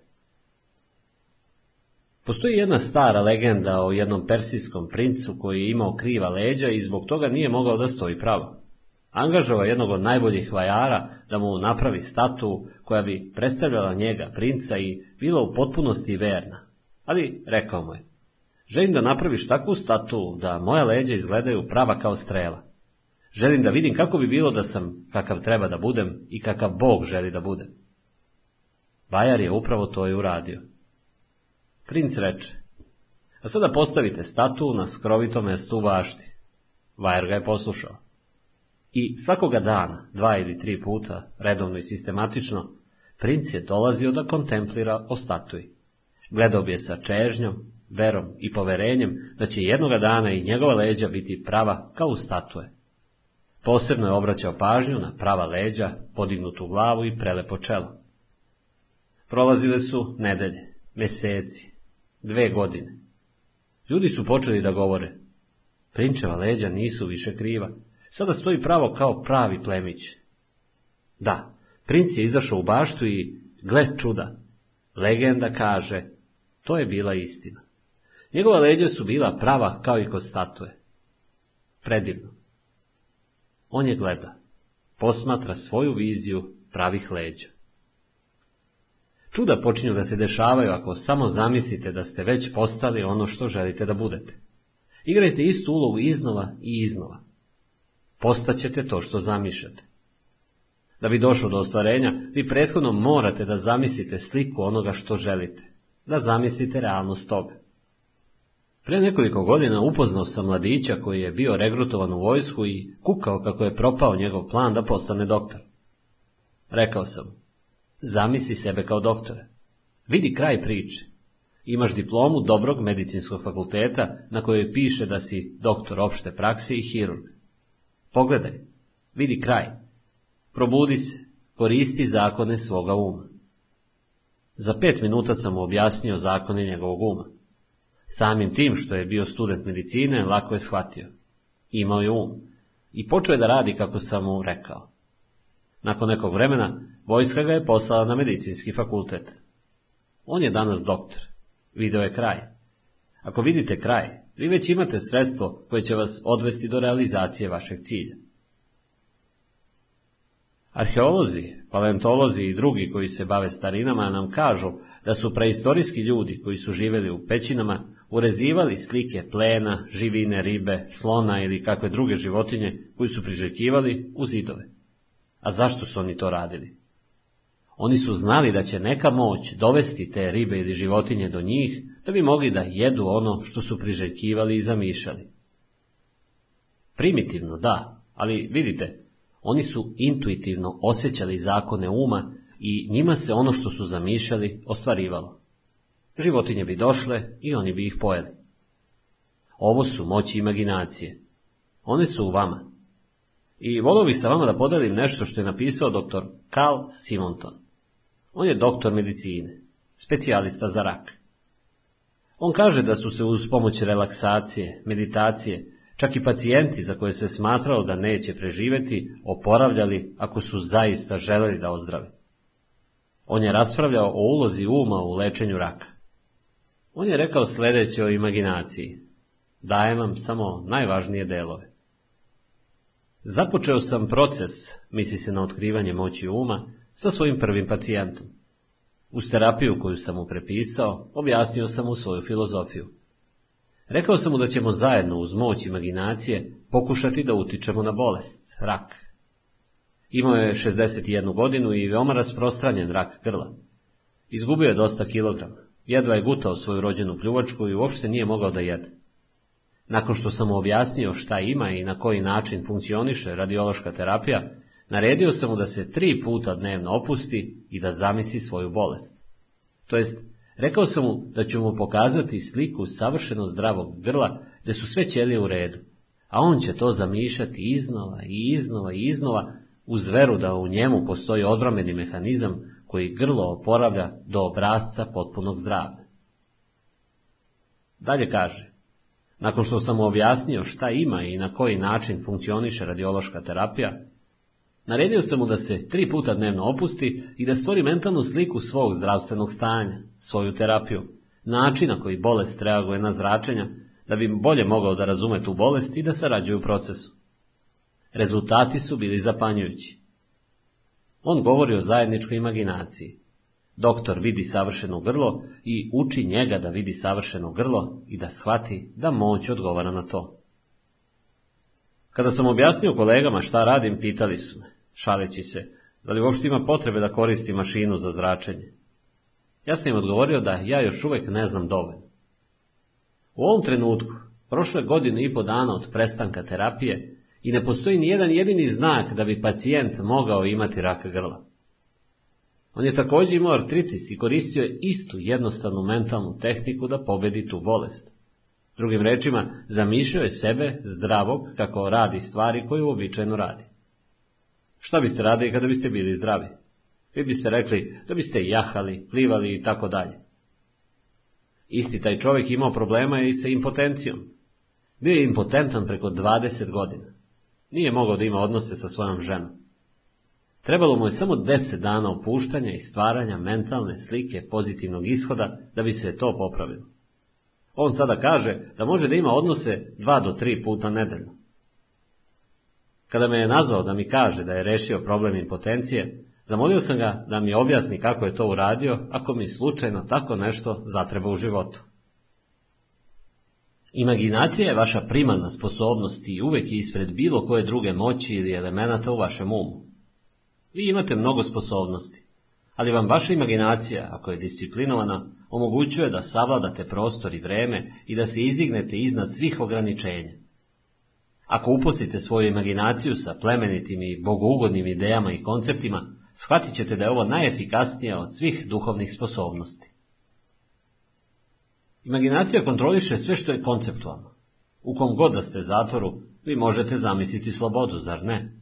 S1: Postoji jedna stara legenda o jednom persijskom princu koji je imao kriva leđa i zbog toga nije mogao da stoji pravo. Angažovao jednog od najboljih vajara da mu napravi statu koja bi predstavljala njega, princa, i bila u potpunosti verna. Ali rekao mu je, želim da napraviš takvu statu da moja leđa izgledaju prava kao strela. Želim da vidim kako bi bilo da sam kakav treba da budem i kakav Bog želi da budem. Vajar je upravo to i uradio. Princ reče, a sada postavite statu na skrovitom mestu u bašti. Vajar ga je poslušao. I svakoga dana, dva ili tri puta, redovno i sistematično, princ je dolazio da kontemplira o statuji. Gledao bi je sa čežnjom, verom i poverenjem da će jednoga dana i njegova leđa biti prava kao statue. Posebno je obraćao pažnju na prava leđa, podignutu glavu i prelepo čelo. Prolazile su nedelje, meseci, dve godine. Ljudi su počeli da govore. Prinčeva leđa nisu više kriva. Sada stoji pravo kao pravi plemić. Da, princ je izašao u baštu i, gle čuda, legenda kaže, to je bila istina. Njegova leđa su bila prava kao i kod statue. Predivno. On je gleda, posmatra svoju viziju pravih leđa. Čuda počinju da se dešavaju ako samo zamislite da ste već postali ono što želite da budete. Igrajte istu ulogu iznova i iznova. Postaćete to što zamišljate. Da bi došlo do ostvarenja, vi prethodno morate da zamislite sliku onoga što želite, da zamislite realnost toga. Pre nekoliko godina upoznao sam mladića koji je bio regrutovan u vojsku i kukao kako je propao njegov plan da postane doktor. Rekao sam, zamisli sebe kao doktore. Vidi kraj priče. Imaš diplomu dobrog medicinskog fakulteta na kojoj piše da si doktor opšte prakse i hirurg. Pogledaj, vidi kraj. Probudi se, koristi zakone svoga uma. Za pet minuta sam mu objasnio zakone njegovog uma. Samim tim što je bio student medicine, lako je shvatio. Imao je um. I počeo je da radi kako sam mu rekao. Nakon nekog vremena, vojska ga je poslala na medicinski fakultet. On je danas doktor. Video je kraj. Ako vidite kraj, vi već imate sredstvo koje će vas odvesti do realizacije vašeg cilja. Arheolozi, paleontolozi i drugi koji se bave starinama nam kažu da su preistorijski ljudi koji su živjeli u pećinama urezivali slike plena, živine, ribe, slona ili kakve druge životinje koji su priželjkivali u zidove. A zašto su oni to radili? Oni su znali da će neka moć dovesti te ribe ili životinje do njih, da bi mogli da jedu ono što su priželjkivali i zamišljali. Primitivno, da, ali vidite, oni su intuitivno osjećali zakone uma i njima se ono što su zamišljali ostvarivalo. Životinje bi došle i oni bi ih pojeli. Ovo su moći imaginacije. One su u vama. I volio bih sa vama da podelim nešto što je napisao dr. Carl Simonton. On je doktor medicine, specijalista za rak. On kaže da su se uz pomoć relaksacije, meditacije, čak i pacijenti za koje se smatralo da neće preživjeti, oporavljali ako su zaista želeli da ozdrave. On je raspravljao o ulozi uma u lečenju raka. On je rekao sljedeće o imaginaciji. Dajem vam samo najvažnije delove. Započeo sam proces, misli se na otkrivanje moći uma, sa svojim prvim pacijentom. Uz terapiju koju sam mu prepisao, objasnio sam mu svoju filozofiju. Rekao sam mu da ćemo zajedno uz moć imaginacije pokušati da utičemo na bolest, rak. Imao je 61 godinu i veoma rasprostranjen rak grla. Izgubio je dosta kilograma, jedva je gutao svoju rođenu pljuvačku i uopšte nije mogao da jede. Nakon što sam mu objasnio šta ima i na koji način funkcioniše radiološka terapija, naredio sam mu da se tri puta dnevno opusti i da zamisli svoju bolest. To jest, rekao sam mu da ću mu pokazati sliku savršeno zdravog grla gdje su sve ćelije u redu, a on će to zamišljati iznova i iznova i iznova uz veru da u njemu postoji odbrameni mehanizam koji grlo oporavlja do obrazca potpunog zdravlja. Dalje kaže, nakon što sam mu objasnio šta ima i na koji način funkcioniše radiološka terapija, naredio sam mu da se tri puta dnevno opusti i da stvori mentalnu sliku svog zdravstvenog stanja, svoju terapiju, načina koji bolest reaguje na zračenja, da bi bolje mogao da razume tu bolest i da sarađuje u procesu. Rezultati su bili zapanjujući. On govori o zajedničkoj imaginaciji, Doktor vidi savršeno grlo i uči njega da vidi savršeno grlo i da shvati da moć odgovara na to. Kada sam objasnio kolegama šta radim, pitali su me, šaleći se, da li uopšte ima potrebe da koristi mašinu za zračenje. Ja sam im odgovorio da ja još uvijek ne znam dovoljno. U ovom trenutku, prošle godine i po dana od prestanka terapije, i ne postoji ni jedan jedini znak da bi pacijent mogao imati rak grla. On je također imao artritis i koristio je istu jednostavnu mentalnu tehniku da pobedi tu bolest. Drugim rečima, zamišljao je sebe zdravog kako radi stvari koje uobičajeno radi. Šta biste radili kada biste bili zdravi? Vi biste rekli da biste jahali, plivali i tako dalje. Isti taj čovjek imao problema i sa impotencijom. Bio je impotentan preko 20 godina. Nije mogao da ima odnose sa svojom ženom. Trebalo mu je samo deset dana opuštanja i stvaranja mentalne slike pozitivnog ishoda da bi se to popravilo. On sada kaže da može da ima odnose dva do tri puta nedeljno. Kada me je nazvao da mi kaže da je rešio problem impotencije, zamolio sam ga da mi objasni kako je to uradio ako mi slučajno tako nešto zatreba u životu. Imaginacija je vaša primarna sposobnost i uvijek je ispred bilo koje druge moći ili elemenata u vašem umu. Vi imate mnogo sposobnosti, ali vam vaša imaginacija, ako je disciplinovana, omogućuje da savladate prostor i vreme i da se izdignete iznad svih ograničenja. Ako upustite svoju imaginaciju sa plemenitim i bogougodnim idejama i konceptima, shvatit ćete da je ovo najefikasnija od svih duhovnih sposobnosti. Imaginacija kontroliše sve što je konceptualno. U kom god da ste zatvoru, vi možete zamisliti slobodu, zar ne?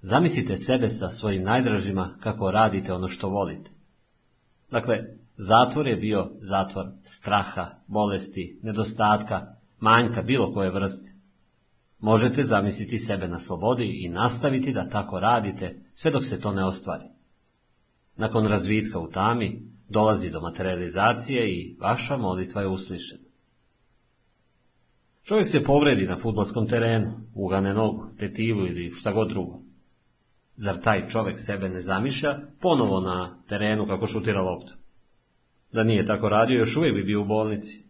S1: Zamislite sebe sa svojim najdražima kako radite ono što volite. Dakle, zatvor je bio zatvor straha, bolesti, nedostatka, manjka bilo koje vrste. Možete zamisliti sebe na slobodi i nastaviti da tako radite sve dok se to ne ostvari. Nakon razvitka u tami dolazi do materializacije i vaša molitva je uslišena. Čovjek se povredi na futbolskom terenu, ugane nogu, tetivu ili šta god drugo. Zar taj čovjek sebe ne zamišlja ponovo na terenu kako šutira loptu? Da nije tako radio, još uvijek bi bio u bolnici.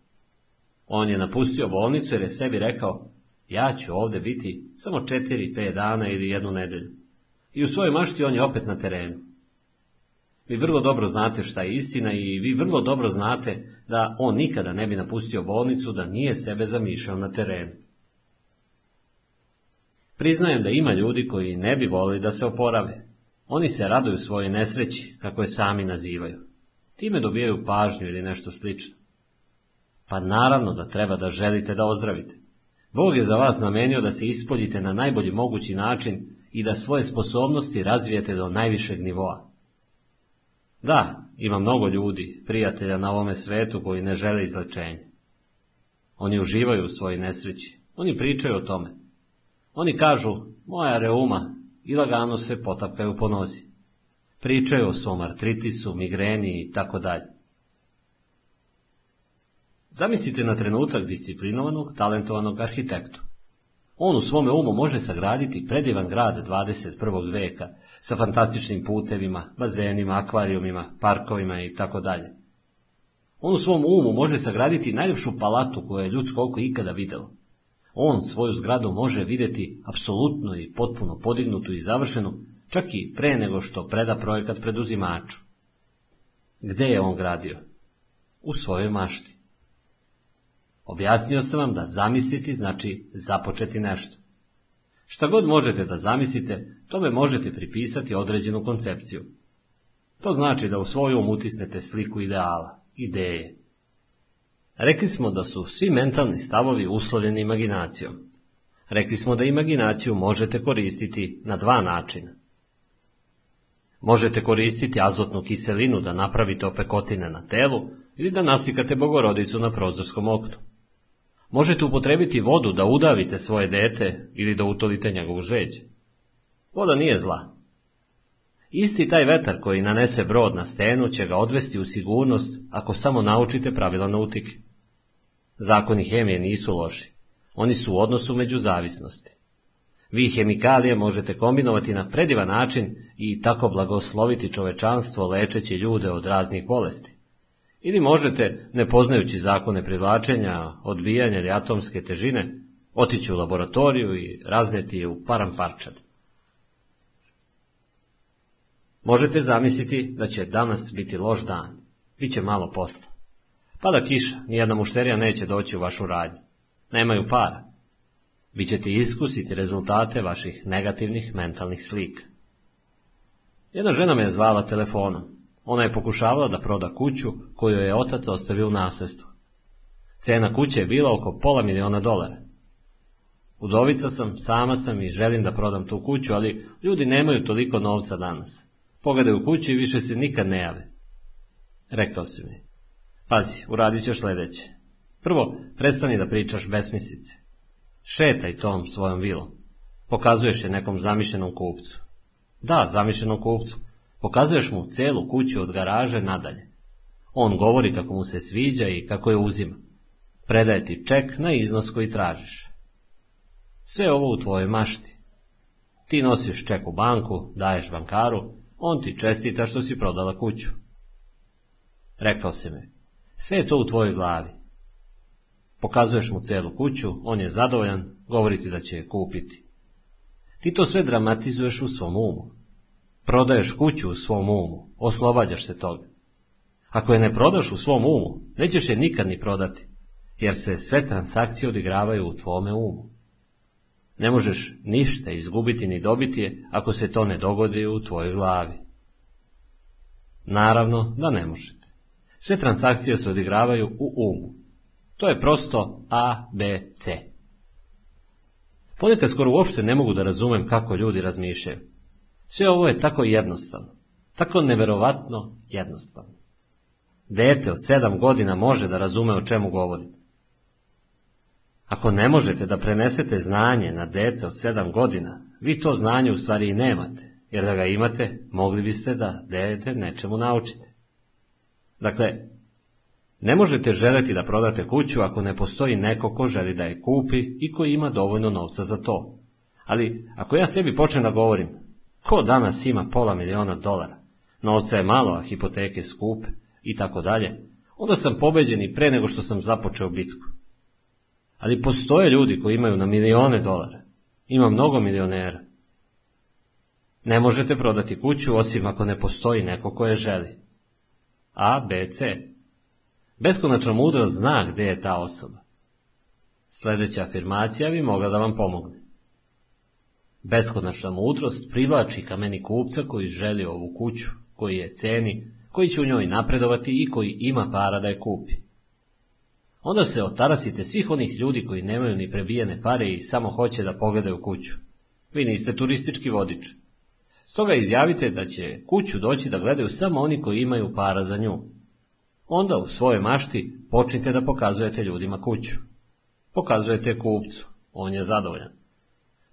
S1: On je napustio bolnicu jer je sebi rekao, ja ću ovdje biti samo četiri, pet dana ili jednu nedelju. I u svojoj mašti on je opet na terenu. Vi vrlo dobro znate šta je istina i vi vrlo dobro znate da on nikada ne bi napustio bolnicu da nije sebe zamišljao na terenu. Priznajem da ima ljudi koji ne bi volili da se oporave. Oni se raduju svoje nesreći, kako je sami nazivaju. Time dobijaju pažnju ili nešto slično. Pa naravno da treba da želite da ozdravite. Bog je za vas namenio da se ispoljite na najbolji mogući način i da svoje sposobnosti razvijete do najvišeg nivoa. Da, ima mnogo ljudi, prijatelja na ovome svetu koji ne žele izlečenje. Oni uživaju u svojoj nesreći, oni pričaju o tome. Oni kažu, moja reuma, i lagano se potapkaju po nozi. Pričaju o svom artritisu, migreni i tako dalje. Zamislite na trenutak disciplinovanog, talentovanog arhitektu. On u svome umu može sagraditi predivan grad 21. veka sa fantastičnim putevima, bazenima, akvarijumima, parkovima i tako dalje. On u svom umu može sagraditi najljepšu palatu koju je ljudsko oko ikada videlo. On svoju zgradu može vidjeti apsolutno i potpuno podignutu i završenu, čak i pre nego što preda projekat preduzimaču. Gde je on gradio? U svojoj mašti. Objasnio sam vam da zamisliti znači započeti nešto. Šta god možete da zamislite, tome možete pripisati određenu koncepciju. To znači da u svoju um utisnete sliku ideala, ideje. Rekli smo da su svi mentalni stavovi uslovljeni imaginacijom. Rekli smo da imaginaciju možete koristiti na dva načina. Možete koristiti azotnu kiselinu da napravite opekotine na telu ili da nasikate bogorodicu na prozorskom oknu. Možete upotrebiti vodu da udavite svoje dete ili da utolite njegovu žeđ. Voda nije zla. Isti taj vetar koji nanese brod na stenu će ga odvesti u sigurnost ako samo naučite pravila nautike. Zakoni hemije nisu loši. Oni su u odnosu među zavisnosti. Vi hemikalije možete kombinovati na predivan način i tako blagosloviti čovečanstvo lečeći ljude od raznih bolesti. Ili možete, ne poznajući zakone privlačenja, odbijanja ili atomske težine, otići u laboratoriju i razneti je u param parčad. Možete zamisliti da će danas biti loš dan, bit će malo posla. Pada kiša, nijedna mušterija neće doći u vašu radnju. Nemaju para. Vi ćete iskusiti rezultate vaših negativnih mentalnih slika. Jedna žena me je zvala telefonom. Ona je pokušavala da proda kuću koju je otac ostavio u nasljedstvo. Cena kuće je bila oko pola miliona dolara. Udovica sam, sama sam i želim da prodam tu kuću, ali ljudi nemaju toliko novca danas. Pogledaju kući i više se nikad ne jave. Rekao si mi, pazi, uradit ćeš sledeće. Prvo, prestani da pričaš besmislice. Šetaj tom svojom vilom. Pokazuješ je nekom zamišljenom kupcu. Da, zamišljenom kupcu. Pokazuješ mu celu kuću od garaže nadalje. On govori kako mu se sviđa i kako je uzima. Predaje ti ček na iznos koji tražiš. Sve ovo u tvojoj mašti. Ti nosiš ček u banku, daješ bankaru, on ti čestita što si prodala kuću. Rekao si me, sve je to u tvojoj glavi. Pokazuješ mu celu kuću, on je zadovoljan, govori ti da će je kupiti. Ti to sve dramatizuješ u svom umu. Prodaješ kuću u svom umu, oslobađaš se toga. Ako je ne prodaš u svom umu, nećeš je nikad ni prodati, jer se sve transakcije odigravaju u tvome umu. Ne možeš ništa izgubiti ni dobiti je ako se to ne dogodi u tvojoj glavi. Naravno da ne možete. Sve transakcije se odigravaju u umu. To je prosto A, B, C. Ponekad skoro uopšte ne mogu da razumem kako ljudi razmišljaju. Sve ovo je tako jednostavno, tako neverovatno jednostavno. Dete od sedam godina može da razume o čemu govorim. Ako ne možete da prenesete znanje na dete od sedam godina, vi to znanje u stvari i nemate, jer da ga imate, mogli biste da dete nečemu naučite. Dakle, ne možete želeti da prodate kuću ako ne postoji neko ko želi da je kupi i ko ima dovoljno novca za to. Ali ako ja sebi počnem da govorim, ko danas ima pola miliona dolara, novca je malo, a hipoteke skupe i tako dalje, onda sam pobeđen i pre nego što sam započeo bitku. Ali postoje ljudi koji imaju na milione dolara. Ima mnogo milionera. Ne možete prodati kuću osim ako ne postoji neko koje želi. A, B, C. Beskonačna mudrost zna gdje je ta osoba. Sljedeća afirmacija bi mogla da vam pomogne. Beskonačna mudrost privlači ka meni kupca koji želi ovu kuću, koji je ceni, koji će u njoj napredovati i koji ima para da je kupi. Onda se otarasite svih onih ljudi koji nemaju ni prebijene pare i samo hoće da pogledaju kuću. Vi niste turistički vodič. Stoga izjavite da će kuću doći da gledaju samo oni koji imaju para za nju. Onda u svojoj mašti počnite da pokazujete ljudima kuću. Pokazujete kupcu, on je zadovoljan.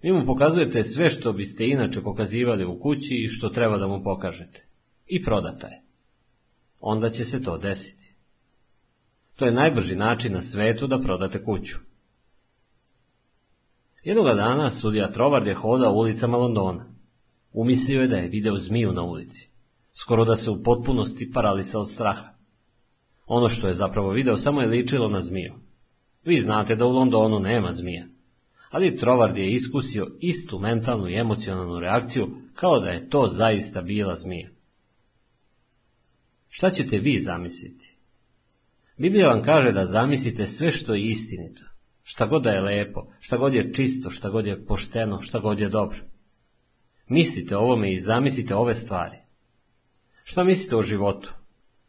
S1: Vi mu pokazujete sve što biste inače pokazivali u kući i što treba da mu pokažete. I prodata je. Onda će se to desiti. To je najbrži način na svetu da prodate kuću. Jednoga dana sudija Trovard je hodao ulicama Londona. Umislio je da je video zmiju na ulici. Skoro da se u potpunosti paralisa od straha. Ono što je zapravo video samo je ličilo na zmiju. Vi znate da u Londonu nema zmija. Ali Trovard je iskusio istu mentalnu i emocionalnu reakciju kao da je to zaista bila zmija. Šta ćete vi zamisliti? Biblija vam kaže da zamislite sve što je istinito, šta god da je lepo, šta god je čisto, šta god je pošteno, šta god je dobro. Mislite o ovome i zamislite ove stvari. Šta mislite o životu?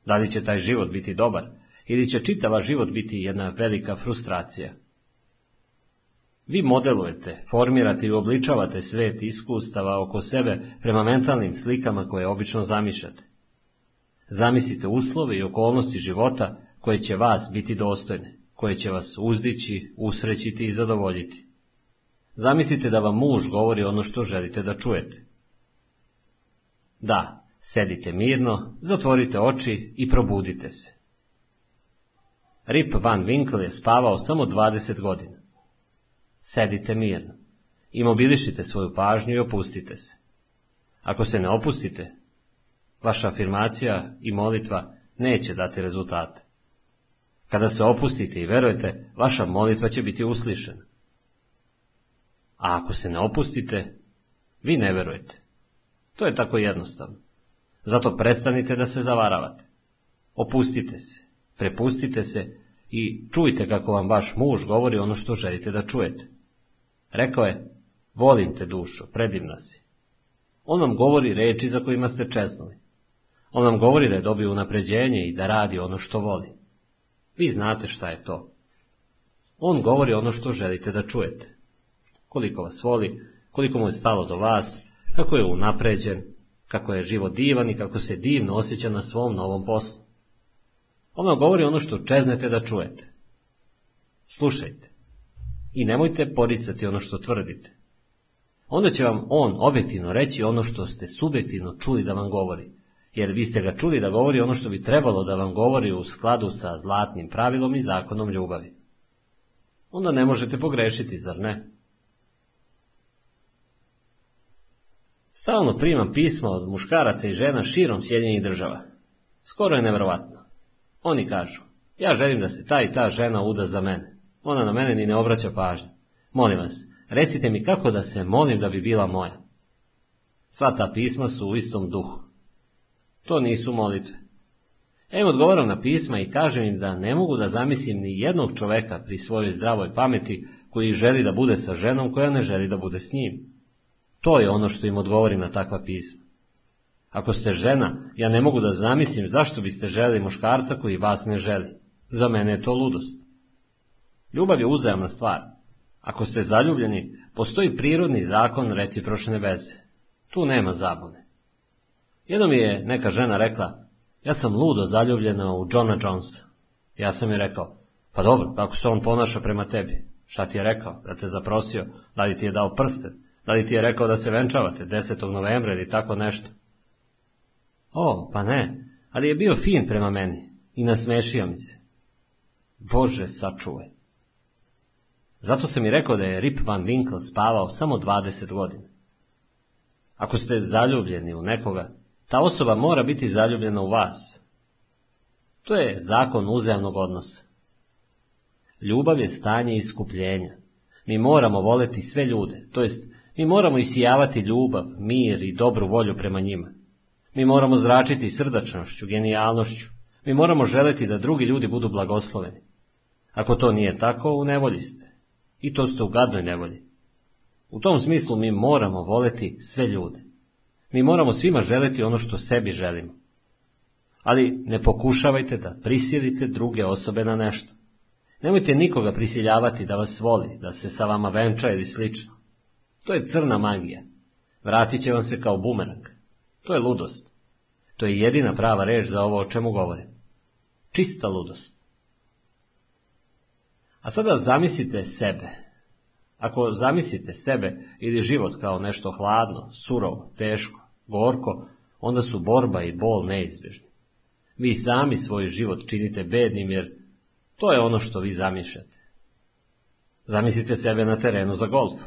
S1: Da li će taj život biti dobar ili će čitava život biti jedna velika frustracija? Vi modelujete, formirate i obličavate svet iskustava oko sebe prema mentalnim slikama koje obično zamišljate. Zamislite uslove i okolnosti života koje će vas biti dostojne, koje će vas uzdići, usrećiti i zadovoljiti. Zamislite da vam muž govori ono što želite da čujete. Da, sedite mirno, zatvorite oči i probudite se. Rip Van Winkle je spavao samo 20 godina. Sedite mirno. Imobilišite svoju pažnju i opustite se. Ako se ne opustite, vaša afirmacija i molitva neće dati rezultate. Kada se opustite i verujete, vaša molitva će biti uslišena. A ako se ne opustite, vi ne verujete. To je tako jednostavno. Zato prestanite da se zavaravate. Opustite se, prepustite se i čujte kako vam vaš muž govori ono što želite da čujete. Rekao je, volim te dušo, predivna si. On vam govori reči za kojima ste česnuli. On vam govori da je dobio unapređenje i da radi ono što voli. Vi znate šta je to. On govori ono što želite da čujete. Koliko vas voli, koliko mu je stalo do vas, kako je unapređen, kako je život divan i kako se divno osjeća na svom novom poslu. On vam govori ono što čeznete da čujete. Slušajte. I nemojte poricati ono što tvrdite. Onda će vam on objektivno reći ono što ste subjektivno čuli da vam govori, jer vi ste ga čuli da govori ono što bi trebalo da vam govori u skladu sa zlatnim pravilom i zakonom ljubavi. Onda ne možete pogrešiti, zar ne? Stalno primam pisma od muškaraca i žena širom Sjedinjenih država. Skoro je nevjerovatno. Oni kažu, ja želim da se ta i ta žena uda za mene. Ona na mene ni ne obraća pažnju. Molim vas, recite mi kako da se molim da bi bila moja. Sva ta pisma su u istom duhu. To nisu molitve. Evo odgovaram na pisma i kažem im da ne mogu da zamislim ni jednog čoveka pri svojoj zdravoj pameti koji želi da bude sa ženom koja ne želi da bude s njim. To je ono što im odgovorim na takva pisma. Ako ste žena, ja ne mogu da zamislim zašto biste želi muškarca koji vas ne želi. Za mene je to ludost. Ljubav je uzajamna stvar. Ako ste zaljubljeni, postoji prirodni zakon recipročne veze. Tu nema zabune. Jednom je neka žena rekla, ja sam ludo zaljubljena u Johna Jonesa. Ja sam joj rekao, pa dobro, kako se on ponaša prema tebi? Šta ti je rekao? Da te zaprosio? Da li ti je dao prsten? Da li ti je rekao da se venčavate 10. novembra ili tako nešto? O, pa ne, ali je bio fin prema meni i nasmešio mi se. Bože, sačuvaj. Zato sam i rekao da je Rip Van Winkle spavao samo 20 godina. Ako ste zaljubljeni u nekoga, ta osoba mora biti zaljubljena u vas. To je zakon uzajamnog odnosa. Ljubav je stanje iskupljenja. Mi moramo voleti sve ljude, to jest Mi moramo isijavati ljubav, mir i dobru volju prema njima. Mi moramo zračiti srdačnošću, genijalnošću. Mi moramo želeti da drugi ljudi budu blagosloveni. Ako to nije tako, u nevolji ste. I to ste u gadnoj nevolji. U tom smislu mi moramo voleti sve ljude. Mi moramo svima želeti ono što sebi želimo. Ali ne pokušavajte da prisilite druge osobe na nešto. Nemojte nikoga prisiljavati da vas voli, da se sa vama venča ili slično. To je crna magija. Vratit će vam se kao bumerang. To je ludost. To je jedina prava reč za ovo o čemu govorim. Čista ludost. A sada zamislite sebe. Ako zamislite sebe ili život kao nešto hladno, surovo, teško, gorko, onda su borba i bol neizbježni. Vi sami svoj život činite bednim jer to je ono što vi zamišljate. Zamislite sebe na terenu za golf.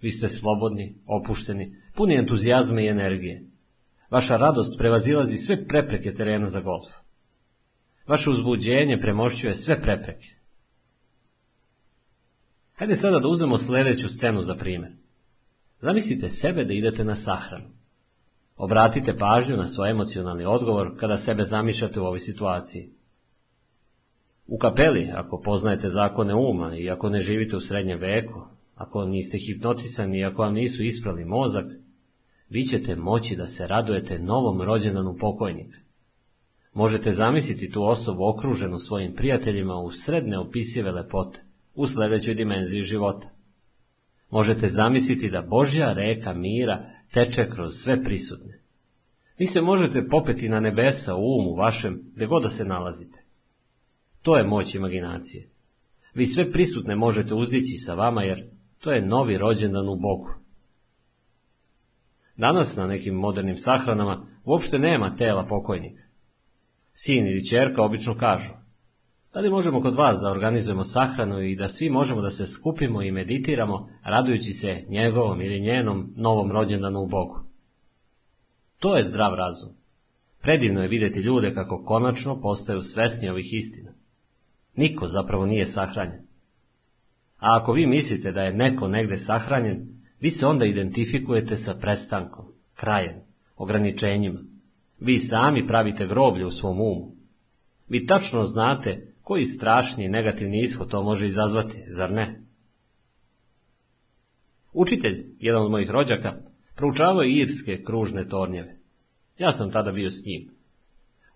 S1: Vi ste slobodni, opušteni, puni entuzijazma i energije. Vaša radost prevazilazi sve prepreke terena za golf. Vaše uzbuđenje premošćuje sve prepreke. Hajde sada da uzmemo sljedeću scenu za primjer. Zamislite sebe da idete na sahranu. Obratite pažnju na svoj emocionalni odgovor kada sebe zamišljate u ovoj situaciji. U kapeli, ako poznajete zakone uma i ako ne živite u srednjem veku, ako niste hipnotisani i ako vam nisu isprali mozak, vi ćete moći da se radujete novom rođendanu pokojnika. Možete zamisliti tu osobu okruženu svojim prijateljima u sredne opisive lepote, u sljedećoj dimenziji života. Možete zamisliti da Božja reka mira teče kroz sve prisutne. Vi se možete popeti na nebesa u umu vašem, gdje god da se nalazite. To je moć imaginacije. Vi sve prisutne možete uzdići sa vama, jer to je novi rođendan u Bogu. Danas na nekim modernim sahranama uopšte nema tela pokojnika. Sin ili čerka obično kažu, da li možemo kod vas da organizujemo sahranu i da svi možemo da se skupimo i meditiramo, radujući se njegovom ili njenom novom rođendanu u Bogu? To je zdrav razum. Predivno je vidjeti ljude kako konačno postaju svesni ovih istina. Niko zapravo nije sahranjen. A ako vi mislite da je neko negde sahranjen, vi se onda identifikujete sa prestankom, krajem, ograničenjima. Vi sami pravite groblje u svom umu. Vi tačno znate koji strašni negativni ishod to može izazvati, zar ne? Učitelj, jedan od mojih rođaka, proučavao je irske kružne tornjeve. Ja sam tada bio s njim.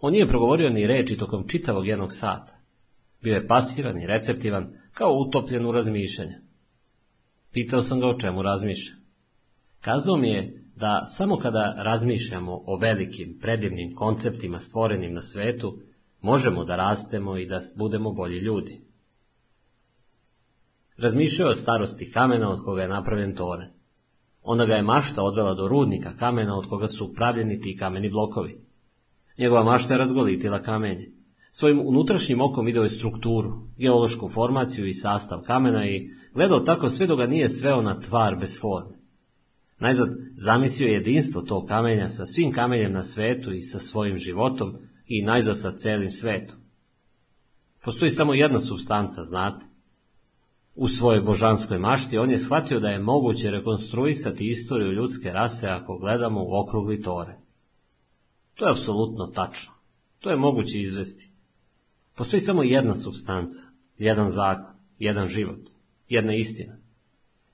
S1: On nije progovorio ni reči tokom čitavog jednog sata. Bio je pasivan i receptivan, kao utopljen u razmišljanja. Pitao sam ga o čemu razmišlja. Kazao mi je da samo kada razmišljamo o velikim, predivnim konceptima stvorenim na svetu, možemo da rastemo i da budemo bolji ljudi. Razmišljao o starosti kamena od koga je napravljen toren. Onda ga je mašta odvela do rudnika kamena od koga su pravljeni ti kameni blokovi. Njegova mašta je razgolitila kamenje. Svojim unutrašnjim okom video je strukturu, geološku formaciju i sastav kamena i gledao tako sve dok ga nije sveo na tvar bez forme. Najzad zamislio jedinstvo tog kamenja sa svim kamenjem na svetu i sa svojim životom i najzad sa celim svetom. Postoji samo jedna substanca, znate. U svojoj božanskoj mašti on je shvatio da je moguće rekonstruisati istoriju ljudske rase ako gledamo u okrugli tore. To je apsolutno tačno. To je moguće izvesti. Postoji samo jedna substanca, jedan zakon, jedan život, jedna istina.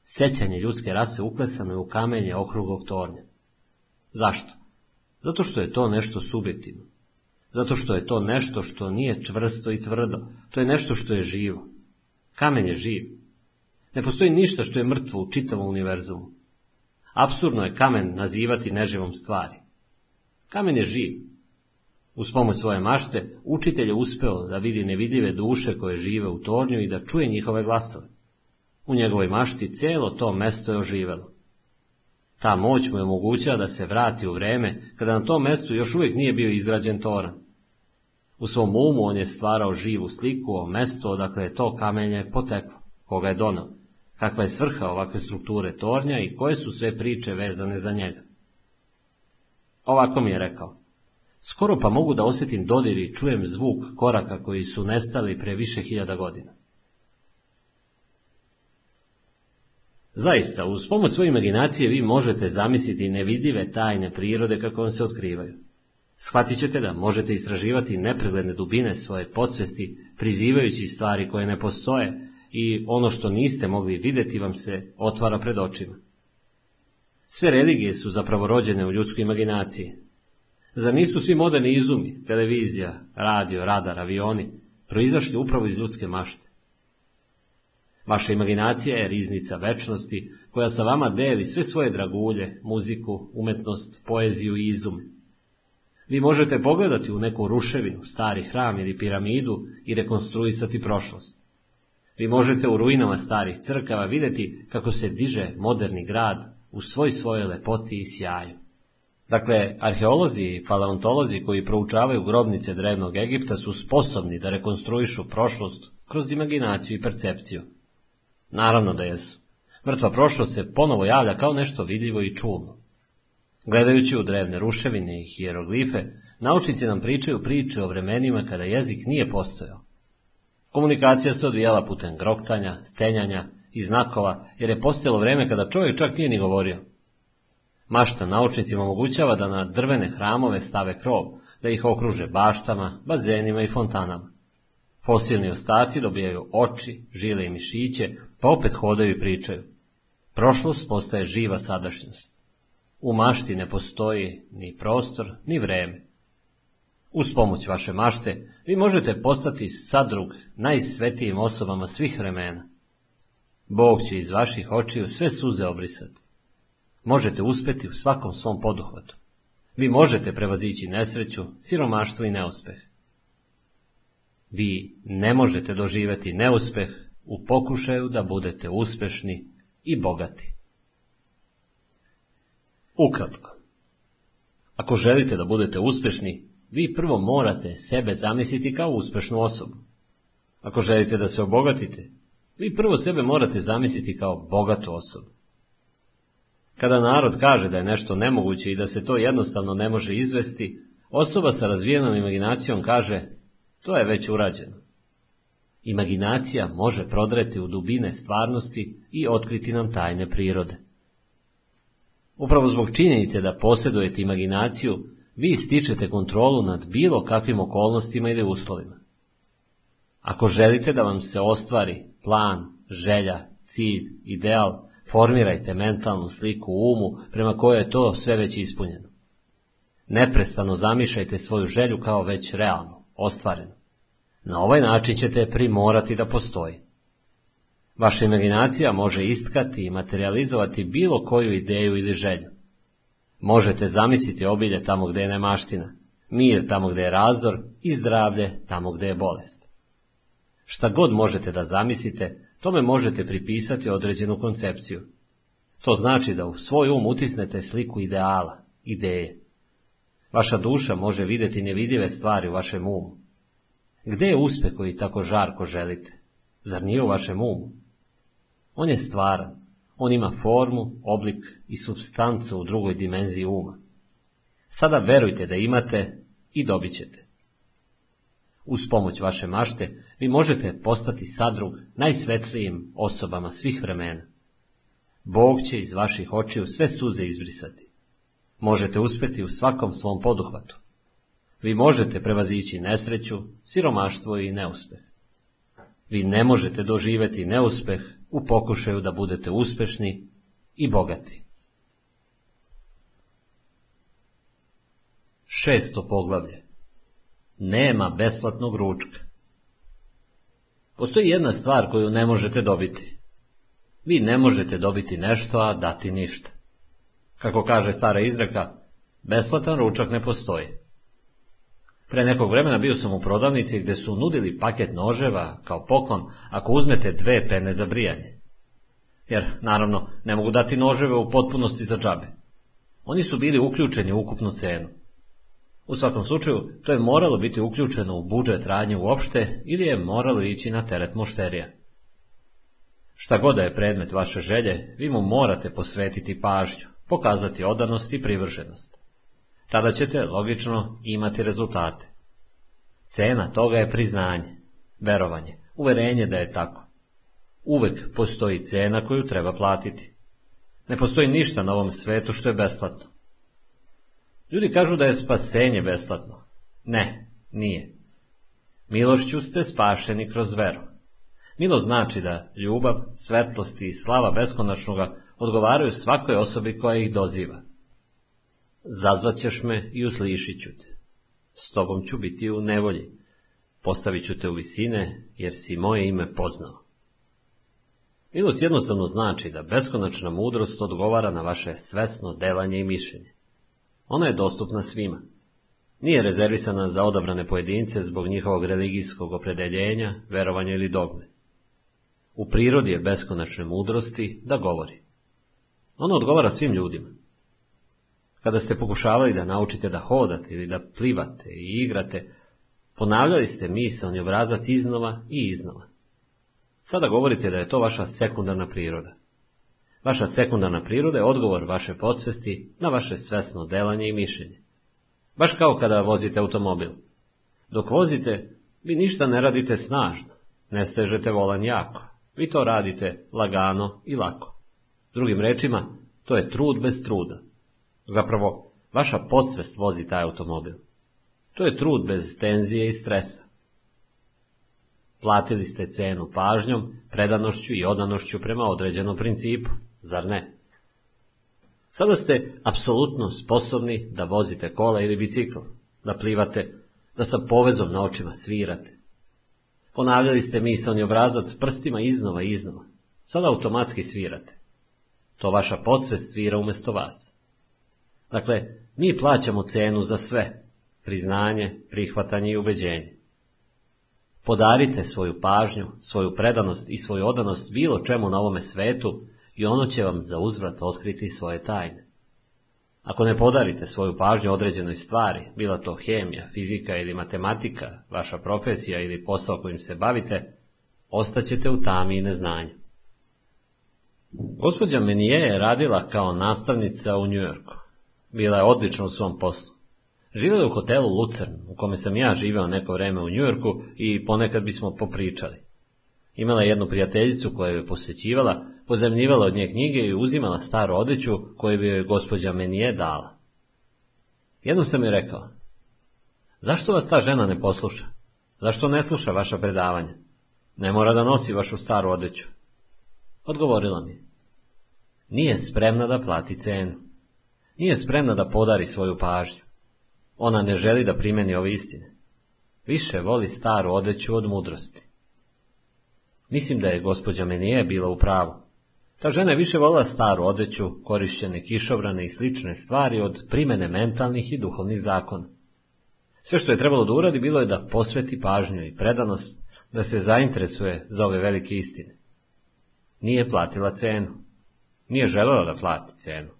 S1: Sećanje ljudske rase uklesano je u kamenje okruglog tornja. Zašto? Zato što je to nešto subjektivno. Zato što je to nešto što nije čvrsto i tvrdo. To je nešto što je živo. Kamen je živ. Ne postoji ništa što je mrtvo u čitavom univerzumu. Apsurdno je kamen nazivati neživom stvari. Kamen je živ. Uz pomoć svoje mašte, učitelj je uspeo da vidi nevidljive duše koje žive u tornju i da čuje njihove glasove. U njegovoj mašti cijelo to mesto je oživelo. Ta moć mu je omogućila da se vrati u vreme kada na tom mestu još uvijek nije bio izgrađen toran. U svom umu on je stvarao živu sliku o mestu odakle je to kamenje poteklo, koga je donao, kakva je svrha ovakve strukture tornja i koje su sve priče vezane za njega. Ovako mi je rekao, skoro pa mogu da osjetim dodir i čujem zvuk koraka koji su nestali pre više hiljada godina. Zaista, uz pomoć svoje imaginacije vi možete zamisliti nevidive tajne prirode kako vam se otkrivaju. Shvatit ćete da možete istraživati nepregledne dubine svoje podsvesti, prizivajući stvari koje ne postoje i ono što niste mogli vidjeti vam se otvara pred očima. Sve religije su zapravo rođene u ljudskoj imaginaciji. Zar nisu svi moderni izumi, televizija, radio, radar, avioni, proizašli upravo iz ljudske mašte? Vaša imaginacija je riznica večnosti koja sa vama deli sve svoje dragulje, muziku, umetnost, poeziju i izum. Vi možete pogledati u neku ruševinu, stari hram ili piramidu i rekonstruisati prošlost. Vi možete u ruinama starih crkava vidjeti kako se diže moderni grad u svoj svojoj lepoti i sjaju. Dakle, arheolozi i paleontolozi koji proučavaju grobnice drevnog Egipta su sposobni da rekonstruišu prošlost kroz imaginaciju i percepciju. Naravno da jesu. Mrtva prošlost se ponovo javlja kao nešto vidljivo i čulno. Gledajući u drevne ruševine i hieroglife, naučnici nam pričaju priče o vremenima kada jezik nije postojao. Komunikacija se odvijala putem groktanja, stenjanja i znakova, jer je postojalo vreme kada čovjek čak nije ni govorio. Mašta naučnicima omogućava da na drvene hramove stave krov, da ih okruže baštama, bazenima i fontanama. Fosilni ostaci dobijaju oči, žile i mišiće, pa opet hodaju i pričaju. Prošlost postaje živa sadašnjost. U mašti ne postoji ni prostor, ni vreme. Uz pomoć vaše mašte vi možete postati sadrug najsvetijim osobama svih vremena. Bog će iz vaših očiju sve suze obrisati. Možete uspjeti u svakom svom poduhvatu. Vi možete prevazići nesreću, siromaštvo i neuspeh. Vi ne možete doživjeti neuspeh u pokušaju da budete uspešni i bogati. Ukratko. Ako želite da budete uspešni, vi prvo morate sebe zamisliti kao uspešnu osobu. Ako želite da se obogatite, vi prvo sebe morate zamisliti kao bogatu osobu. Kada narod kaže da je nešto nemoguće i da se to jednostavno ne može izvesti, osoba sa razvijenom imaginacijom kaže, to je već urađeno. Imaginacija može prodreti u dubine stvarnosti i otkriti nam tajne prirode. Upravo zbog činjenice da posjedujete imaginaciju, vi stičete kontrolu nad bilo kakvim okolnostima ili uslovima. Ako želite da vam se ostvari plan, želja, cilj, ideal, formirajte mentalnu sliku u umu prema kojoj je to sve već ispunjeno. Neprestano zamišljajte svoju želju kao već realno, ostvareno. Na ovaj način ćete primorati da postoji. Vaša imaginacija može istkati i materializovati bilo koju ideju ili želju. Možete zamisliti obilje tamo gdje je nemaština, mir tamo gdje je razdor i zdravlje tamo gdje je bolest. Šta god možete da zamislite, tome možete pripisati određenu koncepciju. To znači da u svoj um utisnete sliku ideala, ideje. Vaša duša može vidjeti nevidljive stvari u vašem umu. Gdje je uspjeh koji tako žarko želite? Zar nije u vašem umu? On je stvaran, on ima formu, oblik i substancu u drugoj dimenziji uma. Sada verujte da imate i dobit ćete. Uz pomoć vaše mašte vi možete postati sadrug najsvetlijim osobama svih vremena. Bog će iz vaših očiju sve suze izbrisati. Možete uspjeti u svakom svom poduhvatu. Vi možete prevazići nesreću, siromaštvo i neuspeh. Vi ne možete doživjeti neuspeh u pokušaju da budete uspešni i bogati. Šesto poglavlje. Nema besplatnog ručka. Postoji jedna stvar koju ne možete dobiti. Vi ne možete dobiti nešto, a dati ništa. Kako kaže stara izreka, besplatan ručak ne postoji. Pre nekog vremena bio sam u prodavnici gdje su nudili paket noževa kao poklon ako uzmete dve pene za brijanje. Jer, naravno, ne mogu dati noževe u potpunosti za džabe. Oni su bili uključeni u ukupnu cenu. U svakom slučaju, to je moralo biti uključeno u budžet radnje uopšte ili je moralo ići na teret mušterija. Šta god da je predmet vaše želje, vi mu morate posvetiti pažnju, pokazati odanost i privrženost. Tada ćete, logično, imati rezultate. Cena toga je priznanje, verovanje, uverenje da je tako. uvek postoji cena koju treba platiti. Ne postoji ništa na ovom svetu što je besplatno. Ljudi kažu da je spasenje besplatno. Ne, nije. Milošću ste spašeni kroz veru. Milo znači da ljubav, svetlost i slava beskonačnoga odgovaraju svakoj osobi koja ih doziva. Zazvaćeš me i uslišit ću te. S tobom ću biti u nevolji. Postavit ću te u visine, jer si moje ime poznao. Milost jednostavno znači da beskonačna mudrost odgovara na vaše svesno delanje i mišljenje. Ona je dostupna svima. Nije rezervisana za odabrane pojedince zbog njihovog religijskog opredeljenja, verovanja ili dogme. U prirodi je beskonačne mudrosti da govori. Ona odgovara svim ljudima. Kada ste pokušavali da naučite da hodate ili da plivate i igrate, ponavljali ste misalni obrazac iznova i iznova. Sada govorite da je to vaša sekundarna priroda. Vaša sekundarna priroda je odgovor vaše podsvesti na vaše svesno delanje i mišljenje. Baš kao kada vozite automobil. Dok vozite, vi ništa ne radite snažno, ne stežete volan jako. Vi to radite lagano i lako. Drugim rečima, to je trud bez truda. Zapravo, vaša podsvest vozi taj automobil. To je trud bez tenzije i stresa. Platili ste cenu pažnjom, predanošću i odanošću prema određenom principu, zar ne? Sada ste apsolutno sposobni da vozite kola ili bicikl, da plivate, da sa povezom na očima svirate. Ponavljali ste misalni obrazac prstima iznova i iznova. Sada automatski svirate. To vaša podsvest svira umjesto vas. Dakle, mi plaćamo cenu za sve, priznanje, prihvatanje i ubeđenje. Podarite svoju pažnju, svoju predanost i svoju odanost bilo čemu na ovome svetu i ono će vam za uzvrat otkriti svoje tajne. Ako ne podarite svoju pažnju određenoj stvari, bila to hemija, fizika ili matematika, vaša profesija ili posao kojim se bavite, ostaćete u tami i neznanju. Gospođa Menije je radila kao nastavnica u Njujorku. Bila je odlična u svom poslu. Živjela u hotelu Lucern, u kome sam ja živeo neko vreme u Njujorku i ponekad bismo popričali. Imala je jednu prijateljicu koja je posjećivala, pozemljivala od nje knjige i uzimala staru odeću koju bi joj gospođa Menije dala. Jednom sam joj rekao, zašto vas ta žena ne posluša? Zašto ne sluša vaša predavanja? Ne mora da nosi vašu staru odeću. Odgovorila mi, nije spremna da plati cenu. Nije spremna da podari svoju pažnju. Ona ne želi da primeni ove istine. Više voli staru odeću od mudrosti. Mislim da je gospođa Menije bila u pravu. Ta žena je više volila staru odeću, korišćene kišobrane i slične stvari od primene mentalnih i duhovnih zakona. Sve što je trebalo da uradi bilo je da posveti pažnju i predanost, da se zainteresuje za ove velike istine. Nije platila cenu. Nije želela da plati cenu.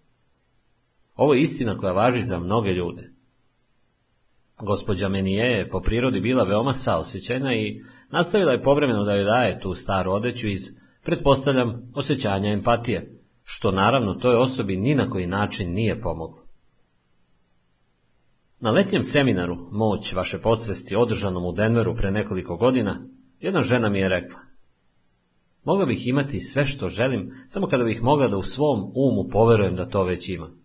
S1: Ovo je istina koja važi za mnoge ljude. Gospođa Menije je po prirodi bila veoma saosjećajna i nastavila je povremeno da joj daje tu staru odeću iz, pretpostavljam, osjećanja empatije, što naravno toj osobi ni na koji način nije pomoglo. Na letnjem seminaru Moć vaše podsvesti održanom u Denveru pre nekoliko godina, jedna žena mi je rekla Mogla bih imati sve što želim, samo kada bih mogla da u svom umu poverujem da to već imam.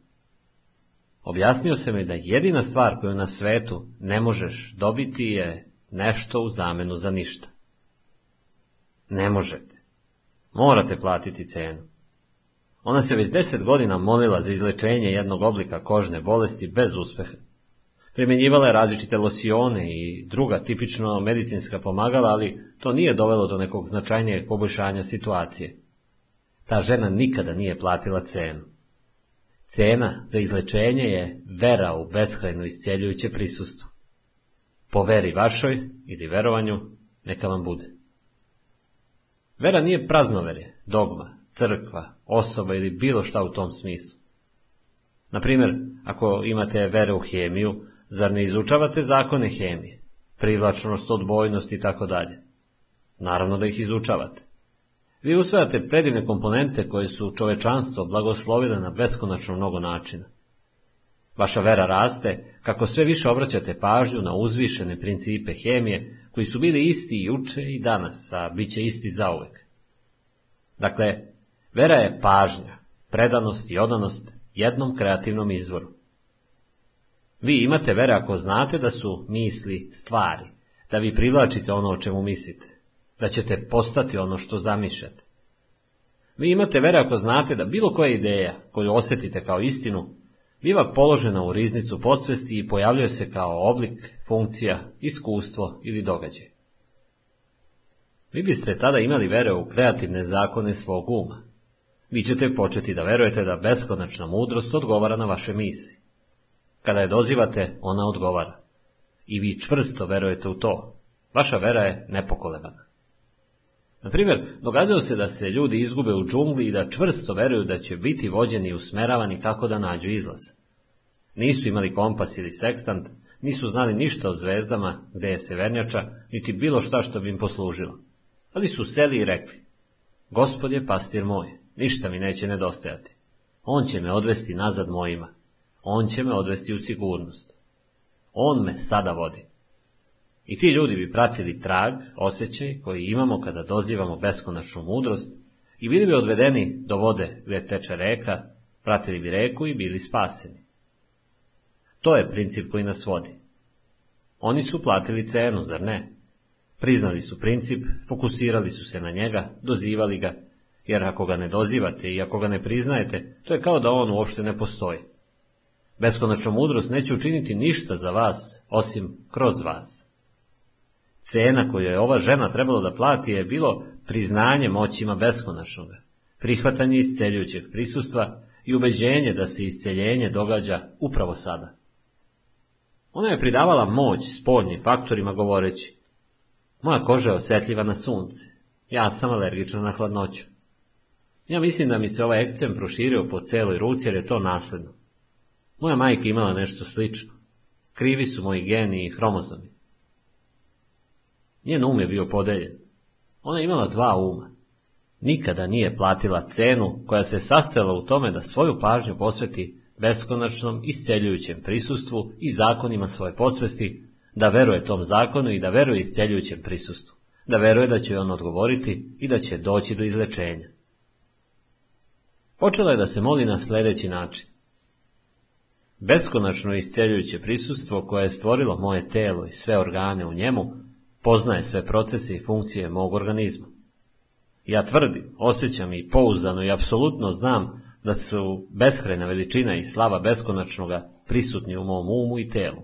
S1: Objasnio se mi da jedina stvar koju na svetu ne možeš dobiti je nešto u zamenu za ništa. Ne možete. Morate platiti cenu. Ona se već deset godina molila za izlečenje jednog oblika kožne bolesti bez uspeha. Primjenjivala je različite losione i druga tipično medicinska pomagala, ali to nije dovelo do nekog značajnijeg poboljšanja situacije. Ta žena nikada nije platila cenu. Cena za izlečenje je vera u beskrajno isceljujuće prisustvo. Po veri vašoj ili verovanju, neka vam bude. Vera nije praznoverje, dogma, crkva, osoba ili bilo šta u tom smislu. Na primjer, ako imate vere u hemiju, zar ne izučavate zakone hemije, privlačnost, odbojnost i tako dalje? Naravno da ih izučavate. Vi usvajate predivne komponente koje su čovečanstvo blagoslovile na beskonačno mnogo načina. Vaša vera raste kako sve više obraćate pažnju na uzvišene principe hemije koji su bili isti juče i danas, a bit će isti zauvek. Dakle, vera je pažnja, predanost i odanost jednom kreativnom izvoru. Vi imate vere ako znate da su misli stvari, da vi privlačite ono o čemu mislite, da ćete postati ono što zamišljate. Vi imate vere ako znate da bilo koja ideja koju osjetite kao istinu, biva položena u riznicu podsvesti i pojavljuje se kao oblik, funkcija, iskustvo ili događaj. Vi biste tada imali vere u kreativne zakone svog uma. Vi ćete početi da verujete da beskonačna mudrost odgovara na vaše misli. Kada je dozivate, ona odgovara. I vi čvrsto verujete u to. Vaša vera je nepokolebana. Na primjer, događalo se da se ljudi izgube u džungli i da čvrsto veruju da će biti vođeni i usmeravani kako da nađu izlaz. Nisu imali kompas ili sekstant, nisu znali ništa o zvezdama, gde je severnjača, niti bilo šta što bi im poslužilo. Ali su seli i rekli, Gospod je pastir moj, ništa mi neće nedostajati. On će me odvesti nazad mojima. On će me odvesti u sigurnost. On me sada vodi. I ti ljudi bi pratili trag, osjećaj koji imamo kada dozivamo beskonačnu mudrost i bili bi odvedeni do vode gdje teče reka, pratili bi reku i bili spaseni. To je princip koji nas vodi. Oni su platili cenu, zar ne? Priznali su princip, fokusirali su se na njega, dozivali ga, jer ako ga ne dozivate i ako ga ne priznajete, to je kao da on uopšte ne postoji. Beskonačna mudrost neće učiniti ništa za vas, osim kroz vas. Cena koju je ova žena trebala da plati je bilo priznanje moćima beskonačnoga, prihvatanje isceljujućeg prisustva i ubeđenje da se isceljenje događa upravo sada. Ona je pridavala moć spoljnim faktorima govoreći, moja koža je osjetljiva na sunce, ja sam alergična na hladnoću. Ja mislim da mi se ovaj ekcem proširio po celoj ruci jer je to nasledno. Moja majka imala nešto slično. Krivi su moji geni i hromozomi. Njen um je bio podeljen. Ona je imala dva uma. Nikada nije platila cenu koja se sastojala u tome da svoju pažnju posveti beskonačnom isceljujućem prisustvu i zakonima svoje podsvesti, da veruje tom zakonu i da veruje isceljujućem prisustvu, da veruje da će on odgovoriti i da će doći do izlečenja. Počela je da se moli na sljedeći način. Beskonačno isceljujuće prisustvo koje je stvorilo moje telo i sve organe u njemu, poznaje sve procese i funkcije mog organizma. Ja tvrdim, osjećam i pouzdano i apsolutno znam da su beskrajna veličina i slava beskonačnoga prisutni u mom umu i telu.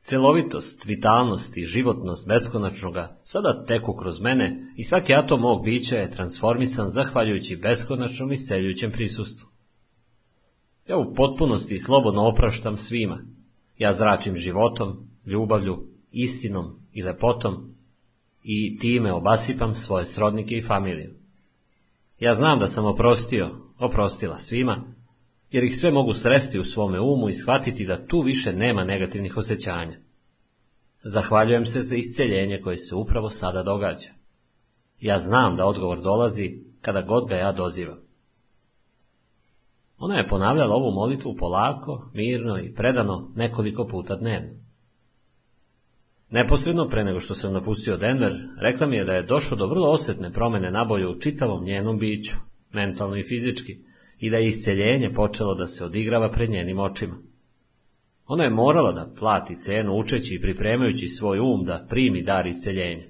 S1: Celovitost, vitalnost i životnost beskonačnoga sada teku kroz mene i svaki atom mog bića je transformisan zahvaljujući beskonačnom i seljućem prisustvu. Ja u potpunosti i slobodno opraštam svima. Ja zračim životom, ljubavlju, istinom i lepotom i time obasipam svoje srodnike i familiju. Ja znam da sam oprostio, oprostila svima, jer ih sve mogu sresti u svome umu i shvatiti da tu više nema negativnih osjećanja. Zahvaljujem se za isceljenje koje se upravo sada događa. Ja znam da odgovor dolazi kada god ga ja dozivam. Ona je ponavljala ovu molitvu polako, mirno i predano nekoliko puta dnevno. Neposredno pre nego što sam napustio Denver, rekla mi je da je došlo do vrlo osjetne promjene nabolju u čitavom njenom biću, mentalno i fizički, i da je isceljenje počelo da se odigrava pred njenim očima. Ona je morala da plati cenu učeći i pripremajući svoj um da primi dar isceljenja.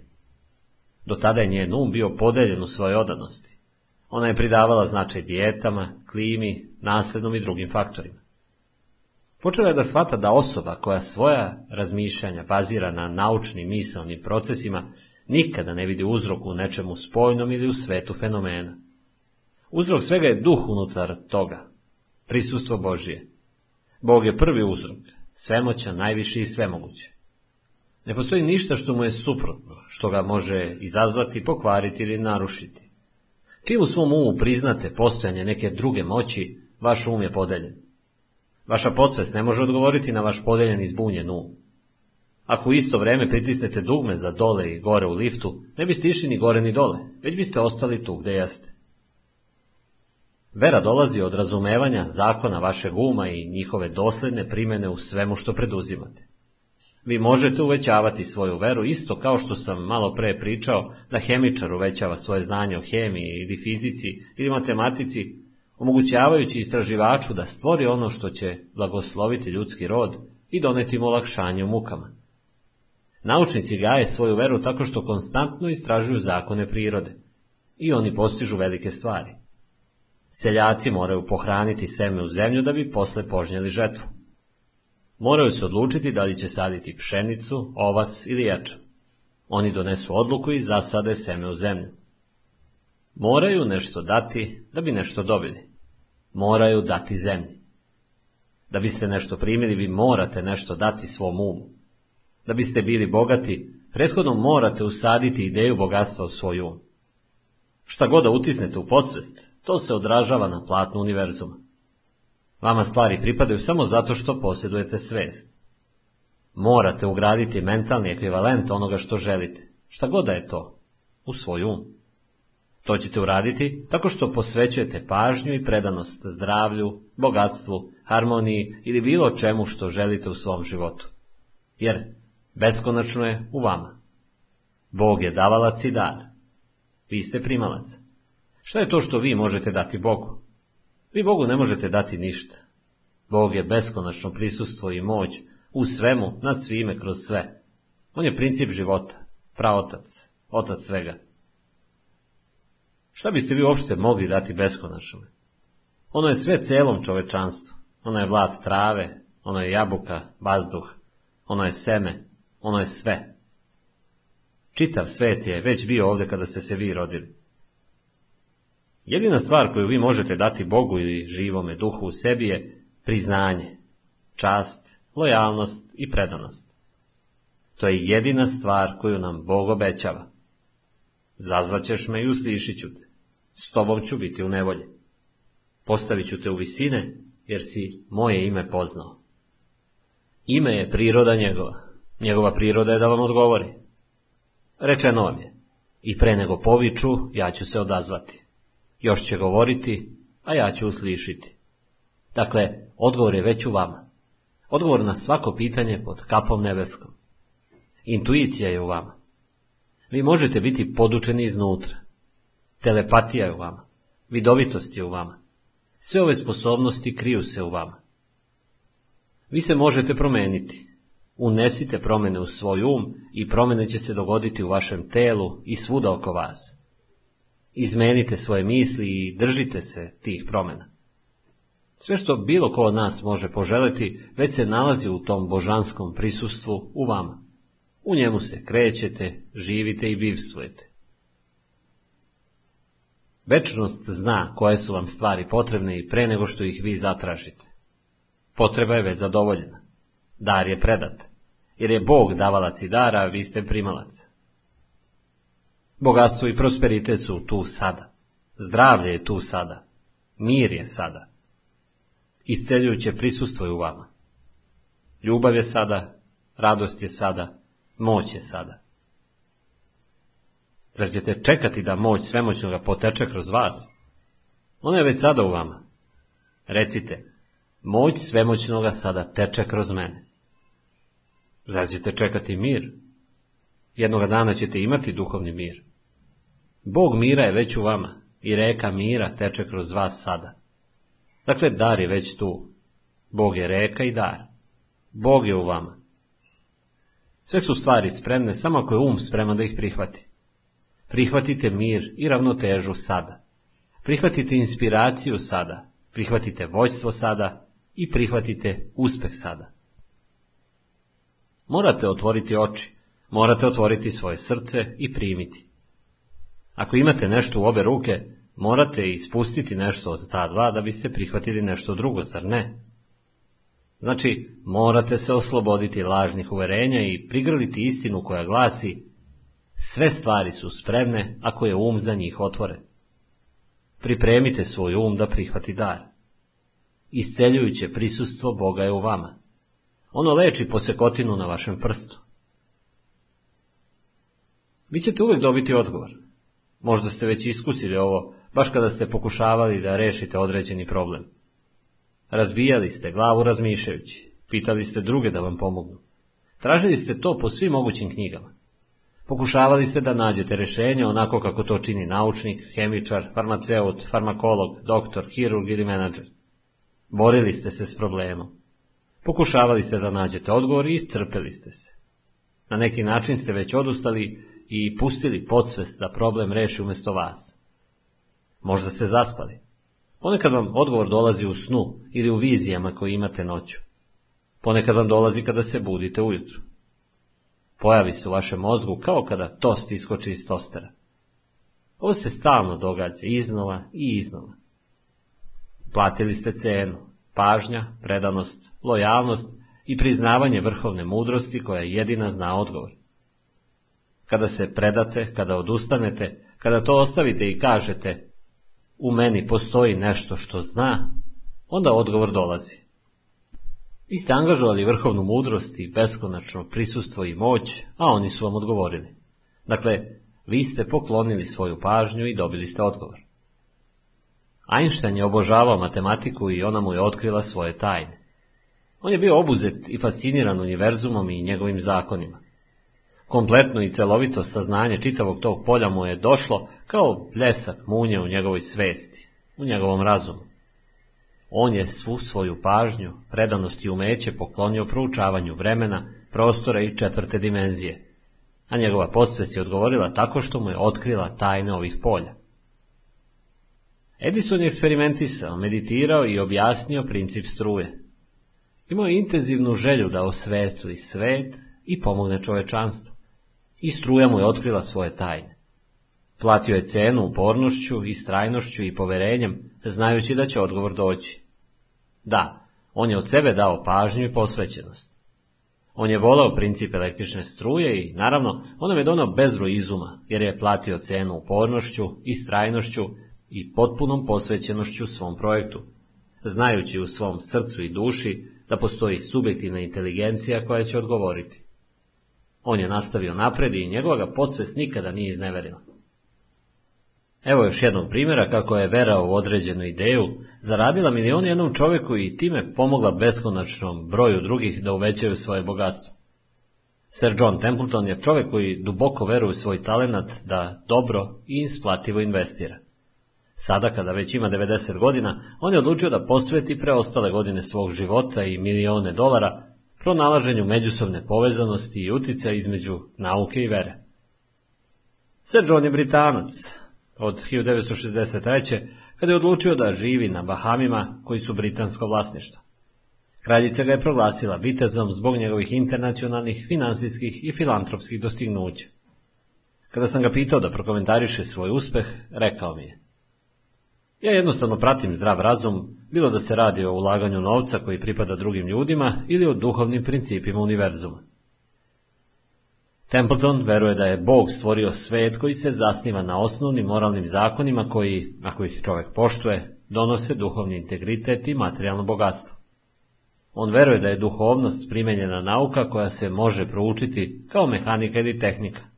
S1: Do tada je njen um bio podeljen u svojoj odanosti. Ona je pridavala značaj dijetama, klimi, naslednom i drugim faktorima. Počela je da shvata da osoba koja svoja razmišljanja bazira na naučnim misalnim procesima nikada ne vidi uzrok u nečemu spojnom ili u svetu fenomena. Uzrok svega je duh unutar toga, prisustvo Božije. Bog je prvi uzrok, svemoćan, najviši i svemoguće. Ne postoji ništa što mu je suprotno, što ga može izazvati, pokvariti ili narušiti. Čim u svom umu priznate postojanje neke druge moći, vaš um je podeljen. Vaša podsvest ne može odgovoriti na vaš podeljen i zbunjen um. Ako u isto vreme pritisnete dugme za dole i gore u liftu, ne biste išli ni gore ni dole, već biste ostali tu gde jeste. Vera dolazi od razumevanja zakona vašeg uma i njihove dosledne primjene u svemu što preduzimate. Vi možete uvećavati svoju veru isto kao što sam malo pre pričao da hemičar uvećava svoje znanje o hemiji ili fizici ili matematici, omogućavajući istraživaču da stvori ono što će blagosloviti ljudski rod i doneti mu olakšanje u mukama. Naučnici gaje svoju veru tako što konstantno istražuju zakone prirode i oni postižu velike stvari. Seljaci moraju pohraniti seme u zemlju da bi posle požnjeli žetvu. Moraju se odlučiti da li će saditi pšenicu, ovas ili ječam. Oni donesu odluku i zasade seme u zemlju. Moraju nešto dati da bi nešto dobili. Moraju dati zemlji. Da biste nešto primili, vi morate nešto dati svom umu. Da biste bili bogati, prethodno morate usaditi ideju bogatstva u svoj um. Šta god da utisnete u podsvest, to se odražava na platnu univerzuma. Vama stvari pripadaju samo zato što posjedujete svest. Morate ugraditi mentalni ekvivalent onoga što želite, šta god da je to, u svoj um. To ćete uraditi tako što posvećujete pažnju i predanost zdravlju, bogatstvu, harmoniji ili bilo čemu što želite u svom životu. Jer beskonačno je u vama. Bog je davalac i dar. Vi ste primalac. Šta je to što vi možete dati Bogu? Vi Bogu ne možete dati ništa. Bog je beskonačno prisustvo i moć u svemu, nad svime, kroz sve. On je princip života, praotac, otac svega. Šta biste vi uopšte mogli dati beskonačno? Ono je sve celom čovečanstvu. Ono je vlad trave, ono je jabuka, bazduh, ono je seme, ono je sve. Čitav svet je već bio ovde kada ste se vi rodili. Jedina stvar koju vi možete dati Bogu ili živome duhu u sebi je priznanje, čast, lojalnost i predanost. To je jedina stvar koju nam Bog obećava. Zazvaćeš me i uslišit ću te. S tobom ću biti u nevolji. Postavit ću te u visine, jer si moje ime poznao. Ime je priroda njegova. Njegova priroda je da vam odgovori. Rečeno vam je. I pre nego poviču, ja ću se odazvati. Još će govoriti, a ja ću uslišiti. Dakle, odgovor je već u vama. Odgovor na svako pitanje pod kapom nebeskom. Intuicija je u vama. Vi možete biti podučeni iznutra. Telepatija je u vama. Vidovitost je u vama. Sve ove sposobnosti kriju se u vama. Vi se možete promeniti. Unesite promene u svoj um i promene će se dogoditi u vašem telu i svuda oko vas. Izmenite svoje misli i držite se tih promena. Sve što bilo ko od nas može poželiti, već se nalazi u tom božanskom prisustvu u vama. U njemu se krećete, živite i bivstvujete. Večnost zna koje su vam stvari potrebne i pre nego što ih vi zatražite. Potreba je već zadovoljena. Dar je predat. Jer je Bog davalac i dara, a vi ste primalac. Bogatstvo i prosperitet su tu sada. Zdravlje je tu sada. Mir je sada. Isceljujuće prisustvo je u vama. Ljubav je sada, radost je sada, moć je sada. Zar ćete čekati da moć svemoćnoga poteče kroz vas? Ona je već sada u vama. Recite, moć svemoćnoga sada teče kroz mene. Zar ćete čekati mir? Jednoga dana ćete imati duhovni mir. Bog mira je već u vama i reka mira teče kroz vas sada. Dakle, dar je već tu. Bog je reka i dar. Bog je u vama. Sve su stvari spremne, samo ako je um spreman da ih prihvati. Prihvatite mir i ravnotežu sada. Prihvatite inspiraciju sada. Prihvatite vođstvo sada i prihvatite uspeh sada. Morate otvoriti oči, morate otvoriti svoje srce i primiti. Ako imate nešto u obe ruke, morate ispustiti nešto od ta dva da biste prihvatili nešto drugo, zar ne? Znači, morate se osloboditi lažnih uverenja i prigrliti istinu koja glasi sve stvari su spremne ako je um za njih otvoren. Pripremite svoj um da prihvati dar. Isceljujuće prisustvo Boga je u vama. Ono leči posekotinu na vašem prstu. Vi ćete uvijek dobiti odgovor. Možda ste već iskusili ovo, baš kada ste pokušavali da rešite određeni problem. Razbijali ste glavu razmišljajući, pitali ste druge da vam pomognu. Tražili ste to po svim mogućim knjigama. Pokušavali ste da nađete rješenje onako kako to čini naučnik, hemičar, farmaceut, farmakolog, doktor, hirurg ili menadžer. Borili ste se s problemom. Pokušavali ste da nađete odgovor i iscrpeli ste se. Na neki način ste već odustali i pustili podsvest da problem reši umjesto vas. Možda ste zaspali. Ponekad vam odgovor dolazi u snu ili u vizijama koje imate noću. Ponekad vam dolazi kada se budite ujutru. Pojavi se u vašem mozgu kao kada tost iskoči iz tostera. Ovo se stalno događa iznova i iznova. Platili ste cenu, pažnja, predanost, lojalnost i priznavanje vrhovne mudrosti koja jedina zna odgovor. Kada se predate, kada odustanete, kada to ostavite i kažete u meni postoji nešto što zna, onda odgovor dolazi. Vi ste angažovali vrhovnu mudrost i beskonačno prisustvo i moć, a oni su vam odgovorili. Dakle, vi ste poklonili svoju pažnju i dobili ste odgovor. Einstein je obožavao matematiku i ona mu je otkrila svoje tajne. On je bio obuzet i fasciniran univerzumom i njegovim zakonima. Kompletno i celovito saznanje čitavog tog polja mu je došlo kao bljesak munje u njegovoj svesti, u njegovom razumu. On je svu svoju pažnju, predanost i umeće poklonio proučavanju vremena, prostora i četvrte dimenzije, a njegova podsvest je odgovorila tako što mu je otkrila tajne ovih polja. Edison je eksperimentisao, meditirao i objasnio princip struje. Imao je intenzivnu želju da osvetli svet i pomogne čovečanstvu. I struja mu je otkrila svoje tajne. Platio je cenu upornošću, istrajnošću i poverenjem, znajući da će odgovor doći. Da, on je od sebe dao pažnju i posvećenost. On je volao princip električne struje i, naravno, on je donao bezbroj izuma, jer je platio cenu upornošću, istrajnošću i potpunom posvećenošću svom projektu, znajući u svom srcu i duši da postoji subjektivna inteligencija koja će odgovoriti. On je nastavio napred i njegova ga podsvest nikada nije izneverila. Evo još jednog primjera kako je vera u određenu ideju zaradila milijoni jednom čovjeku i time pomogla beskonačnom broju drugih da uvećaju svoje bogatstvo. Sir John Templeton je čovjek koji duboko veruje u svoj talenat da dobro i isplativo investira. Sada, kada već ima 90 godina, on je odlučio da posveti preostale godine svog života i milijone dolara pronalaženju međusobne povezanosti i utica između nauke i vere. Sir John je Britanac od 1963. kada je odlučio da živi na Bahamima koji su britansko vlasništvo. Kraljica ga je proglasila vitezom zbog njegovih internacionalnih, finansijskih i filantropskih dostignuća. Kada sam ga pitao da prokomentariše svoj uspeh, rekao mi je ja jednostavno pratim zdrav razum, bilo da se radi o ulaganju novca koji pripada drugim ljudima ili o duhovnim principima univerzuma. Templeton veruje da je Bog stvorio svet koji se zasniva na osnovnim moralnim zakonima koji, ako ih čovjek poštuje, donose duhovni integritet i materijalno bogatstvo. On veruje da je duhovnost primenjena nauka koja se može proučiti kao mehanika ili tehnika.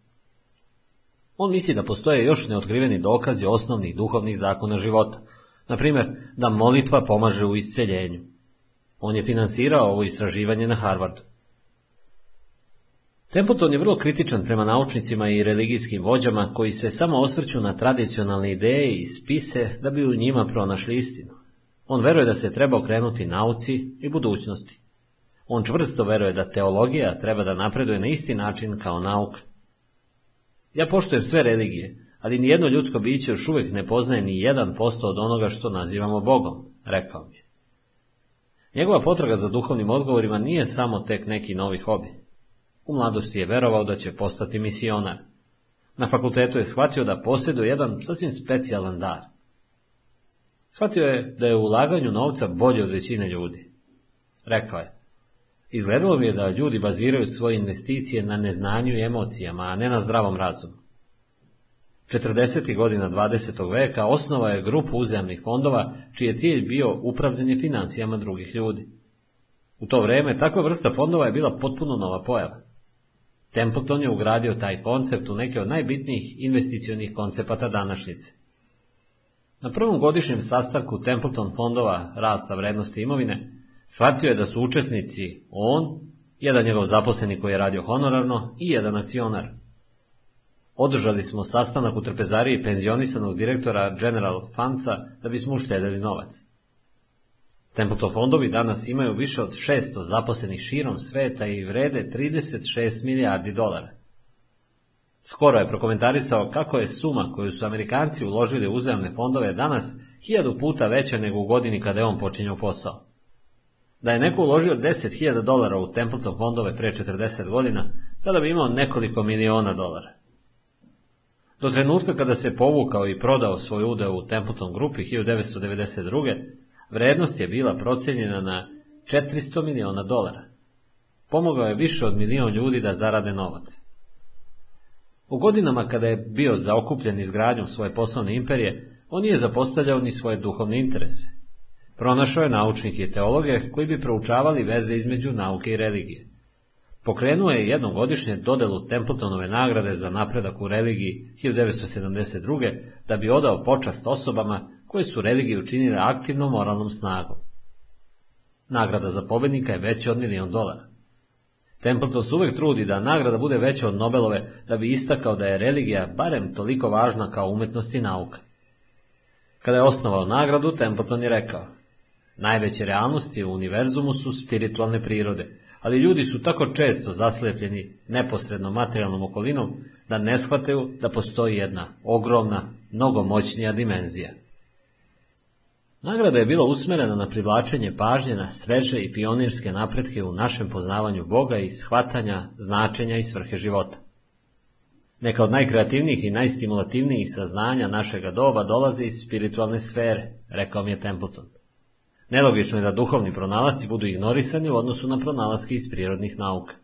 S1: On misli da postoje još neotkriveni dokazi osnovnih duhovnih zakona života, na primjer da molitva pomaže u isceljenju. On je financirao ovo istraživanje na Harvardu. Templeton je vrlo kritičan prema naučnicima i religijskim vođama koji se samo osvrću na tradicionalne ideje i spise da bi u njima pronašli istinu. On veruje da se treba okrenuti nauci i budućnosti. On čvrsto veruje da teologija treba da napreduje na isti način kao nauka. Ja poštujem sve religije, ali nijedno ljudsko biće još uvijek ne poznaje ni jedan posto od onoga što nazivamo Bogom, rekao mi je. Njegova potraga za duhovnim odgovorima nije samo tek neki novi hobi. U mladosti je verovao da će postati misionar. Na fakultetu je shvatio da posjeduje jedan sasvim specijalan dar. Shvatio je da je u ulaganju novca bolje od većine ljudi. Rekao je, Izgledalo mi je da ljudi baziraju svoje investicije na neznanju i emocijama, a ne na zdravom razumu. 40. godina 20. veka osnova je grupu uzemnih fondova, čiji je cilj bio upravljanje financijama drugih ljudi. U to vrijeme takva vrsta fondova je bila potpuno nova pojava. Templeton je ugradio taj koncept u neke od najbitnijih investicionih koncepata današnjice. Na prvom godišnjem sastanku Templeton fondova rasta vrednosti imovine Shvatio je da su učesnici on jedan njegov zaposleni koji je radio honorarno i jedan akcionar. Održali smo sastanak u trpezariji penzionisanog direktora General Fundsa da bismo uštedili novac. Templeton fondovi danas imaju više od 600 zaposlenih širom sveta i vrede 36 milijardi dolara. Skoro je prokomentarisao kako je suma koju su Amerikanci uložili u uzajamne fondove danas hiljadu puta veća nego u godini kada je on počinjao posao. Da je neko uložio 10.000 dolara u Templeton fondove pre 40 godina, sada bi imao nekoliko miliona dolara. Do trenutka kada se povukao i prodao svoj udeo u Templeton grupi 1992. vrednost je bila procenjena na 400 miliona dolara. Pomogao je više od milion ljudi da zarade novac. U godinama kada je bio zaokupljen izgradnjom svoje poslovne imperije, on nije zapostavljao ni svoje duhovne interese. Pronašao je naučnike i teologe koji bi proučavali veze između nauke i religije. Pokrenuo je jednom godišnje dodelu Templetonove nagrade za napredak u religiji 1972. da bi odao počast osobama koje su religiju učinile aktivnom moralnom snagom. Nagrada za pobednika je veća od milion dolara. Templeton se uvek trudi da nagrada bude veća od Nobelove da bi istakao da je religija barem toliko važna kao umetnost i nauka. Kada je osnovao nagradu, Templeton je rekao Najveće realnosti u univerzumu su spiritualne prirode, ali ljudi su tako često zaslepljeni neposredno materijalnom okolinom da ne shvataju da postoji jedna ogromna, mnogo moćnija dimenzija. Nagrada je bila usmerena na privlačenje pažnje na sveže i pionirske napretke u našem poznavanju Boga i shvatanja, značenja i svrhe života. Neka od najkreativnijih i najstimulativnijih saznanja našega doba dolaze iz spiritualne sfere, rekao mi je Templeton. Nelogično je da duhovni pronalasci budu ignorisani u odnosu na pronalaske iz prirodnih nauka.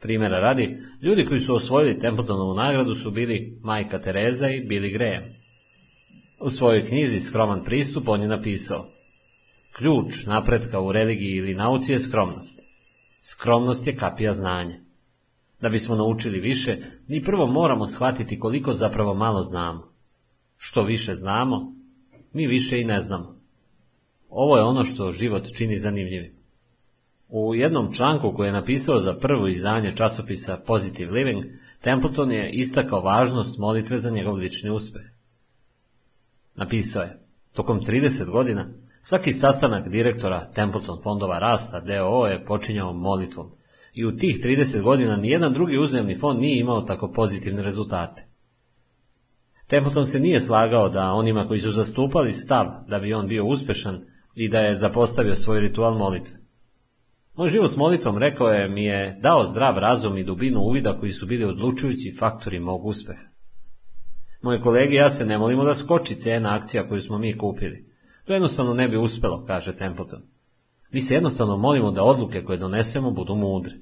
S1: Primjera radi, ljudi koji su osvojili Templetonovu nagradu su bili Majka Tereza i Billy Graham. U svojoj knjizi Skroman pristup on je napisao Ključ napretka u religiji ili nauci je skromnost. Skromnost je kapija znanja. Da bismo naučili više, mi prvo moramo shvatiti koliko zapravo malo znamo. Što više znamo, mi više i ne znamo. Ovo je ono što život čini zanimljivim. U jednom članku koji je napisao za prvo izdanje časopisa Positive Living, Templeton je istakao važnost molitve za njegov lični uspeh. Napisao je, tokom 30 godina, svaki sastanak direktora Templeton fondova rasta DOO je počinjao molitvom i u tih 30 godina nijedan drugi uzemni fond nije imao tako pozitivne rezultate. Templeton se nije slagao da onima koji su zastupali stav da bi on bio uspešan i da je zapostavio svoj ritual molitve. Moj život s molitvom, rekao je, mi je dao zdrav razum i dubinu uvida koji su bili odlučujući faktori mog uspeha. Moje kolege ja se ne molimo da skoči cena akcija koju smo mi kupili. To jednostavno ne bi uspelo, kaže Templeton. Mi se jednostavno molimo da odluke koje donesemo budu mudre.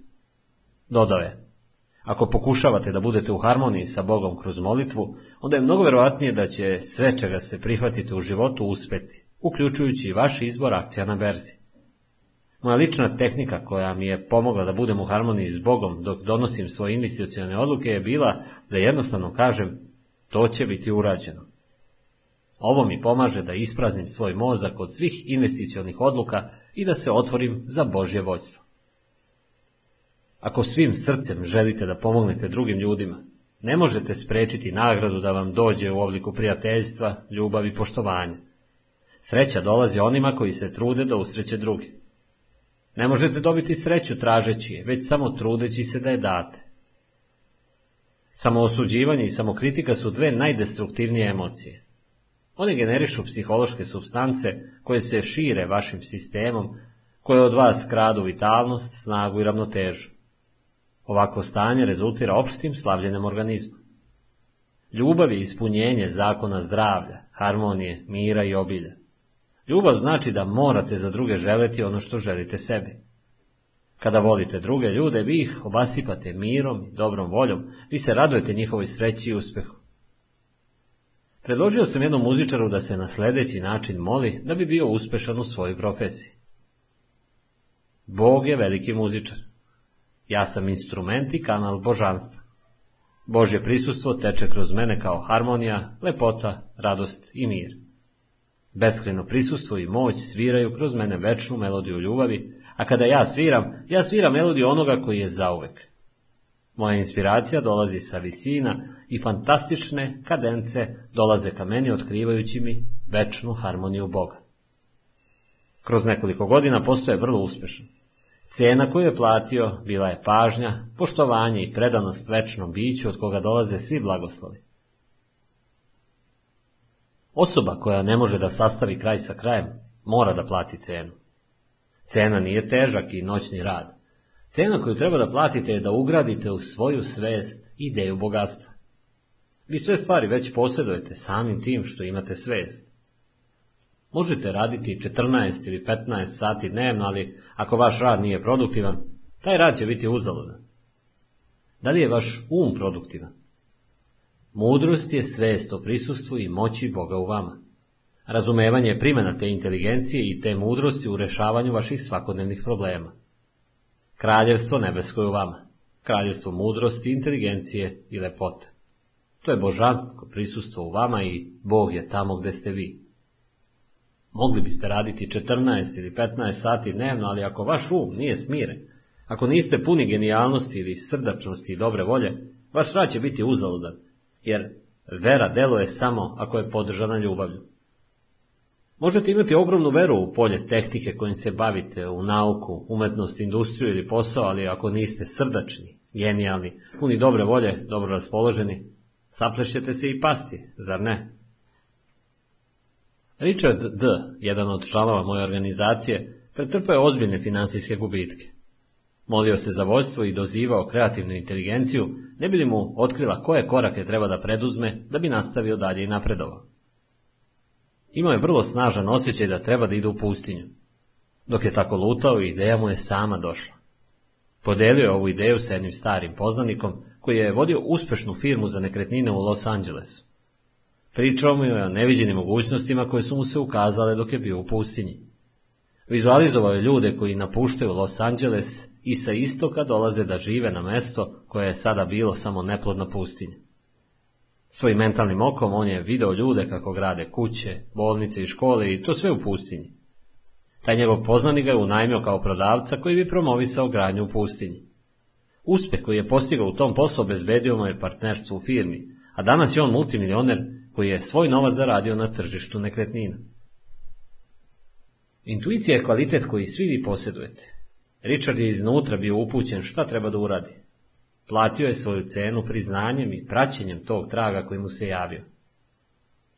S1: Dodao je, ako pokušavate da budete u harmoniji sa Bogom kroz molitvu, onda je mnogo verovatnije da će sve čega se prihvatite u životu uspeti uključujući i vaš izbor akcija na berzi. Moja lična tehnika koja mi je pomogla da budem u harmoniji s Bogom dok donosim svoje investicione odluke je bila da jednostavno kažem to će biti urađeno. Ovo mi pomaže da ispraznim svoj mozak od svih investicionih odluka i da se otvorim za Božje vođstvo. Ako svim srcem želite da pomognete drugim ljudima, ne možete sprečiti nagradu da vam dođe u obliku prijateljstva, ljubavi i poštovanja. Sreća dolazi onima koji se trude da usreće druge. Ne možete dobiti sreću tražeći je, već samo trudeći se da je date. Samoosuđivanje i samokritika su dve najdestruktivnije emocije. One generišu psihološke substance koje se šire vašim sistemom, koje od vas kradu vitalnost, snagu i ravnotežu. Ovako stanje rezultira opštim slavljenem organizma. Ljubav je ispunjenje zakona zdravlja, harmonije, mira i obilja. Ljubav znači da morate za druge želeti ono što želite sebi. Kada volite druge ljude, vi ih obasipate mirom i dobrom voljom, vi se radujete njihovoj sreći i uspehu. Predložio sam jednom muzičaru da se na sledeći način moli da bi bio uspešan u svojoj profesiji. Bog je veliki muzičar. Ja sam instrument i kanal božanstva. Božje prisustvo teče kroz mene kao harmonija, lepota, radost i mir. Beskreno prisustvo i moć sviraju kroz mene večnu melodiju ljubavi, A kada ja sviram, ja sviram melodiju onoga koji je zauvek. Moja inspiracija dolazi sa visina i fantastične kadence dolaze ka meni otkrivajući mi večnu harmoniju Boga. Kroz nekoliko godina postoje vrlo uspešan. Cena koju je platio bila je pažnja, poštovanje i predanost večnom biću od koga dolaze svi blagoslovi. Osoba koja ne može da sastavi kraj sa krajem, mora da plati cenu. Cena nije težak i noćni rad. Cena koju treba da platite je da ugradite u svoju svest ideju bogatstva. Vi sve stvari već posjedujete samim tim što imate svest. Možete raditi 14 ili 15 sati dnevno, ali ako vaš rad nije produktivan, taj rad će biti uzaludan. Da li je vaš um produktivan? Mudrost je svest o prisustvu i moći Boga u vama. Razumevanje je primjena te inteligencije i te mudrosti u rešavanju vaših svakodnevnih problema. Kraljevstvo nebesko je u vama. Kraljevstvo mudrosti, inteligencije i lepote. To je božansko prisustvo u vama i Bog je tamo gde ste vi. Mogli biste raditi 14 ili 15 sati dnevno, ali ako vaš um nije smiren, ako niste puni genijalnosti ili srdačnosti i dobre volje, vaš rad će biti uzaludan, jer vera deluje samo ako je podržana ljubavlju. Možete imati ogromnu veru u polje tehnike kojim se bavite, u nauku, umetnost, industriju ili posao, ali ako niste srdačni, genijalni, puni dobre volje, dobro raspoloženi, saplešćete se i pasti, zar ne? Richard D., jedan od članova moje organizacije, pretrpao je ozbiljne finansijske gubitke. Molio se za vojstvo i dozivao kreativnu inteligenciju, ne bi li mu otkrila koje korake treba da preduzme da bi nastavio dalje i napredovao. Imao je vrlo snažan osjećaj da treba da ide u pustinju. Dok je tako lutao, ideja mu je sama došla. Podelio je ovu ideju sa jednim starim poznanikom koji je vodio uspešnu firmu za nekretnine u Los Angelesu. Pričao mu je o neviđenim mogućnostima koje su mu se ukazale dok je bio u pustinji. Vizualizovao je ljude koji napuštaju Los Angeles i sa istoka dolaze da žive na mesto koje je sada bilo samo neplodna pustinja. Svojim mentalnim okom on je video ljude kako grade kuće, bolnice i škole i to sve u pustinji. Taj njegov poznanik ga je unajmio kao prodavca koji bi promovisao gradnju u pustinji. Uspeh koji je postigao u tom poslu obezbedio mu je partnerstvo u firmi, a danas je on multimilioner koji je svoj novac zaradio na tržištu nekretnina. Intuicija je kvalitet koji svi vi posjedujete. Richard je iznutra bio upućen šta treba da uradi. Platio je svoju cenu priznanjem i praćenjem tog traga koji mu se javio.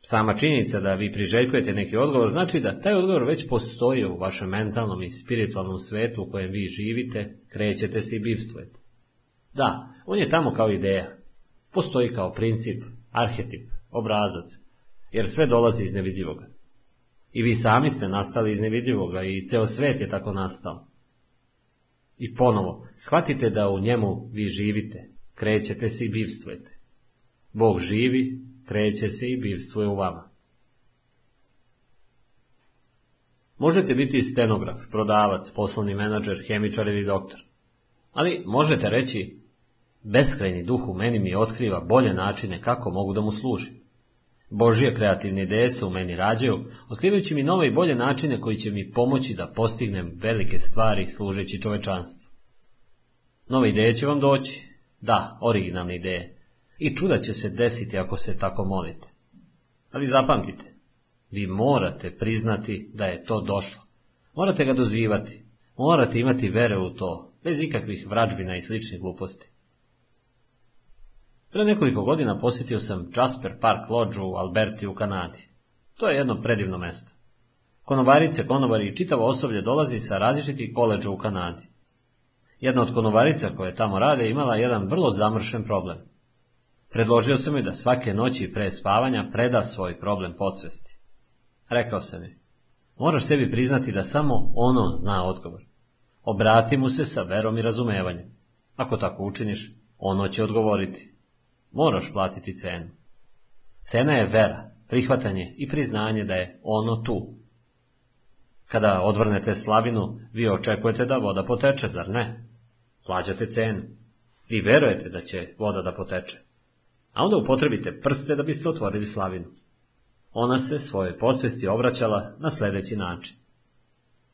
S1: Sama činjenica da vi priželjkujete neki odgovor znači da taj odgovor već postoji u vašem mentalnom i spiritualnom svetu u kojem vi živite, krećete se i bivstvujete. Da, on je tamo kao ideja. Postoji kao princip, arhetip, obrazac, jer sve dolazi iz nevidljivoga. I vi sami ste nastali iz nevidljivoga i ceo svet je tako nastao. I ponovo, shvatite da u njemu vi živite, krećete se i bivstvujete. Bog živi, kreće se i bivstvuje u vama. Možete biti stenograf, prodavac, poslovni menadžer, hemičar ili doktor. Ali možete reći, beskrajni duh u meni mi otkriva bolje načine kako mogu da mu služim. Božje kreativne ideje se u meni rađaju, otkrivajući mi nove i bolje načine koji će mi pomoći da postignem velike stvari služeći čovečanstvu. Nove ideje će vam doći, da, originalne ideje, i čuda će se desiti ako se tako molite. Ali zapamtite, vi morate priznati da je to došlo. Morate ga dozivati, morate imati vere u to, bez ikakvih vrađbina i sličnih gluposti. Pre nekoliko godina posjetio sam Jasper Park Lodge u Alberti u Kanadi. To je jedno predivno mesto. Konobarice, konobari i čitavo osoblje dolazi sa različitih koleđa u Kanadi. Jedna od konobarica koje tamo rade imala jedan vrlo zamršen problem. Predložio sam joj da svake noći pre spavanja preda svoj problem podsvesti. Rekao sam joj, moraš sebi priznati da samo ono zna odgovor. Obrati mu se sa verom i razumevanjem. Ako tako učiniš, ono će odgovoriti. Moraš platiti cenu. Cena je vera, prihvatanje i priznanje da je ono tu. Kada odvrnete slavinu, vi očekujete da voda poteče, zar ne? Plaćate cenu. Vi verujete da će voda da poteče. A onda upotrebite prste da biste otvorili slavinu. Ona se svoje posvesti obraćala na sljedeći način.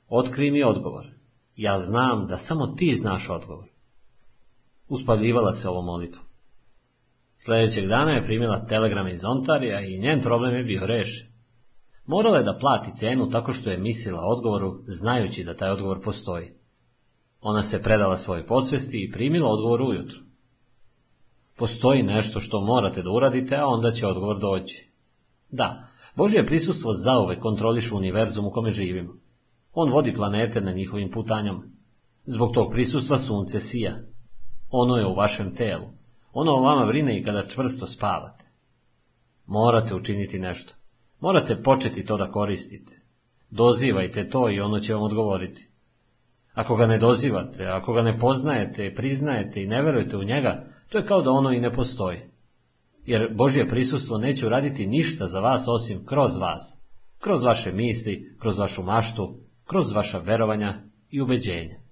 S1: Otkri mi odgovor. Ja znam da samo ti znaš odgovor. Uspavljivala se ovo molitvu. Sljedećeg dana je primila telegram iz Ontarija i njen problem je bio rešen. Morala je da plati cenu tako što je mislila odgovoru, znajući da taj odgovor postoji. Ona se predala svojoj posvesti i primila odgovor ujutru. Postoji nešto što morate da uradite, a onda će odgovor doći. Da, Božje prisustvo zaove kontrolišu univerzum u kome živimo. On vodi planete na njihovim putanjama. Zbog tog prisustva sunce sija. Ono je u vašem telu. Ono o vama brine i kada čvrsto spavate. Morate učiniti nešto. Morate početi to da koristite. Dozivajte to i ono će vam odgovoriti. Ako ga ne dozivate, ako ga ne poznajete, priznajete i ne verujete u njega, to je kao da ono i ne postoji. Jer Božje prisustvo neće uraditi ništa za vas osim kroz vas, kroz vaše misli, kroz vašu maštu, kroz vaša verovanja i ubeđenja.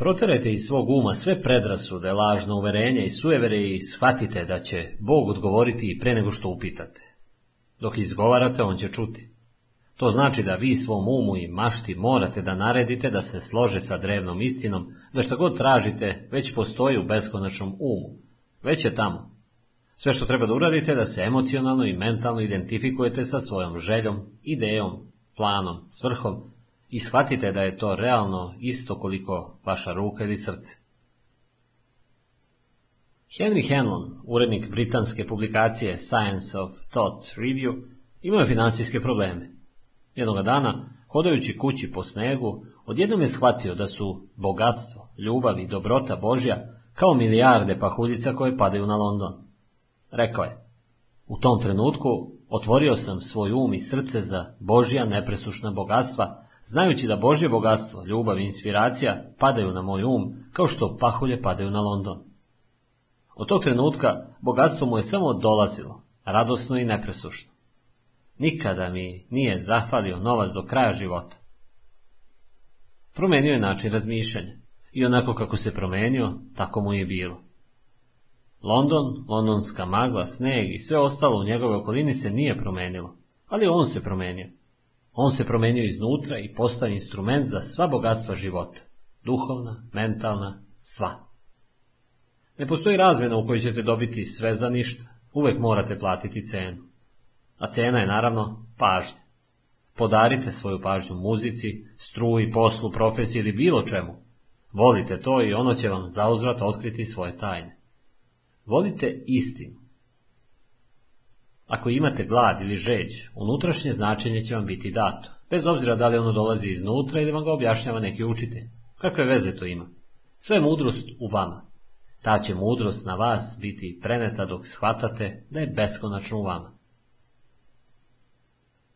S1: Proterajte iz svog uma sve predrasude, lažno uverenje i sujevere i shvatite da će Bog odgovoriti i pre nego što upitate. Dok izgovarate, on će čuti. To znači da vi svom umu i mašti morate da naredite da se slože sa drevnom istinom, da što god tražite već postoji u beskonačnom umu. Već je tamo. Sve što treba da uradite je da se emocionalno i mentalno identifikujete sa svojom željom, idejom, planom, svrhom i shvatite da je to realno isto koliko vaša ruka ili srce. Henry Hanlon, urednik britanske publikacije Science of Thought Review, imao je finansijske probleme. Jednoga dana, hodajući kući po snegu, odjednom je shvatio da su bogatstvo, ljubav i dobrota Božja kao milijarde pahuljica koje padaju na London. Rekao je, u tom trenutku otvorio sam svoj um i srce za Božja nepresušna bogatstva, znajući da Božje bogatstvo, ljubav i inspiracija padaju na moj um, kao što pahulje padaju na London. Od tog trenutka bogatstvo mu je samo dolazilo, radosno i nepresušno. Nikada mi nije zahvalio novac do kraja života. Promenio je način razmišljanja i onako kako se promenio, tako mu je bilo. London, londonska magla, sneg i sve ostalo u njegove okolini se nije promenilo, ali on se promenio. On se promenio iznutra i postao instrument za sva bogatstva života, duhovna, mentalna, sva. Ne postoji razmjena u kojoj ćete dobiti sve za ništa, uvek morate platiti cenu. A cena je naravno pažnja. Podarite svoju pažnju muzici, struji, poslu, profesiji ili bilo čemu. Volite to i ono će vam zauzvrat otkriti svoje tajne. Volite istinu. Ako imate glad ili žeđ, unutrašnje značenje će vam biti dato, bez obzira da li ono dolazi iznutra ili vam ga objašnjava neki učitelj. Kakve veze to ima? Sve je mudrost u vama. Ta će mudrost na vas biti preneta dok shvatate da je beskonačno u vama.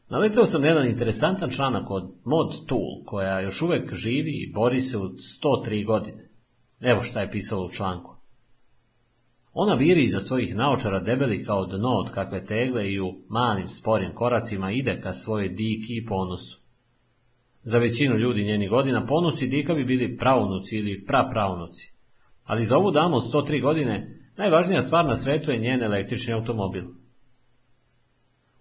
S1: Naletao sam jedan interesantan članak od Mod Tool, koja još uvek živi i bori se u 103 godine. Evo šta je pisalo u članku. Ona viri iza svojih naočara debeli kao dno od kakve tegle i u malim sporim koracima ide ka svojoj diki i ponosu. Za većinu ljudi njenih godina ponos i dika bi bili pravunuci ili prapravnuci. Ali za ovu damu od 103 godine najvažnija stvar na svetu je njen električni automobil.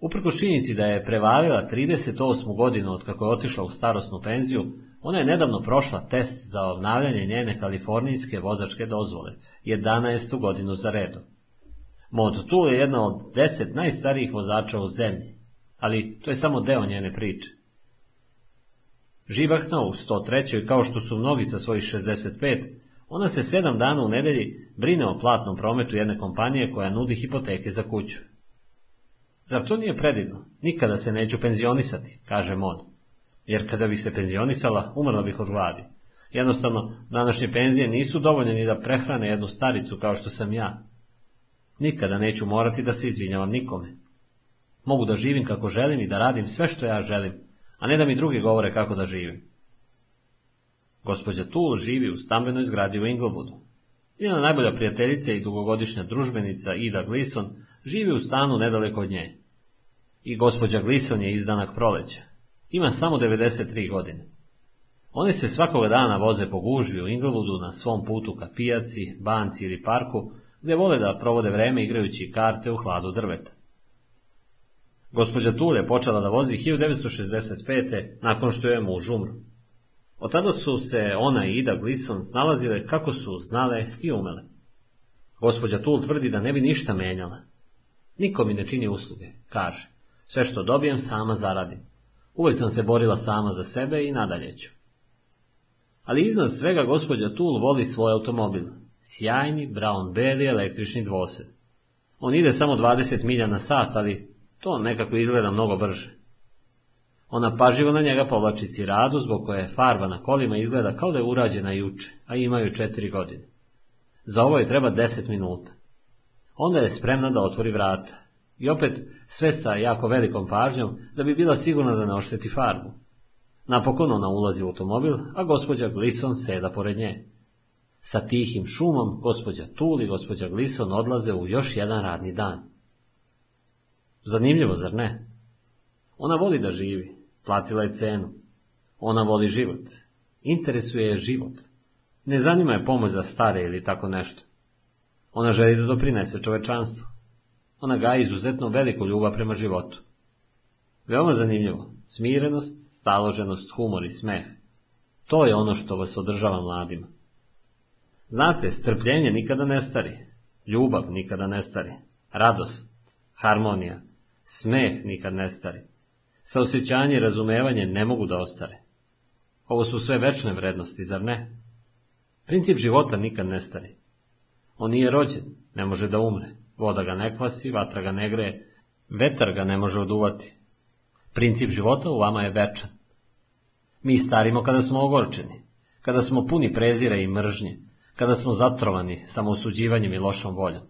S1: Uprko činjenici da je prevalila 38. godinu od kako je otišla u starosnu penziju, ona je nedavno prošla test za obnavljanje njene kalifornijske vozačke dozvole, 11. godinu za redom. Mod Tool je jedna od deset najstarijih vozača u zemlji, ali to je samo deo njene priče. Živahna u 103. kao što su mnogi sa svojih 65, ona se sedam dana u nedelji brine o platnom prometu jedne kompanije koja nudi hipoteke za kuću. Zar to nije predivno? Nikada se neću penzionisati, kaže Mod jer kada bih se penzionisala, umrla bih od gladi. Jednostavno, današnje penzije nisu dovoljne ni da prehrane jednu staricu kao što sam ja. Nikada neću morati da se izvinjavam nikome. Mogu da živim kako želim i da radim sve što ja želim, a ne da mi drugi govore kako da živim. Gospođa Tull živi u stambenoj zgradi u Inglewoodu. Njena najbolja prijateljica i dugogodišnja družbenica Ida Gleason živi u stanu nedaleko od nje. I gospođa Gleason je izdanak proleća. Ima samo 93 godine. Oni se svakoga dana voze po gužvi u Ingleludu na svom putu ka pijaci, banci ili parku, gdje vole da provode vreme igrajući karte u hladu drveta. Gospođa Tule je počela da vozi 1965. nakon što je muž umro. Od tada su se ona i Ida Glisson snalazile kako su znale i umele. Gospođa Tul tvrdi da ne bi ništa menjala. Niko mi ne čini usluge, kaže. Sve što dobijem sama zaradim. Uvijek sam se borila sama za sebe i nadalje ću. Ali iznad svega gospođa Tul voli svoj automobil. Sjajni, brown beli električni dvosed. On ide samo 20 milja na sat, ali to nekako izgleda mnogo brže. Ona paživo na njega povlači ciradu, zbog koje farba na kolima izgleda kao da je urađena juče, a imaju četiri godine. Za ovo je treba deset minuta. Onda je spremna da otvori vrata. I opet sve sa jako velikom pažnjom da bi bila sigurna da ne ošteti farbu. Napokon ona ulazi u automobil, a gospođa Glisson seda pored nje. Sa tihim šumom gospođa Tul i gospođa Glisson odlaze u još jedan radni dan. Zanimljivo, zar ne? Ona voli da živi, platila je cenu. Ona voli život. Interesuje je život. Ne zanima je pomoć za stare ili tako nešto. Ona želi da doprinese čovečanstvu. Ona gaji izuzetno veliku ljubav prema životu. Veoma zanimljivo. Smirenost, staloženost, humor i smeh. To je ono što vas održava mladima. Znate, strpljenje nikada ne stari. Ljubav nikada ne stari. Radost, harmonija, smeh nikad ne stari. Saosjećanje i razumevanje ne mogu da ostare. Ovo su sve večne vrednosti, zar ne? Princip života nikad ne stari. On nije rođen, ne može da umre. Voda ga ne kvasi, vatra ga ne greje, vetar ga ne može oduvati. Princip života u vama je večan. Mi starimo kada smo ogorčeni, kada smo puni prezira i mržnje, kada smo zatrovani samousuđivanjem i lošom voljom.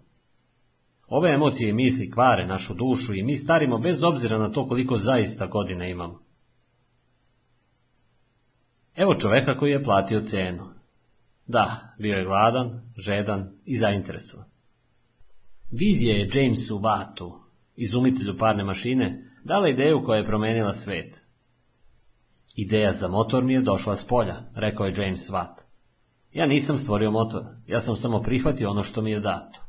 S1: Ove emocije i misli kvare našu dušu i mi starimo bez obzira na to koliko zaista godina imamo. Evo čoveka koji je platio cenu. Da, bio je gladan, žedan i zainteresovan. Vizija je Jamesu Wattu, izumitelju parne mašine, dala ideju koja je promenila svet. Ideja za motor mi je došla s polja, rekao je James Watt. Ja nisam stvorio motor, ja sam samo prihvatio ono što mi je dato.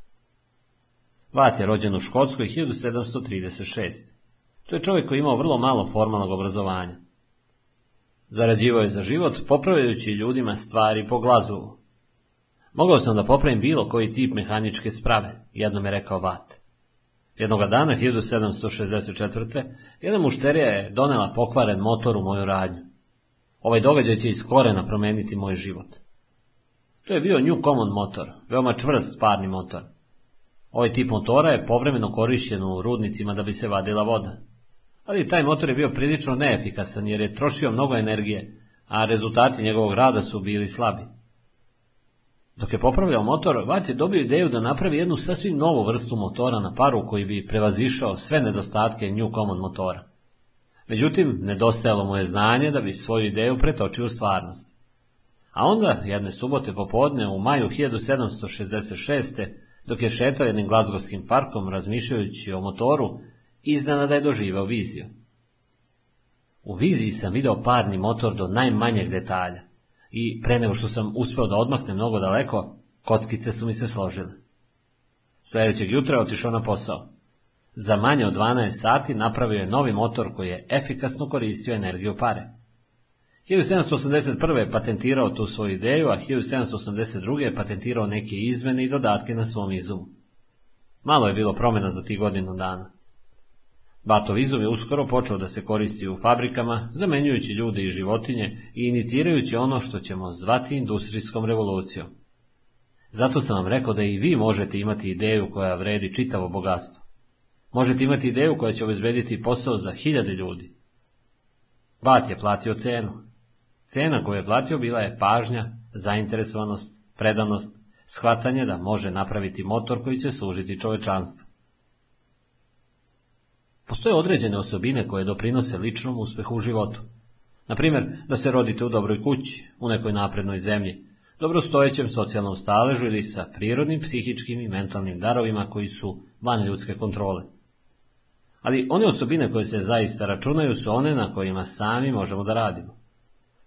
S1: Watt je rođen u Škotskoj 1736. To je čovjek koji je imao vrlo malo formalnog obrazovanja. Zarađivao je za život, popravljajući ljudima stvari po glazu. Mogao sam da popravim bilo koji tip mehaničke sprave, jednom je rekao Watt. Jednoga dana, 1764. jedna mušterija je donela pokvaren motor u moju radnju. Ovaj događaj će iz korena promeniti moj život. To je bio New Common motor, veoma čvrst parni motor. Ovaj tip motora je povremeno korišćen u rudnicima da bi se vadila voda. Ali taj motor je bio prilično neefikasan jer je trošio mnogo energije, a rezultati njegovog rada su bili slabi. Dok je popravljao motor, Vat je dobio ideju da napravi jednu sasvim novu vrstu motora na paru koji bi prevazišao sve nedostatke New Common motora. Međutim, nedostajalo mu je znanje da bi svoju ideju pretočio u stvarnost. A onda, jedne subote popodne u maju 1766. dok je šetao jednim glazgovskim parkom razmišljajući o motoru, iznenada je doživao viziju. U viziji sam video parni motor do najmanjeg detalja i pre nego što sam uspeo da odmahnem mnogo daleko, kockice su mi se složile. Sljedećeg jutra otišao na posao. Za manje od 12 sati napravio je novi motor koji je efikasno koristio energiju pare. 1781. je patentirao tu svoju ideju, a 1782. je patentirao neke izmene i dodatke na svom izumu. Malo je bilo promjena za tih godinu dana. Batov izum je uskoro počeo da se koristi u fabrikama, zamenjujući ljude i životinje i inicirajući ono što ćemo zvati industrijskom revolucijom. Zato sam vam rekao da i vi možete imati ideju koja vredi čitavo bogatstvo. Možete imati ideju koja će obezbediti posao za hiljade ljudi. Bat je platio cenu. Cena koju je platio bila je pažnja, zainteresovanost, predanost, shvatanje da može napraviti motor koji će služiti čovečanstvu. Postoje određene osobine koje doprinose ličnom uspehu u životu. Na primjer, da se rodite u dobroj kući, u nekoj naprednoj zemlji, dobrostojećem socijalnom staležu ili sa prirodnim, psihičkim i mentalnim darovima koji su van ljudske kontrole. Ali one osobine koje se zaista računaju su one na kojima sami možemo da radimo.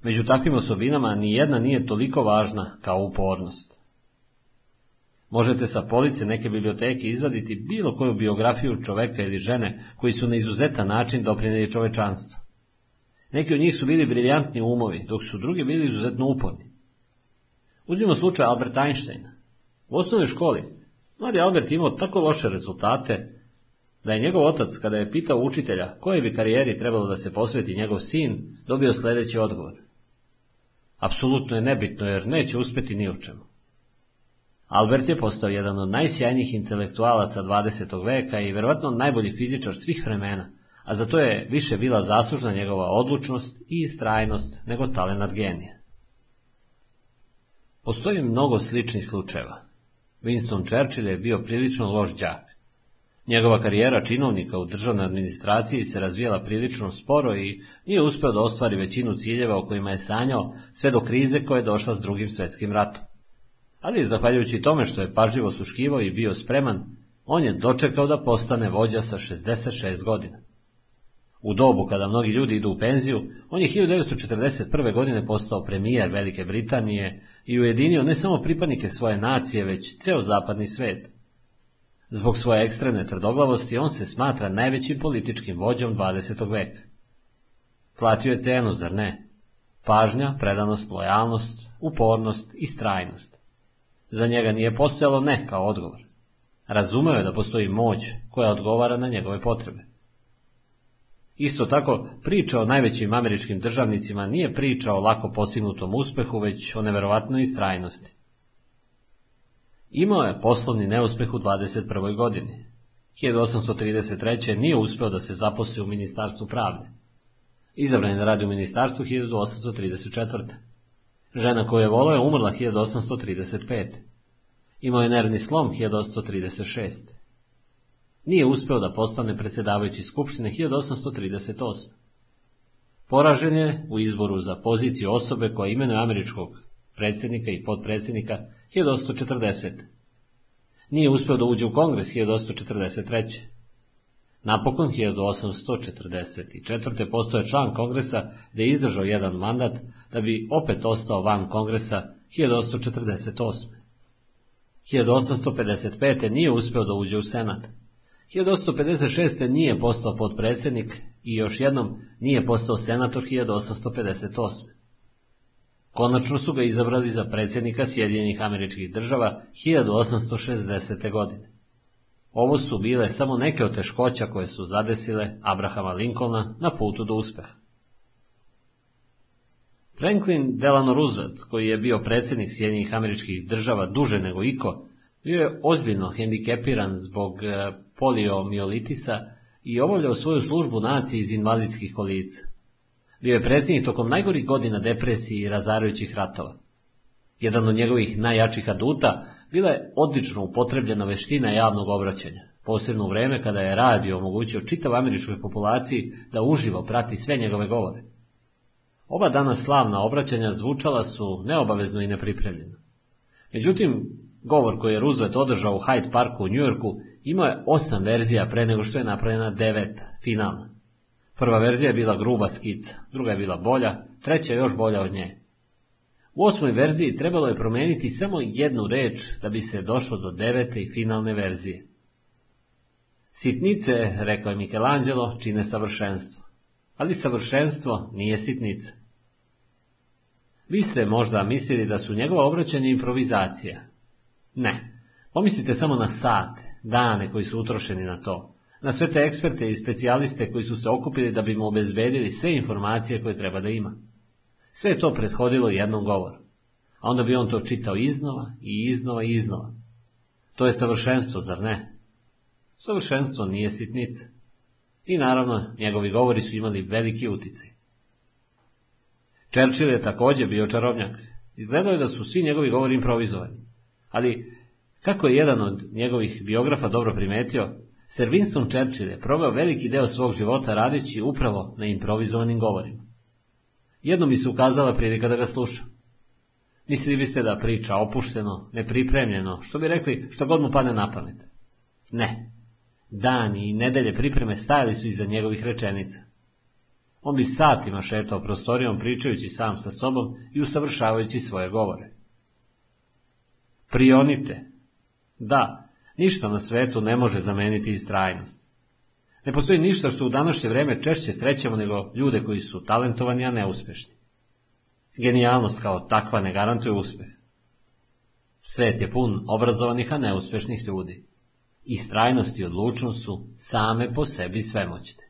S1: Među takvim osobinama ni jedna nije toliko važna kao upornost. Možete sa police neke biblioteke izvaditi bilo koju biografiju čoveka ili žene koji su na izuzetan način doprinijeli čovečanstvu. Neki od njih su bili briljantni umovi, dok su drugi bili izuzetno uporni. Uzmimo slučaj Alberta Einsteina. U osnovnoj školi mladi Albert imao tako loše rezultate da je njegov otac, kada je pitao učitelja koje bi karijeri trebalo da se posveti njegov sin, dobio sljedeći odgovor. Apsolutno je nebitno jer neće uspjeti ni u čemu. Albert je postao jedan od najsjajnijih intelektualaca 20. veka i verovatno najbolji fizičar svih vremena, a za to je više bila zaslužna njegova odlučnost i istrajnost nego talenat genija. Postoji mnogo sličnih slučajeva. Winston Churchill je bio prilično loš đak. Njegova karijera činovnika u državnoj administraciji se razvijala prilično sporo i nije uspio da ostvari većinu ciljeva o kojima je sanjao sve do krize koja je došla s drugim svjetskim ratom. Ali zahvaljujući tome što je pažljivo suškivao i bio spreman, on je dočekao da postane vođa sa 66 godina. U dobu kada mnogi ljudi idu u penziju, on je 1941. godine postao premijer Velike Britanije i ujedinio ne samo pripadnike svoje nacije, već ceo zapadni svet. Zbog svoje ekstremne tvrdoglavosti on se smatra najvećim političkim vođom 20. veka. Platio je cenu, zar ne? Pažnja, predanost, lojalnost, upornost i strajnost. Za njega nije postojalo ne kao odgovor. Razumeo je da postoji moć koja odgovara na njegove potrebe. Isto tako, priča o najvećim američkim državnicima nije priča o lako postignutom uspehu, već o neverovatnoj istrajnosti. Imao je poslovni neuspeh u 21. godini. 1833. nije uspeo da se zaposli u Ministarstvu pravde. Izabran je da radi u Ministarstvu 1834. Žena koju je volao je umrla 1835. Imao je nervni slom 1836. Nije uspeo da postane predsjedavajući Skupštine 1838. Poražen je u izboru za poziciju osobe koja imenuje američkog predsjednika i potpredsjednika 1840. Nije uspio da uđe u kongres 1843. Napokon 1844. postoje član kongresa gdje je izdržao jedan mandat da bi opet ostao van kongresa 1848. 1855. nije uspio da uđe u senat. 1856. nije postao potpredsjednik i još jednom nije postao senator 1858. Konačno su ga izabrali za predsjednika Sjedinjenih američkih država 1860. godine. Ovo su bile samo neke od teškoća koje su zadesile Abrahama Lincolna na putu do uspeha. Franklin Delano Roosevelt, koji je bio predsjednik Sjedinjenih američkih država duže nego iko, bio je ozbiljno hendikepiran zbog e, poliomiolitisa i obavljao svoju službu naciji iz invalidskih kolica. Bio je predsjednik tokom najgorih godina depresije i razarajućih ratova. Jedan od njegovih najjačih aduta bila je odlično upotrebljena veština javnog obraćanja, posebno u vreme kada je radio omogućio čitav američkoj populaciji da uživo prati sve njegove govore. Oba dana slavna obraćanja zvučala su neobavezno i nepripremljeno. Međutim, govor koji je Roosevelt održao u Hyde Parku u Yorku imao je osam verzija pre nego što je napravljena devet, finalna. Prva verzija je bila gruba skica, druga je bila bolja, treća još bolja od nje. U osmoj verziji trebalo je promijeniti samo jednu reč da bi se došlo do devete i finalne verzije. Sitnice, rekao je Michelangelo, čine savršenstvo. Ali savršenstvo nije sitnica. Vi ste možda mislili da su njegova obraćanja improvizacija. Ne. Pomislite samo na sate, dane koji su utrošeni na to na sve te eksperte i specijaliste koji su se okupili da bi mu obezbedili sve informacije koje treba da ima. Sve je to prethodilo jednom govoru. A onda bi on to čitao iznova i iznova i iznova. To je savršenstvo, zar ne? Savršenstvo nije sitnica. I naravno, njegovi govori su imali veliki uticaj. Churchill je također bio čarobnjak. Izgledao je da su svi njegovi govori improvizovani. Ali, kako je jedan od njegovih biografa dobro primetio, Sir Winston Churchill je proveo veliki deo svog života radeći upravo na improvizovanim govorima. Jedno mi se ukazala prilika da ga slušam. Mislili biste da priča opušteno, nepripremljeno, što bi rekli što god mu padne na pamet. Ne. Dani i nedelje pripreme stajali su iza njegovih rečenica. On bi satima šetao prostorijom pričajući sam sa sobom i usavršavajući svoje govore. Prionite. Da, Ništa na svetu ne može zameniti istrajnost. Ne postoji ništa što u današnje vreme češće srećemo nego ljude koji su talentovani, a neuspešni. Genijalnost kao takva ne garantuje uspeh. Svet je pun obrazovanih, a neuspešnih ljudi. I strajnost i odlučnost su same po sebi svemoćne.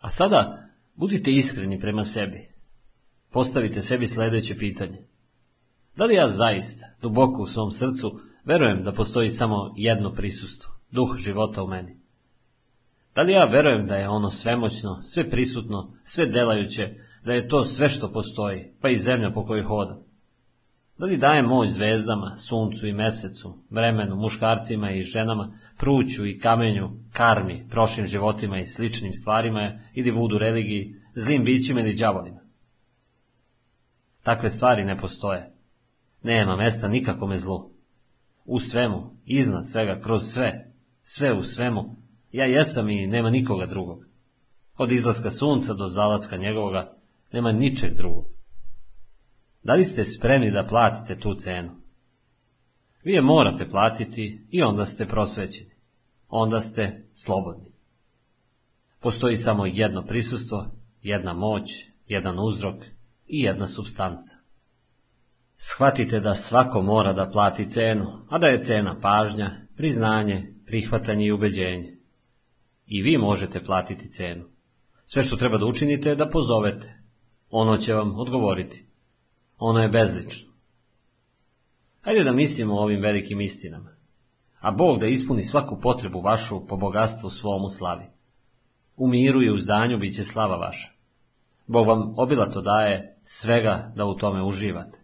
S1: A sada budite iskreni prema sebi. Postavite sebi sledeće pitanje. Da li ja zaista, duboko u svom srcu, verujem da postoji samo jedno prisustvo, duh života u meni? Da li ja verujem da je ono svemoćno, sve prisutno, sve delajuće, da je to sve što postoji, pa i zemlja po kojoj hodam? Li daje moć zvezdama, suncu i mesecu, vremenu, muškarcima i ženama, pruću i kamenju, karmi, prošlim životima i sličnim stvarima ili vudu religiji, zlim bićima ili đavolima? Takve stvari ne postoje. Nema mesta nikakome zlu. U svemu, iznad svega, kroz sve, sve u svemu, ja jesam i nema nikoga drugog. Od izlaska sunca do zalaska njegovoga nema ničeg drugog. Da li ste spremni da platite tu cenu? Vi je morate platiti i onda ste prosvećeni. Onda ste slobodni. Postoji samo jedno prisustvo, jedna moć, jedan uzrok i jedna substanca. Shvatite da svako mora da plati cenu, a da je cena pažnja, priznanje, prihvatanje i ubeđenje. I vi možete platiti cenu. Sve što treba da učinite je da pozovete. Ono će vam odgovoriti. Ono je bezlično. Hajde da mislimo o ovim velikim istinama. A Bog da ispuni svaku potrebu vašu po bogatstvu svom u slavi. U miru i u zdanju bit će slava vaša. Bog vam obilato daje svega da u tome uživate.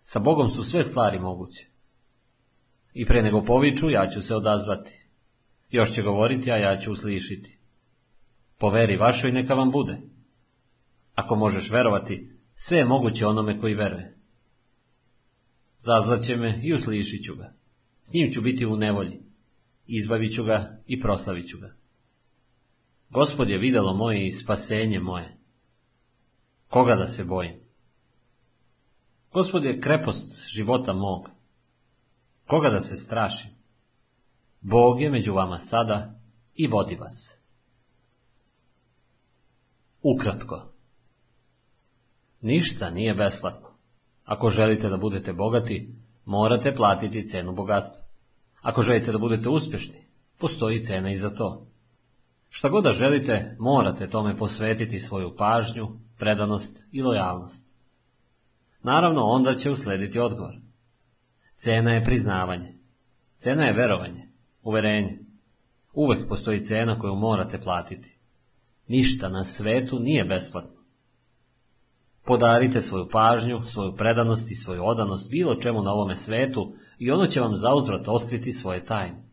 S1: Sa Bogom su sve stvari moguće. I pre nego poviču, ja ću se odazvati. Još će govoriti, a ja ću uslišiti. Po veri vašoj neka vam bude. Ako možeš verovati, sve je moguće onome koji veruje. Zazvaće me i uslišit ću ga. S njim ću biti u nevolji. Izbavit ću ga i proslavit ću ga. Gospod je videlo moje i spasenje moje. Koga da se bojim? Gospod je krepost života mog. Koga da se strašim? Bog je među vama sada i vodi vas. Ukratko. Ništa nije besplatno. Ako želite da budete bogati, morate platiti cenu bogatstva. Ako želite da budete uspješni, postoji cena i za to. Šta god da želite, morate tome posvetiti svoju pažnju, predanost i lojalnost. Naravno, onda će uslediti odgovor. Cena je priznavanje. Cena je verovanje, uverenje. Uvek postoji cena koju morate platiti. Ništa na svetu nije besplatno. Podarite svoju pažnju, svoju predanost i svoju odanost bilo čemu na ovome svetu i ono će vam zauzvrat otkriti svoje tajne.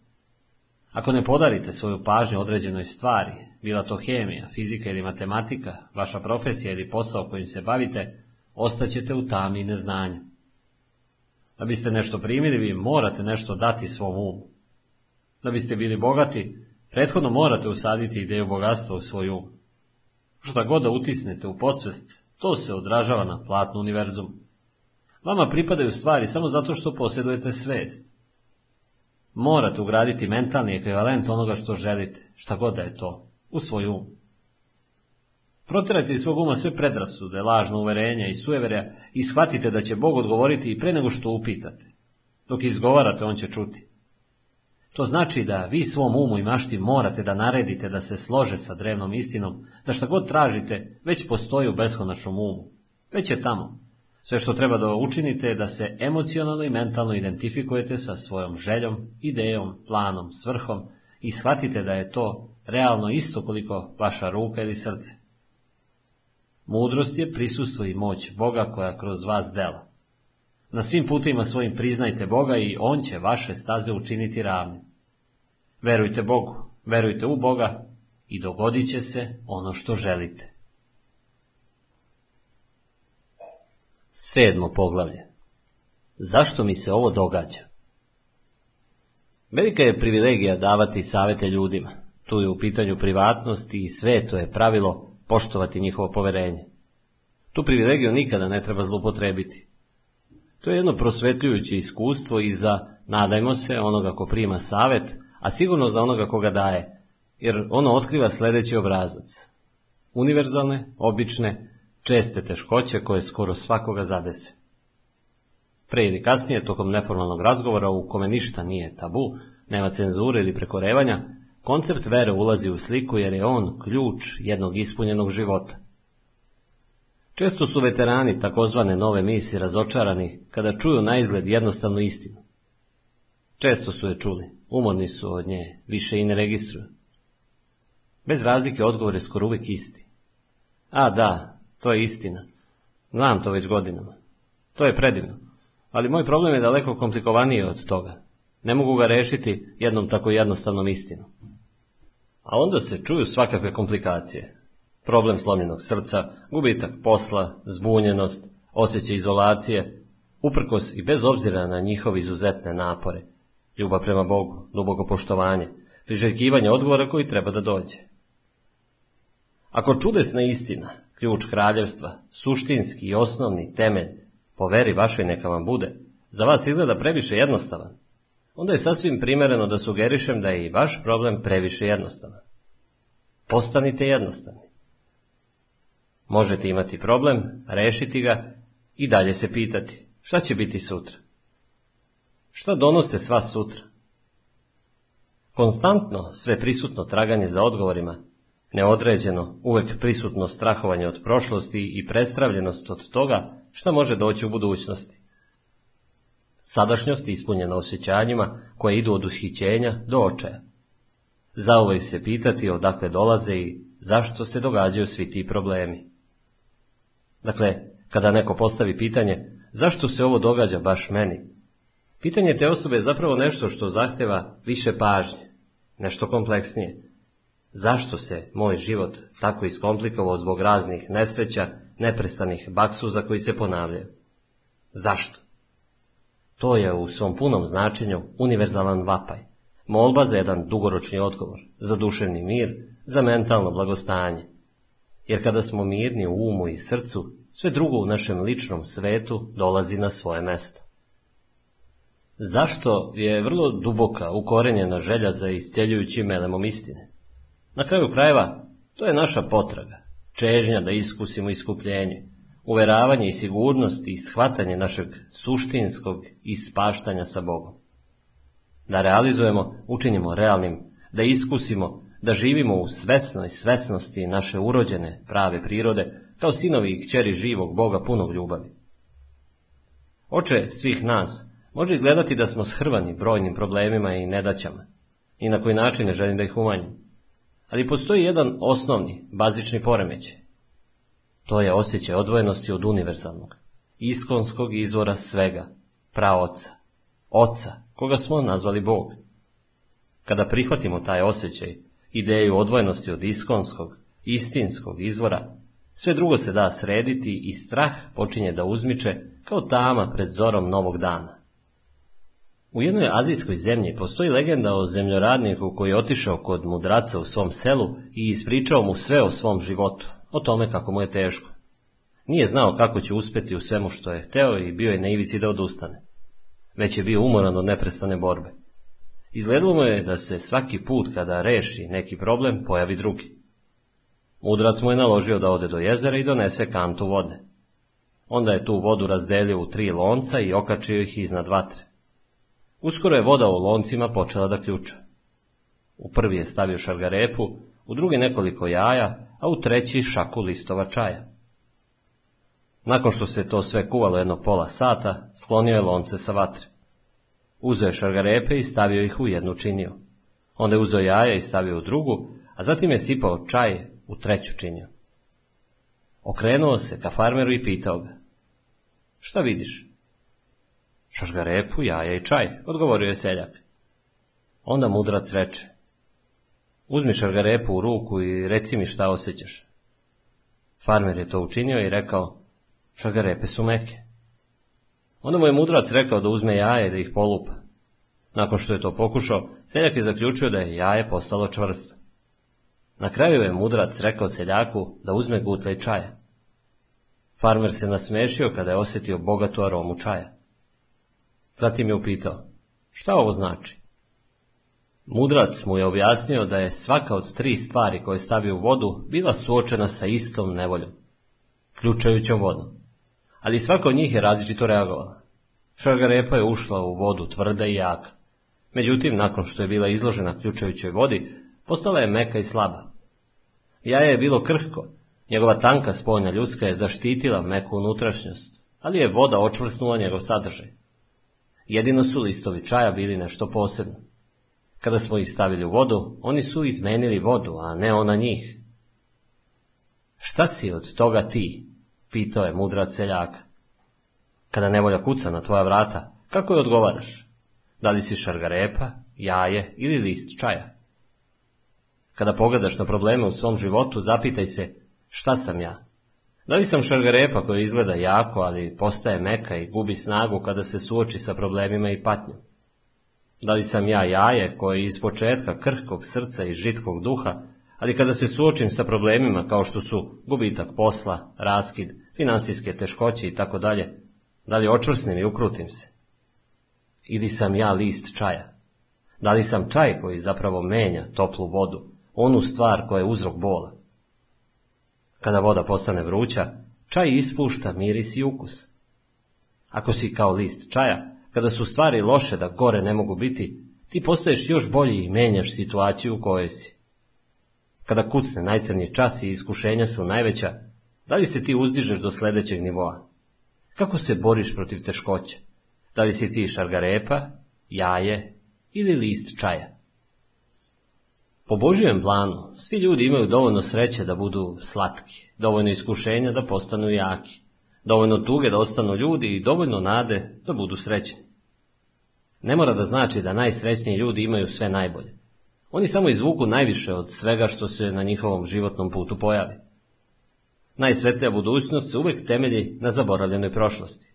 S1: Ako ne podarite svoju pažnju određenoj stvari, bila to hemija, fizika ili matematika, vaša profesija ili posao kojim se bavite, ostaćete u tami i neznanju. Da biste nešto primili, vi morate nešto dati svom umu. Da biste bili bogati, prethodno morate usaditi ideju bogatstva u svoj um. Šta god da utisnete u podsvest, to se odražava na platnu univerzum. Vama pripadaju stvari samo zato što posjedujete svest. Morate ugraditi mentalni ekvivalent onoga što želite, šta god da je to, u svoj um. Proterajte iz svog uma sve predrasude, lažno uverenja i sujeverja i shvatite da će Bog odgovoriti i pre nego što upitate. Dok izgovarate, on će čuti. To znači da vi svom umu i mašti morate da naredite da se slože sa drevnom istinom, da šta god tražite već postoji u beskonačnom umu. Već je tamo. Sve što treba da učinite je da se emocionalno i mentalno identifikujete sa svojom željom, idejom, planom, svrhom i shvatite da je to realno isto koliko vaša ruka ili srce. Mudrost je prisustvo i moć Boga koja kroz vas dela. Na svim putima svojim priznajte Boga i On će vaše staze učiniti ravne. Verujte Bogu, verujte u Boga i dogodit će se ono što želite. Sedmo poglavlje. Zašto mi se ovo događa? Velika je privilegija davati savete ljudima. Tu je u pitanju privatnost i sveto je pravilo poštovati njihovo poverenje. Tu privilegiju nikada ne treba zlupotrebiti. To je jedno prosvetljujuće iskustvo i za, nadajmo se, onoga ko prima savet, a sigurno za onoga koga daje, jer ono otkriva sljedeći obrazac. Univerzalne, obične, česte teškoće koje skoro svakoga zadese. Pre ili kasnije, tokom neformalnog razgovora u kome ništa nije tabu, nema cenzure ili prekorevanja, koncept vere ulazi u sliku jer je on ključ jednog ispunjenog života. Često su veterani takozvane nove misije razočarani kada čuju na izgled jednostavnu istinu. Često su je čuli, umorni su od nje, više i ne registruju. Bez razlike odgovor je skoro uvijek isti. A da, to je istina. Znam to već godinama. To je predivno. Ali moj problem je daleko komplikovaniji od toga. Ne mogu ga rešiti jednom tako jednostavnom istinom. A onda se čuju svakakve komplikacije. Problem slomljenog srca, gubitak posla, zbunjenost, osjećaj izolacije, uprkos i bez obzira na njihove izuzetne napore, ljubav prema Bogu, duboko poštovanje, priželjkivanje odgovora koji treba da dođe. Ako čudesna istina, ključ kraljevstva, suštinski i osnovni temelj, po veri vašoj neka vam bude, za vas izgleda previše jednostavan, onda je sasvim primjereno da sugerišem da je i vaš problem previše jednostavan. Postanite jednostavni. Možete imati problem, rešiti ga i dalje se pitati šta će biti sutra. Šta donose sva sutra? Konstantno, sve prisutno traganje za odgovorima, neodređeno, uvek prisutno strahovanje od prošlosti i prestravljenost od toga šta može doći u budućnosti. Sadašnjost ispunjena osjećanjima koje idu od ushićenja do očaja. Zauvek se pitati odakle dolaze i zašto se događaju svi ti problemi. Dakle, kada neko postavi pitanje zašto se ovo događa baš meni, pitanje te osobe je zapravo nešto što zahteva više pažnje, nešto kompleksnije. Zašto se moj život tako iskomplikovao zbog raznih nesreća, neprestanih baksuza koji se ponavljaju? Zašto? To je u svom punom značenju univerzalan vapaj. Molba za jedan dugoročni odgovor, za duševni mir, za mentalno blagostanje. Jer kada smo mirni u umu i srcu, sve drugo u našem ličnom svetu dolazi na svoje mesto. Zašto je vrlo duboka ukorenjena želja za isceljujućim elemom istine? Na kraju krajeva, to je naša potraga, čežnja da iskusimo iskupljenje, uveravanje i sigurnost i shvatanje našeg suštinskog ispaštanja sa Bogom. Da realizujemo, učinimo realnim, da iskusimo, da živimo u svesnoj svesnosti naše urođene prave prirode, kao sinovi i kćeri živog Boga punog ljubavi. Oče svih nas može izgledati da smo shrvani brojnim problemima i nedaćama, i na koji način ne želim da ih umanjim. Ali postoji jedan osnovni, bazični poremećaj, to je osjećaj odvojenosti od univerzalnog, iskonskog izvora svega, praoca, oca, koga smo nazvali Bog. Kada prihvatimo taj osjećaj, ideju odvojenosti od iskonskog, istinskog izvora, sve drugo se da srediti i strah počinje da uzmiče kao tama pred zorom novog dana. U jednoj azijskoj zemlji postoji legenda o zemljoradniku koji je otišao kod mudraca u svom selu i ispričao mu sve o svom životu, o tome kako mu je teško. Nije znao kako će uspjeti u svemu što je hteo i bio je na ivici da odustane. Već je bio umoran od neprestane borbe. Izgledalo mu je da se svaki put kada reši neki problem pojavi drugi. Mudrac mu je naložio da ode do jezera i donese kantu vode. Onda je tu vodu razdelio u tri lonca i okačio ih iznad vatre. Uskoro je voda u loncima počela da ključa. U prvi je stavio šargarepu, u drugi nekoliko jaja, a u treći šaku listova čaja. Nakon što se to sve kuvalo jedno pola sata, sklonio je lonce sa vatre. Uzeo je šargarepe i stavio ih u jednu činiju. Onda je uzeo jaja i stavio u drugu, a zatim je sipao čaj u treću činiju. Okrenuo se ka farmeru i pitao ga. Šta vidiš? Šargarepu, jaja i čaj, odgovorio je seljak. Onda mudrac reče. Uzmi šargarepu u ruku i reci mi šta osjećaš. Farmer je to učinio i rekao, šargarepe su meke. Onda mu je mudrac rekao da uzme jaje da ih polupa. Nakon što je to pokušao, seljak je zaključio da je jaje postalo čvrsto. Na kraju je mudrac rekao seljaku da uzme gutlej čaja. Farmer se nasmešio kada je osjetio bogatu aromu čaja. Zatim je upitao, šta ovo znači? Mudrac mu je objasnio da je svaka od tri stvari koje stavi u vodu bila suočena sa istom nevoljom, ključajućom vodom, ali svaka od njih je različito reagovala. Šargarepa je ušla u vodu tvrda i jaka. Međutim, nakon što je bila izložena ključajućoj vodi, postala je meka i slaba. Jaje je bilo krhko, njegova tanka spojna ljudska je zaštitila meku unutrašnjost, ali je voda očvrsnula njegov sadržaj. Jedino su listovi čaja bili nešto posebno. Kada smo ih stavili u vodu, oni su izmenili vodu, a ne ona njih. Šta si od toga ti? Pitao je mudrac seljaka. Kada nevolja kuca na tvoja vrata, kako je odgovaraš? Da li si šargarepa, jaje ili list čaja? Kada pogledaš na probleme u svom životu, zapitaj se šta sam ja? Da li sam šargarepa koja izgleda jako, ali postaje meka i gubi snagu kada se suoči sa problemima i patnjom? Da li sam ja jaje koje iz početka krhkog srca i žitkog duha, ali kada se suočim sa problemima kao što su gubitak posla, raskid, finansijske teškoće i tako dalje, da li očvrsnim i ukrutim se? Ili sam ja list čaja? Da li sam čaj koji zapravo menja toplu vodu, onu stvar koja je uzrok bola? Kada voda postane vruća, čaj ispušta miris i ukus. Ako si kao list čaja, kada su stvari loše da gore ne mogu biti, ti postaješ još bolji i menjaš situaciju u kojoj si. Kada kucne najcrnji čas i iskušenja su najveća, da li se ti uzdižeš do sledećeg nivoa? Kako se boriš protiv teškoća? Da li si ti šargarepa, jaje ili list čaja? Po Božijem planu, svi ljudi imaju dovoljno sreće da budu slatki, dovoljno iskušenja da postanu jaki, dovoljno tuge da ostanu ljudi i dovoljno nade da budu srećni. Ne mora da znači da najsrećniji ljudi imaju sve najbolje. Oni samo izvuku najviše od svega što se na njihovom životnom putu pojavi. Najsvetlija budućnost se uvek temelji na zaboravljenoj prošlosti.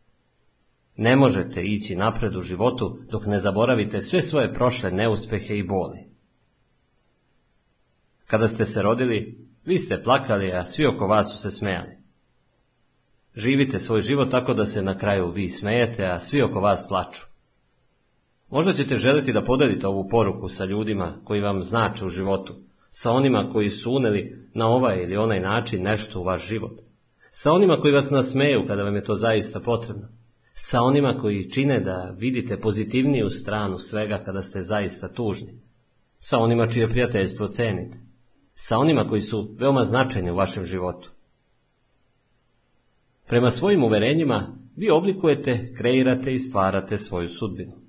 S1: Ne možete ići napred u životu dok ne zaboravite sve svoje prošle neuspehe i boli. Kada ste se rodili, vi ste plakali, a svi oko vas su se smejali. Živite svoj život tako da se na kraju vi smejete, a svi oko vas plaču. Možda ćete želiti da podelite ovu poruku sa ljudima koji vam znače u životu, sa onima koji su uneli na ovaj ili onaj način nešto u vaš život, sa onima koji vas nasmeju kada vam je to zaista potrebno, sa onima koji čine da vidite pozitivniju stranu svega kada ste zaista tužni, sa onima čije prijateljstvo cenite, sa onima koji su veoma značajni u vašem životu. Prema svojim uverenjima vi oblikujete, kreirate i stvarate svoju sudbinu.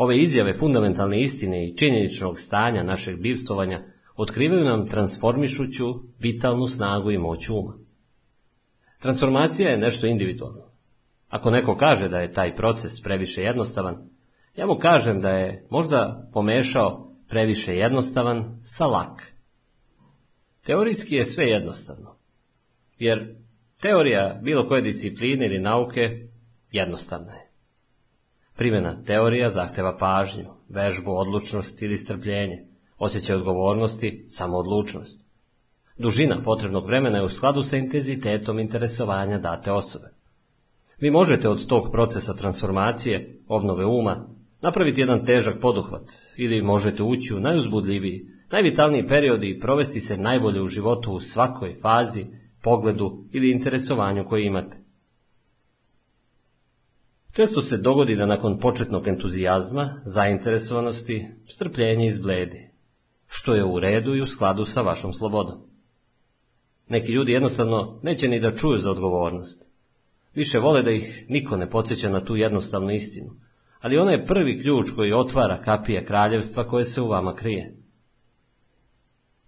S1: Ove izjave fundamentalne istine i činjeničnog stanja našeg bivstovanja otkrivaju nam transformišuću vitalnu snagu i moć uma. Transformacija je nešto individualno. Ako neko kaže da je taj proces previše jednostavan, ja mu kažem da je možda pomešao previše jednostavan sa lak. Teorijski je sve jednostavno, jer teorija bilo koje discipline ili nauke jednostavna je. Primjena teorija zahteva pažnju, vežbu, odlučnost ili strpljenje, osjećaj odgovornosti, samoodlučnost. Dužina potrebnog vremena je u skladu sa intenzitetom interesovanja date osobe. Vi možete od tog procesa transformacije, obnove uma, napraviti jedan težak poduhvat ili možete ući u najuzbudljiviji, najvitalniji period i provesti se najbolje u životu u svakoj fazi, pogledu ili interesovanju koje imate. Često se dogodi da nakon početnog entuzijazma, zainteresovanosti, strpljenje izbledi, što je u redu i u skladu sa vašom slobodom. Neki ljudi jednostavno neće ni da čuju za odgovornost. Više vole da ih niko ne podsjeća na tu jednostavnu istinu, ali ona je prvi ključ koji otvara kapije kraljevstva koje se u vama krije.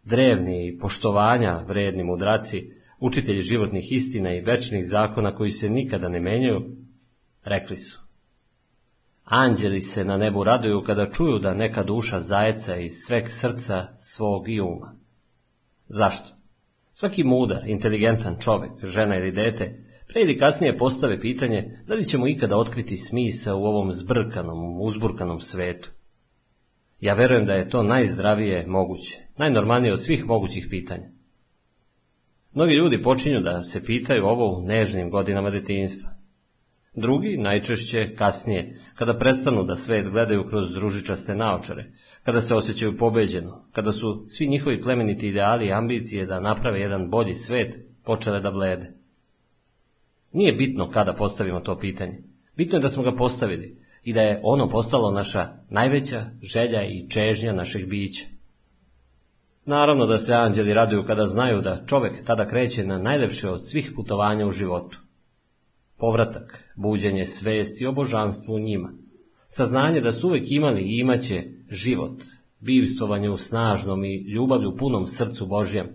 S1: Drevni i poštovanja vredni mudraci, učitelji životnih istina i večnih zakona koji se nikada ne menjaju, rekli su. Anđeli se na nebu raduju kada čuju da neka duša zajeca iz sveg srca svog i uma. Zašto? Svaki mudar, inteligentan čovek, žena ili dete, pre ili kasnije postave pitanje da li ćemo ikada otkriti smisa u ovom zbrkanom, uzburkanom svetu. Ja verujem da je to najzdravije moguće, najnormalnije od svih mogućih pitanja. Mnogi ljudi počinju da se pitaju ovo u nežnim godinama detinjstva. Drugi, najčešće kasnije, kada prestanu da svet gledaju kroz ružičaste naočare, kada se osjećaju pobeđeno, kada su svi njihovi plemeniti ideali i ambicije da naprave jedan bolji svet počele da blede. Nije bitno kada postavimo to pitanje. Bitno je da smo ga postavili i da je ono postalo naša najveća želja i čežnja našeg bića. Naravno da se anđeli raduju kada znaju da čovek tada kreće na najlepše od svih putovanja u životu. Povratak, buđenje svesti o božanstvu u njima, saznanje da su uvek imali i imaće život, bivstvovanje u snažnom i ljubavlju punom srcu Božjem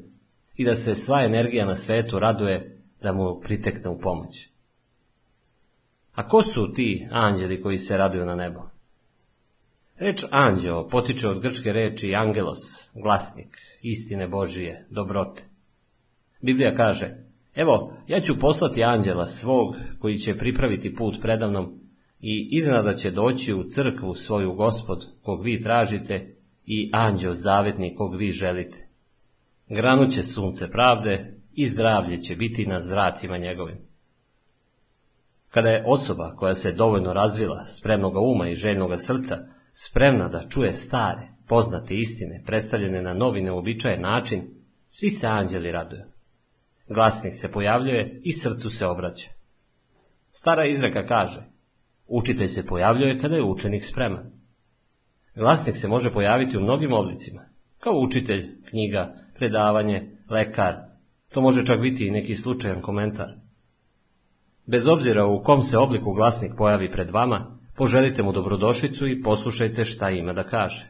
S1: i da se sva energija na svetu raduje da mu pritekne u pomoć. A ko su ti anđeli koji se raduju na nebo? Reč anđeo potiče od grčke reči angelos, glasnik, istine Božije, dobrote. Biblija kaže, evo, ja ću poslati anđela svog koji će pripraviti put predavnom i iznada će doći u crkvu svoju gospod kog vi tražite i anđeo zavetni kog vi želite. Granuće sunce pravde i zdravlje će biti na zracima njegovim. Kada je osoba koja se dovoljno razvila, spremnoga uma i željnoga srca, spremna da čuje stare, poznate istine, predstavljene na novi neobičajen način, svi se anđeli raduju. Glasnik se pojavljuje i srcu se obraća. Stara izreka kaže, učitelj se pojavljuje kada je učenik spreman. Glasnik se može pojaviti u mnogim oblicima, kao učitelj, knjiga, predavanje, lekar, to može čak biti i neki slučajan komentar. Bez obzira u kom se obliku glasnik pojavi pred vama, poželite mu dobrodošlicu i poslušajte šta ima da kaže.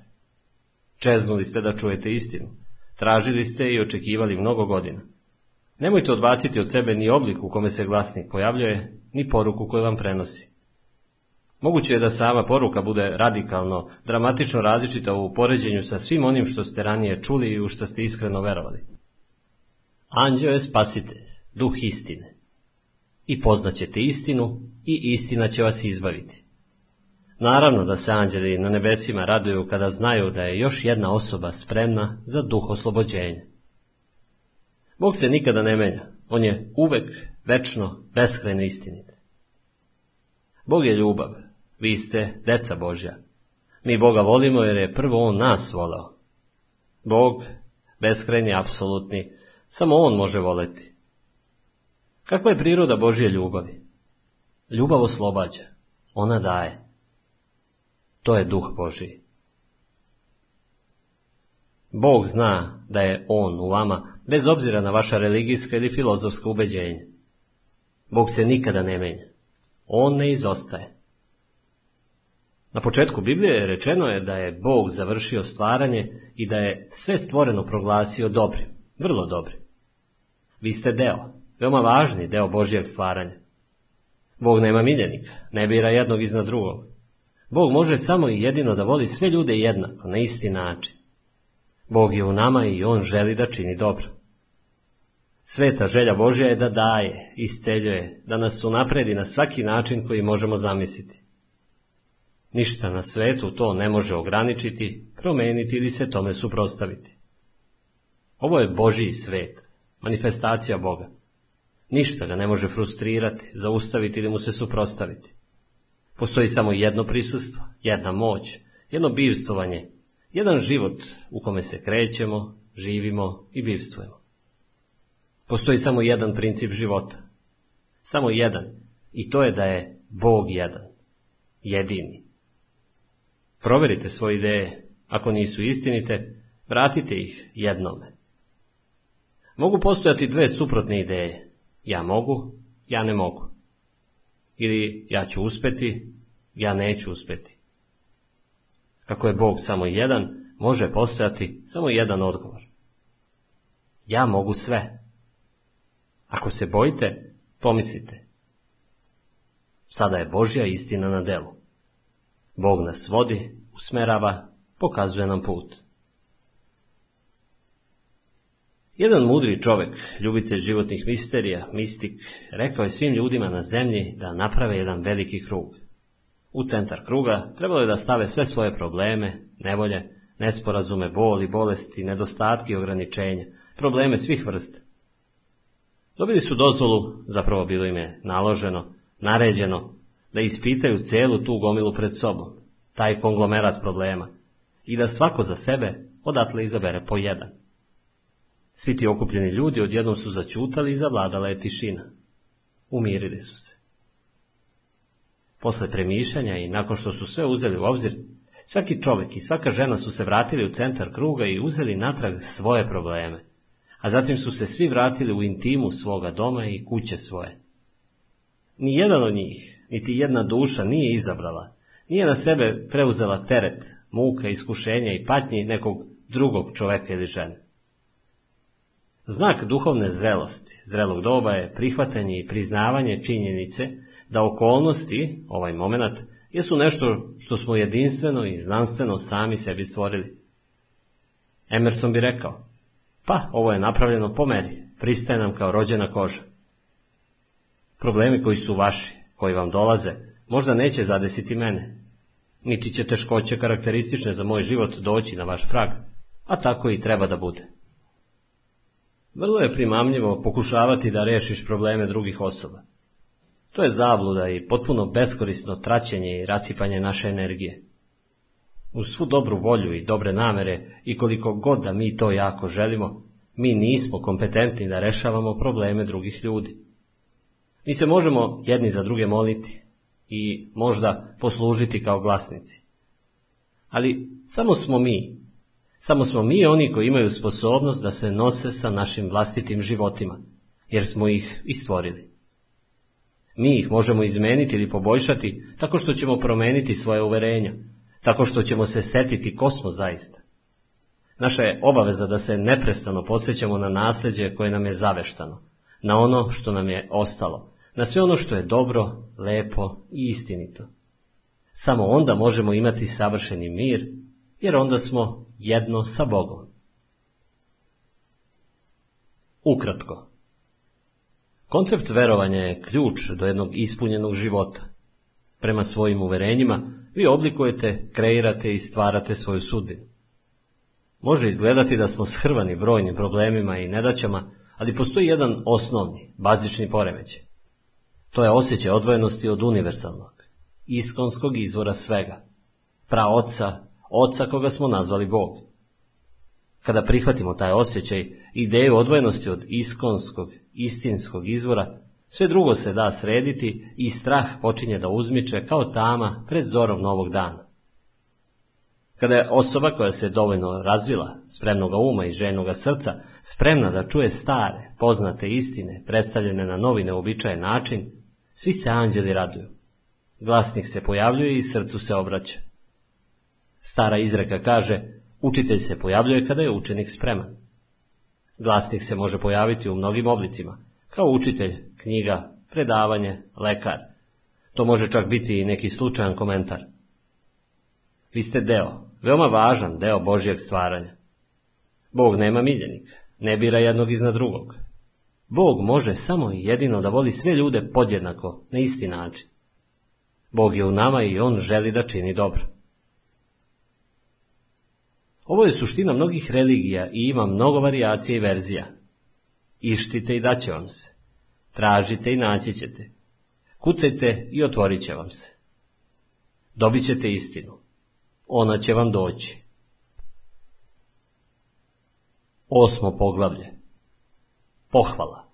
S1: Čeznuli ste da čujete istinu, tražili ste i očekivali mnogo godina. Nemojte odbaciti od sebe ni oblik u kome se glasnik pojavljuje, ni poruku koju vam prenosi. Moguće je da sama poruka bude radikalno, dramatično različita u poređenju sa svim onim što ste ranije čuli i u što ste iskreno verovali. Anđeo je spasitelj, duh istine. I poznaćete istinu i istina će vas izbaviti. Naravno da se anđeli na nebesima raduju kada znaju da je još jedna osoba spremna za duh oslobođenja. Bog se nikada ne menja, on je uvek, večno, beskrajno istinit. Bog je ljubav, vi ste deca Božja. Mi Boga volimo jer je prvo On nas volao. Bog, beskrajni, apsolutni, samo On može voleti. Kakva je priroda Božje ljubavi? Ljubav oslobađa, ona daje. To je duh Božiji. Bog zna da je On u vama, bez obzira na vaša religijska ili filozofska ubeđenja. Bog se nikada ne menja. On ne izostaje. Na početku Biblije rečeno je da je Bog završio stvaranje i da je sve stvoreno proglasio dobrim, vrlo dobrim. Vi ste deo, veoma važni deo Božijeg stvaranja. Bog nema miljenika, ne bira jednog iznad drugog. Bog može samo i jedino da voli sve ljude jednako, na isti način. Bog je u nama i On želi da čini dobro. Sveta želja Božja je da daje, isceljuje, da nas unapredi na svaki način koji možemo zamisliti. Ništa na svetu to ne može ograničiti, promeniti ili se tome suprostaviti. Ovo je Božiji svet, manifestacija Boga. Ništa ga ne može frustrirati, zaustaviti ili mu se suprostaviti. Postoji samo jedno prisustvo, jedna moć, jedno bivstvovanje, jedan život u kome se krećemo, živimo i bivstvujemo. Postoji samo jedan princip života. Samo jedan. I to je da je Bog jedan. Jedini. Proverite svoje ideje. Ako nisu istinite, vratite ih jednome. Mogu postojati dve suprotne ideje. Ja mogu, ja ne mogu. Ili ja ću uspeti, ja neću uspeti. Ako je Bog samo jedan, može postojati samo jedan odgovor. Ja mogu sve. Ako se bojite, pomislite. Sada je Božja istina na delu. Bog nas vodi, usmerava, pokazuje nam put. Jedan mudri čovek, ljubitelj životnih misterija, mistik, rekao je svim ljudima na zemlji da naprave jedan veliki krug. U centar kruga trebalo je da stave sve svoje probleme, nevolje, nesporazume, boli, bolesti, nedostatki i ograničenja, probleme svih vrsta. Dobili su dozvolu, zapravo bilo im je naloženo, naređeno, da ispitaju celu tu gomilu pred sobom, taj konglomerat problema, i da svako za sebe odatle izabere po jedan. Svi ti okupljeni ljudi odjednom su začutali i zavladala je tišina. Umirili su se. Posle premišljanja i nakon što su sve uzeli u obzir, svaki čovjek i svaka žena su se vratili u centar kruga i uzeli natrag svoje probleme, a zatim su se svi vratili u intimu svoga doma i kuće svoje. Ni jedan od njih, niti jedna duša nije izabrala, nije na sebe preuzela teret, muka, iskušenja i patnji nekog drugog čoveka ili žene. Znak duhovne zrelosti, zrelog doba je prihvatanje i priznavanje činjenice da okolnosti, ovaj moment, jesu nešto što smo jedinstveno i znanstveno sami sebi stvorili. Emerson bi rekao, pa ovo je napravljeno po meri, pristaje nam kao rođena koža. Problemi koji su vaši, koji vam dolaze, možda neće zadesiti mene, niti će teškoće karakteristične za moj život doći na vaš prag, a tako i treba da bude. Vrlo je primamljivo pokušavati da rešiš probleme drugih osoba. To je zabluda i potpuno beskorisno traćenje i rasipanje naše energije. Uz svu dobru volju i dobre namere i koliko god da mi to jako želimo, mi nismo kompetentni da rešavamo probleme drugih ljudi. Mi se možemo jedni za druge moliti i možda poslužiti kao glasnici. Ali samo smo mi, samo smo mi oni koji imaju sposobnost da se nose sa našim vlastitim životima, jer smo ih i stvorili. Mi ih možemo izmeniti ili poboljšati tako što ćemo promeniti svoje uverenja, tako što ćemo se setiti ko smo zaista. Naša je obaveza da se neprestano podsjećamo na nasljeđe koje nam je zaveštano, na ono što nam je ostalo, na sve ono što je dobro, lepo i istinito. Samo onda možemo imati savršeni mir, jer onda smo jedno sa Bogom. Ukratko. Koncept verovanja je ključ do jednog ispunjenog života. Prema svojim uverenjima vi oblikujete, kreirate i stvarate svoju sudbinu. Može izgledati da smo shrvani brojnim problemima i nedaćama, ali postoji jedan osnovni, bazični poremećaj. To je osjećaj odvojenosti od univerzalnog, iskonskog izvora svega, praoca, oca koga smo nazvali Bog. Kada prihvatimo taj osjećaj, ideju odvojenosti od iskonskog, istinskog izvora, sve drugo se da srediti i strah počinje da uzmiče kao tama pred zorom novog dana. Kada je osoba koja se dovoljno razvila, spremnoga uma i ženoga srca, spremna da čuje stare, poznate istine, predstavljene na novi neobičajen način, svi se anđeli raduju. Glasnik se pojavljuje i srcu se obraća. Stara izreka kaže, učitelj se pojavljuje kada je učenik spreman. Glasnik se može pojaviti u mnogim oblicima, kao učitelj, knjiga, predavanje, lekar. To može čak biti i neki slučajan komentar. Vi ste deo, veoma važan deo Božjeg stvaranja. Bog nema miljenika, ne bira jednog iznad drugog. Bog može samo i jedino da voli sve ljude podjednako, na isti način. Bog je u nama i On želi da čini dobro. Ovo je suština mnogih religija i ima mnogo varijacija i verzija. Ištite i daće vam se. Tražite i naći ćete. Kucajte i otvorit će vam se. Dobit ćete istinu. Ona će vam doći. Osmo poglavlje. Pohvala.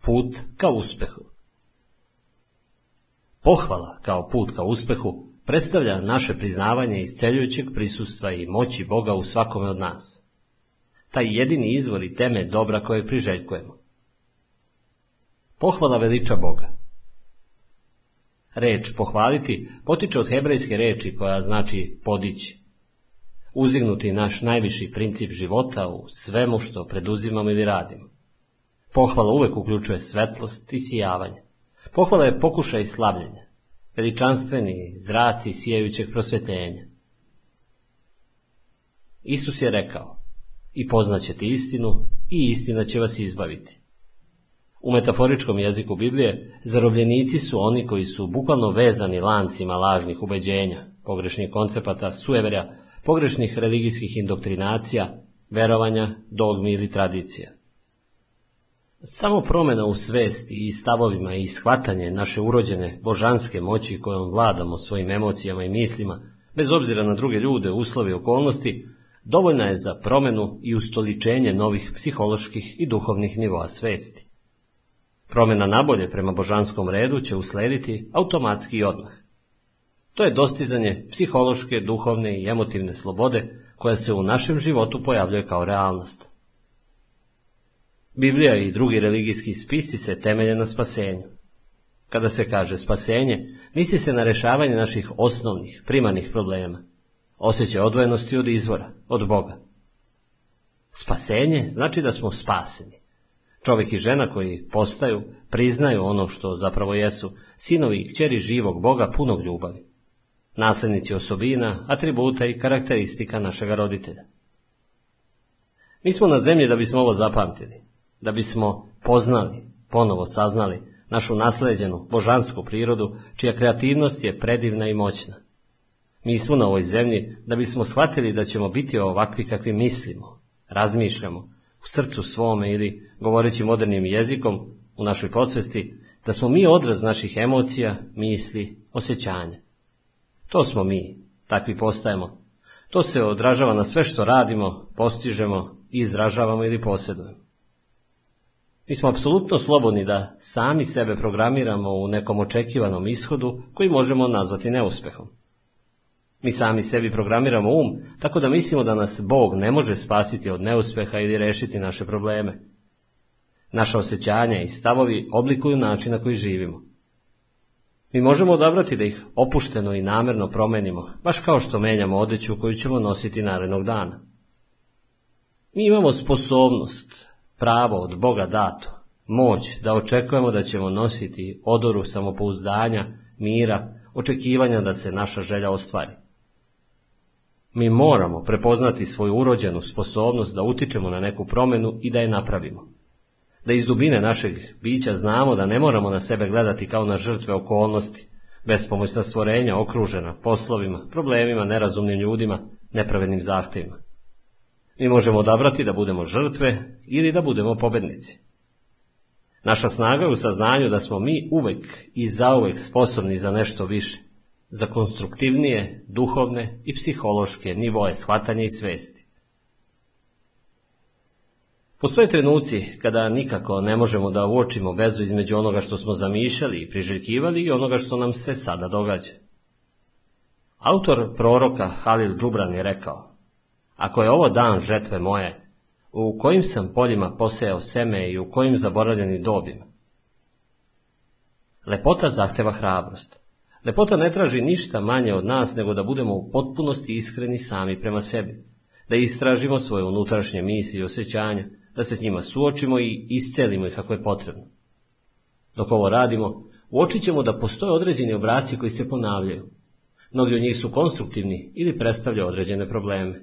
S1: Put ka uspehu. Pohvala kao put ka uspehu predstavlja naše priznavanje isceljujućeg prisustva i moći Boga u svakome od nas. Taj jedini izvor i teme dobra koje priželjkujemo. Pohvala veliča Boga. Reč pohvaliti potiče od hebrejske reči koja znači podići. Uzdignuti naš najviši princip života u svemu što preduzimamo ili radimo. Pohvala uvek uključuje svetlost i sijavanje. Pohvala je pokušaj slavljenja, veličanstveni zraci sijajućeg prosvetljenja. Isus je rekao, i poznaćete istinu, i istina će vas izbaviti. U metaforičkom jeziku Biblije, zarobljenici su oni koji su bukvalno vezani lancima lažnih ubeđenja, pogrešnih koncepata, sueverja, pogrešnih religijskih indoktrinacija, verovanja, dogmi ili tradicija. Samo promjena u svesti i stavovima i shvatanje naše urođene božanske moći kojom vladamo svojim emocijama i mislima bez obzira na druge ljude, uslovi i okolnosti, dovoljna je za promenu i ustoličenje novih psiholoških i duhovnih nivoa svesti. Promjena nabolje prema božanskom redu će uslediti automatski i odmah. To je dostizanje psihološke, duhovne i emotivne slobode koja se u našem životu pojavljuje kao realnost. Biblija i drugi religijski spisi se temelje na spasenju. Kada se kaže spasenje, misli se na rešavanje naših osnovnih, primarnih problema. Osjećaj odvojenosti od izvora, od Boga. Spasenje znači da smo spaseni. Čovjek i žena koji postaju, priznaju ono što zapravo jesu, sinovi i kćeri živog Boga punog ljubavi. Nasljednici osobina, atributa i karakteristika našega roditelja. Mi smo na zemlji da bismo ovo zapamtili, da bismo poznali, ponovo saznali našu nasleđenu, božansku prirodu, čija kreativnost je predivna i moćna. Mi smo na ovoj zemlji da bismo shvatili da ćemo biti ovakvi kakvi mislimo, razmišljamo, u srcu svome ili, govoreći modernim jezikom, u našoj podsvesti, da smo mi odraz naših emocija, misli, osjećanja. To smo mi, takvi postajemo. To se odražava na sve što radimo, postižemo, izražavamo ili posjedujemo. Mi smo apsolutno slobodni da sami sebe programiramo u nekom očekivanom ishodu koji možemo nazvati neuspehom. Mi sami sebi programiramo um, tako da mislimo da nas Bog ne može spasiti od neuspeha ili rešiti naše probleme. Naša osjećanja i stavovi oblikuju način na koji živimo. Mi možemo odabrati da ih opušteno i namjerno promenimo, baš kao što menjamo odeću koju ćemo nositi narednog dana. Mi imamo sposobnost, pravo od Boga dato, moć da očekujemo da ćemo nositi odoru samopouzdanja, mira, očekivanja da se naša želja ostvari. Mi moramo prepoznati svoju urođenu sposobnost da utičemo na neku promjenu i da je napravimo. Da iz dubine našeg bića znamo da ne moramo na sebe gledati kao na žrtve okolnosti, bespomoćna stvorenja okružena poslovima, problemima, nerazumnim ljudima, nepravednim zahtjevima. Mi možemo odabrati da budemo žrtve ili da budemo pobednici. Naša snaga je u saznanju da smo mi uvek i zauvek sposobni za nešto više, za konstruktivnije, duhovne i psihološke nivoje shvatanja i svesti. Postoje trenuci kada nikako ne možemo da uočimo vezu između onoga što smo zamišljali i priželjkivali i onoga što nam se sada događa. Autor proroka Halil Džubran je rekao, ako je ovo dan žetve moje, u kojim sam poljima posejao seme i u kojim zaboravljeni dobima. Lepota zahteva hrabrost. Lepota ne traži ništa manje od nas nego da budemo u potpunosti iskreni sami prema sebi, da istražimo svoje unutrašnje misli i osjećanja, da se s njima suočimo i iscelimo ih kako je potrebno. Dok ovo radimo, uočit ćemo da postoje određeni obraci koji se ponavljaju. Mnogi od njih su konstruktivni ili predstavljaju određene probleme.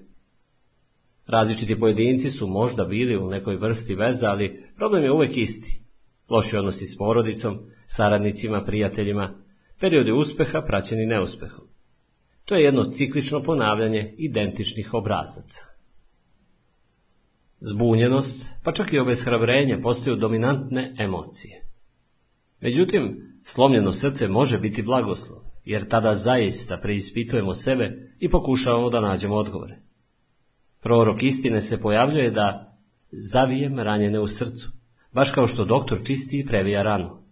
S1: Različiti pojedinci su možda bili u nekoj vrsti veza, ali problem je uvijek isti. Loši odnosi s porodicom, saradnicima, prijateljima, periodi uspeha praćeni neuspehom. To je jedno ciklično ponavljanje identičnih obrazaca. Zbunjenost, pa čak i obeshrabrenje postaju dominantne emocije. Međutim, slomljeno srce može biti blagoslov, jer tada zaista preispitujemo sebe i pokušavamo da nađemo odgovore. Prorok istine se pojavljuje da zavijem ranjene u srcu, baš kao što doktor čisti i previja ranu.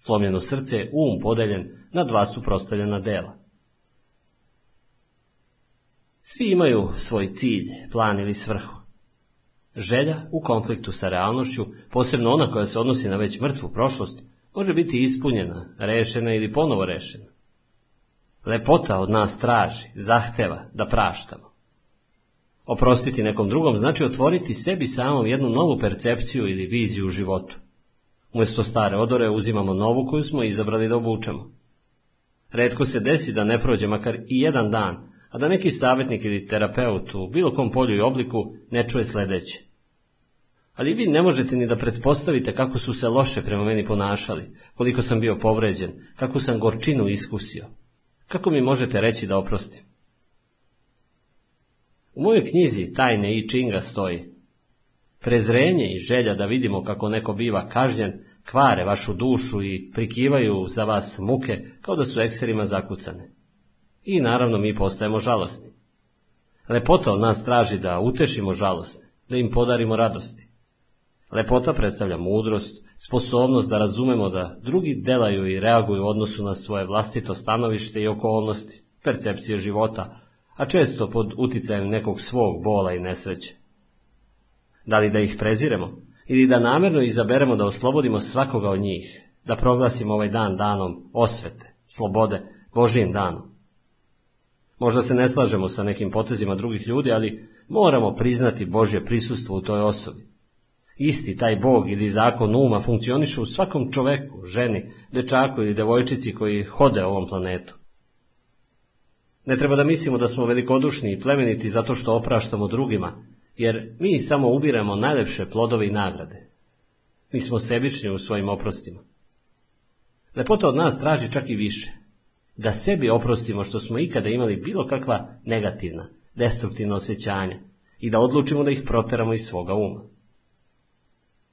S1: Slomljeno srce um podeljen na dva suprostavljena dela. Svi imaju svoj cilj, plan ili svrhu. Želja u konfliktu sa realnošću, posebno ona koja se odnosi na već mrtvu prošlost, može biti ispunjena, rešena ili ponovo rešena. Lepota od nas traži, zahteva da praštamo. Oprostiti nekom drugom znači otvoriti sebi samom jednu novu percepciju ili viziju u životu. Umjesto stare odore uzimamo novu koju smo izabrali da obučemo. Redko se desi da ne prođe makar i jedan dan, a da neki savjetnik ili terapeut u bilo kom polju i obliku ne čuje sledeće. Ali vi ne možete ni da pretpostavite kako su se loše prema meni ponašali, koliko sam bio povređen, kako sam gorčinu iskusio. Kako mi možete reći da oprostim? U mojoj knjizi Tajne i Činga stoji Prezrenje i želja da vidimo kako neko biva kažnjen kvare vašu dušu i prikivaju za vas muke kao da su ekserima zakucane. I naravno mi postajemo žalosni. Lepota od nas traži da utešimo žalosne, da im podarimo radosti. Lepota predstavlja mudrost, sposobnost da razumemo da drugi delaju i reaguju u odnosu na svoje vlastito stanovište i okolnosti, percepcije života, a često pod uticajem nekog svog bola i nesreće. Da li da ih preziremo ili da namjerno izaberemo da oslobodimo svakoga od njih, da proglasimo ovaj dan danom osvete, slobode, Božijim danom. Možda se ne slažemo sa nekim potezima drugih ljudi, ali moramo priznati Božje prisustvo u toj osobi. Isti taj Bog ili zakon uma funkcioniše u svakom čoveku, ženi, dečaku ili devojčici koji hode ovom planetu. Ne treba da mislimo da smo velikodušni i plemeniti zato što opraštamo drugima, jer mi samo ubiramo najlepše plodove i nagrade. Mi smo sebični u svojim oprostima. Lepota od nas traži čak i više. Da sebi oprostimo što smo ikada imali bilo kakva negativna, destruktivna osjećanja i da odlučimo da ih proteramo iz svoga uma.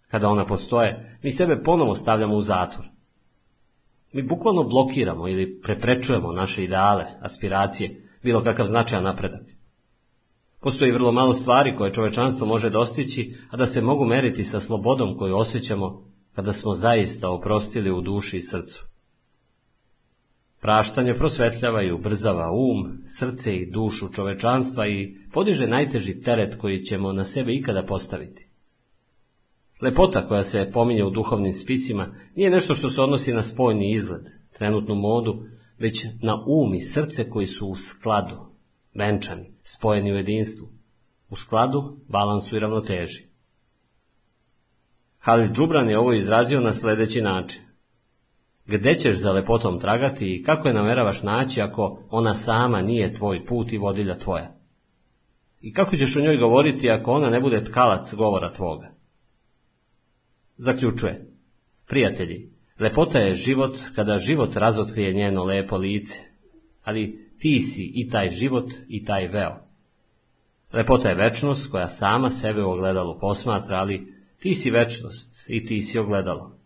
S1: Kada ona postoje, mi sebe ponovo stavljamo u zatvor. Mi bukvalno blokiramo ili preprečujemo naše ideale, aspiracije, bilo kakav značajan napredak. Postoji vrlo malo stvari koje čovečanstvo može dostići, a da se mogu meriti sa slobodom koju osjećamo kada smo zaista oprostili u duši i srcu. Praštanje prosvetljava i ubrzava um, srce i dušu čovečanstva i podiže najteži teret koji ćemo na sebe ikada postaviti. Lepota koja se pominje u duhovnim spisima nije nešto što se odnosi na spojni izgled, trenutnu modu, već na um i srce koji su u skladu, venčani, spojeni u jedinstvu, u skladu, balansu i ravnoteži. Halid Džubran je ovo izrazio na sljedeći način. Gde ćeš za lepotom tragati i kako je nameravaš naći ako ona sama nije tvoj put i vodilja tvoja? I kako ćeš o njoj govoriti ako ona ne bude tkalac govora tvoga? Zaključuje. Prijatelji, lepota je život kada život razotkrije njeno lepo lice, ali ti si i taj život i taj veo. Lepota je večnost koja sama sebe u ogledalu posmatra, ali ti si večnost i ti si ogledalo.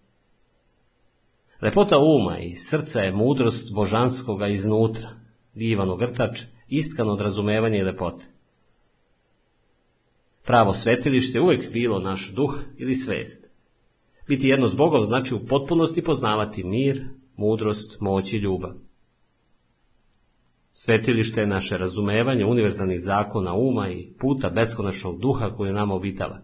S1: Lepota uma i srca je mudrost božanskoga iznutra, divan ogrtač, istkano od razumevanja i lepote. Pravo svetilište uvijek bilo naš duh ili svest. Biti jedno s Bogom znači u potpunosti poznavati mir, mudrost, moć i ljubav. Svetilište je naše razumevanje univerzalnih zakona uma i puta beskonačnog duha koju nama obitava.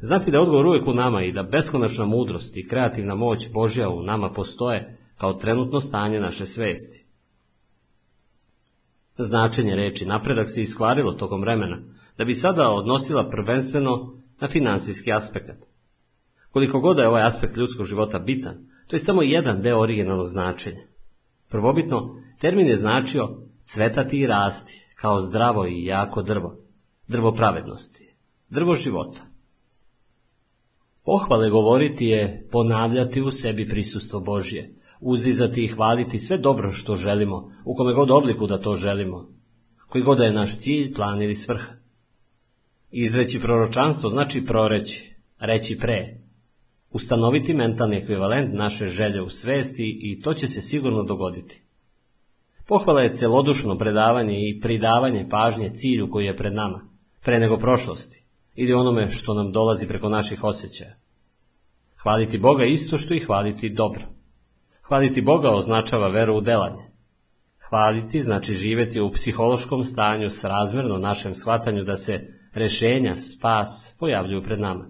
S1: Znati da je odgovor uvijek u nama i da beskonačna mudrost i kreativna moć Božja u nama postoje kao trenutno stanje naše svesti. Značenje reči napredak se iskvarilo tokom vremena, da bi sada odnosila prvenstveno na financijski aspekt. Koliko god je ovaj aspekt ljudskog života bitan, to je samo jedan deo originalnog značenja. Prvobitno, termin je značio cvetati i rasti, kao zdravo i jako drvo, drvo pravednosti, drvo života. Pohvale govoriti je ponavljati u sebi prisustvo Božje, uzdizati i hvaliti sve dobro što želimo, u kome god obliku da to želimo, koji god je naš cilj, plan ili svrha. Izreći proročanstvo znači proreći, reći pre, ustanoviti mentalni ekvivalent naše želje u svesti i to će se sigurno dogoditi. Pohvala je celodušno predavanje i pridavanje pažnje cilju koji je pred nama, pre nego prošlosti, ili onome što nam dolazi preko naših osjećaja. Hvaliti Boga isto što i hvaliti dobro. Hvaliti Boga označava veru u delanje. Hvaliti znači živjeti u psihološkom stanju s razmjerno našem shvatanju da se rešenja, spas pojavljuju pred nama.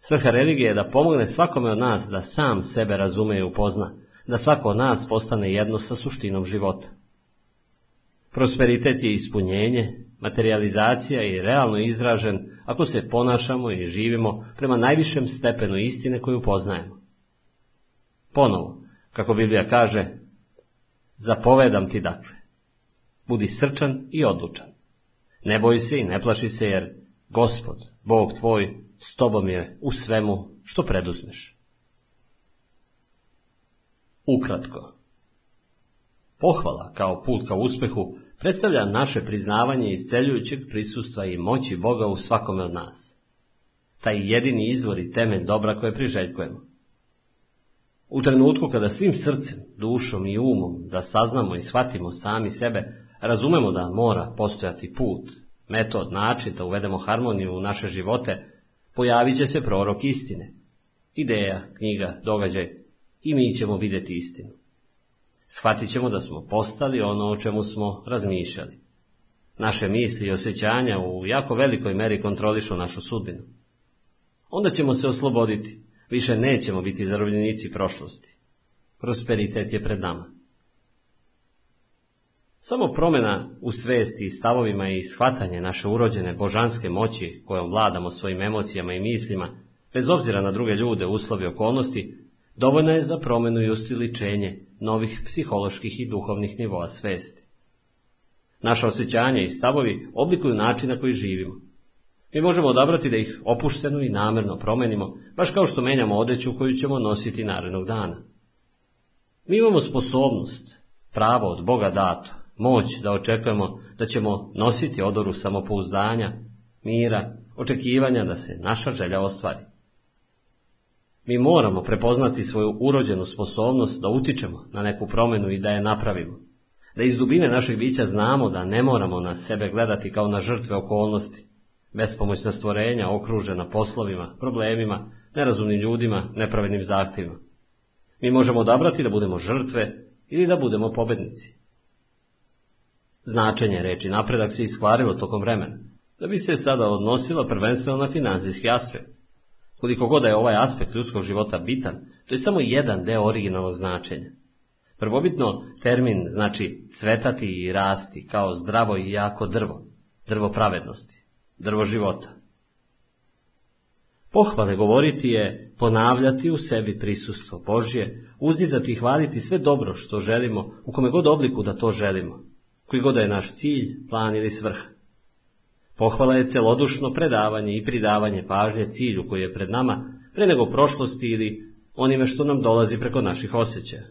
S1: Svrha religije je da pomogne svakome od nas da sam sebe razume i upozna, da svako od nas postane jedno sa suštinom života. Prosperitet je ispunjenje, materializacija i realno izražen ako se ponašamo i živimo prema najvišem stepenu istine koju poznajemo. Ponovo, kako Biblija kaže, zapovedam ti dakle, budi srčan i odlučan. Ne boj se i ne plaši se jer Gospod, Bog tvoj, s tobom je u svemu što preduzmeš. Ukratko. Pohvala kao put ka uspjehu predstavlja naše priznavanje isceljujućeg prisustva i moći Boga u svakome od nas. Taj jedini izvor i temelj dobra koje priželjkujemo. U trenutku kada svim srcem, dušom i umom da saznamo i shvatimo sami sebe, razumemo da mora postojati put, metod, način da uvedemo harmoniju u naše živote, pojavit će se prorok istine. Ideja, knjiga, događaj i mi ćemo vidjeti istinu. Shvatit ćemo da smo postali ono o čemu smo razmišljali. Naše misli i osjećanja u jako velikoj meri kontrolišu našu sudbinu. Onda ćemo se osloboditi, više nećemo biti zarobljenici prošlosti. Prosperitet je pred nama. Samo promjena u svesti i stavovima i shvatanje naše urođene božanske moći kojom vladamo svojim emocijama i mislima, bez obzira na druge ljude, uslovi okolnosti, dovoljna je za promjenu i ustiličenje novih psiholoških i duhovnih nivoa svesti. Naša osjećanja i stavovi oblikuju način na koji živimo. Mi možemo odabrati da ih opušteno i namjerno promenimo, baš kao što menjamo odeću koju ćemo nositi narednog dana. Mi imamo sposobnost, pravo od Boga dato, moć da očekujemo da ćemo nositi odoru samopouzdanja, mira, očekivanja da se naša želja ostvari. Mi moramo prepoznati svoju urođenu sposobnost da utičemo na neku promjenu i da je napravimo. Da iz dubine našeg bića znamo da ne moramo na sebe gledati kao na žrtve okolnosti, bespomoćna stvorenja okružena poslovima, problemima, nerazumnim ljudima, nepravednim zahtjevima. Mi možemo odabrati da budemo žrtve ili da budemo pobednici. Značenje reči napredak se iskvarilo tokom vremena, da bi se sada odnosilo prvenstveno na financijski aspekt. Koliko god je ovaj aspekt ljudskog života bitan, to je samo jedan deo originalnog značenja. Prvobitno termin znači cvetati i rasti kao zdravo i jako drvo, drvo pravednosti, drvo života. Pohvale govoriti je ponavljati u sebi prisustvo Božje, uzizati i hvaliti sve dobro što želimo, u kome god obliku da to želimo, koji god je naš cilj, plan ili svrha. Pohvala je celodušno predavanje i pridavanje pažnje cilju koji je pred nama, pre nego prošlosti ili onime što nam dolazi preko naših osjećaja.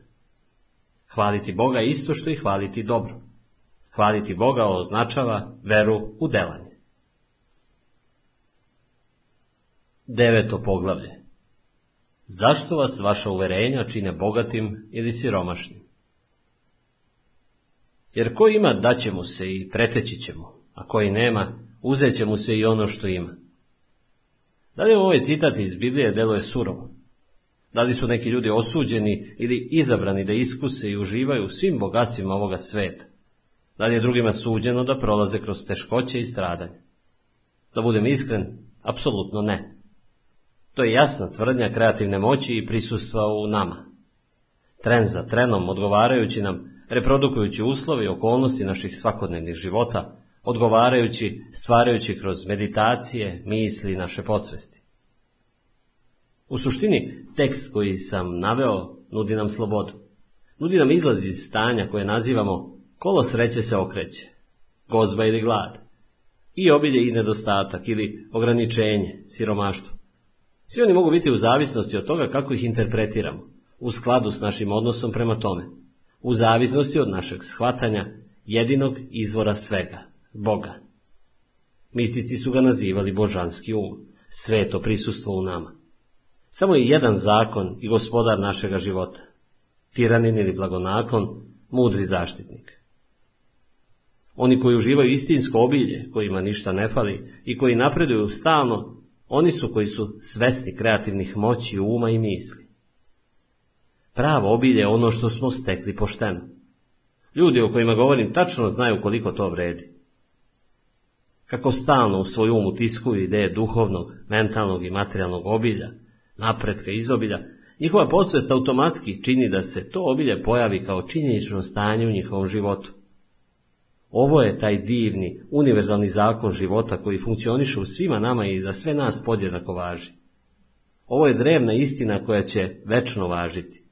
S1: Hvaliti Boga je isto što i hvaliti dobro. Hvaliti Boga označava veru u delanje. Deveto poglavlje. Zašto vas vaša uverenja čine bogatim ili siromašnim? Jer ko ima daće mu se i preteći će mu, a koji nema, uzet će mu se i ono što ima. Da li ovaj citat iz Biblije deluje surovo? Da li su neki ljudi osuđeni ili izabrani da iskuse i uživaju svim bogatstvima ovoga sveta? Da li je drugima suđeno da prolaze kroz teškoće i stradanje? Da budem iskren, apsolutno ne. To je jasna tvrdnja kreativne moći i prisustva u nama. Tren za trenom, odgovarajući nam, reprodukujući uslovi i okolnosti naših svakodnevnih života, odgovarajući, stvarajući kroz meditacije, misli naše podsvesti. U suštini, tekst koji sam naveo nudi nam slobodu. Nudi nam izlaz iz stanja koje nazivamo kolo sreće se okreće, gozba ili glad, i obilje i nedostatak ili ograničenje, siromaštvo. Svi oni mogu biti u zavisnosti od toga kako ih interpretiramo, u skladu s našim odnosom prema tome, u zavisnosti od našeg shvatanja jedinog izvora svega, Boga. Mistici su ga nazivali božanski um, sveto prisustvo u nama. Samo je jedan zakon i gospodar našega života. Tiranin ili blagonaklon, mudri zaštitnik. Oni koji uživaju istinsko obilje, kojima ništa ne fali i koji napreduju stalno, oni su koji su svesni kreativnih moći uma i misli. Pravo obilje je ono što smo stekli pošteno. Ljudi o kojima govorim tačno znaju koliko to vredi. Kako stalno u svoj um utiskuju ideje duhovnog, mentalnog i materijalnog obilja, napretka izobilja, njihova posvest automatski čini da se to obilje pojavi kao činjenično stanje u njihovom životu. Ovo je taj divni, univerzalni zakon života koji funkcioniše u svima nama i za sve nas podjednako važi. Ovo je drevna istina koja će večno važiti.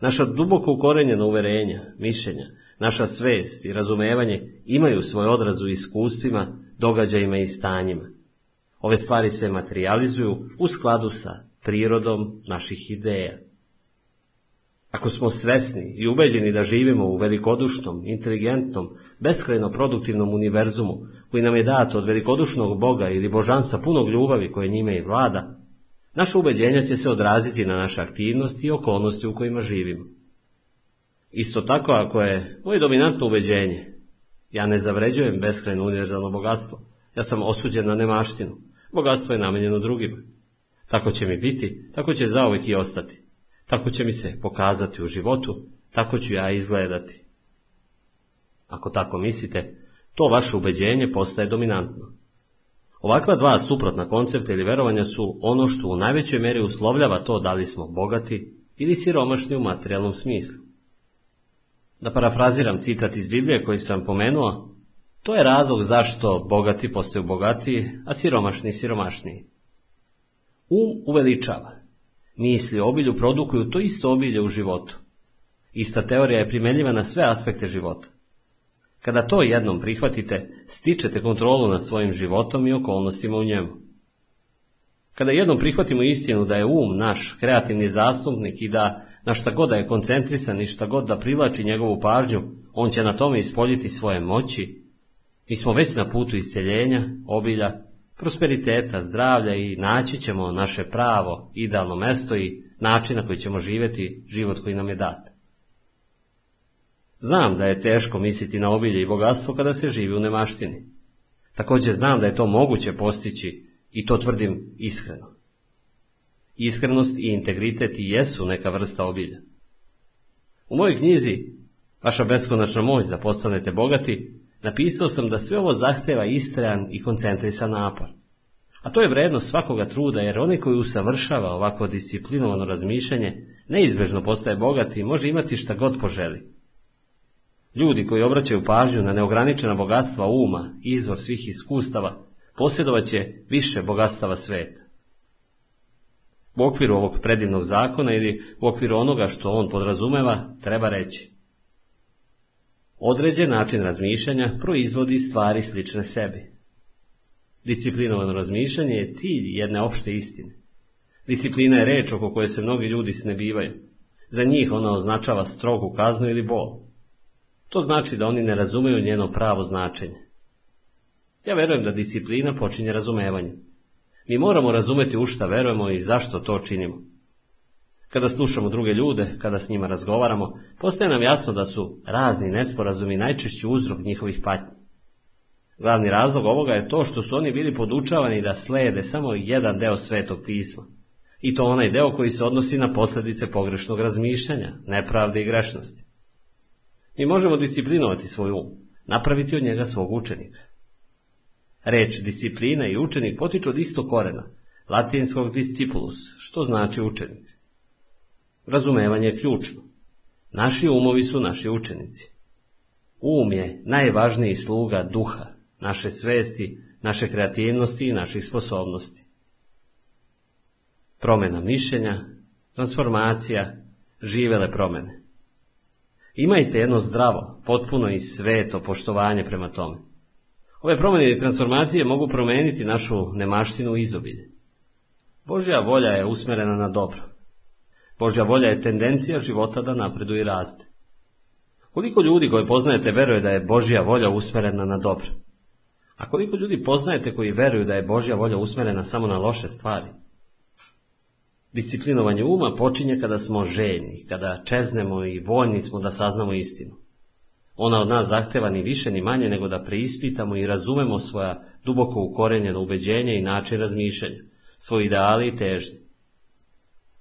S1: Naša duboko ukorenjena uverenja, mišljenja, naša svest i razumevanje imaju svoj odraz u iskustvima, događajima i stanjima. Ove stvari se materializuju u skladu sa prirodom naših ideja. Ako smo svesni i ubeđeni da živimo u velikodušnom, inteligentnom, beskrajno produktivnom univerzumu koji nam je dato od velikodušnog Boga ili božanstva punog ljubavi koje njime i vlada, Naša ubeđenja će se odraziti na naše aktivnosti i okolnosti u kojima živimo. Isto tako ako je moje dominantno ubeđenje, ja ne zavređujem beskrajno univerzalno bogatstvo, ja sam osuđen na nemaštinu, bogatstvo je namenjeno drugima. Tako će mi biti, tako će zauvijek i ostati. Tako će mi se pokazati u životu, tako ću ja izgledati. Ako tako mislite, to vaše ubeđenje postaje dominantno. Ovakva dva suprotna koncepta ili verovanja su ono što u najvećoj meri uslovljava to da li smo bogati ili siromašni u materijalnom smislu. Da parafraziram citat iz Biblije koji sam pomenuo, to je razlog zašto bogati postaju bogatiji, a siromašni siromašniji. Um uveličava. Misli obilju produkuju to isto obilje u životu. Ista teorija je primenljiva na sve aspekte života. Kada to jednom prihvatite, stičete kontrolu nad svojim životom i okolnostima u njemu. Kada jednom prihvatimo istinu da je um naš kreativni zastupnik i da na šta god da je koncentrisan i šta god da privlači njegovu pažnju, on će na tome ispoljiti svoje moći. Mi smo već na putu isceljenja, obilja, prosperiteta, zdravlja i naći ćemo naše pravo, idealno mesto i način na koji ćemo živjeti život koji nam je dat. Znam da je teško misliti na obilje i bogatstvo kada se živi u nemaštini. Također znam da je to moguće postići i to tvrdim iskreno. Iskrenost i integritet i jesu neka vrsta obilja. U mojoj knjizi Vaša beskonačna moć da postanete bogati, napisao sam da sve ovo zahteva istrajan i koncentrisan napor. A to je vrednost svakoga truda, jer onaj koji usavršava ovako disciplinovano razmišljanje, neizbežno postaje bogati i može imati šta god poželi. Ljudi koji obraćaju pažnju na neograničena bogatstva uma, izvor svih iskustava, posjedovat će više bogatstava sveta. U okviru ovog predivnog zakona ili u okviru onoga što on podrazumeva, treba reći. Određen način razmišljanja proizvodi stvari slične sebi. Disciplinovano razmišljanje je cilj jedne opšte istine. Disciplina je reč oko koje se mnogi ljudi snebivaju. Za njih ona označava strogu kaznu ili bol. To znači da oni ne razumeju njeno pravo značenje. Ja verujem da disciplina počinje razumevanjem. Mi moramo razumeti u šta verujemo i zašto to činimo. Kada slušamo druge ljude, kada s njima razgovaramo, postaje nam jasno da su razni nesporazumi najčešći uzrok njihovih patnji. Glavni razlog ovoga je to što su oni bili podučavani da slijede samo jedan deo svetog pisma. I to onaj deo koji se odnosi na posljedice pogrešnog razmišljanja, nepravde i grešnosti. Mi možemo disciplinovati svoj um, napraviti od njega svog učenika. Reč disciplina i učenik potiču od istog korena, latinskog discipulus, što znači učenik. Razumevanje je ključno. Naši umovi su naši učenici. Um je najvažniji sluga duha, naše svesti, naše kreativnosti i naših sposobnosti. Promjena mišljenja, transformacija, živele promjene. Imajte jedno zdravo, potpuno i sveto poštovanje prema tome. Ove promjene i transformacije mogu promijeniti našu nemaštinu u izobilje. Božja volja je usmjerena na dobro. Božja volja je tendencija života da napreduje i raste. Koliko ljudi koje poznajete veruje da je Božja volja usmjerena na dobro? A koliko ljudi poznajete koji veruju da je Božja volja usmjerena samo na loše stvari? Disciplinovanje uma počinje kada smo željni, kada čeznemo i voljni smo da saznamo istinu. Ona od nas zahteva ni više ni manje nego da preispitamo i razumemo svoja duboko ukorenjena ubeđenja i način razmišljanja, svoje ideali i težnje.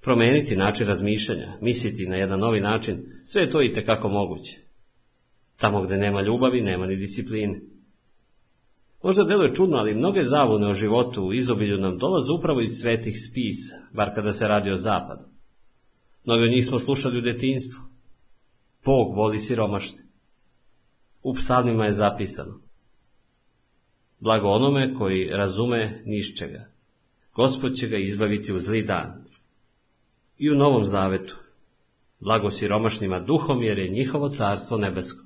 S1: Promijeniti način razmišljanja, misliti na jedan novi način, sve je to i tekako moguće. Tamo gdje nema ljubavi, nema ni discipline. Možda deluje čudno, ali mnoge zavune o životu u izobilju nam dolaze upravo iz svetih spisa, bar kada se radi o zapadu. Mnogi od njih smo slušali u detinstvu. Bog voli siromašne. U psalmima je zapisano. Blago onome koji razume nišćega. Gospod će ga izbaviti u zli dan. I u Novom Zavetu. Blago siromašnima duhom jer je njihovo carstvo nebesko.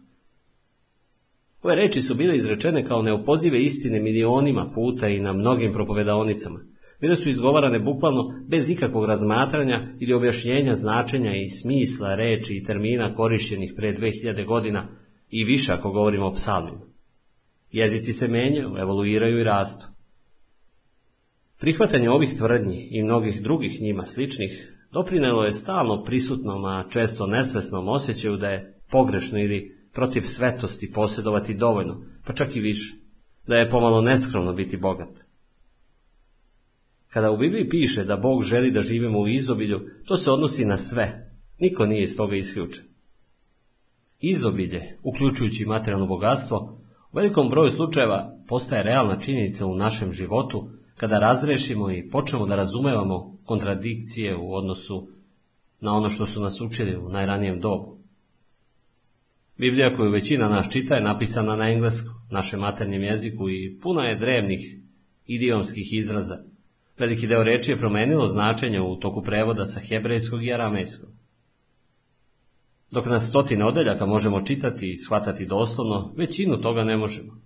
S1: Ove reči su bile izrečene kao neopozive istine milionima puta i na mnogim propovedaonicama. Bile su izgovarane bukvalno bez ikakvog razmatranja ili objašnjenja značenja i smisla reči i termina korišćenih pre 2000 godina i više ako govorimo o psalmima. Jezici se menjaju, evoluiraju i rastu. Prihvatanje ovih tvrdnji i mnogih drugih njima sličnih doprinelo je stalno prisutnom, a često nesvesnom osjećaju da je pogrešno ili protiv svetosti posjedovati dovoljno, pa čak i više, da je pomalo neskromno biti bogat. Kada u Bibliji piše da Bog želi da živimo u izobilju, to se odnosi na sve. Niko nije iz toga isključen. Izobilje, uključujući materijalno bogatstvo, u velikom broju slučajeva postaje realna činjenica u našem životu kada razrešimo i počnemo da razumevamo kontradikcije u odnosu na ono što su nas učili u najranijem dobu. Biblija koju većina nas čita je napisana na engleskom, našem maternjem jeziku i puna je drevnih idiomskih izraza. Veliki deo reči je promenilo značenje u toku prevoda sa hebrejskog i aramejskog. Dok na stotine odeljaka možemo čitati i shvatati doslovno, većinu toga ne možemo.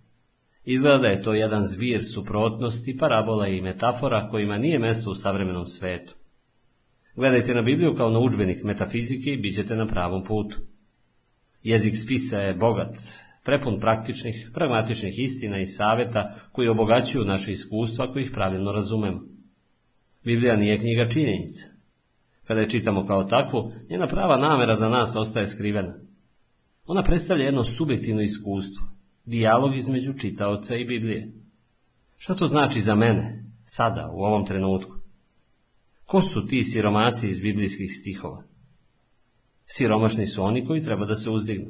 S1: Izgleda da je to jedan zvir suprotnosti, parabola i metafora kojima nije mesto u savremenom svetu. Gledajte na Bibliju kao na udžbenik metafizike i bit ćete na pravom putu. Jezik spisa je bogat, prepun praktičnih, pragmatičnih istina i saveta koji obogaćuju naše iskustva ako ih pravilno razumemo. Biblija nije knjiga činjenica. Kada je čitamo kao takvu, njena prava namera za nas ostaje skrivena. Ona predstavlja jedno subjektivno iskustvo, dijalog između čitaoca i Biblije. Šta to znači za mene, sada, u ovom trenutku? Ko su ti siromasi iz biblijskih stihova? Siromašni su oni koji treba da se uzdignu.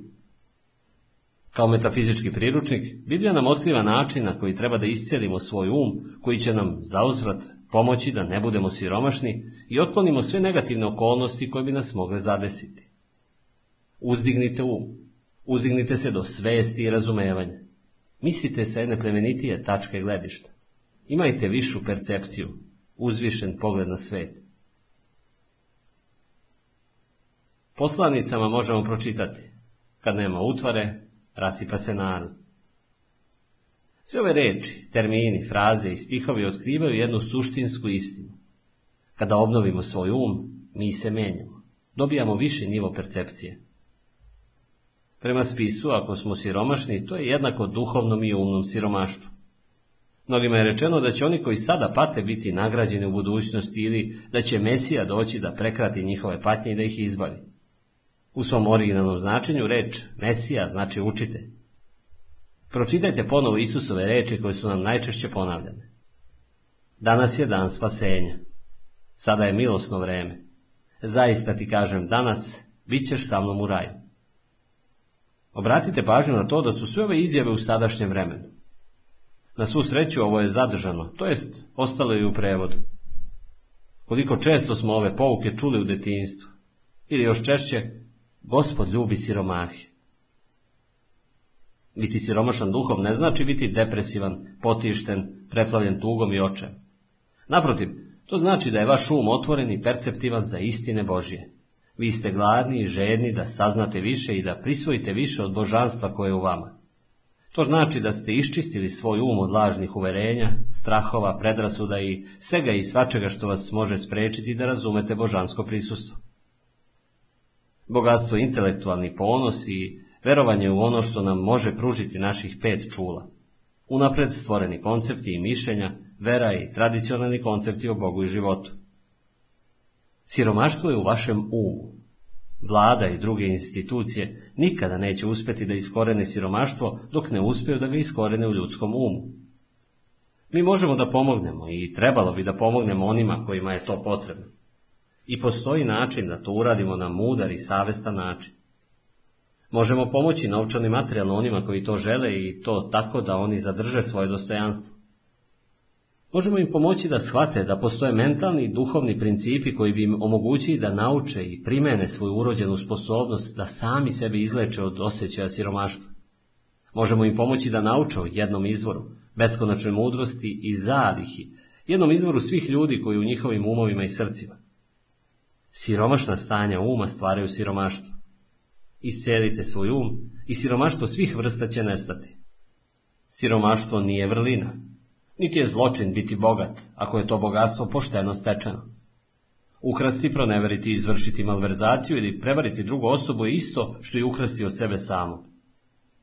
S1: Kao metafizički priručnik, Biblija nam otkriva način na koji treba da iscelimo svoj um, koji će nam zauzvrat pomoći da ne budemo siromašni i otklonimo sve negativne okolnosti koje bi nas mogle zadesiti. Uzdignite um, uzdignite se do svesti i razumevanja. Mislite sa jedne plemenitije tačke gledišta. Imajte višu percepciju, uzvišen pogled na svet. Poslanicama možemo pročitati. Kad nema utvare, rasipa se narod. Sve ove reči, termini, fraze i stihovi otkrivaju jednu suštinsku istinu. Kada obnovimo svoj um, mi se menjamo. Dobijamo viši nivo percepcije. Prema spisu, ako smo siromašni, to je jednako duhovnom i umnom siromaštvu. Mnogima je rečeno da će oni koji sada pate biti nagrađeni u budućnosti ili da će Mesija doći da prekrati njihove patnje i da ih izbavi. U svom originalnom značenju reč Mesija znači učite. Pročitajte ponovo Isusove reči koje su nam najčešće ponavljane. Danas je dan spasenja. Sada je milosno vreme. Zaista ti kažem danas, bit ćeš sa mnom u raju. Obratite pažnju na to da su sve ove izjave u sadašnjem vremenu. Na svu sreću ovo je zadržano, to jest ostalo je u prevodu. Koliko često smo ove pouke čuli u detinjstvu, ili još češće, gospod ljubi siromahe. Biti siromašan duhom ne znači biti depresivan, potišten, preplavljen tugom i očem. Naprotiv, to znači da je vaš um otvoren i perceptivan za istine Božje. Vi ste gladni i žedni da saznate više i da prisvojite više od božanstva koje je u vama. To znači da ste iščistili svoj um od lažnih uverenja, strahova, predrasuda i svega i svačega što vas može sprečiti da razumete božansko prisustvo. Bogatstvo intelektualni ponos i verovanje u ono što nam može pružiti naših pet čula. Unapred stvoreni koncepti i mišljenja, vera i tradicionalni koncepti o Bogu i životu. Siromaštvo je u vašem umu. Vlada i druge institucije nikada neće uspjeti da iskorene siromaštvo dok ne uspiju da ga iskorene u ljudskom umu. Mi možemo da pomognemo i trebalo bi da pomognemo onima kojima je to potrebno. I postoji način da to uradimo na mudar i savestan način. Možemo pomoći novčano i materijalno onima koji to žele i to tako da oni zadrže svoje dostojanstvo. Možemo im pomoći da shvate da postoje mentalni i duhovni principi koji bi im omogućili da nauče i primene svoju urođenu sposobnost da sami sebi izleče od osjećaja siromaštva. Možemo im pomoći da nauče o jednom izvoru, beskonačnoj mudrosti i zalihi, jednom izvoru svih ljudi koji u njihovim umovima i srcima. Siromašna stanja uma stvaraju siromaštvo. Iscelite svoj um i siromaštvo svih vrsta će nestati. Siromaštvo nije vrlina, niti je zločin biti bogat, ako je to bogatstvo pošteno stečeno. Ukrasti, proneveriti, izvršiti malverzaciju ili prevariti drugu osobu je isto što i ukrasti od sebe samog.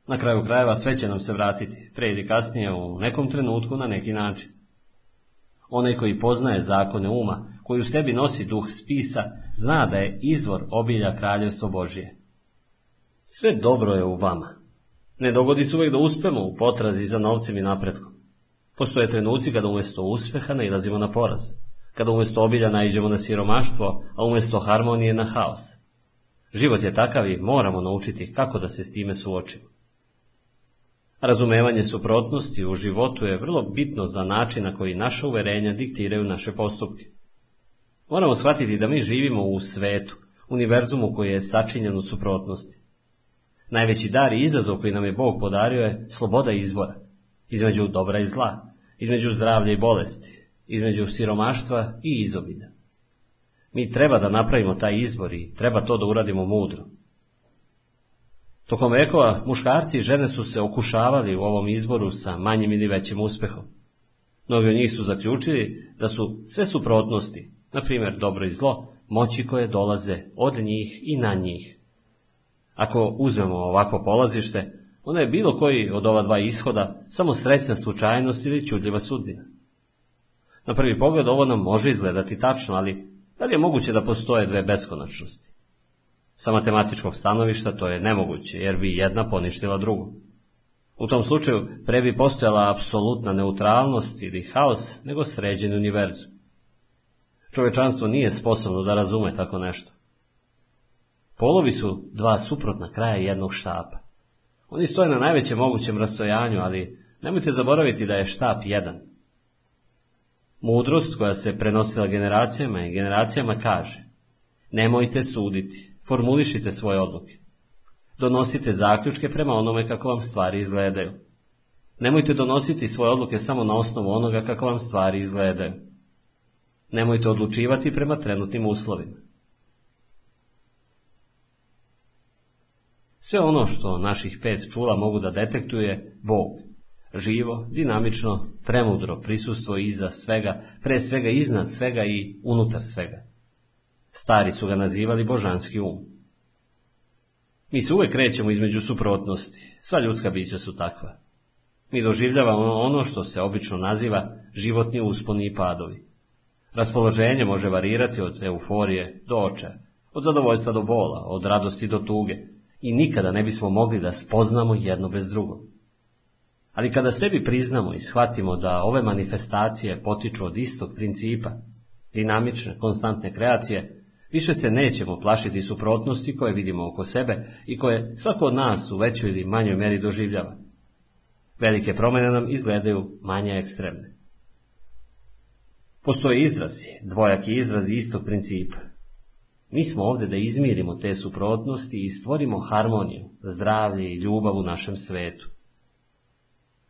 S1: Na kraju krajeva sve će nam se vratiti, pre ili kasnije u nekom trenutku na neki način. Onaj koji poznaje zakone uma, koji u sebi nosi duh spisa, zna da je izvor obilja kraljevstvo Božije. Sve dobro je u vama. Ne dogodi se uvijek da uspemo u potrazi za novcem i napretkom. Postoje trenuci kada umjesto uspjeha nailazimo na poraz, kada umjesto obilja naiđemo na siromaštvo, a umjesto harmonije na haos. Život je takav i moramo naučiti kako da se s time suočimo. Razumevanje suprotnosti u životu je vrlo bitno za način na koji naša uverenja diktiraju naše postupke. Moramo shvatiti da mi živimo u svetu, univerzumu koji je sačinjen u suprotnosti. Najveći dar i izazov koji nam je Bog podario je sloboda izbora, između dobra i zla, između zdravlja i bolesti, između siromaštva i izobilja. Mi treba da napravimo taj izbor i treba to da uradimo mudro. Tokom vekova muškarci i žene su se okušavali u ovom izboru sa manjim ili većim uspehom. Mnogi od njih su zaključili da su sve suprotnosti, na primjer dobro i zlo, moći koje dolaze od njih i na njih. Ako uzmemo ovakvo polazište, onda je bilo koji od ova dva ishoda samo srećna slučajnost ili čudljiva sudbina. Na prvi pogled ovo nam može izgledati tačno, ali da li je moguće da postoje dve beskonačnosti? Sa matematičkog stanovišta to je nemoguće, jer bi jedna poništila drugu. U tom slučaju pre bi postojala apsolutna neutralnost ili haos nego sređeni univerzum. Čovečanstvo nije sposobno da razume tako nešto. Polovi su dva suprotna kraja jednog štapa. Oni stoje na najvećem mogućem rastojanju, ali nemojte zaboraviti da je štap jedan. Mudrost koja se prenosila generacijama i generacijama kaže Nemojte suditi, formulišite svoje odluke. Donosite zaključke prema onome kako vam stvari izgledaju. Nemojte donositi svoje odluke samo na osnovu onoga kako vam stvari izgledaju. Nemojte odlučivati prema trenutnim uslovima. Sve ono što naših pet čula mogu da detektuje Bog. Živo, dinamično, premudro prisustvo iza svega, pre svega iznad svega i unutar svega. Stari su ga nazivali božanski um. Mi se uvek krećemo između suprotnosti, sva ljudska bića su takva. Mi doživljavamo ono što se obično naziva životni usponi i padovi. Raspoloženje može varirati od euforije do očaja, od zadovoljstva do bola, od radosti do tuge, i nikada ne bismo mogli da spoznamo jedno bez drugog. Ali kada sebi priznamo i shvatimo da ove manifestacije potiču od istog principa, dinamične, konstantne kreacije, više se nećemo plašiti suprotnosti koje vidimo oko sebe i koje svako od nas u većoj ili manjoj meri doživljava. Velike promjene nam izgledaju manje ekstremne. Postoje izrazi, dvojaki izrazi istog principa. Mi smo ovdje da izmirimo te suprotnosti i stvorimo harmoniju, zdravlje i ljubav u našem svetu.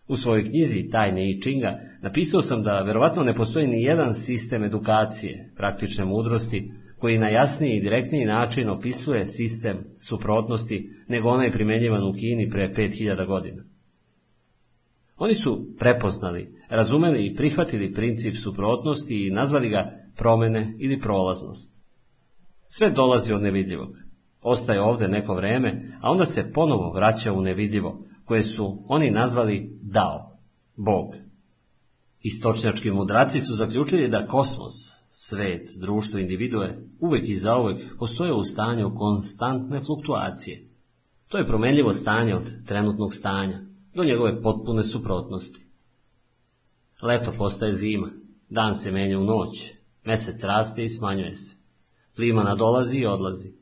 S1: U svojoj knjizi Tajne i Činga napisao sam da verovatno ne postoji ni jedan sistem edukacije, praktične mudrosti, koji na jasniji i direktniji način opisuje sistem suprotnosti nego onaj primjenjivan u Kini pre 5000 godina. Oni su prepoznali, razumeli i prihvatili princip suprotnosti i nazvali ga promene ili prolaznost. Sve dolazi od nevidljivog. Ostaje ovdje neko vreme, a onda se ponovo vraća u nevidljivo, koje su oni nazvali Dao, Bog. Istočnjački mudraci su zaključili da kosmos, svet, društvo, individue, uvek i zauvek postoje u stanju konstantne fluktuacije. To je promenljivo stanje od trenutnog stanja, do njegove potpune suprotnosti. Leto postaje zima, dan se menja u noć, mesec raste i smanjuje se. Plima nadolazi i odlazi.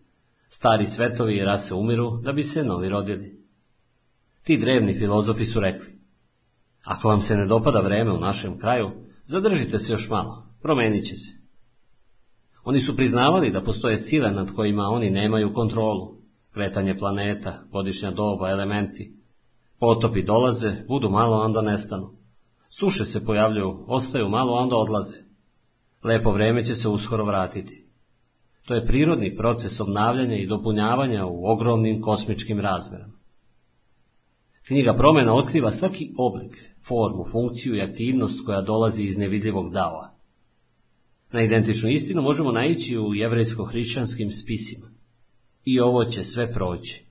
S1: Stari svetovi i rase umiru da bi se novi rodili. Ti drevni filozofi su rekli, ako vam se ne dopada vreme u našem kraju, zadržite se još malo, promenit će se. Oni su priznavali da postoje sile nad kojima oni nemaju kontrolu, kretanje planeta, godišnja doba, elementi. Potopi dolaze, budu malo, onda nestanu. Suše se pojavljuju, ostaju malo, onda odlaze. Lepo vreme će se uskoro vratiti. To je prirodni proces obnavljanja i dopunjavanja u ogromnim kosmičkim razmerama. Knjiga promjena otkriva svaki oblik, formu, funkciju i aktivnost koja dolazi iz nevidljivog dava. Na identičnu istinu možemo naići u jevrejsko-hrišćanskim spisima. I ovo će sve proći.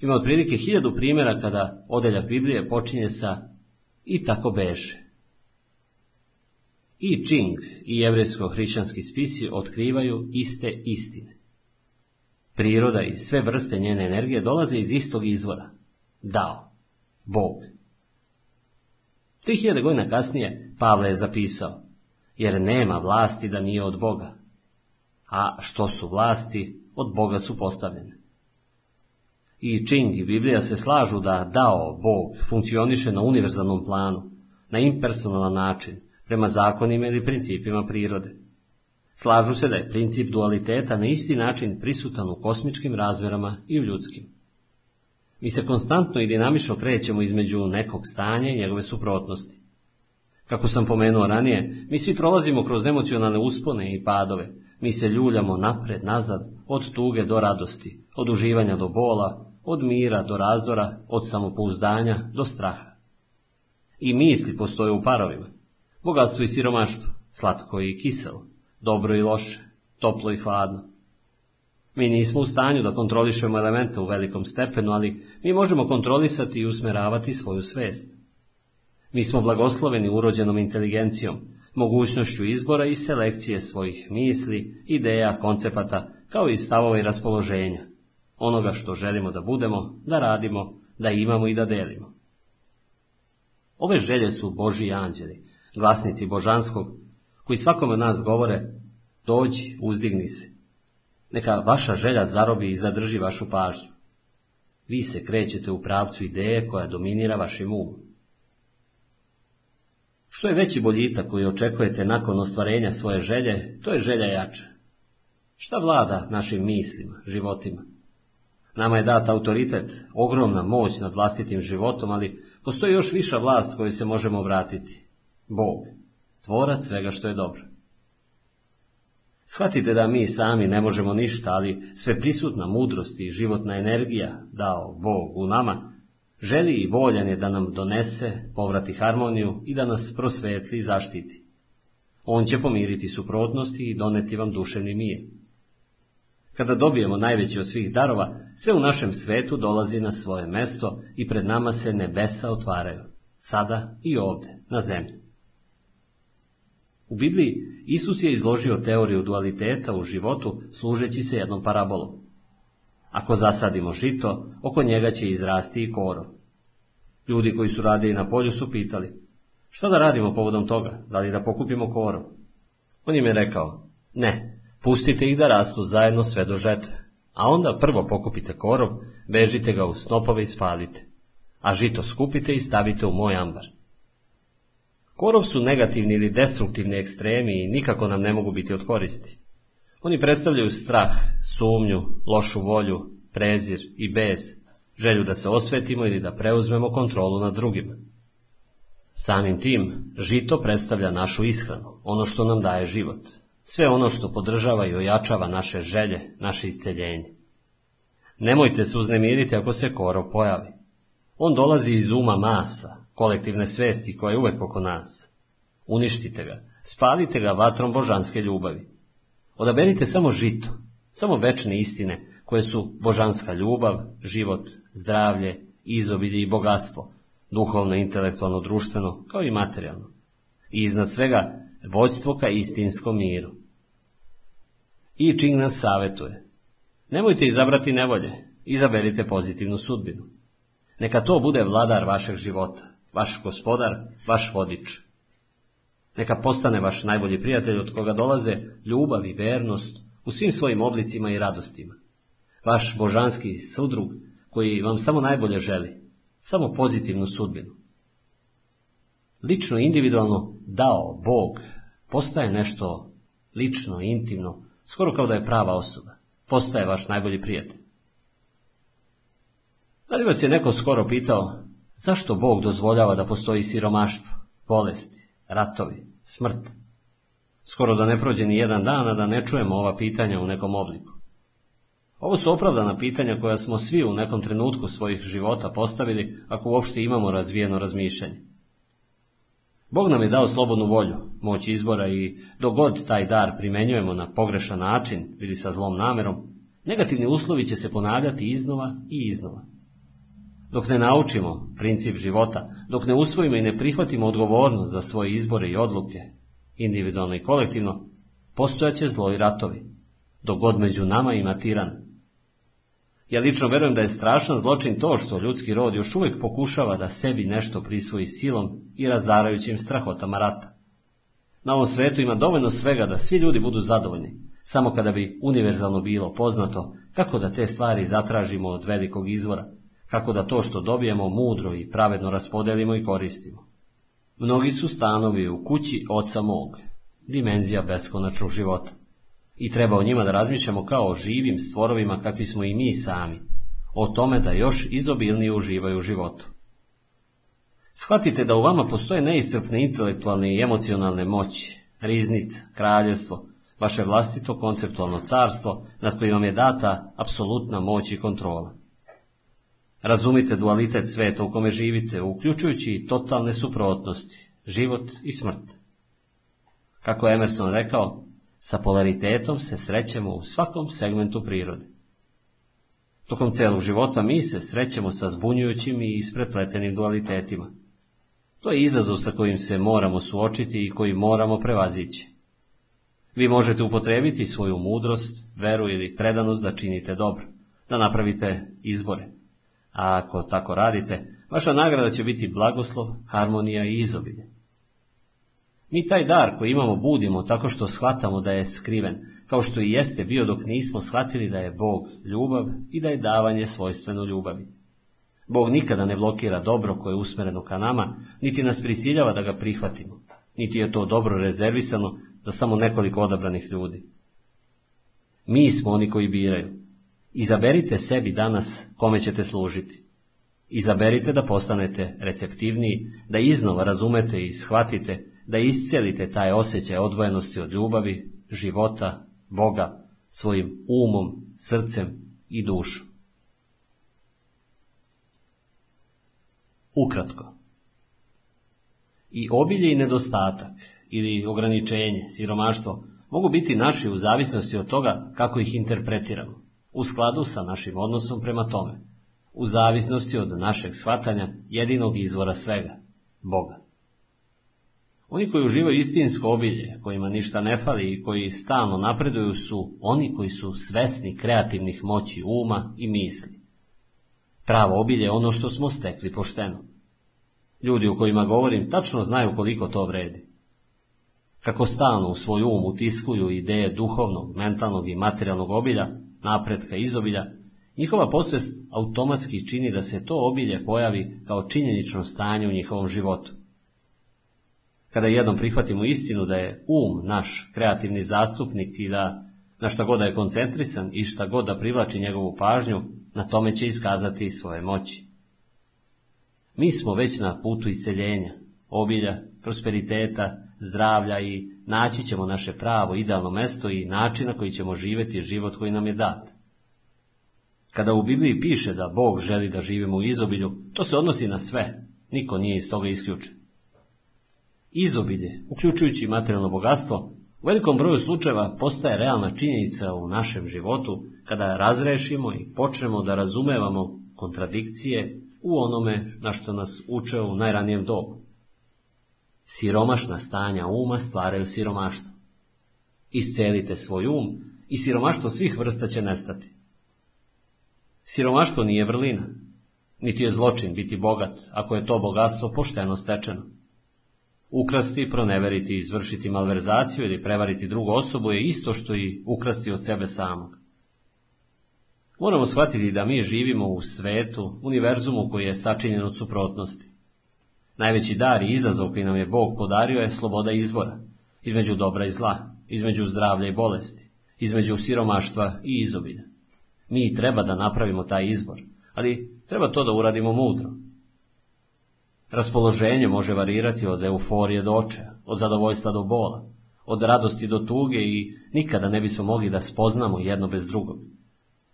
S1: Ima otprilike hiljadu primjera kada odeljak Biblije počinje sa i tako beše. I Čing i jevrijsko-hrišćanski spisi otkrivaju iste istine. Priroda i sve vrste njene energije dolaze iz istog izvora. Dao. Bog. 3000 godina kasnije Pavle je zapisao, jer nema vlasti da nije od Boga. A što su vlasti, od Boga su postavljene. I Čing i Biblija se slažu da dao Bog funkcioniše na univerzalnom planu, na impersonalan način, prema zakonima ili principima prirode. Slažu se da je princip dualiteta na isti način prisutan u kosmičkim razmerama i u ljudskim. Mi se konstantno i dinamično krećemo između nekog stanja i njegove suprotnosti. Kako sam pomenuo ranije, mi svi prolazimo kroz emocionalne uspone i padove, mi se ljuljamo napred, nazad, od tuge do radosti, od uživanja do bola, od mira do razdora, od samopouzdanja do straha. I misli postoje u parovima. Bogatstvo i siromaštvo, slatko i kiselo, dobro i loše, toplo i hladno. Mi nismo u stanju da kontrolišemo elemente u velikom stepenu, ali mi možemo kontrolisati i usmeravati svoju svest. Mi smo blagosloveni urođenom inteligencijom, mogućnošću izbora i selekcije svojih misli, ideja, koncepata, kao i stavova i raspoloženja, onoga što želimo da budemo, da radimo, da imamo i da delimo. Ove želje su Božji anđeli, glasnici božanskog, koji svakome od nas govore, dođi, uzdigni se. Neka vaša želja zarobi i zadrži vašu pažnju. Vi se krećete u pravcu ideje koja dominira vašim umom. Što je veći boljitak koji očekujete nakon ostvarenja svoje želje, to je želja jača. Šta vlada našim mislima, životima? Nama je dat autoritet, ogromna moć nad vlastitim životom, ali postoji još viša vlast koju se možemo vratiti. Bog, tvorac svega što je dobro. Shvatite da mi sami ne možemo ništa, ali sve prisutna mudrost i životna energija, dao Bog u nama, želi i voljan je da nam donese, povrati harmoniju i da nas prosvetli i zaštiti. On će pomiriti suprotnosti i doneti vam duševni mir. Kada dobijemo najveći od svih darova, sve u našem svetu dolazi na svoje mesto i pred nama se nebesa otvaraju, sada i ovdje, na zemlji. U Bibliji Isus je izložio teoriju dualiteta u životu služeći se jednom parabolom. Ako zasadimo žito, oko njega će izrasti i korov. Ljudi koji su radili na polju su pitali, što da radimo povodom toga, da li da pokupimo korov? On im je rekao, ne, pustite ih da rastu zajedno sve do žetve, a onda prvo pokupite korov, vežite ga u snopove i spalite, a žito skupite i stavite u moj ambar. Korov su negativni ili destruktivni ekstremi i nikako nam ne mogu biti od koristi. Oni predstavljaju strah, sumnju, lošu volju, prezir i bez, želju da se osvetimo ili da preuzmemo kontrolu nad drugima. Samim tim, žito predstavlja našu ishranu, ono što nam daje život, sve ono što podržava i ojačava naše želje, naše isceljenje. Nemojte se uznemiriti ako se korov pojavi. On dolazi iz uma masa, kolektivne svesti koja je uvek oko nas. Uništite ga, spalite ga vatrom božanske ljubavi. Odaberite samo žito, samo večne istine koje su božanska ljubav, život, zdravlje, izobilje i bogatstvo, duhovno, intelektualno, društveno, kao i materijalno. I iznad svega vođstvo ka istinskom miru. I Čing nas savjetuje. Nemojte izabrati nevolje, izaberite pozitivnu sudbinu. Neka to bude vladar vašeg života, vaš gospodar, vaš vodič. Neka postane vaš najbolji prijatelj od koga dolaze ljubav i vernost u svim svojim oblicima i radostima. Vaš božanski sudrug koji vam samo najbolje želi, samo pozitivnu sudbinu. Lično i individualno dao Bog postaje nešto lično, intimno, skoro kao da je prava osoba. Postaje vaš najbolji prijatelj. Da li vas je neko skoro pitao Zašto Bog dozvoljava da postoji siromaštvo, bolesti, ratovi, smrt? Skoro da ne prođe ni jedan dan, a da ne čujemo ova pitanja u nekom obliku. Ovo su opravdana pitanja koja smo svi u nekom trenutku svojih života postavili, ako uopšte imamo razvijeno razmišljanje. Bog nam je dao slobodnu volju, moć izbora i dok god taj dar primenjujemo na pogrešan način ili sa zlom namerom, negativni uslovi će se ponavljati iznova i iznova. Dok ne naučimo princip života, dok ne usvojimo i ne prihvatimo odgovornost za svoje izbore i odluke, individualno i kolektivno, postojaće zlo i ratovi, dok god među nama ima tiran. Ja lično verujem da je strašan zločin to što ljudski rod još uvijek pokušava da sebi nešto prisvoji silom i razarajućim strahotama rata. Na ovom svetu ima dovoljno svega da svi ljudi budu zadovoljni, samo kada bi univerzalno bilo poznato kako da te stvari zatražimo od velikog izvora, kako da to što dobijemo mudro i pravedno raspodelimo i koristimo. Mnogi su stanovi u kući oca mog, dimenzija beskonačnog života. I treba o njima da razmišljamo kao o živim stvorovima kakvi smo i mi sami, o tome da još izobilnije uživaju u životu. Shvatite da u vama postoje neiscrpne intelektualne i emocionalne moći, riznica, kraljevstvo, vaše vlastito konceptualno carstvo nad kojim vam je data apsolutna moć i kontrola. Razumite dualitet sveta u kome živite, uključujući i totalne suprotnosti, život i smrt. Kako je Emerson rekao, sa polaritetom se srećemo u svakom segmentu prirode. Tokom celog života mi se srećemo sa zbunjujućim i isprepletenim dualitetima. To je izazov sa kojim se moramo suočiti i koji moramo prevazići. Vi možete upotrebiti svoju mudrost, veru ili predanost da činite dobro, da napravite izbore. A ako tako radite, vaša nagrada će biti blagoslov, harmonija i izobilje. Mi taj dar koji imamo budimo tako što shvatamo da je skriven, kao što i jeste bio dok nismo shvatili da je Bog ljubav i da je davanje svojstveno ljubavi. Bog nikada ne blokira dobro koje je usmereno ka nama, niti nas prisiljava da ga prihvatimo, niti je to dobro rezervisano za samo nekoliko odabranih ljudi. Mi smo oni koji biraju. Izaberite sebi danas kome ćete služiti. Izaberite da postanete receptivniji, da iznova razumete i shvatite, da iscelite taj osjećaj odvojenosti od ljubavi, života, Boga, svojim umom, srcem i dušom. Ukratko. I obilje i nedostatak, ili ograničenje, siromaštvo, mogu biti naši u zavisnosti od toga kako ih interpretiramo, u skladu sa našim odnosom prema tome, u zavisnosti od našeg shvatanja jedinog izvora svega, Boga. Oni koji uživaju istinsko obilje, kojima ništa ne fali i koji stalno napreduju su oni koji su svesni kreativnih moći uma i misli. Pravo obilje je ono što smo stekli pošteno. Ljudi o kojima govorim tačno znaju koliko to vredi. Kako stalno u svoj um utiskuju ideje duhovnog, mentalnog i materijalnog obilja, napretka izobilja, njihova posvest automatski čini da se to obilje pojavi kao činjenično stanje u njihovom životu. Kada jednom prihvatimo istinu da je um naš kreativni zastupnik i da na šta god da je koncentrisan i šta god da privlači njegovu pažnju, na tome će iskazati svoje moći. Mi smo već na putu isceljenja, obilja, prosperiteta, zdravlja i naći ćemo naše pravo, idealno mesto i način na koji ćemo živjeti život koji nam je dat. Kada u Bibliji piše da Bog želi da živimo u izobilju, to se odnosi na sve, niko nije iz toga isključen. Izobilje, uključujući materijalno bogatstvo, u velikom broju slučajeva postaje realna činjenica u našem životu kada razrešimo i počnemo da razumevamo kontradikcije u onome na što nas uče u najranijem dobu. Siromašna stanja uma stvaraju siromaštvo. Iscelite svoj um i siromaštvo svih vrsta će nestati. Siromaštvo nije vrlina, niti je zločin biti bogat, ako je to bogatstvo pošteno stečeno. Ukrasti, proneveriti, izvršiti malverzaciju ili prevariti drugu osobu je isto što i ukrasti od sebe samog. Moramo shvatiti da mi živimo u svetu, univerzumu koji je sačinjen od suprotnosti. Najveći dar i izazov koji nam je Bog podario je sloboda izbora, između dobra i zla, između zdravlja i bolesti, između siromaštva i izobilja. Mi treba da napravimo taj izbor, ali treba to da uradimo mudro. Raspoloženje može varirati od euforije do očaja, od zadovoljstva do bola, od radosti do tuge i nikada ne bismo mogli da spoznamo jedno bez drugog.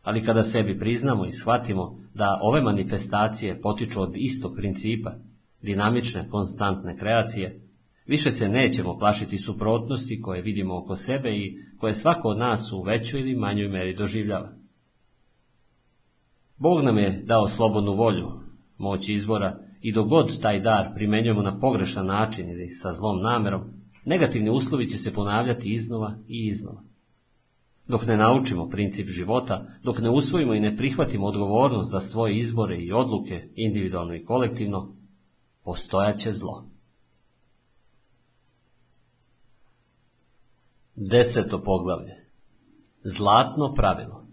S1: Ali kada sebi priznamo i shvatimo da ove manifestacije potiču od istog principa, dinamične, konstantne kreacije, više se nećemo plašiti suprotnosti koje vidimo oko sebe i koje svako od nas u većoj ili manjoj meri doživljava. Bog nam je dao slobodnu volju, moć izbora i dok god taj dar primenjujemo na pogrešan način ili sa zlom namerom, negativni uslovi će se ponavljati iznova i iznova. Dok ne naučimo princip života, dok ne usvojimo i ne prihvatimo odgovornost za svoje izbore i odluke, individualno i kolektivno, postojaće zlo. Deseto poglavlje. Zlatno pravilo.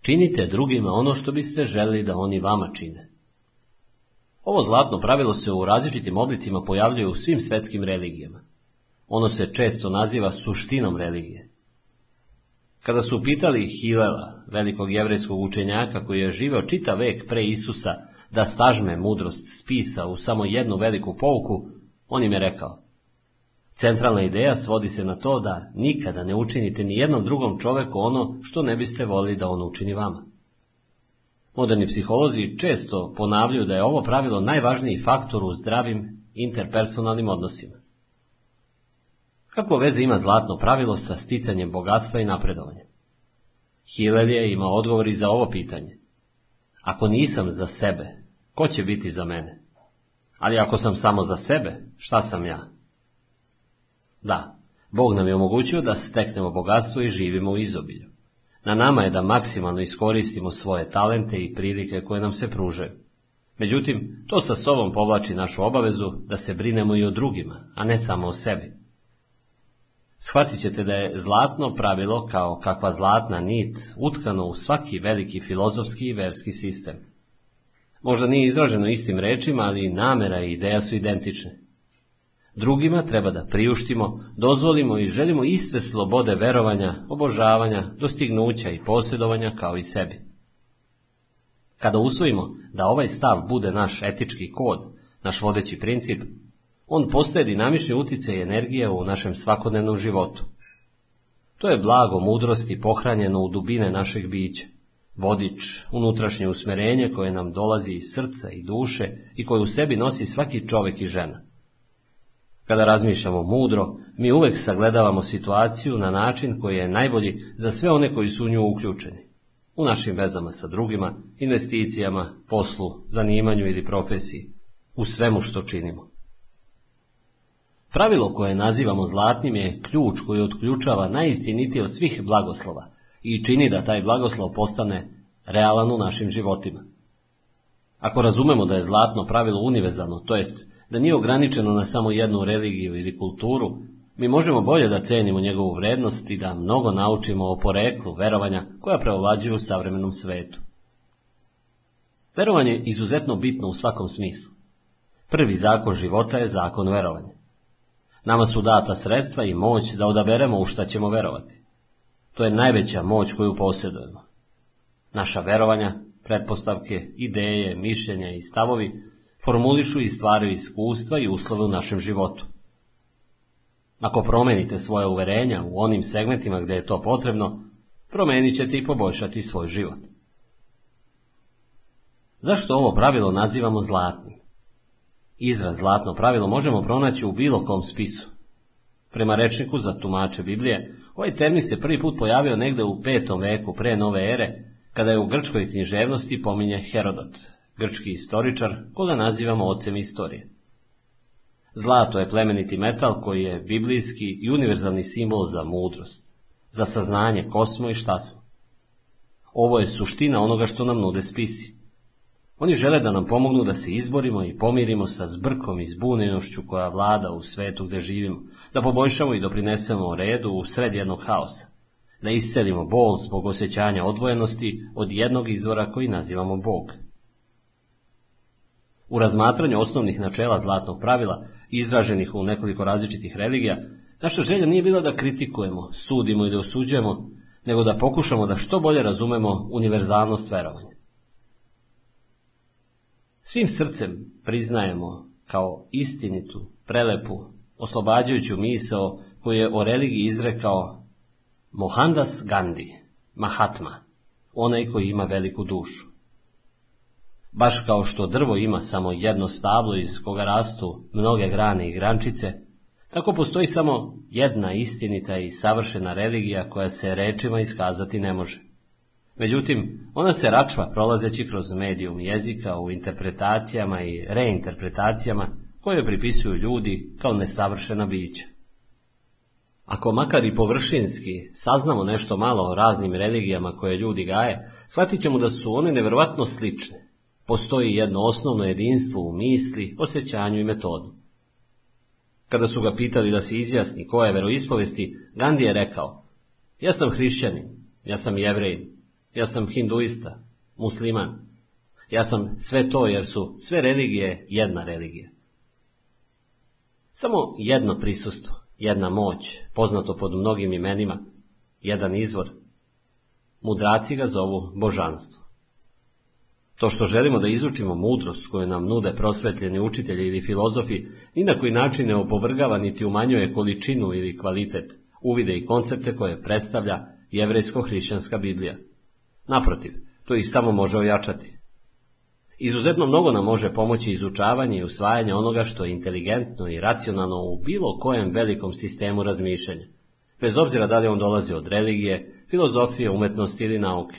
S1: Činite drugima ono što biste želi da oni vama čine. Ovo zlatno pravilo se u različitim oblicima pojavljuje u svim svetskim religijama. Ono se često naziva suštinom religije. Kada su pitali Hilela, velikog jevrejskog učenjaka koji je živeo čita vek pre Isusa, da sažme mudrost spisa u samo jednu veliku pouku, on im je rekao, Centralna ideja svodi se na to da nikada ne učinite ni jednom drugom čoveku ono što ne biste volili da on učini vama. Moderni psiholozi često ponavljaju da je ovo pravilo najvažniji faktor u zdravim interpersonalnim odnosima. Kako veze ima zlatno pravilo sa sticanjem bogatstva i napredovanjem? Hillel je ima odgovor i za ovo pitanje. Ako nisam za sebe, ko će biti za mene? Ali ako sam samo za sebe, šta sam ja? Da, Bog nam je omogućio da steknemo bogatstvo i živimo u izobilju. Na nama je da maksimalno iskoristimo svoje talente i prilike koje nam se pružaju. Međutim, to sa sobom povlači našu obavezu da se brinemo i o drugima, a ne samo o sebi. Shvatit ćete da je zlatno pravilo kao kakva zlatna nit utkano u svaki veliki filozofski i verski sistem. Možda nije izraženo istim rečima, ali namera i ideja su identične. Drugima treba da priuštimo, dozvolimo i želimo iste slobode verovanja, obožavanja, dostignuća i posjedovanja kao i sebi. Kada usvojimo da ovaj stav bude naš etički kod, naš vodeći princip, on postaje dinamični utjecaj energije u našem svakodnevnom životu. To je blago mudrosti pohranjeno u dubine našeg bića, vodič, unutrašnje usmerenje koje nam dolazi iz srca i duše i koje u sebi nosi svaki čovjek i žena. Kada razmišljamo mudro, mi uvek sagledavamo situaciju na način koji je najbolji za sve one koji su u nju uključeni. U našim vezama sa drugima, investicijama, poslu, zanimanju ili profesiji, u svemu što činimo. Pravilo koje nazivamo zlatnim je ključ koji otključava najistinitije od svih blagoslova i čini da taj blagoslov postane realan u našim životima. Ako razumemo da je zlatno pravilo univerzalno, to jest da nije ograničeno na samo jednu religiju ili kulturu, mi možemo bolje da cenimo njegovu vrednost i da mnogo naučimo o poreklu verovanja koja preovlađuju u savremenom svetu. Verovanje je izuzetno bitno u svakom smislu. Prvi zakon života je zakon verovanja. Nama su data sredstva i moć da odaberemo u šta ćemo verovati. To je najveća moć koju posjedujemo. Naša verovanja, pretpostavke, ideje, mišljenja i stavovi formulišu i stvaraju iskustva i uslove u našem životu. Ako promenite svoje uverenja u onim segmentima gdje je to potrebno, promenit ćete i poboljšati svoj život. Zašto ovo pravilo nazivamo zlatnim? Izraz zlatno pravilo možemo pronaći u bilo kom spisu. Prema rečniku za tumače Biblije, ovaj termin se prvi put pojavio negde u petom veku pre nove ere, kada je u grčkoj književnosti pominje Herodot, grčki istoričar, koga nazivamo ocem istorije. Zlato je plemeniti metal koji je biblijski i univerzalni simbol za mudrost, za saznanje ko smo i šta smo. Ovo je suština onoga što nam nude spisi. Oni žele da nam pomognu da se izborimo i pomirimo sa zbrkom i zbunjenošću koja vlada u svetu gdje živimo, da poboljšamo i doprinesemo redu u sred jednog haosa, da iscelimo bol zbog osjećanja odvojenosti od jednog izvora koji nazivamo Bog. U razmatranju osnovnih načela zlatnog pravila, izraženih u nekoliko različitih religija, naša želja nije bila da kritikujemo, sudimo ili osuđujemo, nego da pokušamo da što bolje razumemo univerzalnost verovanja. Svim srcem priznajemo kao istinitu, prelepu, oslobađajuću misao koju je o religiji izrekao Mohandas Gandhi, Mahatma, onaj koji ima veliku dušu. Baš kao što drvo ima samo jedno stablo iz koga rastu mnoge grane i grančice, tako postoji samo jedna istinita i savršena religija koja se rečima iskazati ne može. Međutim, ona se račva prolazeći kroz medijum jezika u interpretacijama i reinterpretacijama koje pripisuju ljudi kao nesavršena bića. Ako makar i površinski saznamo nešto malo o raznim religijama koje ljudi gaje, shvatit ćemo da su one nevjerojatno slične. Postoji jedno osnovno jedinstvo u misli, osjećanju i metodu. Kada su ga pitali da se izjasni koje veroispovesti, Gandhi je rekao, ja sam hrišćanin, ja sam jevrejin, ja sam hinduista, musliman, ja sam sve to jer su sve religije jedna religija. Samo jedno prisustvo, jedna moć, poznato pod mnogim imenima, jedan izvor. Mudraci ga zovu božanstvo. To što želimo da izučimo mudrost koju nam nude prosvetljeni učitelji ili filozofi, ni na koji način ne opovrgava niti umanjuje količinu ili kvalitet, uvide i koncepte koje predstavlja jevrejsko-hrišćanska Biblija. Naprotiv, to ih samo može ojačati. Izuzetno mnogo nam može pomoći izučavanje i usvajanje onoga što je inteligentno i racionalno u bilo kojem velikom sistemu razmišljanja, bez obzira da li on dolazi od religije, filozofije, umetnosti ili nauke.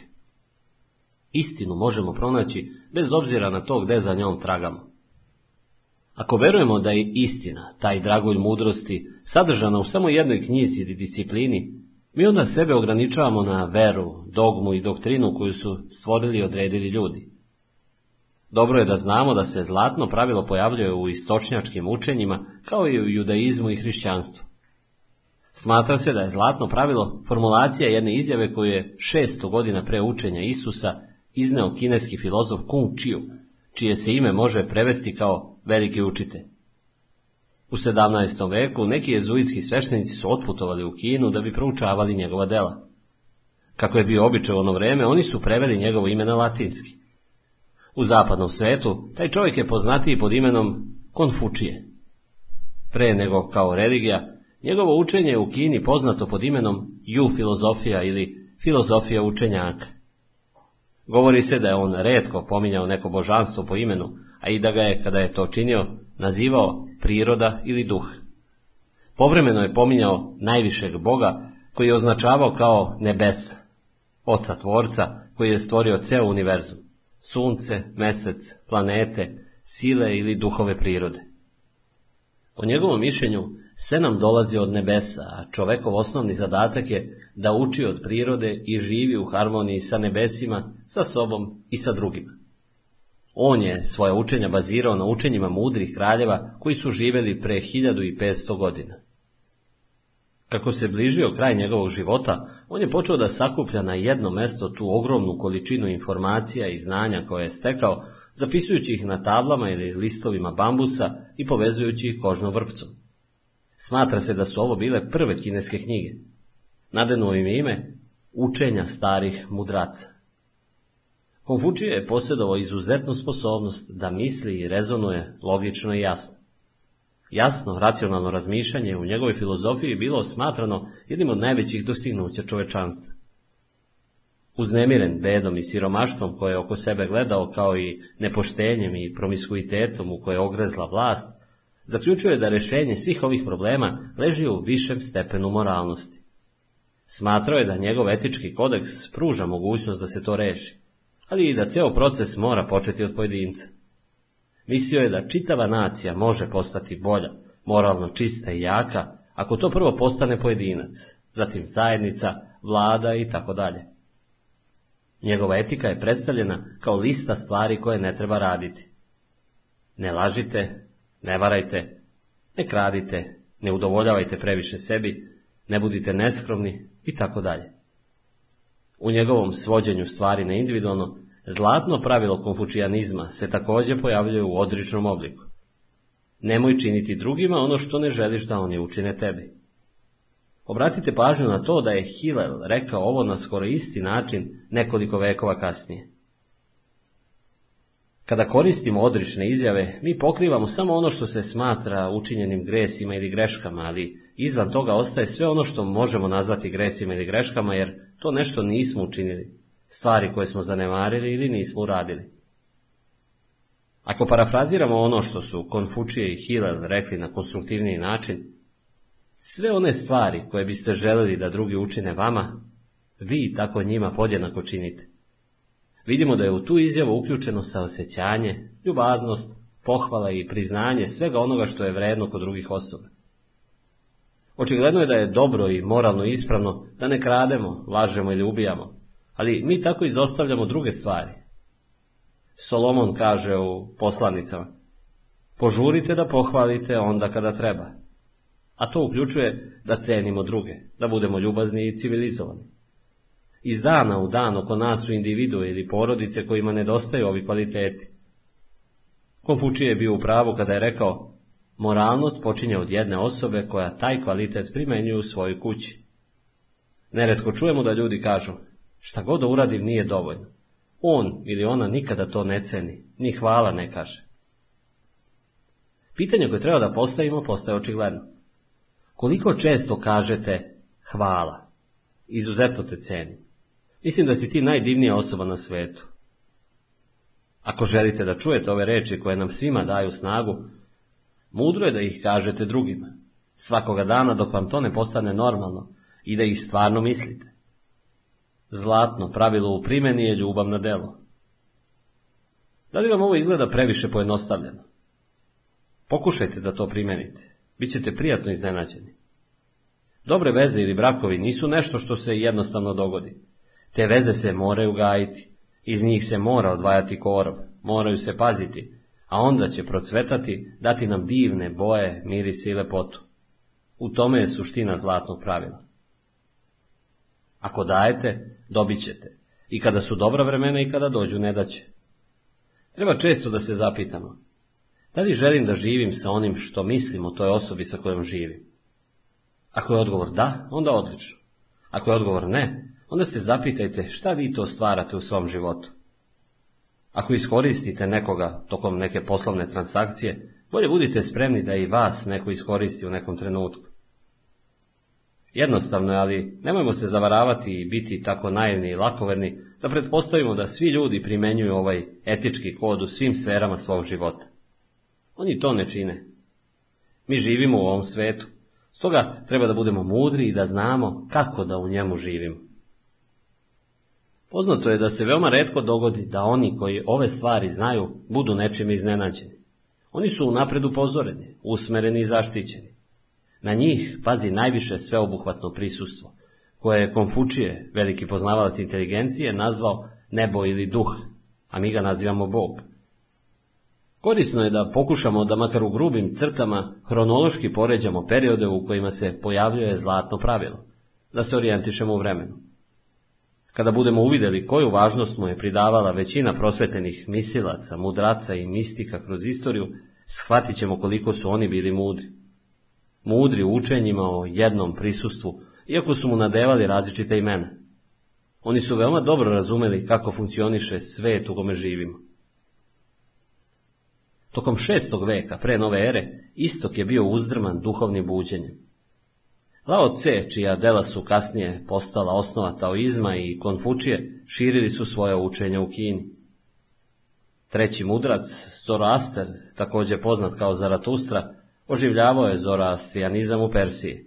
S1: Istinu možemo pronaći bez obzira na to gde za njom tragamo. Ako verujemo da je istina, taj dragulj mudrosti, sadržana u samo jednoj knjizi ili disciplini, mi onda sebe ograničavamo na veru, dogmu i doktrinu koju su stvorili i odredili ljudi. Dobro je da znamo da se zlatno pravilo pojavljuje u istočnjačkim učenjima, kao i u judaizmu i hrišćanstvu. Smatra se da je zlatno pravilo formulacija jedne izjave koju je 600 godina pre učenja Isusa izneo kineski filozof Kung Chiu, čije se ime može prevesti kao veliki učitelj. U 17. veku neki jezuitski sveštenici su otputovali u Kinu da bi proučavali njegova dela. Kako je bio običaj u ono vreme, oni su preveli njegovo ime na latinski. U zapadnom svetu taj čovjek je poznatiji pod imenom Konfučije. Pre nego kao religija, njegovo učenje je u Kini poznato pod imenom Ju filozofija ili filozofija učenjaka. Govori se da je on redko pominjao neko božanstvo po imenu, a i da ga je, kada je to činio, nazivao priroda ili duh. Povremeno je pominjao najvišeg Boga, koji je označavao kao nebesa, oca tvorca, koji je stvorio ceo univerzum, sunce, mesec, planete, sile ili duhove prirode. Po njegovom mišljenju, sve nam dolazi od nebesa, a čovekov osnovni zadatak je da uči od prirode i živi u harmoniji sa nebesima, sa sobom i sa drugima. On je svoje učenja bazirao na učenjima mudrih kraljeva koji su živeli pre 1500 godina. Kako se bližio kraj njegovog života, on je počeo da sakuplja na jedno mesto tu ogromnu količinu informacija i znanja koje je stekao, zapisujući ih na tablama ili listovima bambusa i povezujući ih kožnom vrpcom. Smatra se da su ovo bile prve kineske knjige. Nadenuo im ime Učenja starih mudraca. Konfučije je posjedovao izuzetnu sposobnost da misli i rezonuje logično i jasno. Jasno, racionalno razmišljanje u njegovoj filozofiji bilo smatrano jednim od najvećih dostignuća čovečanstva. Uznemiren bedom i siromaštvom koje je oko sebe gledao kao i nepoštenjem i promiskuitetom u koje je ogrezla vlast, zaključuje je da rešenje svih ovih problema leži u višem stepenu moralnosti. Smatrao je da njegov etički kodeks pruža mogućnost da se to reši, ali i da ceo proces mora početi od pojedinca. Mislio je da čitava nacija može postati bolja, moralno čista i jaka, ako to prvo postane pojedinac, zatim zajednica, vlada i tako dalje. Njegova etika je predstavljena kao lista stvari koje ne treba raditi. Ne lažite, ne varajte, ne kradite, ne udovoljavajte previše sebi, ne budite neskromni i tako dalje. U njegovom svođenju stvari na individualno, zlatno pravilo konfučijanizma se također pojavljuje u odričnom obliku. Nemoj činiti drugima ono što ne želiš da oni učine tebi. Obratite pažnju na to da je Hillel rekao ovo na skoro isti način nekoliko vekova kasnije. Kada koristimo odrične izjave, mi pokrivamo samo ono što se smatra učinjenim gresima ili greškama, ali izvan toga ostaje sve ono što možemo nazvati gresima ili greškama, jer to nešto nismo učinili, stvari koje smo zanemarili ili nismo uradili. Ako parafraziramo ono što su Konfučije i Hillel rekli na konstruktivniji način, sve one stvari koje biste želeli da drugi učine vama, vi tako njima podjednako činite. Vidimo da je u tu izjavu uključeno saosjećanje, ljubaznost, pohvala i priznanje svega onoga što je vredno kod drugih osoba. Očigledno je da je dobro i moralno ispravno da ne krademo, lažemo ili ubijamo, ali mi tako izostavljamo druge stvari. Solomon kaže u poslanicama, požurite da pohvalite onda kada treba, a to uključuje da cenimo druge, da budemo ljubazni i civilizovani. Iz dana u dan oko nas su individue ili porodice kojima nedostaju ovi kvaliteti. Konfučije je bio u pravu kada je rekao, moralnost počinje od jedne osobe koja taj kvalitet primenjuje u svojoj kući. Neretko čujemo da ljudi kažu, šta god da uradim nije dovoljno. On ili ona nikada to ne ceni, ni hvala ne kaže. Pitanje koje treba da postavimo postaje očigledno. Koliko često kažete hvala? Izuzetno te cenim. Mislim da si ti najdivnija osoba na svetu. Ako želite da čujete ove reči koje nam svima daju snagu, mudro je da ih kažete drugima, svakoga dana dok vam to ne postane normalno i da ih stvarno mislite. Zlatno pravilo u primjeni je ljubav na delo. Da li vam ovo izgleda previše pojednostavljeno? Pokušajte da to primenite. Bićete prijatno iznenađeni. Dobre veze ili brakovi nisu nešto što se jednostavno dogodi. Te veze se moraju gajiti. Iz njih se mora odvajati korov, moraju se paziti, a onda će procvetati, dati nam divne boje, miris i lepotu. U tome je suština zlatnog pravila. Ako dajete, dobit ćete. I kada su dobra vremena i kada dođu nedaće. Treba često da se zapitamo. Da li želim da živim sa onim što mislim o toj osobi sa kojom živim? Ako je odgovor da, onda odlično. Ako je odgovor ne, onda se zapitajte šta vi to stvarate u svom životu. Ako iskoristite nekoga tokom neke poslovne transakcije, bolje budite spremni da i vas neko iskoristi u nekom trenutku. Jednostavno je, ali nemojmo se zavaravati i biti tako naivni i lakoverni da pretpostavimo da svi ljudi primenjuju ovaj etički kod u svim sferama svog života. Oni to ne čine. Mi živimo u ovom svetu, stoga treba da budemo mudri i da znamo kako da u njemu živimo. Poznato je da se veoma redko dogodi da oni koji ove stvari znaju budu nečime iznenađeni. Oni su unapred upozoreni, usmereni i zaštićeni. Na njih pazi najviše sveobuhvatno prisustvo, koje je Konfučije, veliki poznavalac inteligencije, nazvao nebo ili duh, a mi ga nazivamo Bog. Korisno je da pokušamo da makar u grubim crtama hronološki poređamo periode u kojima se pojavljuje zlatno pravilo, da se orijentišemo u vremenu. Kada budemo uvidjeli koju važnost mu je pridavala većina prosvetenih misilaca, mudraca i mistika kroz istoriju, shvatit ćemo koliko su oni bili mudri. Mudri u učenjima o jednom prisustvu, iako su mu nadevali različite imena. Oni su veoma dobro razumeli kako funkcioniše svet u kome živimo. Tokom šestog veka pre nove ere, istok je bio uzdrman duhovnim buđenjem. Lao Tse, čija dela su kasnije postala osnova taoizma i konfučije, širili su svoje učenja u Kini. Treći mudrac, Zoroaster, također poznat kao Zaratustra, oživljavao je zoroastrijanizam u Persiji.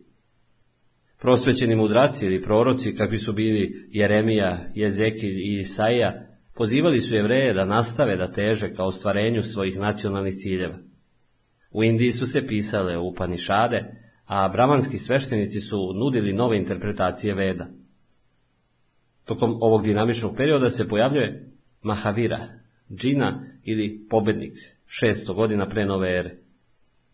S1: Prosvećeni mudraci ili proroci, kakvi su bili Jeremija, Jezekilj i Isaija, pozivali su jevreje da nastave da teže ka ostvarenju svojih nacionalnih ciljeva. U Indiji su se pisale Upanišade, a bramanski sveštenici su nudili nove interpretacije veda. Tokom ovog dinamičnog perioda se pojavljuje Mahavira, džina ili pobednik, šesto godina pre nove ere.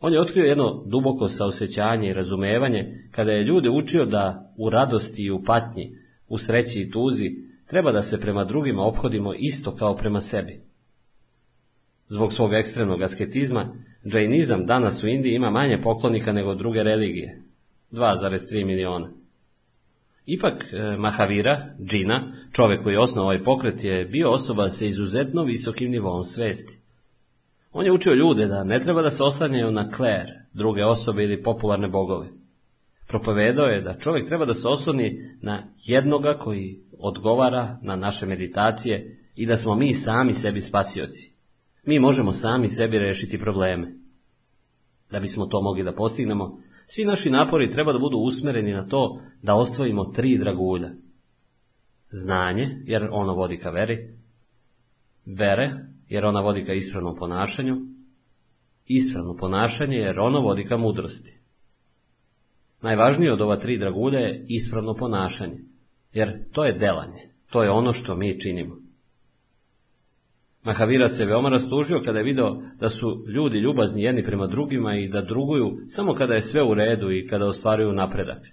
S1: On je otkrio jedno duboko saosećanje i razumevanje kada je ljude učio da u radosti i u patnji, u sreći i tuzi, treba da se prema drugima ophodimo isto kao prema sebi. Zbog svog ekstremnog asketizma, džajnizam danas u Indiji ima manje poklonika nego druge religije, 2,3 miliona. Ipak e, Mahavira, džina, čovjek koji je osnovao ovaj pokret, je bio osoba sa izuzetno visokim nivom svesti. On je učio ljude da ne treba da se oslanjaju na kler, druge osobe ili popularne bogove. Propovedao je da čovjek treba da se osloni na jednoga koji odgovara na naše meditacije i da smo mi sami sebi spasioci. Mi možemo sami sebi rešiti probleme. Da bismo to mogli da postignemo, svi naši napori treba da budu usmereni na to da osvojimo tri dragulja. Znanje, jer ono vodi ka veri, vere, jer ona vodi ka ispravnom ponašanju, ispravno ponašanje jer ono vodi ka mudrosti. Najvažnije od ova tri dragulja je ispravno ponašanje, jer to je delanje, to je ono što mi činimo. Mahavira se veoma rastužio kada je video da su ljudi ljubazni jedni prema drugima i da druguju samo kada je sve u redu i kada ostvaruju napredak.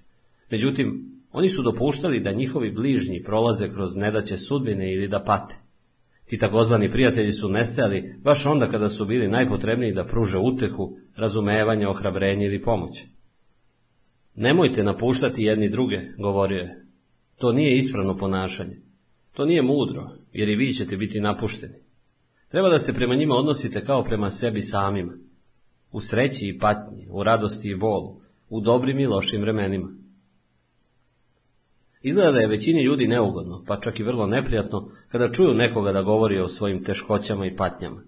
S1: Međutim, oni su dopuštali da njihovi bližnji prolaze kroz nedaće sudbine ili da pate. Ti takozvani prijatelji su nestajali baš onda kada su bili najpotrebniji da pruže utehu, razumevanje, ohrabrenje ili pomoć. Nemojte napuštati jedni druge, govorio je. To nije ispravno ponašanje. To nije mudro, jer i vi ćete biti napušteni. Treba da se prema njima odnosite kao prema sebi samima. U sreći i patnji, u radosti i bolu, u dobrim i lošim vremenima. Izgleda da je većini ljudi neugodno, pa čak i vrlo neprijatno, kada čuju nekoga da govori o svojim teškoćama i patnjama.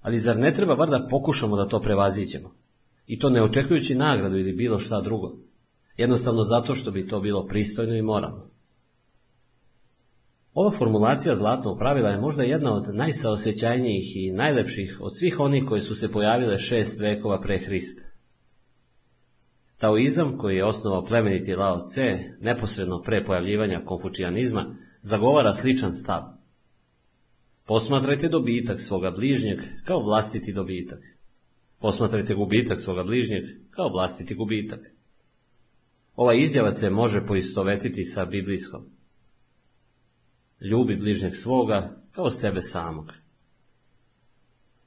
S1: Ali zar ne treba bar da pokušamo da to prevazićemo? I to ne očekujući nagradu ili bilo šta drugo. Jednostavno zato što bi to bilo pristojno i moralno. Ova formulacija zlatnog pravila je možda jedna od najsaosjećajnijih i najlepših od svih onih koje su se pojavile šest vekova pre Hrista. Taoizam, koji je osnovao plemeniti Lao Tse, neposredno pre pojavljivanja konfučijanizma, zagovara sličan stav. Posmatrajte dobitak svoga bližnjeg kao vlastiti dobitak. Posmatrajte gubitak svoga bližnjeg kao vlastiti gubitak. Ova izjava se može poistovetiti sa biblijskom. Ljubi bližnjeg svoga kao sebe samog.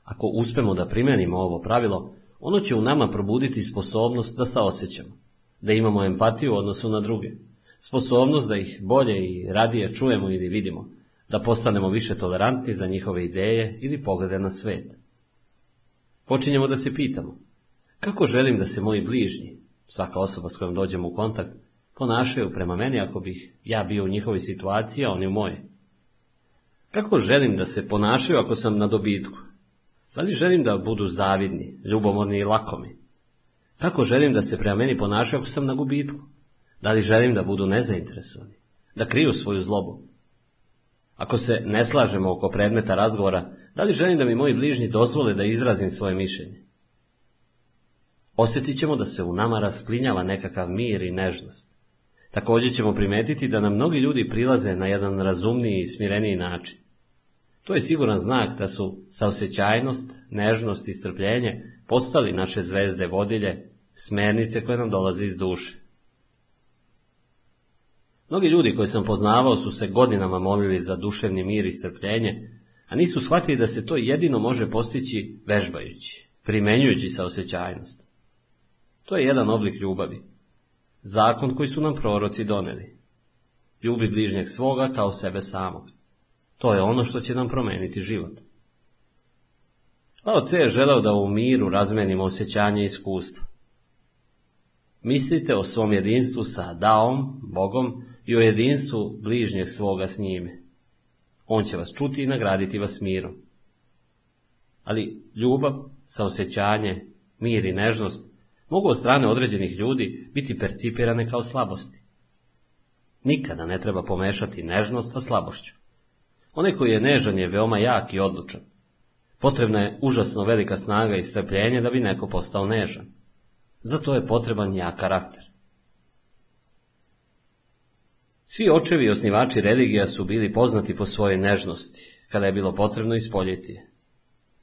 S1: Ako uspemo da primenimo ovo pravilo, ono će u nama probuditi sposobnost da saosjećamo, da imamo empatiju u odnosu na druge, sposobnost da ih bolje i radije čujemo ili vidimo, da postanemo više tolerantni za njihove ideje ili poglede na svet. Počinjemo da se pitamo, kako želim da se moji bližnji, svaka osoba s kojom dođemo u kontakt, ponašaju prema meni ako bih ja bio u njihovoj situaciji, a oni u moje? Kako želim da se ponašaju ako sam na dobitku, da li želim da budu zavidni, ljubomorni i lakomi? Kako želim da se prema meni ponašaju ako sam na gubitku? Da li želim da budu nezainteresovani? Da kriju svoju zlobu? Ako se ne slažemo oko predmeta razgovora, da li želim da mi moji bližnji dozvole da izrazim svoje mišljenje? Osjetit ćemo da se u nama rasplinjava nekakav mir i nežnost. Također ćemo primetiti da nam mnogi ljudi prilaze na jedan razumniji i smireniji način. To je siguran znak da su saosjećajnost, nežnost i strpljenje postali naše zvezde vodilje, smernice koje nam dolaze iz duše. Mnogi ljudi koje sam poznavao su se godinama molili za duševni mir i strpljenje, a nisu shvatili da se to jedino može postići vežbajući, primenjujući saosjećajnost. To je jedan oblik ljubavi. Zakon koji su nam proroci doneli. Ljubi bližnjeg svoga kao sebe samog. To je ono što će nam promeniti život. Lao Tse je želeo da u miru razmenimo osjećanje i iskustva. Mislite o svom jedinstvu sa Daom, Bogom, i o jedinstvu bližnjeg svoga s njime. On će vas čuti i nagraditi vas mirom. Ali ljubav, saosjećanje, mir i nežnost mogu od strane određenih ljudi biti percipirane kao slabosti. Nikada ne treba pomešati nežnost sa slabošću. Onaj koji je nežan je veoma jak i odlučan. Potrebna je užasno velika snaga i strpljenje da bi neko postao nežan. Zato je potreban jak karakter. Svi očevi i osnivači religija su bili poznati po svojoj nežnosti, kada je bilo potrebno ispoljiti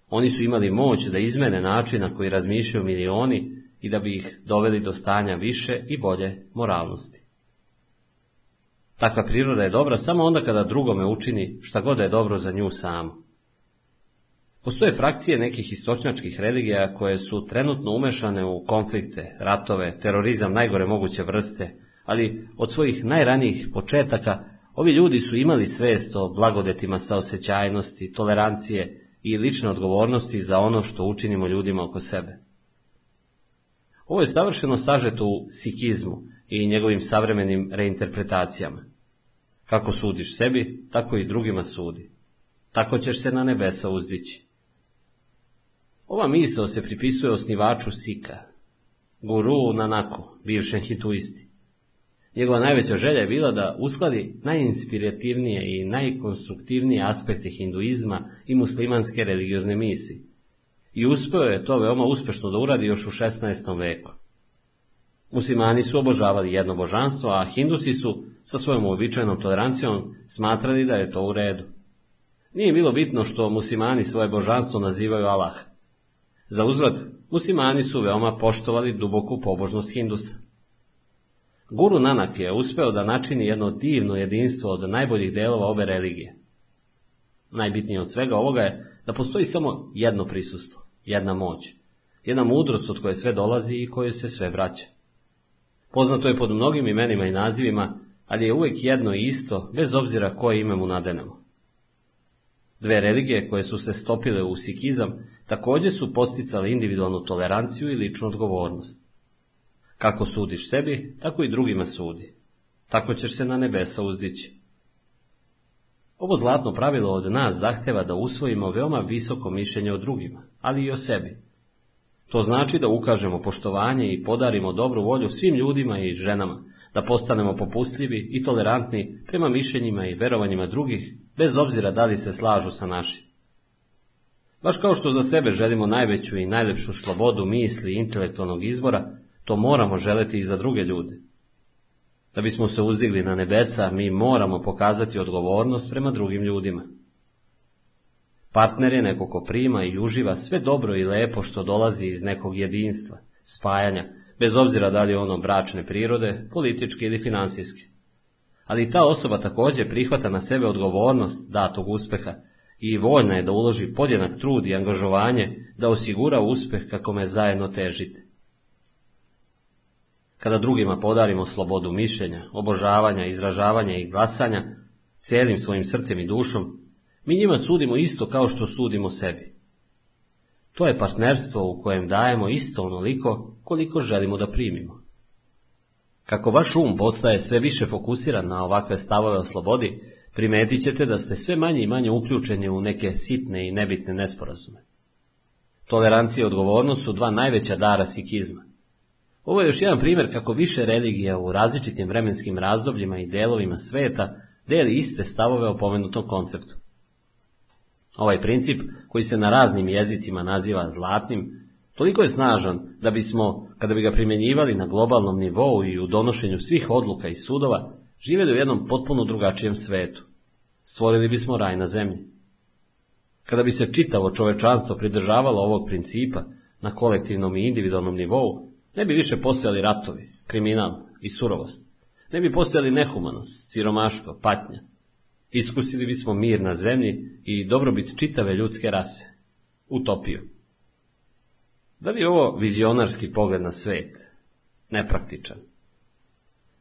S1: Oni su imali moć da izmene način na koji razmišljaju milioni i da bi ih doveli do stanja više i bolje moralnosti. Takva priroda je dobra samo onda kada drugome učini šta god je dobro za nju samu. Postoje frakcije nekih istočnjačkih religija koje su trenutno umešane u konflikte, ratove, terorizam najgore moguće vrste, ali od svojih najranijih početaka ovi ljudi su imali svest o blagodetima saosjećajnosti, tolerancije i lične odgovornosti za ono što učinimo ljudima oko sebe. Ovo je savršeno sažeto u sikizmu i njegovim savremenim reinterpretacijama. Kako sudiš sebi, tako i drugima sudi. Tako ćeš se na nebesa uzdići. Ova misao se pripisuje osnivaču Sika, guru Nanaku, bivšem hituisti. Njegova najveća želja je bila da uskladi najinspirativnije i najkonstruktivnije aspekte hinduizma i muslimanske religiozne misije i uspio je to veoma uspešno da uradi još u 16. veku. Muslimani su obožavali jedno božanstvo, a Hindusi su, sa svojom uobičajenom tolerancijom, smatrali da je to u redu. Nije bilo bitno što muslimani svoje božanstvo nazivaju Allah. Za uzvrat, muslimani su veoma poštovali duboku pobožnost Hindusa. Guru Nanak je uspeo da načini jedno divno jedinstvo od najboljih delova ove religije. Najbitnije od svega ovoga je da postoji samo jedno prisustvo, jedna moć, jedna mudrost od koje sve dolazi i koje se sve vraća. Poznato je pod mnogim imenima i nazivima, ali je uvijek jedno i isto, bez obzira koje ime mu nadenemo. Dve religije koje su se stopile u sikizam također su posticale individualnu toleranciju i ličnu odgovornost. Kako sudiš sebi, tako i drugima sudi. Tako ćeš se na nebesa uzdići. Ovo zlatno pravilo od nas zahteva da usvojimo veoma visoko mišljenje o drugima, ali i o sebi. To znači da ukažemo poštovanje i podarimo dobru volju svim ljudima i ženama, da postanemo popustljivi i tolerantni prema mišljenjima i verovanjima drugih, bez obzira da li se slažu sa našim. Baš kao što za sebe želimo najveću i najlepšu slobodu misli i intelektualnog izbora, to moramo želeti i za druge ljude. Da bismo se uzdigli na nebesa, mi moramo pokazati odgovornost prema drugim ljudima. Partner je neko ko prima i uživa sve dobro i lepo što dolazi iz nekog jedinstva, spajanja, bez obzira da li je ono bračne prirode, političke ili finansijske. Ali ta osoba također prihvata na sebe odgovornost datog uspeha i voljna je da uloži podjenak trud i angažovanje da osigura uspeh kako me zajedno težite. Kada drugima podarimo slobodu mišljenja, obožavanja, izražavanja i glasanja, cijelim svojim srcem i dušom, mi njima sudimo isto kao što sudimo sebi. To je partnerstvo u kojem dajemo isto onoliko koliko želimo da primimo. Kako vaš um postaje sve više fokusiran na ovakve stavove o slobodi, primetit ćete da ste sve manje i manje uključeni u neke sitne i nebitne nesporazume. Tolerancija i odgovornost su dva najveća dara sikizma. Ovo je još jedan primjer kako više religija u različitim vremenskim razdobljima i delovima sveta deli iste stavove o pomenutom konceptu. Ovaj princip, koji se na raznim jezicima naziva zlatnim, toliko je snažan da bismo, kada bi ga primjenjivali na globalnom nivou i u donošenju svih odluka i sudova, živjeli u jednom potpuno drugačijem svetu. Stvorili bismo raj na zemlji. Kada bi se čitavo čovečanstvo pridržavalo ovog principa na kolektivnom i individualnom nivou, ne bi više postojali ratovi, kriminal i surovost. Ne bi postojali nehumanost, siromaštvo, patnja. Iskusili bismo mir na zemlji i dobrobit čitave ljudske rase. Utopiju. Da li je ovo vizionarski pogled na svet? Nepraktičan.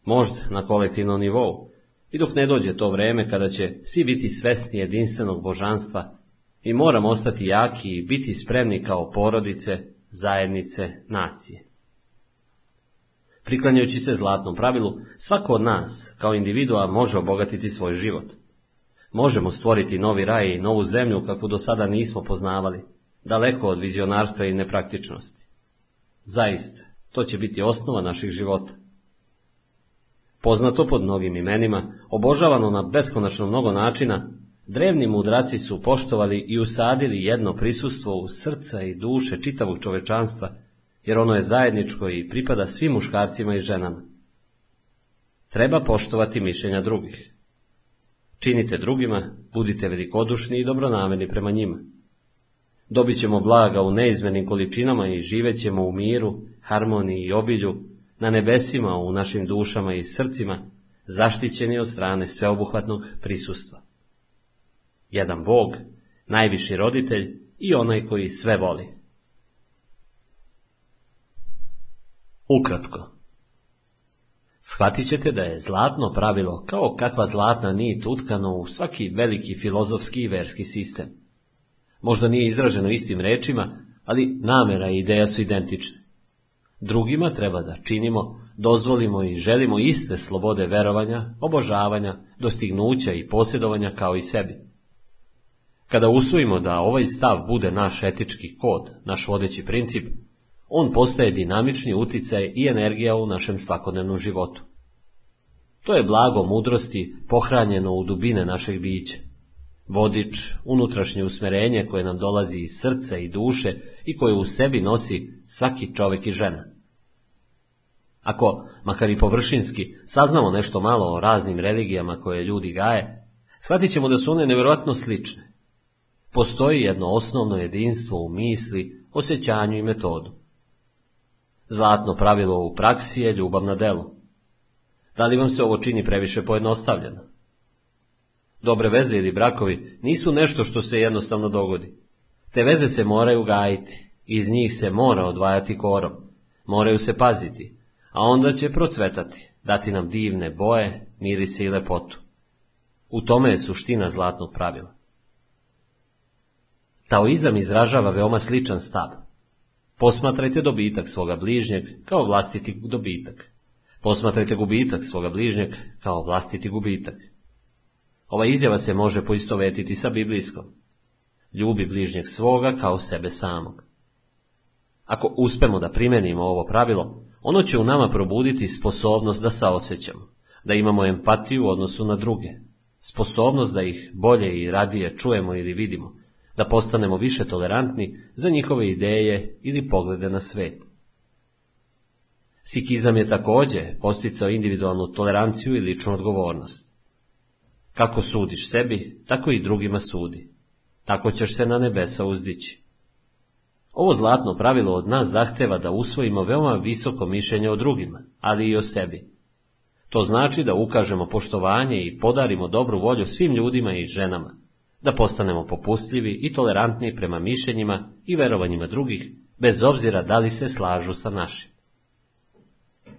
S1: Možda na kolektivnom nivou, i dok ne dođe to vreme kada će svi biti svesni jedinstvenog božanstva i moramo ostati jaki i biti spremni kao porodice, zajednice, nacije. Priklanjajući se zlatnom pravilu, svako od nas, kao individua, može obogatiti svoj život. Možemo stvoriti novi raj i novu zemlju kakvu do sada nismo poznavali, daleko od vizionarstva i nepraktičnosti. Zaista, to će biti osnova naših života. Poznato pod mnogim imenima, obožavano na beskonačno mnogo načina, drevni mudraci su poštovali i usadili jedno prisustvo u srca i duše čitavog čovečanstva, jer ono je zajedničko i pripada svim muškarcima i ženama. Treba poštovati mišljenja drugih. Činite drugima, budite velikodušni i dobronamjerni prema njima. Dobit ćemo blaga u neizmenim količinama i živećemo u miru, harmoniji i obilju, na nebesima, u našim dušama i srcima, zaštićeni od strane sveobuhvatnog prisustva. Jedan Bog, najviši roditelj i onaj koji sve voli. Ukratko. Shvatit ćete da je zlatno pravilo kao kakva zlatna nit utkano u svaki veliki filozofski i verski sistem. Možda nije izraženo istim rečima, ali namera i ideja su identične. Drugima treba da činimo, dozvolimo i želimo iste slobode verovanja, obožavanja, dostignuća i posjedovanja kao i sebi. Kada usvojimo da ovaj stav bude naš etički kod, naš vodeći princip, on postaje dinamični uticaj i energija u našem svakodnevnom životu. To je blago mudrosti pohranjeno u dubine našeg bića. vodič, unutrašnje usmerenje koje nam dolazi iz srca i duše i koje u sebi nosi svaki čovjek i žena. Ako, makar i površinski, saznamo nešto malo o raznim religijama koje ljudi gaje, shvatit ćemo da su one nevjerojatno slične. Postoji jedno osnovno jedinstvo u misli, osjećanju i metodu. Zlatno pravilo u praksi je ljubav na delu. Da li vam se ovo čini previše pojednostavljeno? Dobre veze ili brakovi nisu nešto što se jednostavno dogodi. Te veze se moraju gajiti, iz njih se mora odvajati korom, moraju se paziti, a onda će procvetati, dati nam divne boje, mirise i lepotu. U tome je suština zlatnog pravila. Taoizam izražava veoma sličan stav. Posmatrajte dobitak svoga bližnjeg kao vlastiti dobitak. Posmatrajte gubitak svoga bližnjeg kao vlastiti gubitak. Ova izjava se može poistovetiti sa biblijskom. Ljubi bližnjeg svoga kao sebe samog. Ako uspemo da primenimo ovo pravilo, ono će u nama probuditi sposobnost da saosećamo, da imamo empatiju u odnosu na druge, sposobnost da ih bolje i radije čujemo ili vidimo, da postanemo više tolerantni za njihove ideje ili poglede na svet. Sikizam je također posticao individualnu toleranciju i ličnu odgovornost. Kako sudiš sebi, tako i drugima sudi. Tako ćeš se na nebesa uzdići. Ovo zlatno pravilo od nas zahteva da usvojimo veoma visoko mišljenje o drugima, ali i o sebi. To znači da ukažemo poštovanje i podarimo dobru volju svim ljudima i ženama, da postanemo popustljivi i tolerantni prema mišljenjima i verovanjima drugih, bez obzira da li se slažu sa našim.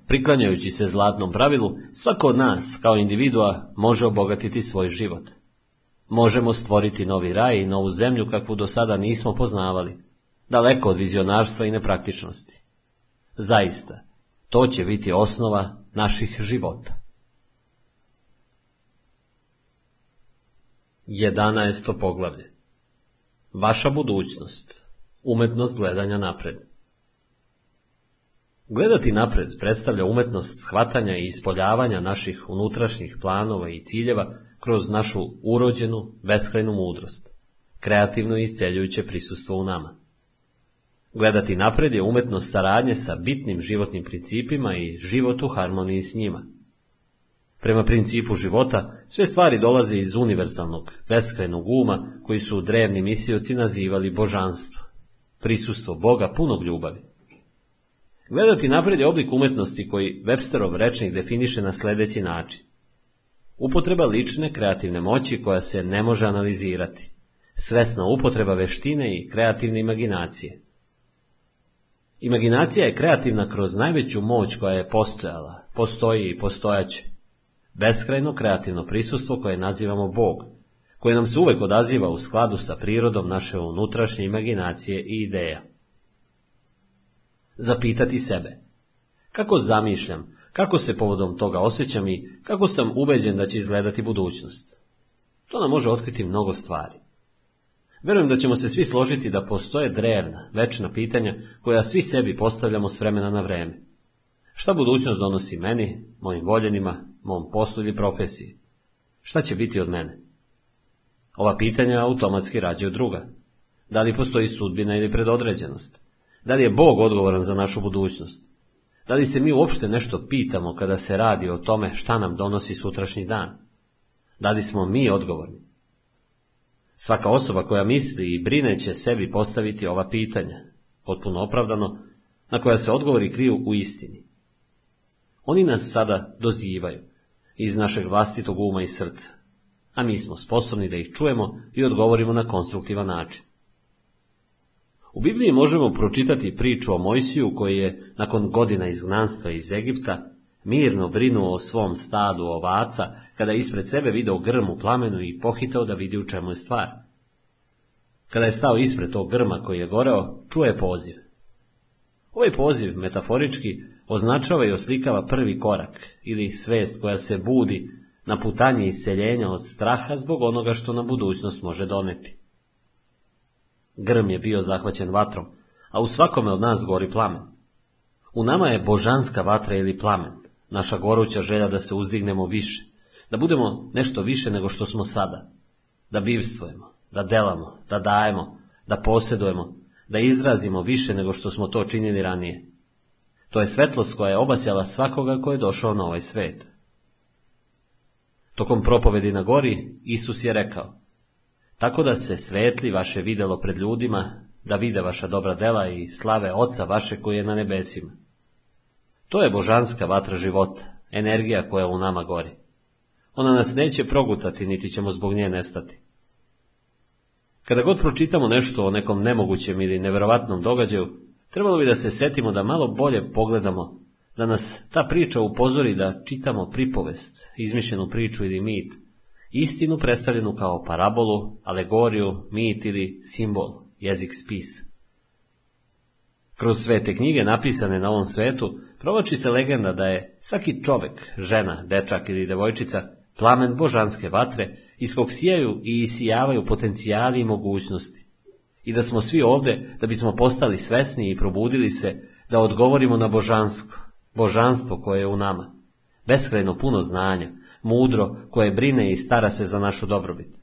S1: Priklanjajući se zlatnom pravilu, svako od nas, kao individua, može obogatiti svoj život. Možemo stvoriti novi raj i novu zemlju kakvu do sada nismo poznavali, daleko od vizionarstva i nepraktičnosti. Zaista, to će biti osnova naših života. 11. poglavlje Vaša budućnost Umetnost gledanja napred Gledati napred predstavlja umetnost shvatanja i ispoljavanja naših unutrašnjih planova i ciljeva kroz našu urođenu, beskrajnu mudrost, kreativno i isceljujuće prisustvo u nama. Gledati napred je umetnost saradnje sa bitnim životnim principima i život u harmoniji s njima. Prema principu života, sve stvari dolaze iz univerzalnog, beskrajnog uma koji su drevni misioci nazivali božanstvo, prisustvo Boga punog ljubavi. Gledati napred je oblik umetnosti koji Websterov rečnik definiše na sljedeći način. Upotreba lične kreativne moći koja se ne može analizirati. Svesna upotreba veštine i kreativne imaginacije. Imaginacija je kreativna kroz najveću moć koja je postojala, postoji i postojaće. Beskrajno kreativno prisustvo koje nazivamo Bog, koje nam se uvek odaziva u skladu sa prirodom naše unutrašnje imaginacije i ideja. Zapitati sebe. Kako zamišljam, kako se povodom toga osjećam i kako sam ubeđen da će izgledati budućnost? To nam može otkriti mnogo stvari. Verujem da ćemo se svi složiti da postoje drevna, večna pitanja koja svi sebi postavljamo s vremena na vreme. Šta budućnost donosi meni, mojim voljenima, mom poslu ili profesiji? Šta će biti od mene? Ova pitanja automatski rađaju druga. Da li postoji sudbina ili predodređenost? Da li je Bog odgovoran za našu budućnost? Da li se mi uopšte nešto pitamo kada se radi o tome šta nam donosi sutrašnji dan? Da li smo mi odgovorni? Svaka osoba koja misli i brine će sebi postaviti ova pitanja, potpuno opravdano, na koja se odgovori kriju u istini. Oni nas sada dozivaju iz našeg vlastitog uma i srca, a mi smo sposobni da ih čujemo i odgovorimo na konstruktivan način. U Bibliji možemo pročitati priču o Mojsiju koji je, nakon godina izgnanstva iz Egipta, mirno brinuo o svom stadu ovaca, kada je ispred sebe video grm u plamenu i pohitao da vidi u čemu je stvar. Kada je stao ispred tog grma koji je goreo, čuje poziv. Ovaj poziv, metaforički, označava i oslikava prvi korak, ili svest koja se budi na putanje iseljenja od straha zbog onoga što na budućnost može doneti. Grm je bio zahvaćen vatrom, a u svakome od nas gori plamen. U nama je božanska vatra ili plamen, naša goruća želja da se uzdignemo više, da budemo nešto više nego što smo sada. da bivstvujemo, da delamo, da dajemo, da posjedujemo, da izrazimo više nego što smo to činili ranije. To je svetlost koja je obasjala svakoga ko je došao na ovaj svet. Tokom propovedi na gori, Isus je rekao, tako da se svetli vaše videlo pred ljudima, da vide vaša dobra dela i slave Oca vaše koji je na nebesima. To je božanska vatra života, energija koja u nama gori. Ona nas neće progutati, niti ćemo zbog nje nestati. Kada god pročitamo nešto o nekom nemogućem ili neverovatnom događaju, trebalo bi da se setimo da malo bolje pogledamo, da nas ta priča upozori da čitamo pripovest, izmišljenu priču ili mit, istinu predstavljenu kao parabolu, alegoriju, mit ili simbol, jezik spis. Kroz sve te knjige napisane na ovom svetu provoči se legenda da je svaki čovek, žena, dečak ili devojčica plamen božanske vatre iz kog sijaju i isijavaju potencijali i mogućnosti. I da smo svi ovde da bismo postali svesni i probudili se da odgovorimo na božansko, božanstvo koje je u nama, beskrajno puno znanja, mudro koje brine i stara se za našu dobrobit.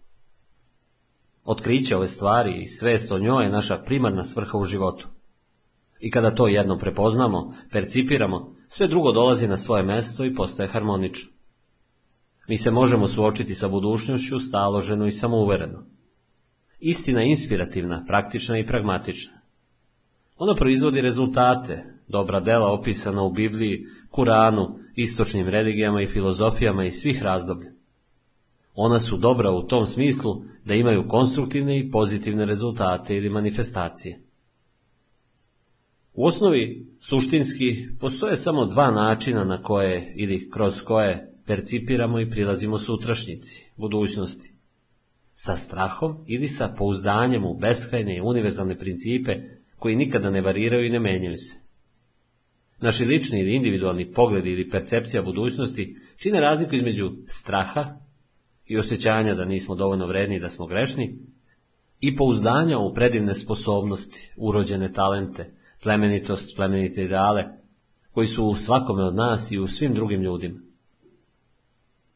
S1: Otkriće ove stvari i svest o njoj je naša primarna svrha u životu. I kada to jedno prepoznamo, percipiramo, sve drugo dolazi na svoje mesto i postaje harmonično. Mi se možemo suočiti sa budućnošću staloženo i samouvereno. Istina je inspirativna, praktična i pragmatična. Ona proizvodi rezultate, dobra dela opisana u Bibliji, Kuranu, istočnim religijama i filozofijama iz svih razdoblja. Ona su dobra u tom smislu da imaju konstruktivne i pozitivne rezultate ili manifestacije. U osnovi, suštinski, postoje samo dva načina na koje ili kroz koje percipiramo i prilazimo sutrašnjici, budućnosti. Sa strahom ili sa pouzdanjem u beskrajne i univerzalne principe koji nikada ne variraju i ne menjaju se. Naši lični ili individualni pogledi ili percepcija budućnosti čine razliku između straha i osjećanja da nismo dovoljno vredni i da smo grešni i pouzdanja u predivne sposobnosti, urođene talente, plemenitost, plemenite ideale, koji su u svakome od nas i u svim drugim ljudima.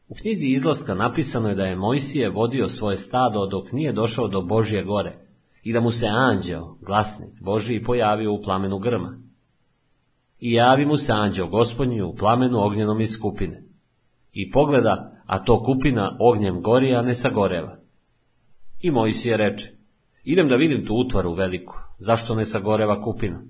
S1: U knjizi izlaska napisano je da je Mojsije vodio svoje stado dok nije došao do Božje gore i da mu se anđeo, glasnik Božiji, pojavio u plamenu grma. I javi mu se anđeo gospodnji u plamenu ognjenom iz skupine. I pogleda, a to kupina ognjem gori, a ne sagoreva. I Mojsije reče, idem da vidim tu utvaru veliku, zašto ne sagoreva kupina?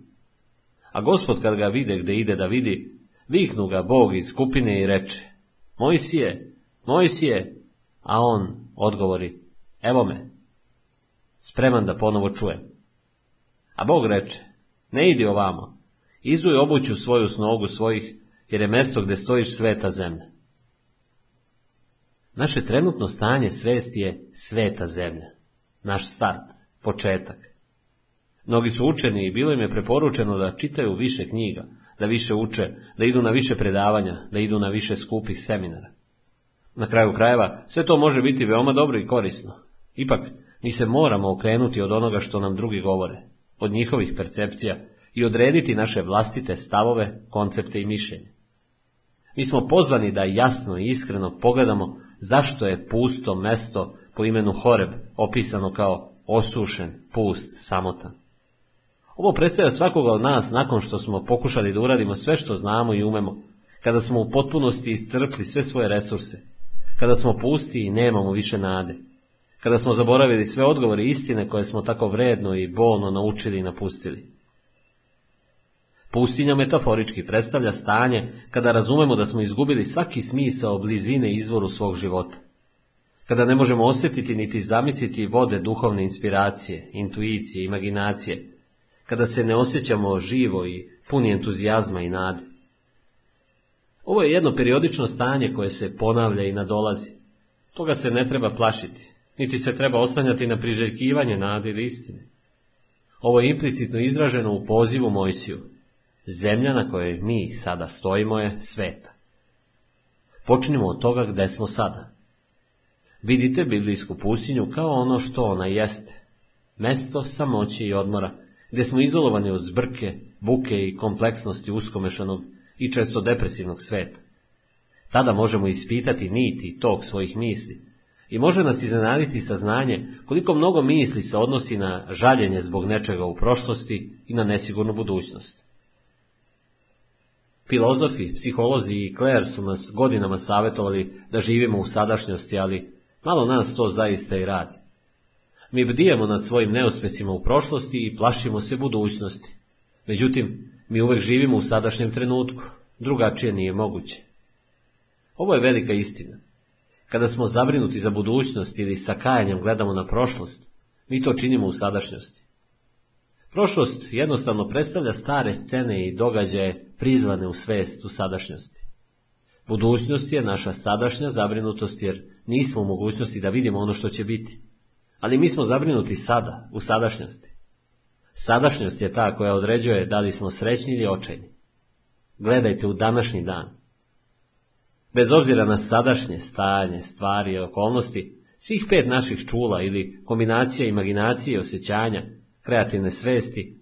S1: A gospod kad ga vide gde ide da vidi, viknu ga Bog iz skupine i reče, Mojsije, Mojsije, a on odgovori, evo me, spreman da ponovo čujem. A Bog reče, ne idi ovamo, izuj obuću svoju snogu svojih, jer je mesto gde stojiš sveta zemlja. Naše trenutno stanje svesti je sveta zemlja, naš start, početak. Mnogi su učeni i bilo im je preporučeno da čitaju više knjiga, da više uče, da idu na više predavanja, da idu na više skupih seminara. Na kraju krajeva, sve to može biti veoma dobro i korisno. Ipak, mi se moramo okrenuti od onoga što nam drugi govore, od njihovih percepcija i odrediti naše vlastite stavove, koncepte i mišljenje. Mi smo pozvani da jasno i iskreno pogledamo zašto je pusto mesto po imenu Horeb opisano kao osušen, pust, samotan. Ovo predstavlja svakoga od nas nakon što smo pokušali da uradimo sve što znamo i umemo, kada smo u potpunosti iscrpli sve svoje resurse, kada smo pusti i nemamo više nade, kada smo zaboravili sve odgovore istine koje smo tako vredno i bolno naučili i napustili. Pustinja metaforički predstavlja stanje kada razumemo da smo izgubili svaki smisao blizine izvoru svog života. Kada ne možemo osjetiti niti zamisliti vode duhovne inspiracije, intuicije, imaginacije, kada se ne osjećamo živo i puni entuzijazma i nade. Ovo je jedno periodično stanje koje se ponavlja i nadolazi. Toga se ne treba plašiti, niti se treba oslanjati na priželjkivanje nade ili istine. Ovo je implicitno izraženo u pozivu Mojsiju. Zemlja na kojoj mi sada stojimo je sveta. Počnimo od toga gde smo sada. Vidite biblijsku pustinju kao ono što ona jeste. Mesto samoći i odmora, gde smo izolovani od zbrke, buke i kompleksnosti uskomešanog i često depresivnog sveta. Tada možemo ispitati niti tog svojih misli, I može nas iznenaditi saznanje koliko mnogo misli se odnosi na žaljenje zbog nečega u prošlosti i na nesigurnu budućnost. Filozofi, psiholozi i kler su nas godinama savjetovali da živimo u sadašnjosti, ali malo nas to zaista i radi. Mi bdijemo nad svojim neuspjesima u prošlosti i plašimo se budućnosti. Međutim, mi uvek živimo u sadašnjem trenutku, drugačije nije moguće. Ovo je velika istina. Kada smo zabrinuti za budućnost ili sa kajanjem gledamo na prošlost, mi to činimo u sadašnjosti. Prošlost jednostavno predstavlja stare scene i događaje prizvane u svest u sadašnjosti. Budućnost je naša sadašnja zabrinutost jer nismo u mogućnosti da vidimo ono što će biti. Ali mi smo zabrinuti sada, u sadašnjosti. Sadašnjost je ta koja određuje da li smo srećni ili očajni. Gledajte u današnji dan. Bez obzira na sadašnje stanje, stvari i okolnosti, svih pet naših čula ili kombinacija imaginacije i osjećanja, kreativne svesti,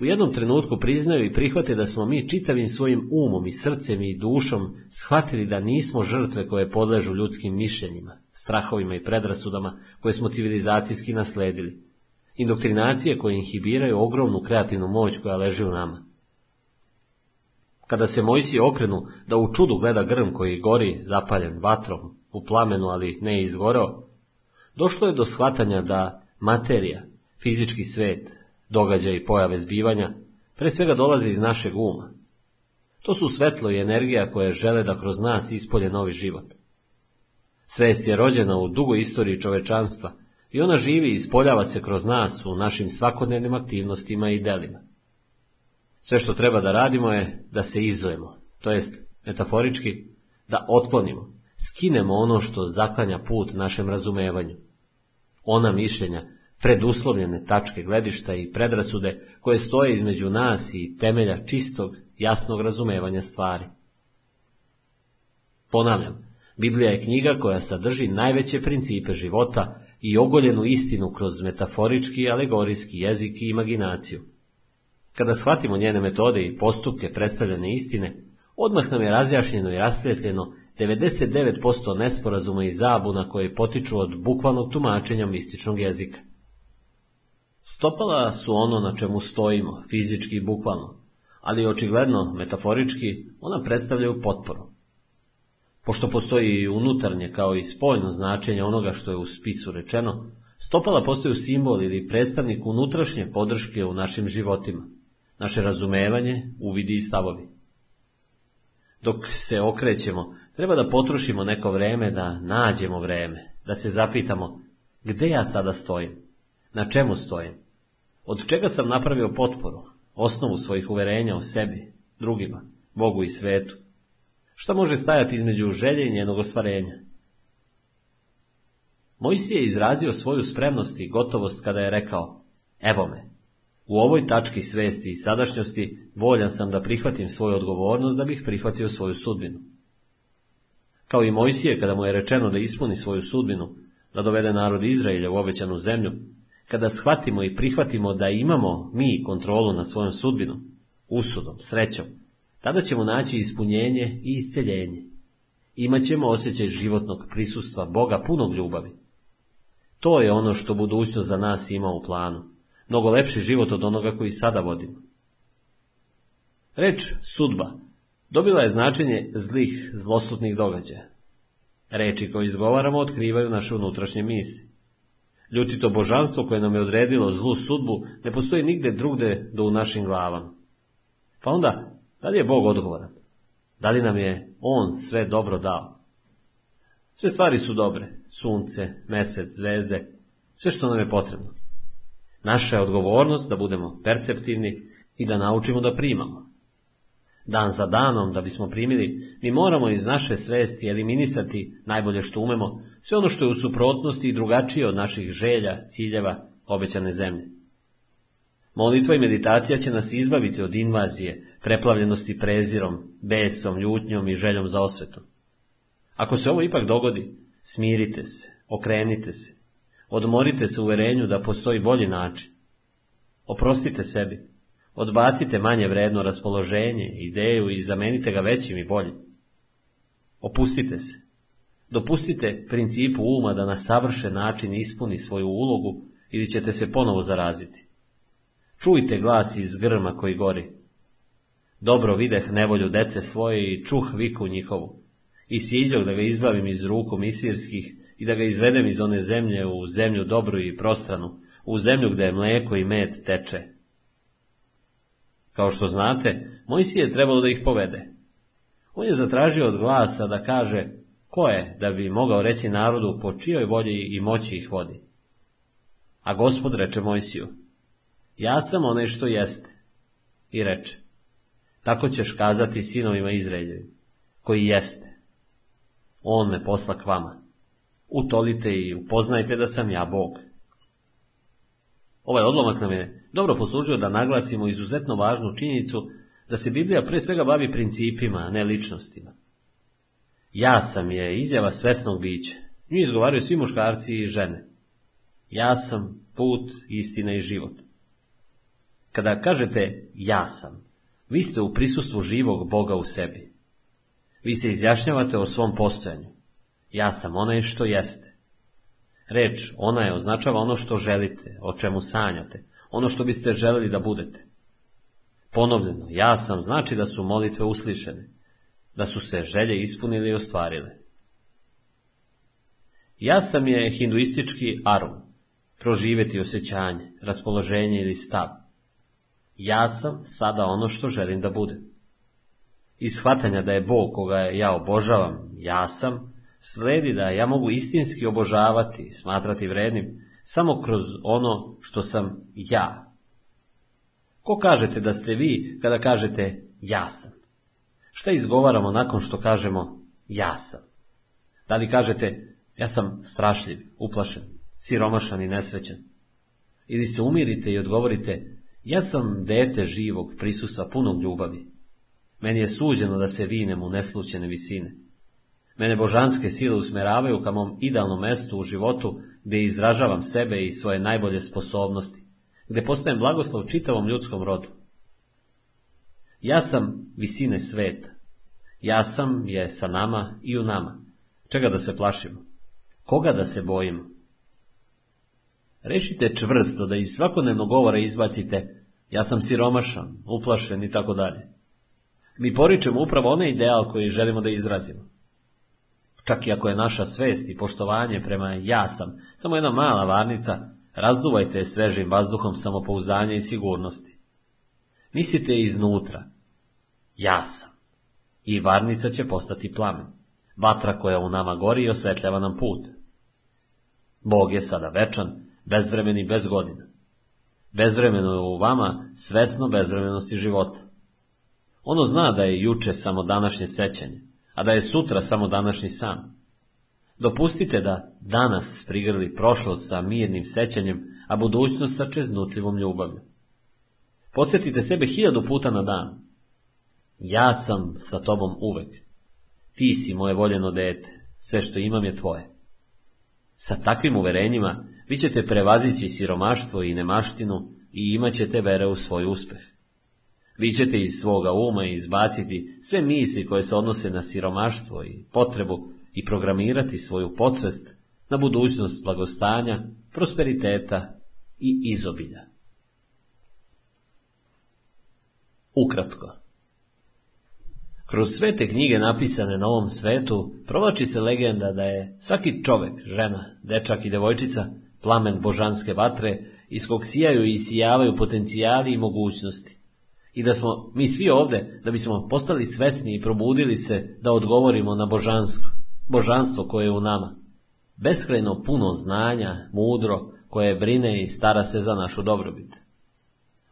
S1: u jednom trenutku priznaju i prihvate da smo mi čitavim svojim umom i srcem i dušom shvatili da nismo žrtve koje podležu ljudskim mišljenjima, strahovima i predrasudama koje smo civilizacijski nasledili. Indoktrinacije koje inhibiraju ogromnu kreativnu moć koja leži u nama. Kada se Mojsije okrenu da u čudu gleda grm koji gori zapaljen vatrom u plamenu, ali ne izgoreo, došlo je do shvatanja da materija, fizički svet, događaj i pojave zbivanja, pre svega dolaze iz našeg uma. To su svetlo i energija koje žele da kroz nas ispolje novi život. Svest je rođena u dugoj istoriji čovečanstva i ona živi i ispoljava se kroz nas u našim svakodnevnim aktivnostima i delima. Sve što treba da radimo je da se izujemo, to jest, metaforički, da otklonimo, skinemo ono što zaklanja put našem razumevanju. Ona mišljenja, preduslovljene tačke gledišta i predrasude koje stoje između nas i temelja čistog, jasnog razumevanja stvari. Ponavljam, Biblija je knjiga koja sadrži najveće principe života i ogoljenu istinu kroz metaforički, alegorijski jezik i imaginaciju. Kada shvatimo njene metode i postupke predstavljene istine, odmah nam je razjašnjeno i rasvjetljeno 99% nesporazuma i zabuna koje potiču od bukvalnog tumačenja mističnog jezika. Stopala su ono na čemu stojimo, fizički i bukvalno, ali očigledno, metaforički, ona predstavljaju potporu. Pošto postoji i unutarnje kao i spoljno značenje onoga što je u spisu rečeno, stopala postaju simbol ili predstavnik unutrašnje podrške u našim životima, naše razumevanje, uvidi i stavovi. Dok se okrećemo, treba da potrošimo neko vreme da nađemo vreme, da se zapitamo gde ja sada stojim, na čemu stojim? Od čega sam napravio potporu, osnovu svojih uverenja o sebi, drugima, Bogu i svetu? Šta može stajati između želje i njenog ostvarenja? Mojsije je izrazio svoju spremnost i gotovost kada je rekao, evo me, u ovoj tački svesti i sadašnjosti voljan sam da prihvatim svoju odgovornost da bih prihvatio svoju sudbinu. Kao i Mojsije kada mu je rečeno da ispuni svoju sudbinu, da dovede narod Izraelja u obećanu zemlju, kada shvatimo i prihvatimo da imamo mi kontrolu na svojom sudbinom, usudom, srećom, tada ćemo naći ispunjenje i isceljenje. Imaćemo osjećaj životnog prisustva Boga punog ljubavi. To je ono što budućnost za nas ima u planu. Mnogo lepši život od onoga koji sada vodimo. Reč sudba dobila je značenje zlih, zlosutnih događaja. Reči koje izgovaramo otkrivaju naše unutrašnje misli. Ljutito božanstvo koje nam je odredilo zlu sudbu ne postoji nigde drugde do u našim glavama. Pa onda, da li je Bog odgovoran? Da li nam je On sve dobro dao? Sve stvari su dobre, sunce, mesec, zvezde, sve što nam je potrebno. Naša je odgovornost da budemo perceptivni i da naučimo da primamo dan za danom da bismo primili, mi moramo iz naše svesti eliminisati najbolje što umemo, sve ono što je u suprotnosti i drugačije od naših želja, ciljeva, obećane zemlje. Molitva i meditacija će nas izbaviti od invazije, preplavljenosti prezirom, besom, ljutnjom i željom za osvetom. Ako se ovo ipak dogodi, smirite se, okrenite se, odmorite se uverenju da postoji bolji način. Oprostite sebi, Odbacite manje vredno raspoloženje, ideju i zamenite ga većim i boljim. Opustite se. Dopustite principu uma da na savršen način ispuni svoju ulogu ili ćete se ponovo zaraziti. Čujte glas iz grma koji gori. Dobro videh nevolju dece svoje i čuh viku njihovu. I siđog da ga izbavim iz ruku misirskih i da ga izvedem iz one zemlje u zemlju dobru i prostranu, u zemlju gde je mleko i med teče. Kao što znate, Mojsije je trebalo da ih povede. On je zatražio od glasa da kaže ko je da bi mogao reći narodu po čijoj volji i moći ih vodi. A gospod reče Mojsiju, ja sam onaj što jeste. I reče, tako ćeš kazati sinovima Izraeljevi, koji jeste. On me posla k vama. Utolite i upoznajte da sam ja Bog. Ovaj odlomak nam je dobro poslužio da naglasimo izuzetno važnu činjenicu da se Biblija pre svega bavi principima, a ne ličnostima. Ja sam je izjava svesnog bića. Nju izgovaraju svi muškarci i žene. Ja sam put, istina i život. Kada kažete ja sam, vi ste u prisustvu živog Boga u sebi. Vi se izjašnjavate o svom postojanju. Ja sam onaj što jeste. Reč ona je označava ono što želite, o čemu sanjate, ono što biste želeli da budete. Ponovljeno, ja sam znači da su molitve uslišene, da su se želje ispunile i ostvarile. Ja sam je hinduistički arum, proživeti osjećanje, raspoloženje ili stav. Ja sam sada ono što želim da budem. Iz shvatanja da je Bog koga ja obožavam, ja sam, sledi da ja mogu istinski obožavati smatrati vrednim samo kroz ono što sam ja. Ko kažete da ste vi kada kažete ja sam? Šta izgovaramo nakon što kažemo ja sam? Da li kažete ja sam strašljiv, uplašen, siromašan i nesrećan? Ili se umirite i odgovorite ja sam dete živog prisustva punog ljubavi. Meni je suđeno da se vinem u neslučene visine. Mene božanske sile usmeravaju ka mom idealnom mestu u životu gdje izražavam sebe i svoje najbolje sposobnosti, gdje postajem blagoslov čitavom ljudskom rodu. Ja sam visine sveta. Ja sam je sa nama i u nama. Čega da se plašimo? Koga da se bojimo? Rešite čvrsto da iz svakodnevnog govora izbacite ja sam siromašan, uplašen i tako dalje. Mi poričemo upravo onaj ideal koji želimo da izrazimo. Čak i ako je naša svest i poštovanje prema ja sam samo jedna mala varnica, razduvajte je svežim vazduhom samopouzdanja i sigurnosti. Mislite iznutra. Ja sam. I varnica će postati plamen. Vatra koja u nama gori i osvetljava nam put. Bog je sada večan, bezvremen i bez godina. Bezvremeno je u vama svesno bezvremenosti života. Ono zna da je juče samo današnje sećanje, a da je sutra samo današnji san. Dopustite da danas prigrli prošlost sa mirnim sećanjem, a budućnost sa čeznutljivom ljubavlju. Podsjetite sebe hiljadu puta na dan. Ja sam sa tobom uvek. Ti si moje voljeno dete, sve što imam je tvoje. Sa takvim uverenjima vi ćete prevazići siromaštvo i nemaštinu i imat ćete vere u svoj uspeh. Vi ćete iz svoga uma izbaciti sve misli koje se odnose na siromaštvo i potrebu i programirati svoju podsvest na budućnost blagostanja, prosperiteta i izobilja. Ukratko. Kroz sve te knjige napisane na ovom svetu provači se legenda da je svaki čovek, žena, dečak i devojčica plamen božanske vatre iz kog sijaju i sijavaju potencijali i mogućnosti. I da smo mi svi ovde, da bismo postali svesni i probudili se da odgovorimo na božansko, božanstvo koje je u nama. Beskrajno puno znanja, mudro, koje brine i stara se za našu dobrobit.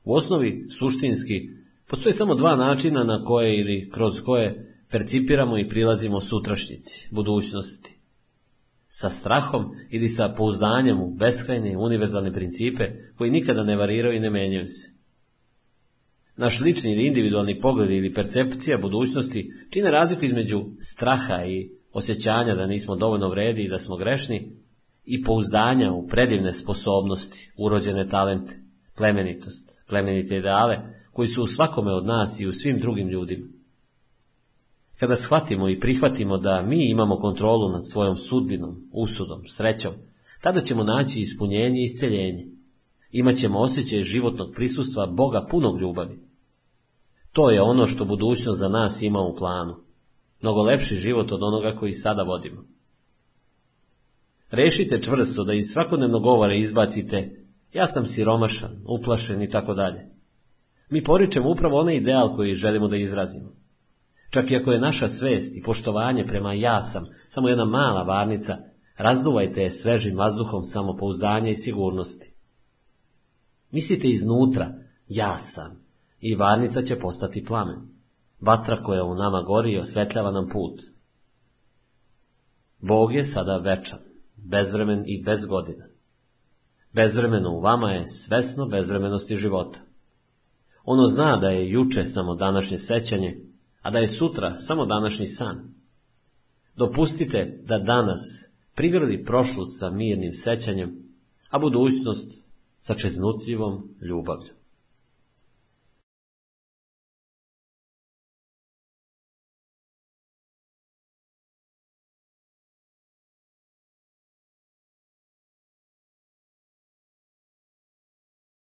S1: U osnovi, suštinski, postoje samo dva načina na koje ili kroz koje percipiramo i prilazimo sutrašnjici, budućnosti sa strahom ili sa pouzdanjem u beskrajne univerzalne principe koji nikada ne variraju i ne menjaju se. Naš lični ili individualni pogled ili percepcija budućnosti čine razliku između straha i osjećanja da nismo dovoljno vredi i da smo grešni i pouzdanja u predivne sposobnosti, urođene talente, plemenitost, plemenite ideale koji su u svakome od nas i u svim drugim ljudima. Kada shvatimo i prihvatimo da mi imamo kontrolu nad svojom sudbinom, usudom, srećom, tada ćemo naći ispunjenje i isceljenje. Imaćemo osjećaj životnog prisustva Boga punog ljubavi. To je ono što budućnost za nas ima u planu. Mnogo lepši život od onoga koji sada vodimo. Rešite čvrsto da iz svakodnevnog govora izbacite ja sam siromašan, uplašen i tako dalje. Mi poričemo upravo onaj ideal koji želimo da izrazimo. Čak i ako je naša svest i poštovanje prema ja sam samo jedna mala varnica, razduvajte je svežim vazduhom samopouzdanja i sigurnosti. Mislite iznutra, ja sam, i varnica će postati plamen. Vatra koja u nama gori osvetljava nam put. Bog je sada večan, bezvremen i bez godina. Bezvremeno u vama je svesno bezvremenosti života. Ono zna da je juče samo današnje sećanje, a da je sutra samo današnji san. Dopustite da danas prigrli prošlost sa mirnim sećanjem, a budućnost sa čeznutljivom ljubavlju.